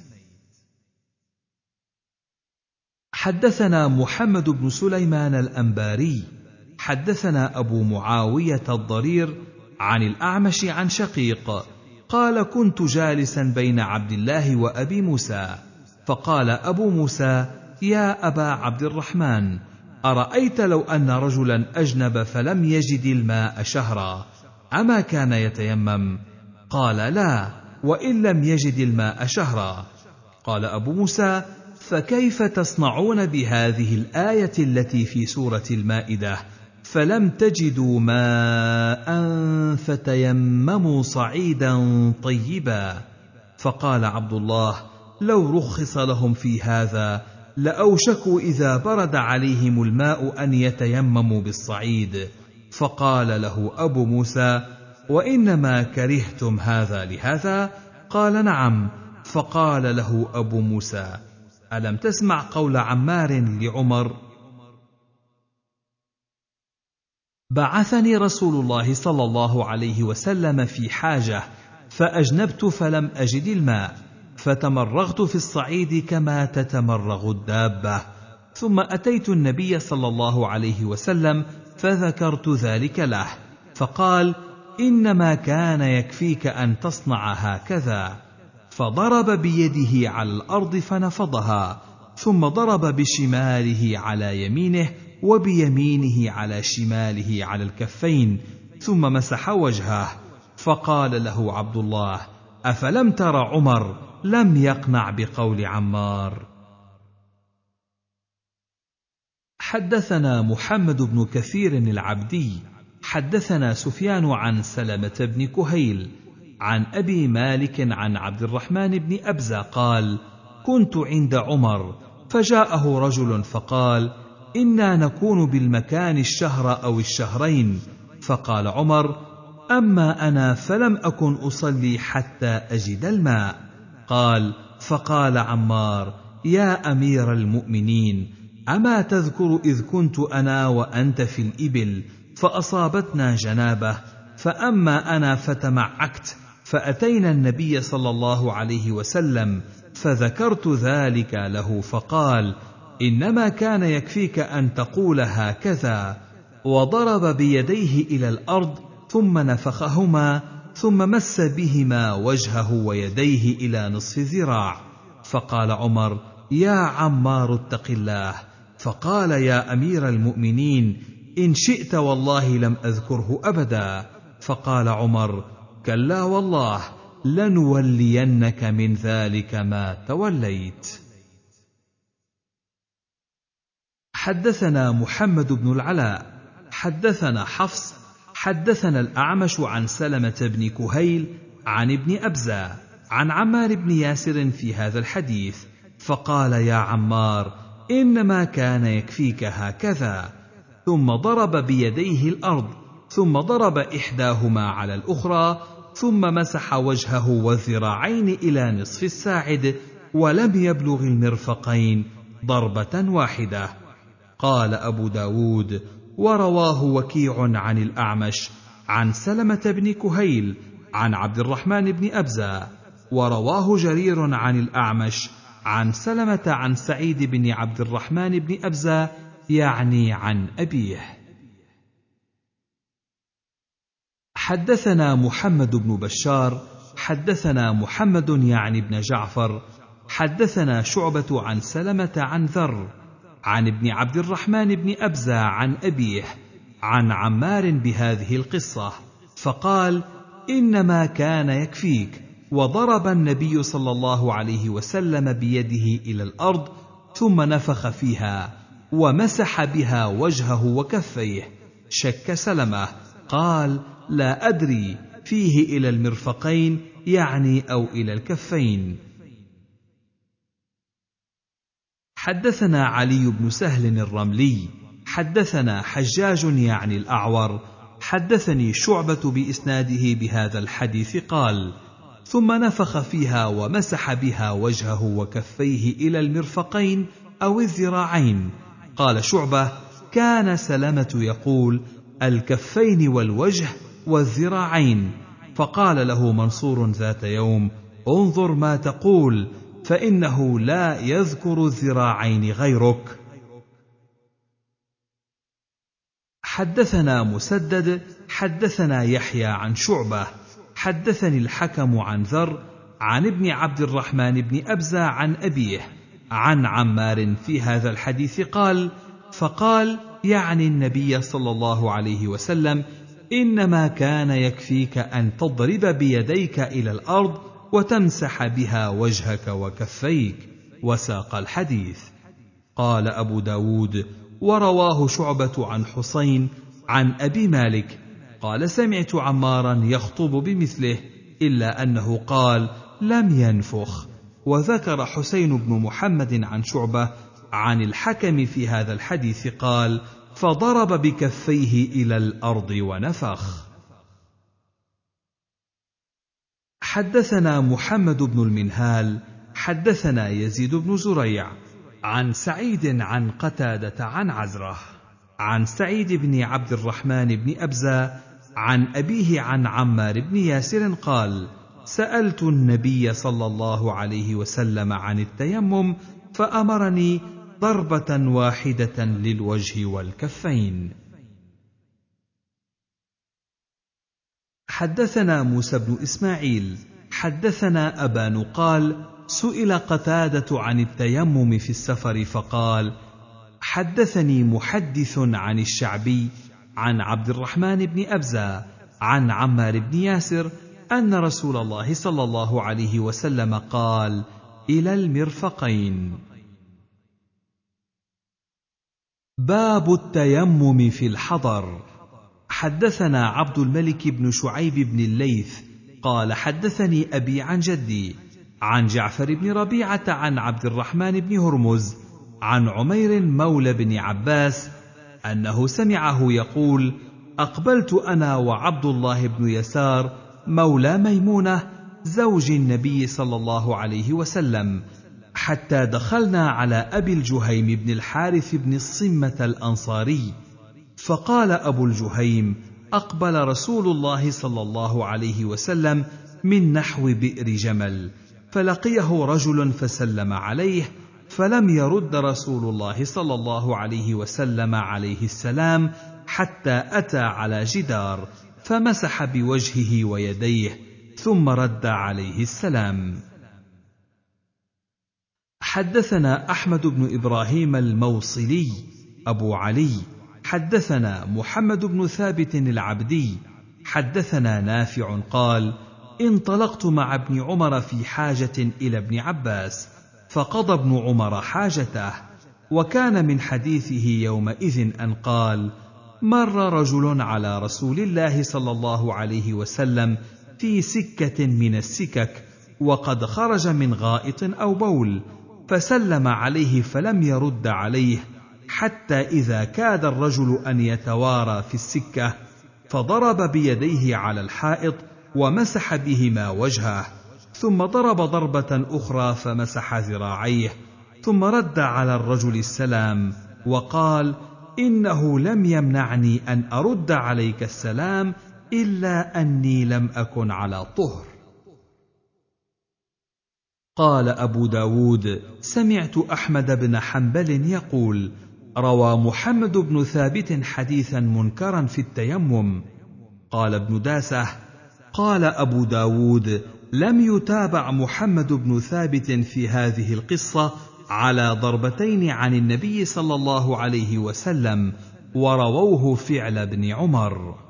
[SPEAKER 1] حدثنا محمد بن سليمان الأنباري حدثنا أبو معاوية الضرير عن الأعمش عن شقيق قال كنت جالسا بين عبد الله وأبي موسى فقال أبو موسى يا أبا عبد الرحمن أرأيت لو أن رجلا أجنب فلم يجد الماء شهرا أما كان يتيمم؟ قال لا وإن لم يجد الماء شهرا. قال أبو موسى فكيف تصنعون بهذه الآية التي في سورة المائدة؟ فلم تجدوا ماء فتيمموا صعيدا طيبا. فقال عبد الله لو رخص لهم في هذا لأوشكوا إذا برد عليهم الماء أن يتيمموا بالصعيد. فقال له أبو موسى وإنما كرهتم هذا لهذا؟ قال نعم. فقال له أبو موسى ألم تسمع قول عمار لعمر؟ بعثني رسول الله صلى الله عليه وسلم في حاجة فأجنبت فلم أجد الماء فتمرغت في الصعيد كما تتمرغ الدابة. ثم أتيت النبي صلى الله عليه وسلم فذكرت ذلك له فقال إنما كان يكفيك أن تصنع هكذا. فضرب بيده على الأرض فنفضها ثم ضرب بشماله على يمينه وبيمينه على شماله على الكفين ثم مسح وجهه. فقال له عبد الله أفلم تر عمر لم يقنع بقول عمار؟ حدثنا محمد بن كثير العبدي حدثنا سفيان عن سلمة بن كهيل عن أبي مالك عن عبد الرحمن بن أبزة قال كنت عند عمر فجاءه رجل فقال إنا نكون بالمكان الشهر أو الشهرين فقال عمر أما أنا فلم أكن أصلي حتى أجد الماء قال فقال عمار يا أمير المؤمنين أما تذكر إذ كنت أنا وأنت في الإبل فأصابتنا جنابة فأما أنا فتمعكت فأتينا النبي صلى الله عليه وسلم فذكرت ذلك له فقال إنما كان يكفيك أن تقول هكذا. وضرب بيديه إلى الأرض ثم نفخهما ثم مس بهما وجهه ويديه إلى نصف ذراع. فقال عمر يا عمار اتق الله. فقال يا أمير المؤمنين إن شئت والله لم أذكره أبدا. فقال عمر كلا والله لنولينك من ذلك ما توليت. حدثنا محمد بن العلاء حدثنا حفص حدثنا الأعمش عن سلمة بن كهيل عن ابن أبزة عن عمار بن ياسر في هذا الحديث فقال يا عمار إنما كان يكفيك هكذا. ثم ضرب بيديه الأرض ثم ضرب إحداهما على الأخرى ثم مسح وجهه والذراعين إلى نصف الساعد ولم يبلغ المرفقين ضربة واحدة. قال أبو داود ورواه وكيع عن الأعمش عن سلمة بن كهيل عن عبد الرحمن بن أبزة ورواه جرير عن الأعمش عن سلمة عن سعيد بن عبد الرحمن بن أبزة يعني عن أبيه. حدثنا محمد بن بشار حدثنا محمد يعني بن جعفر حدثنا شعبة عن سلمة عن ذر عن ابن عبد الرحمن بن أبزة عن أبيه عن عمار بهذه القصة فقال إنما كان يكفيك وضرب النبي صلى الله عليه وسلم بيده إلى الأرض ثم نفخ فيها ومسح بها وجهه وكفيه شك سلمة قال لا أدري فيه إلى المرفقين يعني أو إلى الكفين. حدثنا علي بن سهل الرملي حدثنا حجاج يعني الأعور حدثني شعبة بإسناده بهذا الحديث قال ثم نفخ فيها ومسح بها وجهه وكفيه إلى المرفقين أو الذراعين. قال شعبة كان سلمة يقول الكفين والوجه والذراعين فقال له منصور ذات يوم انظر ما تقول فإنه لا يذكر الذراعين غيرك. حدثنا مسدد حدثنا يحيى عن شعبة حدثني الحكم عن ذر عن ابن عبد الرحمن بن أبزة عن أبيه عن عمار في هذا الحديث قال فقال يعني النبي صلى الله عليه وسلم إنما كان يكفيك أن تضرب بيديك إلى الأرض وتمسح بها وجهك وكفيك. وساق الحديث. قال أبو داود ورواه شعبة عن حسين عن أبي مالك. قال سمعت عمارا يخطب بمثله إلا أنه قال لم ينفخ. وذكر حسين بن محمد عن شعبة عن الحكم في هذا الحديث قال فضرب بكفيه إلى الأرض ونفخ. حدثنا محمد بن المنهال حدثنا يزيد بن زريع عن سعيد عن قتادة عن عزرة عن سعيد بن عبد الرحمن بن أبزة عن أبيه عن عمار بن ياسر قال سألت النبي صلى الله عليه وسلم عن التيمم فأمرني ضربة واحدة للوجه والكفين. حدثنا موسى بن إسماعيل. حدثنا ابان قال سئل قتادة عن التيمم في السفر فقال حدثني محدث عن الشعبي عن عبد الرحمن بن أبزة عن عمار بن ياسر أن رسول الله صلى الله عليه وسلم قال إلى المرفقين. باب التيمم في الحضر. حدثنا عبد الملك بن شعيب بن الليث قال حدثني أبي عن جدي عن جعفر بن ربيعة عن عبد الرحمن بن هرمز عن عمير مولى بن عباس أنه سمعه يقول أقبلت أنا وعبد الله بن يسار مولى ميمونة زوج النبي صلى الله عليه وسلم حتى دخلنا على أبي الجهيم بن الحارث بن الصمة الأنصاري. فقال أبو الجهيم أقبل رسول الله صلى الله عليه وسلم من نحو بئر جمل. فلقيه رجل فسلم عليه فلم يرد رسول الله صلى الله عليه وسلم عليه السلام حتى أتى على جدار فمسح بوجهه ويديه ثم رد عليه السلام. حدثنا أحمد بن إبراهيم الموصلي أبو علي. حدثنا محمد بن ثابت العبدي. حدثنا نافع قال انطلقت مع ابن عمر في حاجة إلى ابن عباس فقضى ابن عمر حاجته. وكان من حديثه يومئذ أن قال مر رجل على رسول الله صلى الله عليه وسلم في سكة من السكك وقد خرج من غائط أو بول. فسلم عليه فلم يرد عليه حتى إذا كاد الرجل أن يتوارى في السكة فضرب بيديه على الحائط ومسح بهما وجهه ثم ضرب ضربة أخرى فمسح ذراعيه ثم رد على الرجل السلام وقال إنه لم يمنعني أن أرد عليك السلام إلا أني لم أكن على طهر. قال أبو داود سمعت أحمد بن حنبل يقول روى محمد بن ثابت حديثا منكرا في التيمم. قال ابن داسه قال أبو داود لم يتابع محمد بن ثابت في هذه القصة على ضربتين عن النبي صلى الله عليه وسلم ورووه فعل ابن عمر.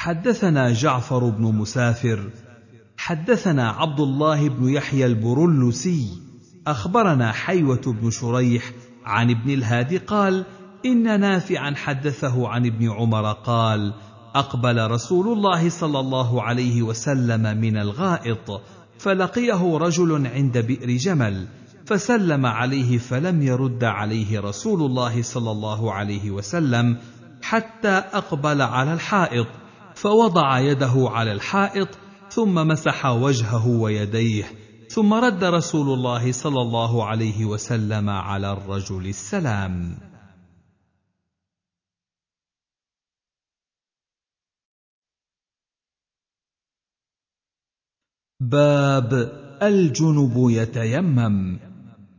[SPEAKER 1] حدثنا جعفر بن مسافر حدثنا عبد الله بن يحيى البرلسي أخبرنا حيوة بن شريح عن ابن الهادي قال إن نافعا حدثه عن ابن عمر قال أقبل رسول الله صلى الله عليه وسلم من الغائط فلقيه رجل عند بئر جمل فسلم عليه فلم يرد عليه رسول الله صلى الله عليه وسلم حتى أقبل على الحائط. فوضع يده على الحائط ثم مسح وجهه ويديه ثم رد رسول الله صلى الله عليه وسلم على الرجل السلام. باب الجنب يتيمم.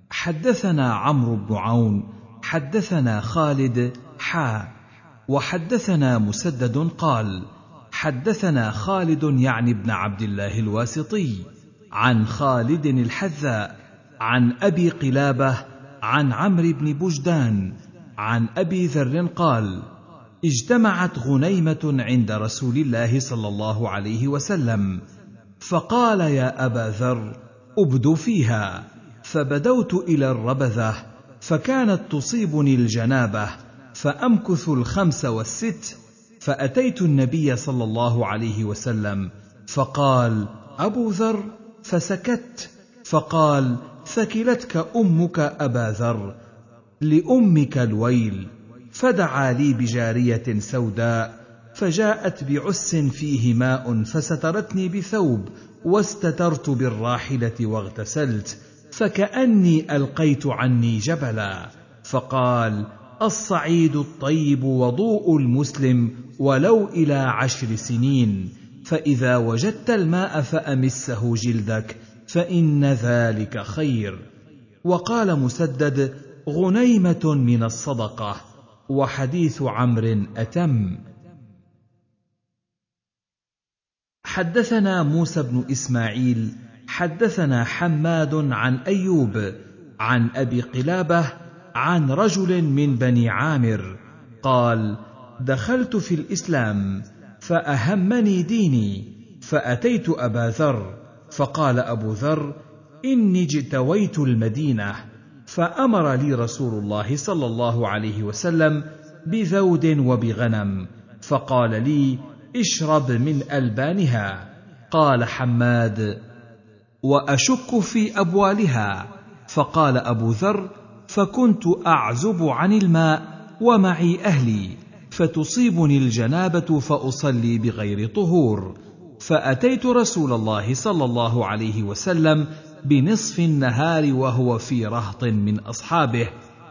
[SPEAKER 1] حدثنا عمرو بن عون حدثنا خالد حا وحدثنا مسدد قال حدثنا خالد يعني بن عبد الله الواسطي عن خالد الحذاء عن أبي قلابة عن عمرو بن بجدان عن أبي ذر قال اجتمعت غنيمة عند رسول الله صلى الله عليه وسلم فقال يا أبا ذر ابد فيها. فبدوت إلى الربذة فكانت تصيبني الجنابة فأمكث الخمس والست فأتيت النبي صلى الله عليه وسلم فقال أبو ذر فسكت. فقال ثكلتك أمك أبا ذر لأمك الويل فدعا لي بجارية سوداء فجاءت بعس فيه ماء فسترتني بثوب واستترت بالراحلة واغتسلت فكأني ألقيت عني جبلا. فقال الصعيد الطيب وضوء المسلم ولو إلى عشر سنين فإذا وجدت الماء فأمسه جلدك فإن ذلك خير. وقال مسدد غنيمة من الصدقة وحديث عمرو أتم. حدثنا موسى بن إسماعيل حدثنا حماد عن أيوب عن أبي قلابة عن رجل من بني عامر قال دخلت في الإسلام فأهمني ديني فأتيت أبا ذر فقال أبو ذر إني اجتويت المدينة فأمر لي رسول الله صلى الله عليه وسلم بذود وبغنم فقال لي اشرب من ألبانها. قال حماد وأشك في أبوالها. فقال أبو ذر فكنت أعزب عن الماء ومعي أهلي فتصيبني الجنابة فأصلي بغير طهور. فأتيت رسول الله صلى الله عليه وسلم بنصف النهار وهو في رهط من أصحابه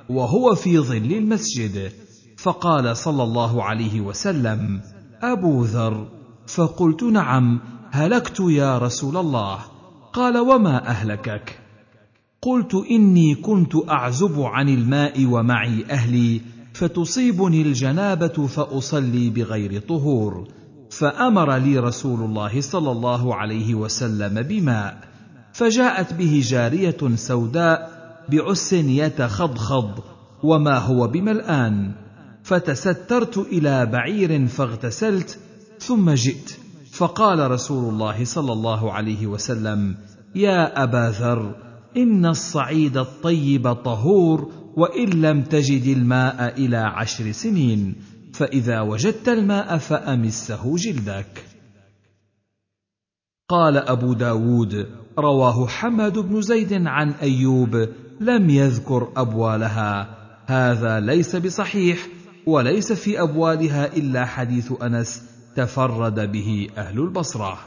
[SPEAKER 1] وهو في ظل المسجد. فقال صلى الله عليه وسلم أبو ذر. فقلت نعم هلكت يا رسول الله. قال وما أهلكك؟ قلت إني كنت أعزب عن الماء ومعي أهلي فتصيبني الجنابة فأصلي بغير طهور. فأمر لي رسول الله صلى الله عليه وسلم بماء فجاءت به جارية سوداء بعس يتخضخض وما هو بملآن. فتسترت إلى بعير فاغتسلت ثم جئت. فقال رسول الله صلى الله عليه وسلم يا أبا ذر إن الصعيد الطيب طهور وإن لم تجد الماء إلى عشر سنين فإذا وجدت الماء فأمسه جلدك. قال أبو داود رواه حماد بن زيد عن أيوب لم يذكر أبوالها. هذا ليس بصحيح وليس في أبوالها إلا حديث أنس تفرد به أهل البصرة.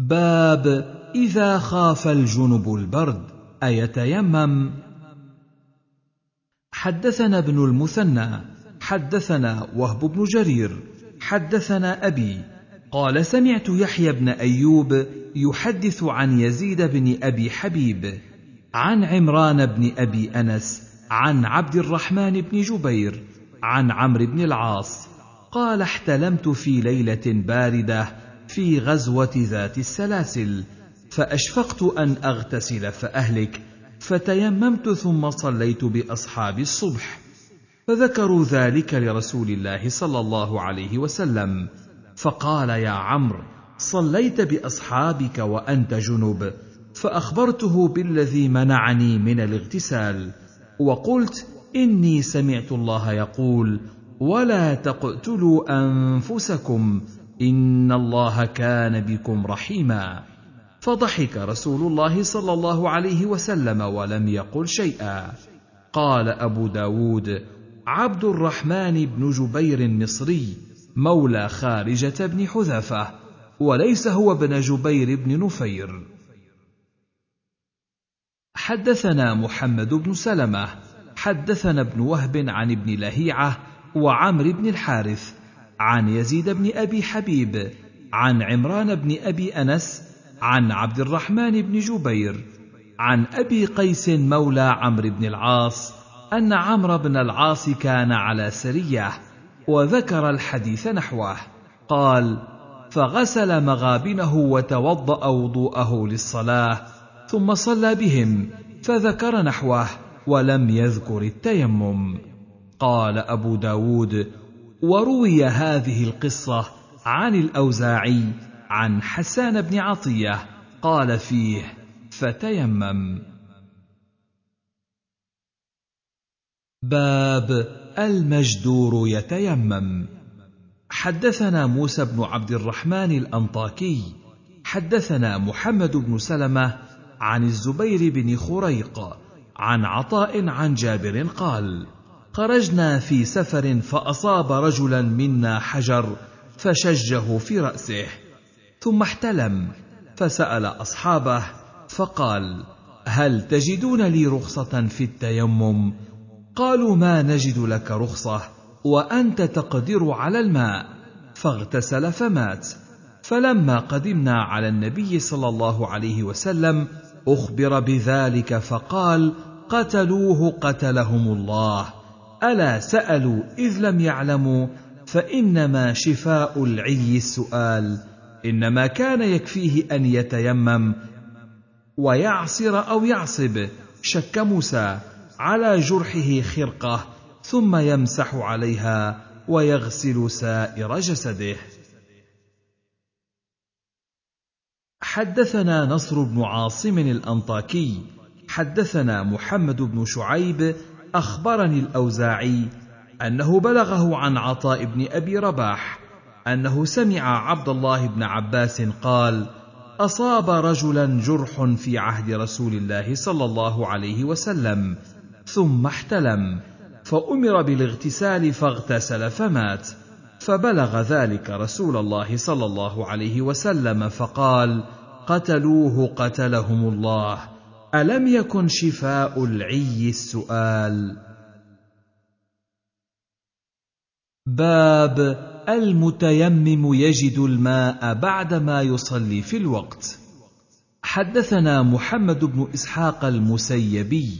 [SPEAKER 1] باب إذا خاف الجنب البرد أيتيمم؟ حدثنا ابن المثنى حدثنا وهب بن جرير حدثنا أبي قال سمعت يحيى بن أيوب يحدث عن يزيد بن أبي حبيب عن عمران بن أبي أنس عن عبد الرحمن بن جبير عن عمرو بن العاص قال احتلمت في ليلة باردة في غزوة ذات السلاسل فأشفقت أن أغتسل فأهلك فتيممت ثم صليت بأصحاب الصبح فذكروا ذلك لرسول الله صلى الله عليه وسلم فقال يا عمرو صليت بأصحابك وأنت جنب فأخبرته بالذي منعني من الاغتسال وقلت إني سمعت الله يقول ولا تقتلوا أنفسكم ان الله كان بكم رحيما. فضحك رسول الله صلى الله عليه وسلم ولم يقل شيئا. قال أبو داود عبد الرحمن بن جبير المصري مولى خارجة بن حذافة وليس هو ابن جبير بن نفير. حدثنا محمد بن سلمة حدثنا ابن وهب عن ابن لهيعة وعمر بن الحارث عن يزيد بن أبي حبيب عن عمران بن أبي أنس عن عبد الرحمن بن جبير عن أبي قيس مولى عمرو بن العاص أن عمرو بن العاص كان على سرية وذكر الحديث نحوه. قال فغسل مغابنه وتوضأ وضوءه للصلاة ثم صلى بهم فذكر نحوه ولم يذكر التيمم. قال أبو داود وروي هذه القصة عن الأوزاعي عن حسان بن عطية قال فيه فتيمم. باب المجدور يتيمم. حدثنا موسى بن عبد الرحمن الأنطاكي. حدثنا محمد بن سلمة عن الزبير بن خريق عن عطاء عن جابر قال خرجنا في سفر فأصاب رجلا منا حجر فشجه في رأسه ثم احتلم فسأل أصحابه فقال هل تجدون لي رخصة في التيمم؟ قالوا ما نجد لك رخصة وأنت تقدر على الماء فاغتسل فمات. فلما قدمنا على النبي صلى الله عليه وسلم أخبر بذلك فقال قتلوه قتلهم الله ألا سألوا إذ لم يعلموا فإنما شفاء العي السؤال. إنما كان يكفيه أن يتيمم. ويعصر أو يعصب شك موسى. على جرحه خرقة ثم يمسح عليها ويغسل سائر جسده. حدثنا نصر بن عاصم الأنطاكي. حدثنا محمد بن شعيب أخبرني الأوزاعي أنه بلغه عن عطاء بن أبي رباح أنه سمع عبد الله بن عباس قال أصاب رجلا جرح في عهد رسول الله صلى الله عليه وسلم ثم احتلم فأمر بالاغتسال فاغتسل فمات فبلغ ذلك رسول الله صلى الله عليه وسلم فقال قتلوه قتلهم الله. ألم يكن شفاء العي السؤال؟ باب المتيمم يجد الماء بعدما يصلي في الوقت. حدثنا محمد بن إسحاق المسيبي.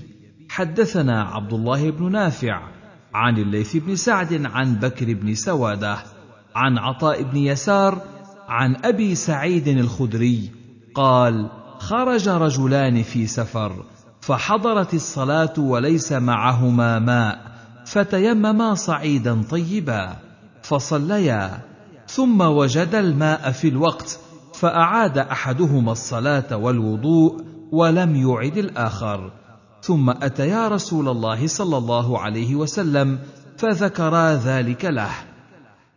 [SPEAKER 1] حدثنا عبد الله بن نافع عن الليث بن سعد عن بكر بن سوادة عن عطاء بن يسار عن أبي سعيد الخدري قال خرج رجلان في سفر فحضرت الصلاة وليس معهما ماء فتيمما صعيدا طيبا فصليا ثم وجد الماء في الوقت فأعاد أحدهما الصلاة والوضوء ولم يعد الآخر. ثم أتيا رسول الله صلى الله عليه وسلم فذكرا ذلك له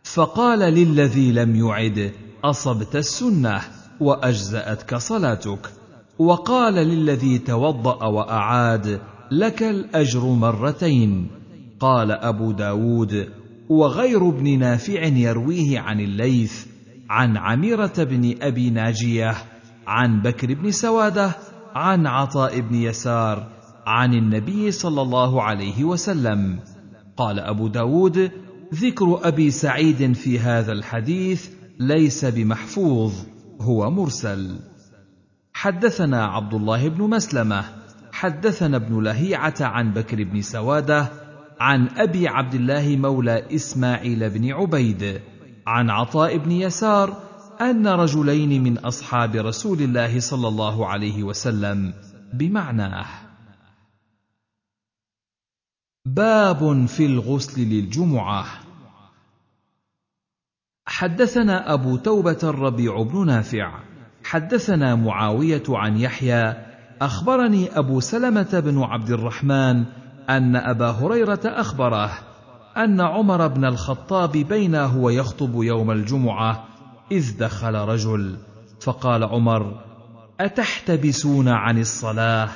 [SPEAKER 1] فقال للذي لم يعد أصبت السنة؟ وأجزأتك صلاتك. وقال للذي توضأ وأعاد لك الأجر مرتين. قال أبو داود وغير ابن نافع يرويه عن الليث عن عميرة بن أبي ناجية عن بكر بن سوادة عن عطاء بن يسار عن النبي صلى الله عليه وسلم. قال أبو داود ذكر أبي سعيد في هذا الحديث ليس بمحفوظ. هو مرسل. حدثنا عبد الله بن مسلمة حدثنا ابن لهيعة عن بكر بن سوادة عن أبي عبد الله مولى إسماعيل بن عبيد عن عطاء بن يسار أن رجلين من أصحاب رسول الله صلى الله عليه وسلم بمعناه. باب في الغسل للجمعة. حدثنا أبو توبة الربيع بن نافع. حدثنا معاوية عن يحيى. أخبرني أبو سلمة بن عبد الرحمن أن أبا هريرة أخبره أن عمر بن الخطاب بينا هو يخطب يوم الجمعة إذ دخل رجل. فقال عمر أتحتبسون عن الصلاة؟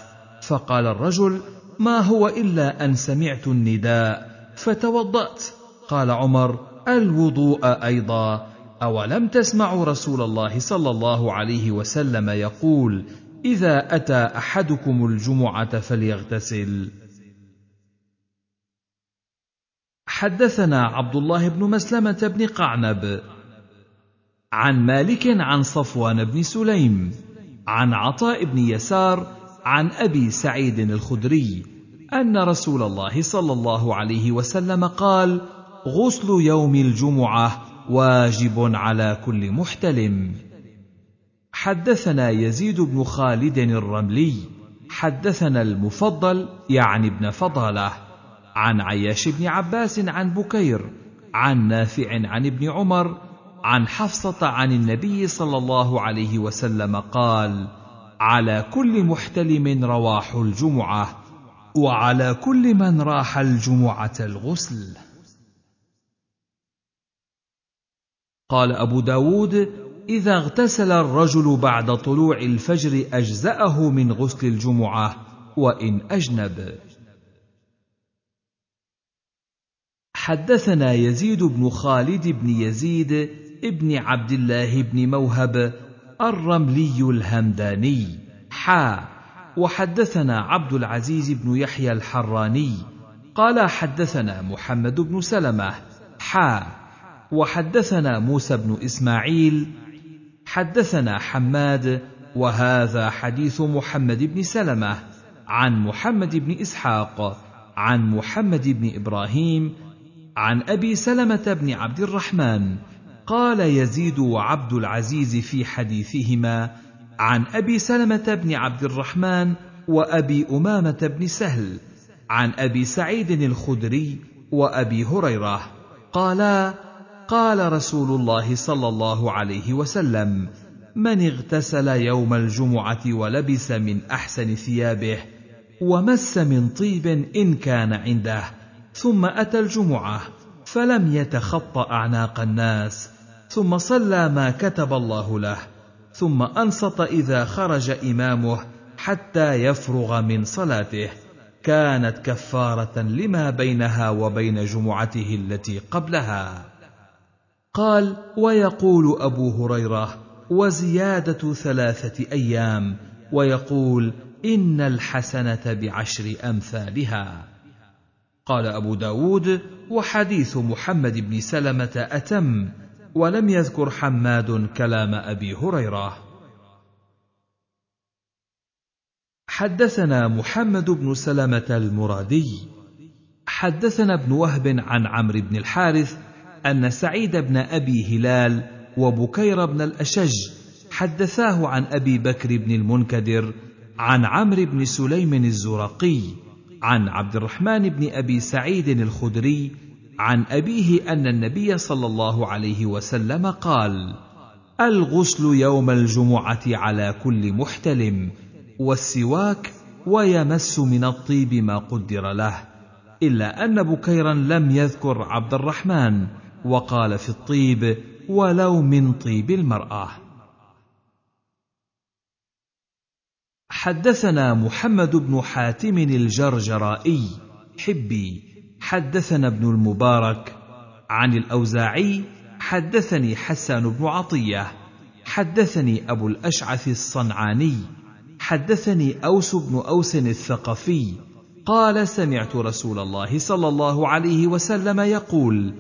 [SPEAKER 1] فقال الرجل ما هو إلا أن سمعت النداء فتوضأت. قال عمر الوضوء أيضا. أولم تسمعوا رسول الله صلى الله عليه وسلم يقول إذا أتى أحدكم الجمعة فليغتسل. حدثنا عبد الله بن مسلمة بن قعنب عن مالك عن صفوان بن سليم عن عطاء بن يسار عن أبي سعيد الخدري أن رسول الله صلى الله عليه وسلم قال غسل يوم الجمعة واجب على كل محتلم. حدثنا يزيد بن خالد الرملي حدثنا المفضل يعني ابن فضالة عن عياش بن عباس عن بكير عن نافع عن ابن عمر عن حفصة عن النبي صلى الله عليه وسلم قال على كل محتلم رواح الجمعة وعلى كل من راح الجمعة الغسل. قال أبو داود إذا اغتسل الرجل بعد طلوع الفجر أجزأه من غسل الجمعة وإن أجنب. حدثنا يزيد بن خالد بن يزيد ابن عبد الله بن موهب الرملي الهمداني حا. وحدثنا عبد العزيز بن يحيى الحراني قال حدثنا محمد بن سلمة حا. وحدثنا موسى بن إسماعيل حدثنا حماد وهذا حديث محمد بن سلمة عن محمد بن إسحاق عن محمد بن إبراهيم عن أبي سلمة بن عبد الرحمن. قال يزيد وعبد العزيز في حديثهما عن أبي سلمة بن عبد الرحمن وأبي أمامة بن سهل عن أبي سعيد الخدري وأبي هريرة. قالا قال رسول الله صلى الله عليه وسلم من اغتسل يوم الجمعة ولبس من أحسن ثيابه ومس من طيب إن كان عنده ثم أتى الجمعة فلم يتخط أعناق الناس ثم صلى ما كتب الله له ثم أنصت إذا خرج إمامه حتى يفرغ من صلاته كانت كفارة لما بينها وبين جمعته التي قبلها. قال ويقول أبو هريرة وزيادة ثلاثة أيام ويقول إن الحسنة بعشر أمثالها. قال أبو داود وحديث محمد بن سلمة أتم ولم يذكر حماد كلام أبي هريرة. حدثنا محمد بن سلمة المرادي. حدثنا ابن وهب عن عمرو بن الحارث أن سعيد بن أبي هلال وبكير بن الأشج حدثاه عن أبي بكر بن المنكدر عن عمرو بن سليم الزرقي عن عبد الرحمن بن أبي سعيد الخدري عن أبيه أن النبي صلى الله عليه وسلم قال الغسل يوم الجمعة على كل محتلم والسواك ويمس من الطيب ما قدر له إلا أن بكيرا لم يذكر عبد الرحمن وقال في الطيب ولو من طيب المرآة. حدثنا محمد بن حاتم الجرجرائي حبي. حدثنا ابن المبارك عن الأوزاعي حدثني حسان بن عطية. حدثني أبو الأشعث الصنعاني. حدثني أوس بن أوس الثقفي. قال سمعت رسول الله صلى الله عليه وسلم يقول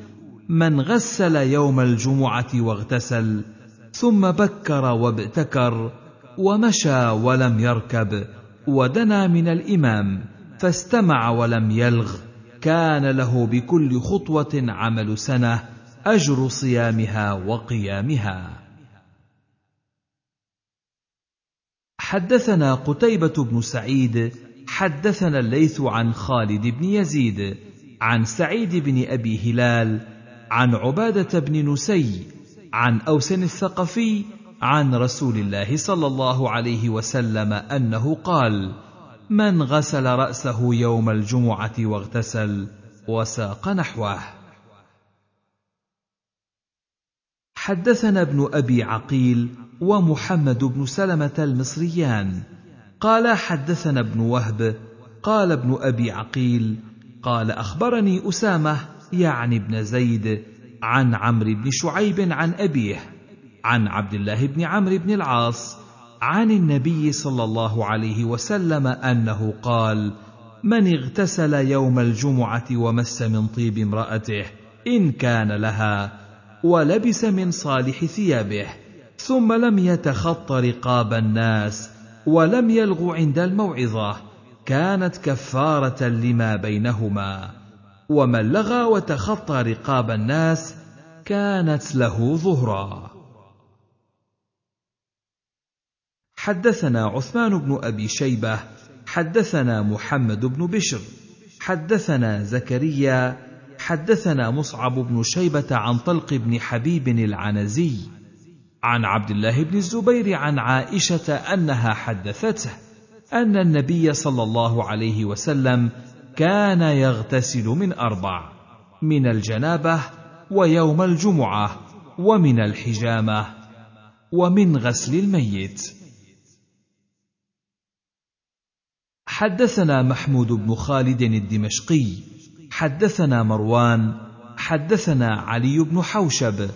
[SPEAKER 1] من غسل يوم الجمعة واغتسل ثم بكر وابتكر ومشى ولم يركب ودنا من الإمام فاستمع ولم يلغ كان له بكل خطوة عمل سنة أجر صيامها وقيامها. حدثنا قتيبة بن سعيد حدثنا الليث عن خالد بن يزيد عن سعيد بن أبي هلال عن عبادة بن نسي عن أوس الثقفي عن رسول الله صلى الله عليه وسلم أنه قال: من غسل رأسه يوم الجمعة واغتسل وساق نحوه. حدثنا ابن أبي عقيل ومحمد بن سلمة المصريان قال حدثنا ابن وهب قال ابن أبي عقيل قال أخبرني أسامة يعني ابن زيد عن عمرو بن شعيب عن أبيه عن عبد الله بن عمرو بن العاص عن النبي صلى الله عليه وسلم أنه قال من اغتسل يوم الجمعة ومس من طيب امرأته إن كان لها ولبس من صالح ثيابه ثم لم يتخط رقاب الناس ولم يلغ عند الموعظة كانت كفارة لما بينهما ومن لغى وتخطى رقاب الناس كانت له ظهرا. حدثنا عثمان بن أبي شيبة حدثنا محمد بن بشر حدثنا زكريا حدثنا مصعب بن شيبة عن طلق بن حبيب العنزي عن عبد الله بن الزبير عن عائشة أنها حدثته أن النبي صلى الله عليه وسلم كان يغتسل من أربع من الجنابة ويوم الجمعة ومن الحجامة ومن غسل الميت. حدثنا محمود بن خالد الدمشقي حدثنا مروان حدثنا علي بن حوشب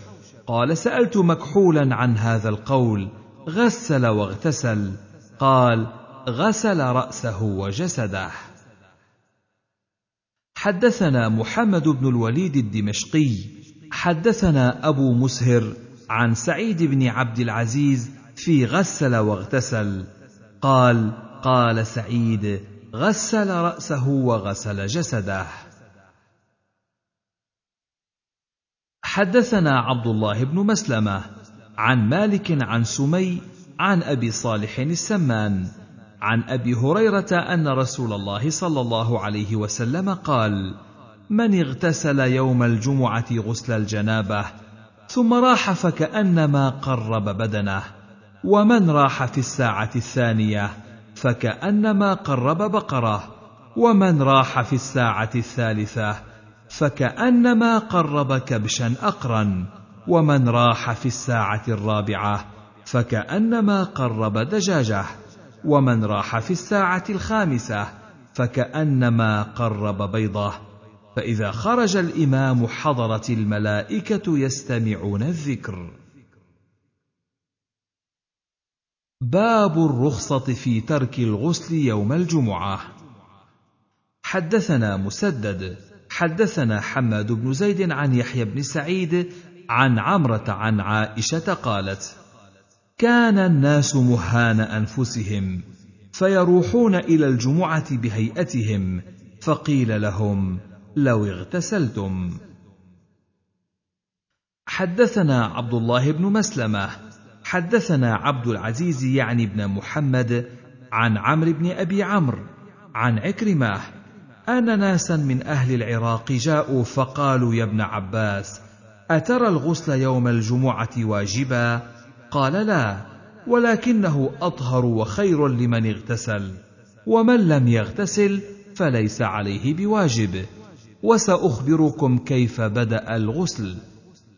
[SPEAKER 1] قال سألت مكحولا عن هذا القول غسل واغتسل قال غسل رأسه وجسده. حدثنا محمد بن الوليد الدمشقي حدثنا أبو مسهر عن سعيد بن عبد العزيز في غسل واغتسل. قال قال سعيد غسل رأسه وغسل جسده. حدثنا عبد الله بن مسلمة عن مالك عن سمي عن أبي صالح السمان. عن أبي هريرة أن رسول الله صلى الله عليه وسلم قال من اغتسل يوم الجمعة غسل الجنابة ثم راح فكأنما قرب بدنه ومن راح في الساعة الثانية فكأنما قرب بقرة ومن راح في الساعة الثالثة فكأنما قرب كبشا أقرا ومن راح في الساعة الرابعة فكأنما قرب دجاجة. ومن راح في الساعة الخامسة فكأنما قرب بيضه. فإذا خرج الإمام حضرت الملائكة يستمعون الذكر. باب الرخصة في ترك الغسل يوم الجمعة. حدثنا مسدد حدثنا حماد بن زيد عن يحيى بن سعيد عن عمرة عن عائشة قالت كان الناس مهان أنفسهم فيروحون إلى الجمعة بهيئتهم فقيل لهم لو اغتسلتم. حدثنا عبد الله بن مسلمة حدثنا عبد العزيز يعني بن محمد عن عمرو بن أبي عمرو عن عكرمة أن ناسا من أهل العراق جاءوا فقالوا يا ابن عباس أترى الغسل يوم الجمعة واجبا؟ قال لا ولكنه أطهر وخير لمن اغتسل ومن لم يغتسل فليس عليه بواجب. وسأخبركم كيف بدأ الغسل.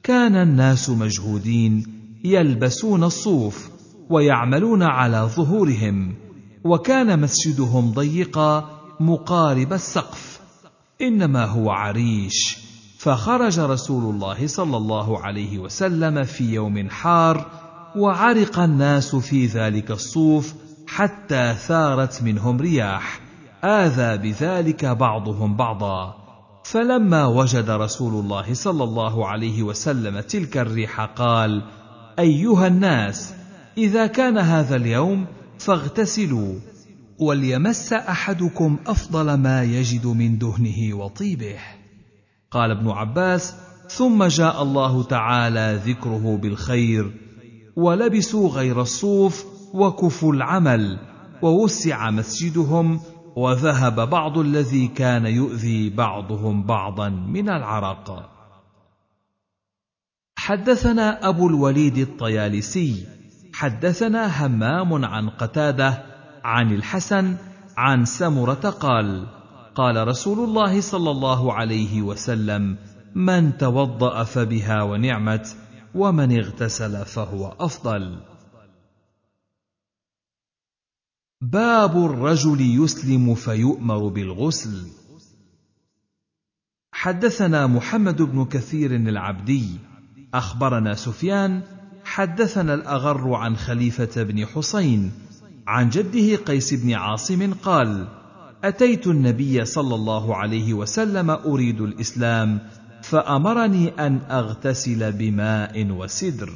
[SPEAKER 1] كان الناس مجهودين يلبسون الصوف ويعملون على ظهورهم وكان مسجدهم ضيقا مقارب السقف. إنما هو عريش. فخرج رسول الله صلى الله عليه وسلم في يوم حار وعرق الناس في ذلك الصوف حتى ثارت منهم رياح. آذى بذلك بعضهم بعضا. فلما وجد رسول الله صلى الله عليه وسلم تلك الريح قال أيها الناس إذا كان هذا اليوم فاغتسلوا وليمس أحدكم أفضل ما يجد من دهنه وطيبه. قال ابن عباس ثم جاء الله تعالى ذكره بالخير ولبسوا غير الصوف وكفوا العمل ووسع مسجدهم وذهب بعض الذي كان يؤذي بعضهم بعضا من العرق. حدثنا أبو الوليد الطيالسي حدثنا همام عن قتادة عن الحسن عن سمرة قال قال رسول الله صلى الله عليه وسلم من توضأ فبها ونعمت ومن اغتسل فهو أفضل. باب الرجل يسلم فيؤمر بالغسل. حدثنا محمد بن كثير العبدي أخبرنا سفيان حدثنا الأغر عن خليفة بن حسين عن جده قيس بن عاصم قال أتيت النبي صلى الله عليه وسلم أريد الإسلام فأمرني أن أغتسل بماء وسدر.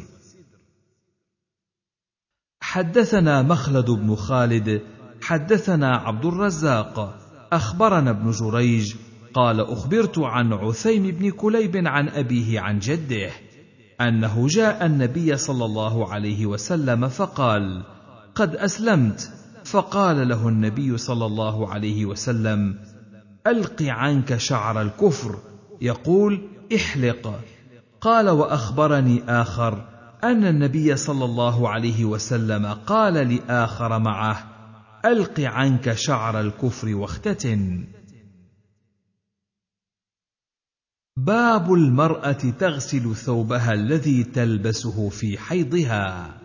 [SPEAKER 1] حدثنا مخلد بن خالد حدثنا عبد الرزاق أخبرنا ابن جريج قال أخبرت عن عثيم بن كليب عن أبيه عن جده أنه جاء النبي صلى الله عليه وسلم فقال قد أسلمت فقال له النبي صلى الله عليه وسلم ألق عنك شعر الكفر يقول احلق. قال وأخبرني آخر. أن النبي صلى الله عليه وسلم قال لآخر معه ألق عنك شعر الكفر واختتن. باب المرأة تغسل ثوبها الذي تلبسه في حيضها.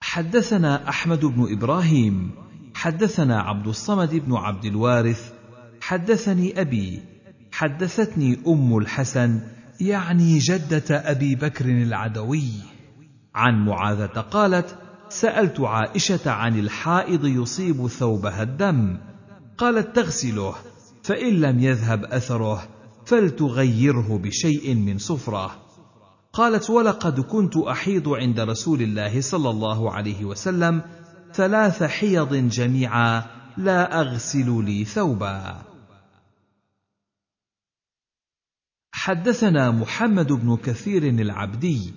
[SPEAKER 1] حدثنا أحمد بن إبراهيم حدثنا عبد الصمد بن عبد الوارث حدثني أبي حدثتني أم الحسن يعني جدة أبي بكر العدوي. عن معاذة قالت سألت عائشة عن الحائض يصيب ثوبها الدم. قالت تغسله فإن لم يذهب أثره فلتغيره بشيء من صفره. قالت ولقد كنت أحيض عند رسول الله صلى الله عليه وسلم ثلاث حيض جميعا لا أغسل لي ثوبا. حدثنا محمد بن كثير العبدي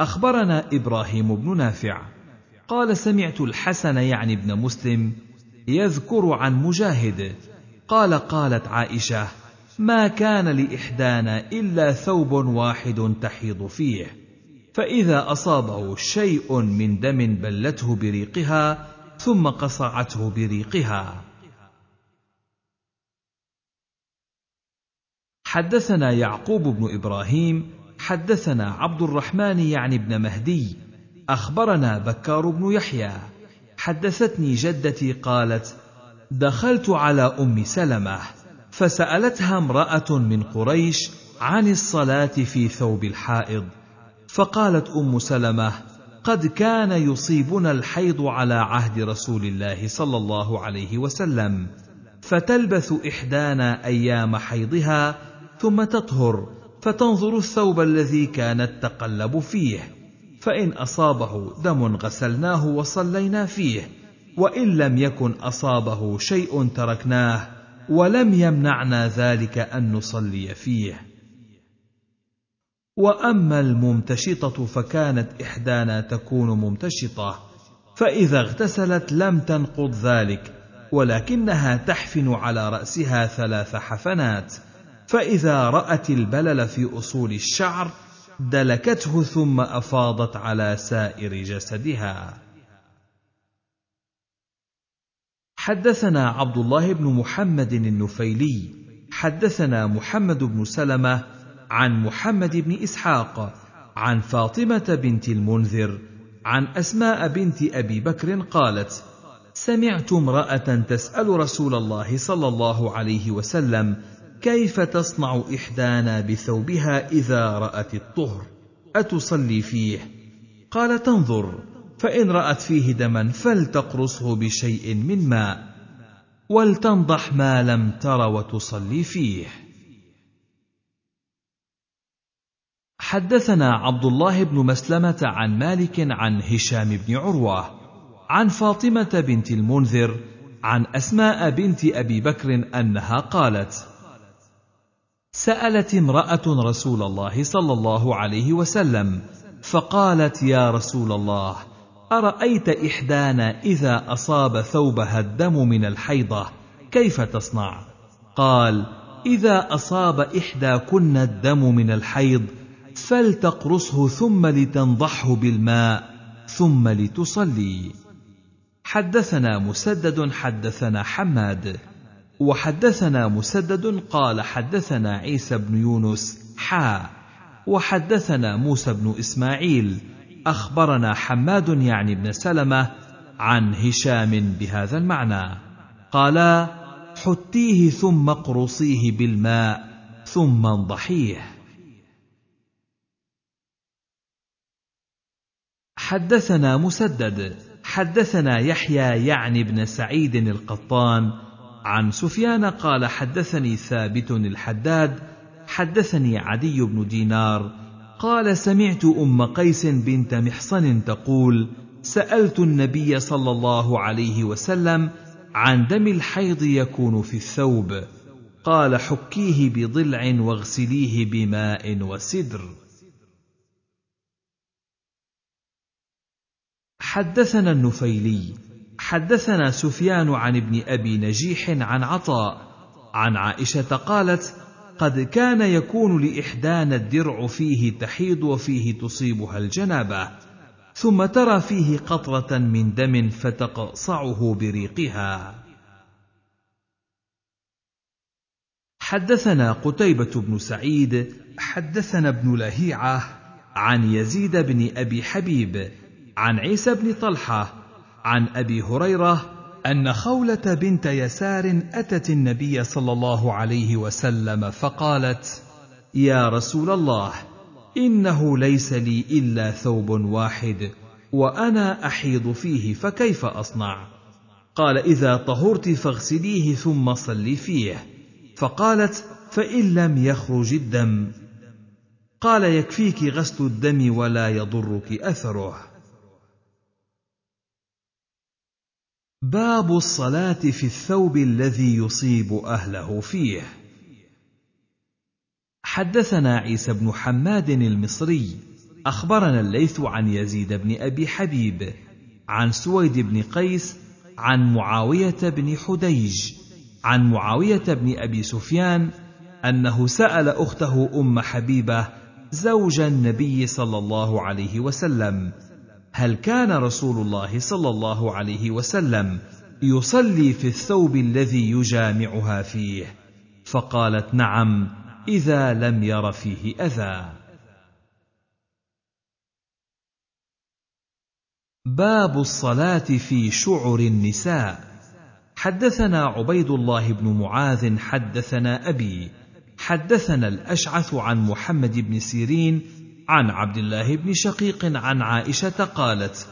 [SPEAKER 1] أخبرنا إبراهيم بن نافع قال سمعت الحسن يعني ابن مسلم يذكر عن مجاهد قال قالت عائشة ما كان لإحدانا إلا ثوب واحد تحيض فيه فإذا أصابه شيء من دم بلته بريقها ثم قصعته بريقها. حدثنا يعقوب بن إبراهيم حدثنا عبد الرحمن يعني ابن مهدي أخبرنا بكار بن يحيى. حدثتني جدتي قالت دخلت على أم سلمة فسألتها امرأة من قريش عن الصلاة في ثوب الحائض فقالت أم سلمة قد كان يصيبنا الحيض على عهد رسول الله صلى الله عليه وسلم فتلبث إحدانا أيام حيضها ثم تطهر فتنظر الثوب الذي كانت تقلب فيه. فإن أصابه دم غسلناه وصلينا فيه وإن لم يكن أصابه شيء تركناه ولم يمنعنا ذلك أن نصلي فيه. وأما الممتشطة فكانت إحدانا تكون ممتشطة فإذا اغتسلت لم تنقض ذلك ولكنها تحفن على رأسها ثلاث حفنات. فإذا رأت البلل في أصول الشعر دلكته ثم أفاضت على سائر جسدها. حدثنا عبد الله بن محمد النفيلي حدثنا محمد بن سلمة عن محمد بن إسحاق عن فاطمة بنت المنذر عن أسماء بنت أبي بكر قالت سمعت امرأة تسأل رسول الله صلى الله عليه وسلم كيف تصنع إحدانا بثوبها إذا رأت الطهر؟ أتصلي فيه. قال تنظر فإن رأت فيه دما فلتقرصه بشيء من ماء ولتنضح ما لم تر وتصلي فيه. حدثنا عبد الله بن مسلمة عن مالك عن هشام بن عروة عن فاطمة بنت المنذر عن أسماء بنت أبي بكر أنها قالت سألت امرأة رسول الله صلى الله عليه وسلم فقالت يا رسول الله أرأيت إحدانا إذا أصاب ثوبها الدم من الحيضة كيف تصنع؟ قال إذا أصاب إحداكن الدم من الحيض فلتقرصه ثم لتنضحه بالماء ثم لتصلي. حدثنا مسدد حدثنا حماد. وحدثنا مسدد قال حدثنا عيسى بن يونس حا وحدثنا موسى بن إسماعيل أخبرنا حماد يعني بن سلمة عن هشام بهذا المعنى قالا حتيه ثم اقرصيه بالماء ثم انضحيه. حدثنا مسدد حدثنا يحيى يعني بن سعيد القطان عن سفيان قال حدثني ثابت الحداد حدثني عدي بن دينار قال سمعت أم قيس بنت محصن تقول سألت النبي صلى الله عليه وسلم عن دم الحيض يكون في الثوب قال حكيه بضلع واغسليه بماء وسدر. حدثنا النفيلي حدثنا سفيان عن ابن أبي نجيح عن عطاء عن عائشة قالت قد كان يكون لإحدانا الدرع فيه تحيض وفيه تصيبها الجنابة ثم ترى فيه قطرة من دم فتقصعه بريقها. حدثنا قتيبة بن سعيد حدثنا ابن لهيعة عن يزيد بن أبي حبيب عن عيسى بن طلحة عن أبي هريرة أن خولة بنت يسار أتت النبي صلى الله عليه وسلم فقالت يا رسول الله إنه ليس لي إلا ثوب واحد وأنا أحيض فيه فكيف أصنع؟ قال إذا طهرت فاغسليه ثم صلي فيه. فقالت فإن لم يخرج الدم. قال يكفيك غسل الدم ولا يضرك أثره. باب الصلاة في الثوب الذي يصيب أهله فيه. حدثنا عيسى بن حماد المصري أخبرنا الليث عن يزيد بن أبي حبيب عن سويد بن قيس عن معاوية بن حديج عن معاوية بن أبي سفيان أنه سأل أخته أم حبيبة زوج النبي صلى الله عليه وسلم هل كان رسول الله صلى الله عليه وسلم يصلي في الثوب الذي يجامعها فيه؟ فقالت نعم إذا لم ير فيه أذى. باب الصلاة في شعر النساء. حدثنا عبيد الله بن معاذ حدثنا أبي حدثنا الأشعث عن محمد بن سيرين عن عبد الله بن شقيق عن عائشة قالت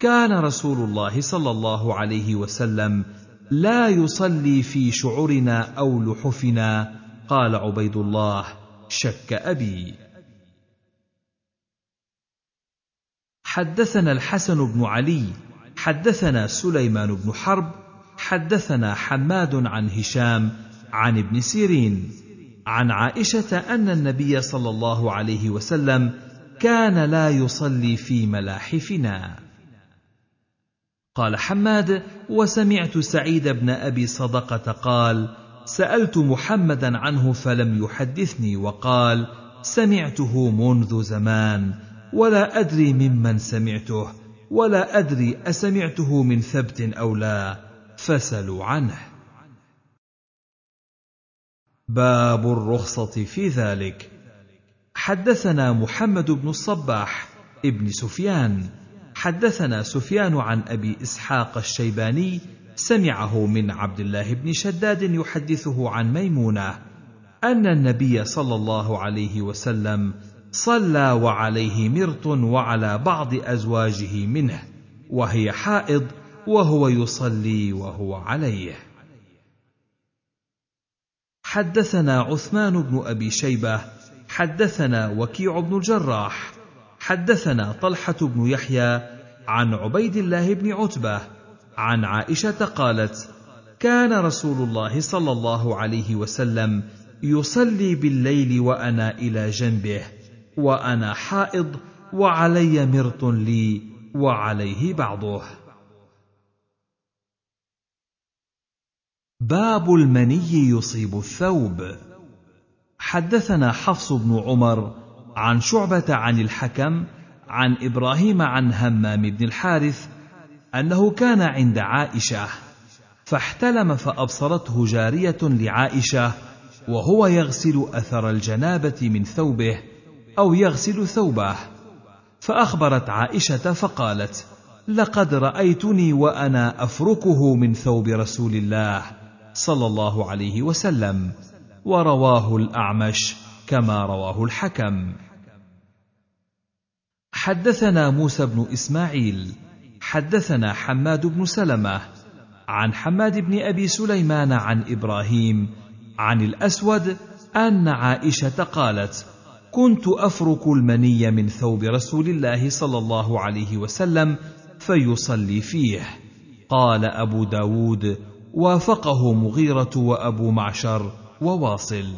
[SPEAKER 1] كان رسول الله صلى الله عليه وسلم لا يصلي في شعرنا أو لحفنا. قال عبيد الله شك أبي. حدثنا الحسن بن علي حدثنا سليمان بن حرب حدثنا حماد عن هشام عن ابن سيرين. عن عائشة أن النبي صلى الله عليه وسلم كان لا يصلي في ملاحفنا. قال حماد وسمعت سعيد بن أبي صدقة قال سألت محمدا عنه فلم يحدثني وقال سمعته منذ زمان ولا أدري ممن سمعته ولا أدري أسمعته من ثبت أو لا فسلوا عنه. باب الرخصة في ذلك. حدثنا محمد بن الصباح ابن سفيان. حدثنا سفيان عن أبي إسحاق الشيباني سمعه من عبد الله بن شداد يحدثه عن ميمونة أن النبي صلى الله عليه وسلم صلى وعليه مرط وعلى بعض أزواجه منه وهي حائض وهو يصلي وهو عليه. حدثنا عثمان بن أبي شيبة حدثنا وكيع بن الجراح حدثنا طلحة بن يحيى عن عبيد الله بن عتبة عن عائشة قالت كان رسول الله صلى الله عليه وسلم يصلي بالليل وأنا إلى جنبه وأنا حائض وعلي مرط لي وعليه بعضه. باب المني يصيب الثوب. حدثنا حفص بن عمر عن شعبة عن الحكم عن إبراهيم عن همام بن الحارث أنه كان عند عائشة فاحتلم فأبصرته جارية لعائشة وهو يغسل أثر الجنابة من ثوبه أو يغسل ثوبه. فأخبرت عائشة فقالت لقد رأيتني وأنا أفركه من ثوب رسول الله. صلى الله عليه وسلم ورواه الأعمش كما رواه الحكم. حدثنا موسى بن إسماعيل حدثنا حماد بن سلمة عن حماد بن أبي سليمان عن إبراهيم عن الأسود أن عائشة قالت كنت أفرك المني من ثوب رسول الله صلى الله عليه وسلم فيصلي فيه قال أبو داود وافقه مغيرة وأبو معشر وواصل.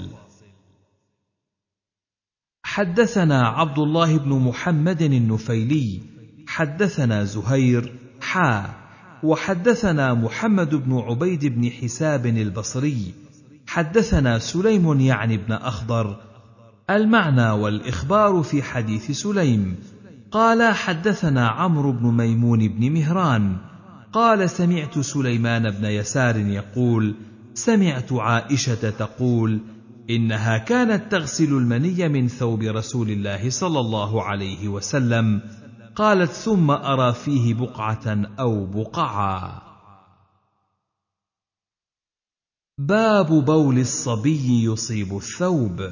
[SPEAKER 1] حدثنا عبد الله بن محمد النفيلي حدثنا زهير حا وحدثنا محمد بن عبيد بن حساب البصري حدثنا سليم يعني بن أخضر. المعنى والإخبار في حديث سليم. قال حدثنا عمرو بن ميمون بن مهران قال سمعت سليمان بن يسار يقول سمعت عائشة تقول إنها كانت تغسل المني من ثوب رسول الله صلى الله عليه وسلم قالت ثم أرى فيه بقعة أو بقعا باب بول الصبي يصيب الثوب.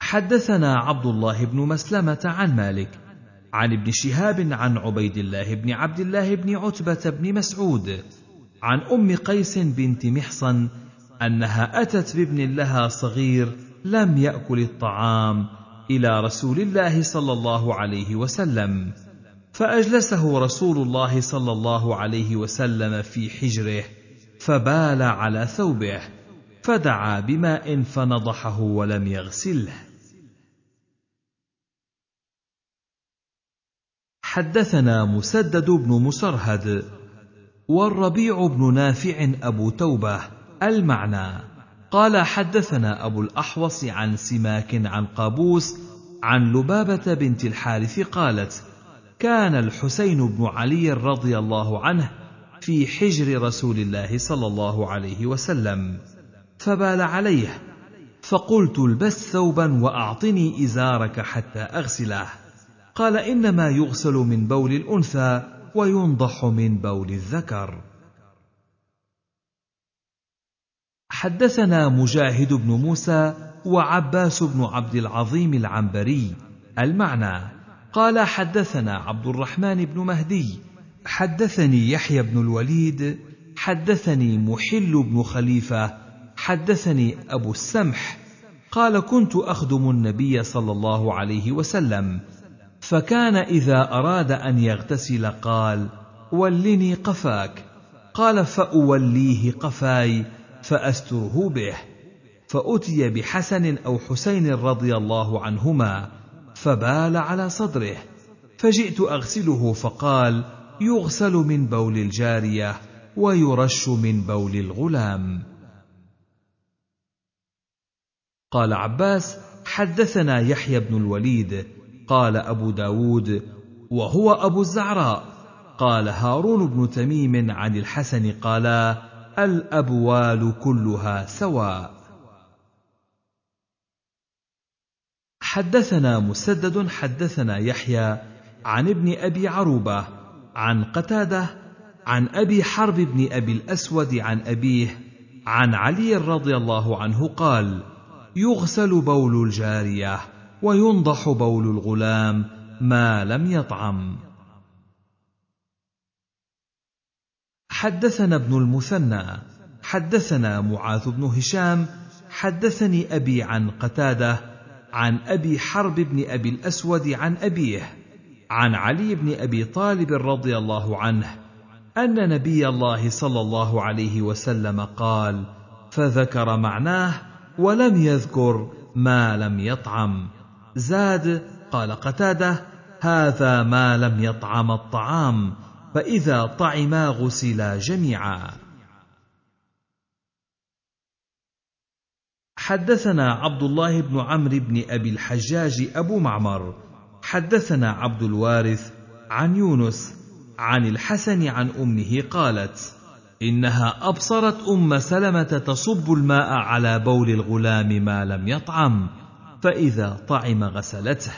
[SPEAKER 1] حدثنا عبد الله بن مسلمة عن مالك عن ابن شهاب عن عبيد الله بن عبد الله بن عتبة بن مسعود عن أم قيس بنت محصن أنها أتت بابن لها صغير لم يأكل الطعام إلى رسول الله صلى الله عليه وسلم فأجلسه رسول الله صلى الله عليه وسلم في حجره فبال على ثوبه فدعا بماء فنضحه ولم يغسله. حدثنا مسدد بن مسرهد والربيع بن نافع أبو توبة المعنى. قال حدثنا أبو الأحوص عن سماك عن قابوس عن لبابة بنت الحارث قالت كان الحسين بن علي رضي الله عنه في حجر رسول الله صلى الله عليه وسلم فبال عليه فقلت البس ثوبا وأعطني إزارك حتى أغسله. قال إنما يغسل من بول الأنثى وينضح من بول الذكر. حدثنا مجاهد بن موسى وعباس بن عبد العظيم العنبري المعنى. قال حدثنا عبد الرحمن بن مهدي. حدثني يحيى بن الوليد. حدثني محل بن خليفة. حدثني أبو السمح. قال كنت أخدم النبي صلى الله عليه وسلم. فكان إذا أراد أن يغتسل قال ولني قفاك. قال فأوليه قفاي فأستره به. فأتي بحسن أو حسين رضي الله عنهما فبال على صدره. فجئت أغسله فقال يغسل من بول الجارية ويرش من بول الغلام. قال عباس حدثنا يحيى بن الوليد قال أبو داود وهو أبو الزعراء. قال هارون بن تميم عن الحسن قالا الأبوال كلها سواء. حدثنا مسدد حدثنا يحيى عن ابن أبي عروبة عن قتادة عن أبي حرب بن أبي الأسود عن أبيه عن علي رضي الله عنه قال يغسل بول الجارية. وينضح بول الغلام ما لم يطعم. حدثنا ابن المثنى حدثنا معاذ بن هشام حدثني أبي عن قتادة عن أبي حرب بن أبي الأسود عن أبيه عن علي بن أبي طالب رضي الله عنه أن نبي الله صلى الله عليه وسلم قال فذكر معناه ولم يذكر ما لم يطعم. زاد قال قتادة هذا ما لم يطعم الطعام فإذا طعما غسلا جميعا. حدثنا عبد الله بن عمرو بن أبي الحجاج أبو معمر. حدثنا عبد الوارث عن يونس عن الحسن عن أمه قالت إنها أبصرت أم سلمة تصب الماء على بول الغلام ما لم يطعم فاذا طعم غسلته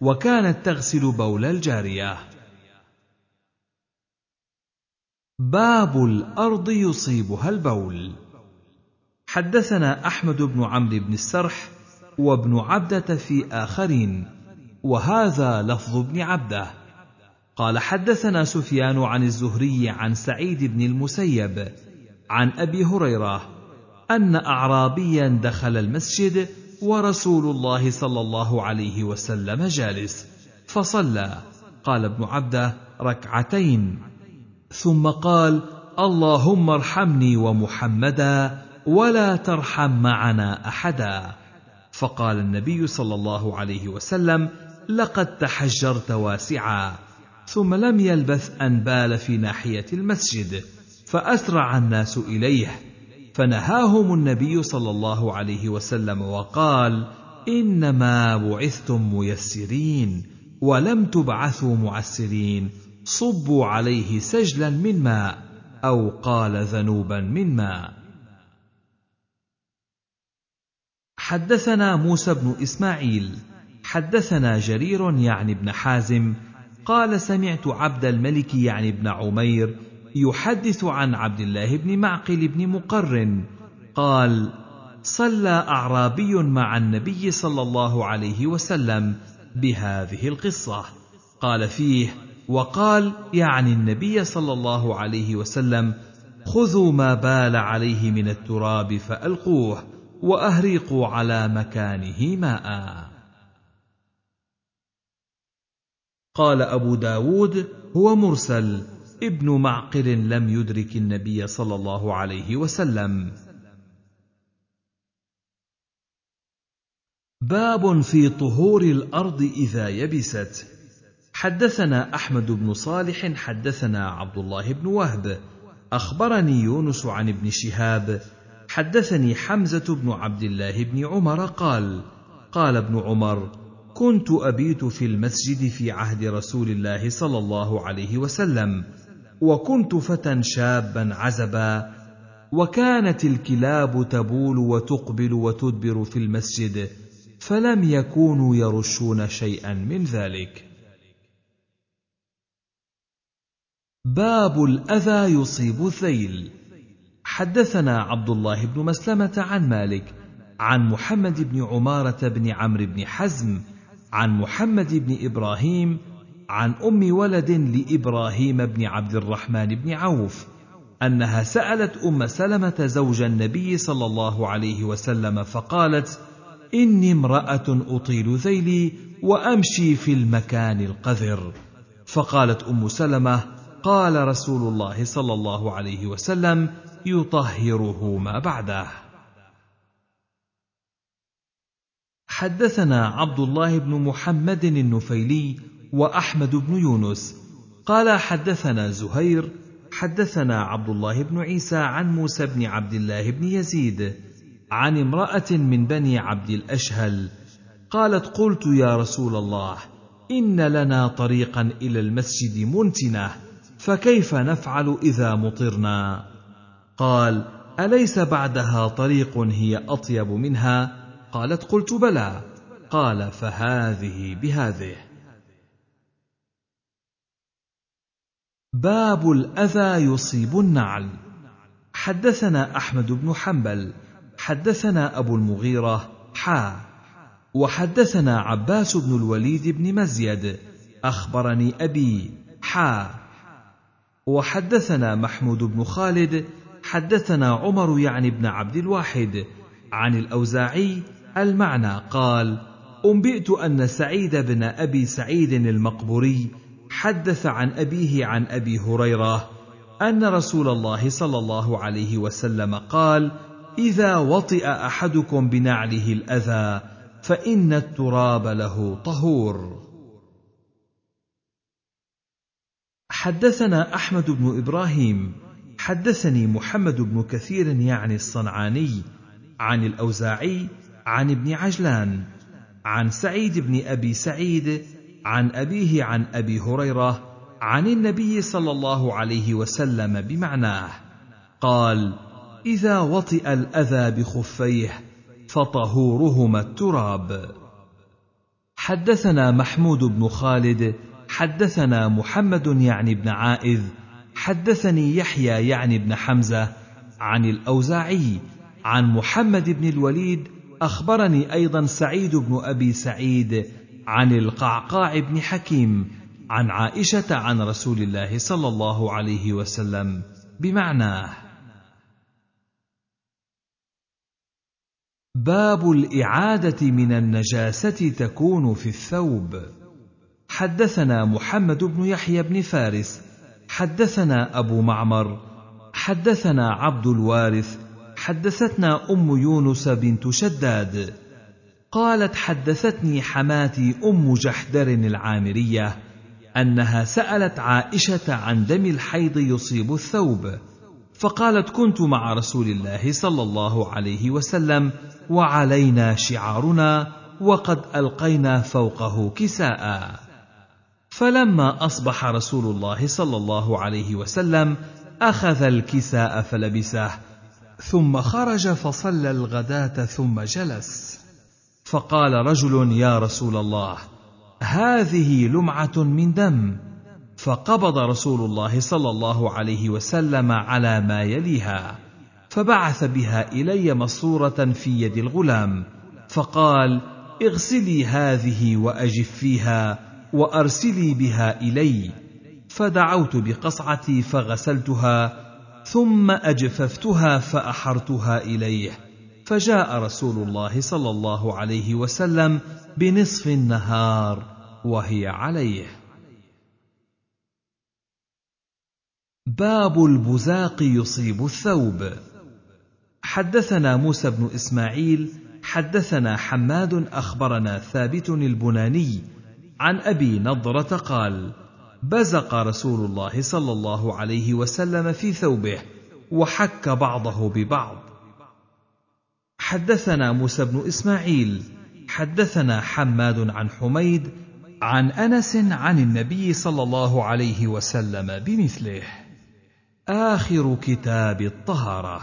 [SPEAKER 1] وكانت تغسل بول الجارية. باب الأرض يصيبها البول. حدثنا أحمد بن عمرو بن السرح وابن عبدة في آخرين وهذا لفظ ابن عبدة. قال حدثنا سفيان عن الزهري عن سعيد بن المسيب عن أبي هريرة أن اعرابيا دخل المسجد ورسول الله صلى الله عليه وسلم جالس. فصلى. قال ابن عبده ركعتين. ثم قال اللهم ارحمني ومحمدا ولا ترحم معنا أحدا. فقال النبي صلى الله عليه وسلم لقد تحجرت واسعا. ثم لم يلبث أن بال في ناحية المسجد فأسرع الناس إليه. فنهاهم النبي صلى الله عليه وسلم وقال إنما بعثتم ميسرين ولم تبعثوا معسرين صبوا عليه سجلا من ماء أو قال ذنوبا من ماء. حدثنا موسى بن إسماعيل حدثنا جرير يعني ابن حازم قال سمعت عبد الملك يعني ابن عمير يحدث عن عبد الله بن معقل بن مقرن قال صلى أعرابي مع النبي صلى الله عليه وسلم بهذه القصة. قال فيه وقال يعني النبي صلى الله عليه وسلم خذوا ما بال عليه من التراب فألقوه وأهريقوا على مكانه ماء. قال أبو داود هو مرسل. ابن معقل لم يدرك النبي صلى الله عليه وسلم. باب في طهور الأرض إذا يبست. حدثنا أحمد بن صالح حدثنا عبد الله بن وهب. أخبرني يونس عن ابن شهاب. حدثني حمزة بن عبد الله بن عمر قال قال ابن عمر كنت أبيت في المسجد في عهد رسول الله صلى الله عليه وسلم. وكنت فتى شابا عزبا وكانت الكلاب تبول وتقبل وتدبر في المسجد فلم يكونوا يرشون شيئا من ذلك. باب الأذى يصيب الذيل. حدثنا عبد الله بن مسلمة عن مالك عن محمد بن عمارة بن عمرو بن حزم عن محمد بن إبراهيم عن أم ولد لإبراهيم بن عبد الرحمن بن عوف أنها سألت أم سلمة زوج النبي صلى الله عليه وسلم فقالت إني امرأة أطيل ذيلي وأمشي في المكان القذر. فقالت أم سلمة قال رسول الله صلى الله عليه وسلم يطهره ما بعده. حدثنا عبد الله بن محمد النفيلي وأحمد بن يونس. قال حدثنا زهير حدثنا عبد الله بن عيسى عن موسى بن عبد الله بن يزيد عن امرأة من بني عبد الأشهل. قالت قلت يا رسول الله إن لنا طريقا إلى المسجد منتنة فكيف نفعل إذا مطرنا؟ قال أليس بعدها طريق هي أطيب منها؟ قالت قلت بلى. قال فهذه بهذه. باب الأذى يصيب النعل. حدثنا أحمد بن حنبل حدثنا أبو المغيرة حا. وحدثنا عباس بن الوليد بن مزيد أخبرني أبي حا. وحدثنا محمود بن خالد حدثنا عمر يعني بن عبد الواحد عن الأوزاعي المعنى قال أنبئت أن سعيد بن أبي سعيد المقبوري حدث عن أبيه عن أبي هريرة أن رسول الله صلى الله عليه وسلم قال إذا وطئ أحدكم بنعله الأذى فإن التراب له طهور. حدثنا أحمد بن إبراهيم حدثني محمد بن كثير يعني الصنعاني عن الأوزاعي عن ابن عجلان عن سعيد بن أبي سعيد عن أبيه عن أبي هريرة عن النبي صلى الله عليه وسلم بمعناه قال إذا وطئ الأذى بخفيه فطهورهما التراب. حدثنا محمود بن خالد حدثنا محمد يعني بن عائذ حدثني يحيى يعني بن حمزة عن الأوزاعي عن محمد بن الوليد أخبرني أيضا سعيد بن أبي سعيد عن القعقاع بن حكيم عن عائشة عن رسول الله صلى الله عليه وسلم بمعناه. باب الإعادة من النجاسة تكون في الثوب. حدثنا محمد بن يحيى بن فارس. حدثنا أبو معمر. حدثنا عبد الوارث. حدثتنا أم يونس بنت شداد. قالت حدثتني حماتي أم جحدر العامرية أنها سألت عائشة عن دم الحيض يصيب الثوب فقالت كنت مع رسول الله صلى الله عليه وسلم وعلينا شعارنا وقد ألقينا فوقه كساء. فلما أصبح رسول الله صلى الله عليه وسلم أخذ الكساء فلبسه ثم خرج فصلى الغداة ثم جلس. فقال رجل يا رسول الله هذه لمعة من دم. فقبض رسول الله صلى الله عليه وسلم على ما يليها فبعث بها إلي مصورة في يد الغلام فقال اغسلي هذه واجفيها وأرسلي بها إلي. فدعوت بقصعتي فغسلتها ثم أجففتها فأحرتها إليه فجاء رسول الله صلى الله عليه وسلم بنصف النهار وهي عليه. باب البزاق يصيب الثوب. حدثنا موسى بن إسماعيل حدثنا حماد أخبرنا ثابت البناني عن أبي نضرة قال بزق رسول الله صلى الله عليه وسلم في ثوبه وحك بعضه ببعض. حدثنا موسى بن إسماعيل حدثنا حماد عن حميد عن أنس عن النبي صلى الله عليه وسلم بمثله. آخر كتاب الطهارة.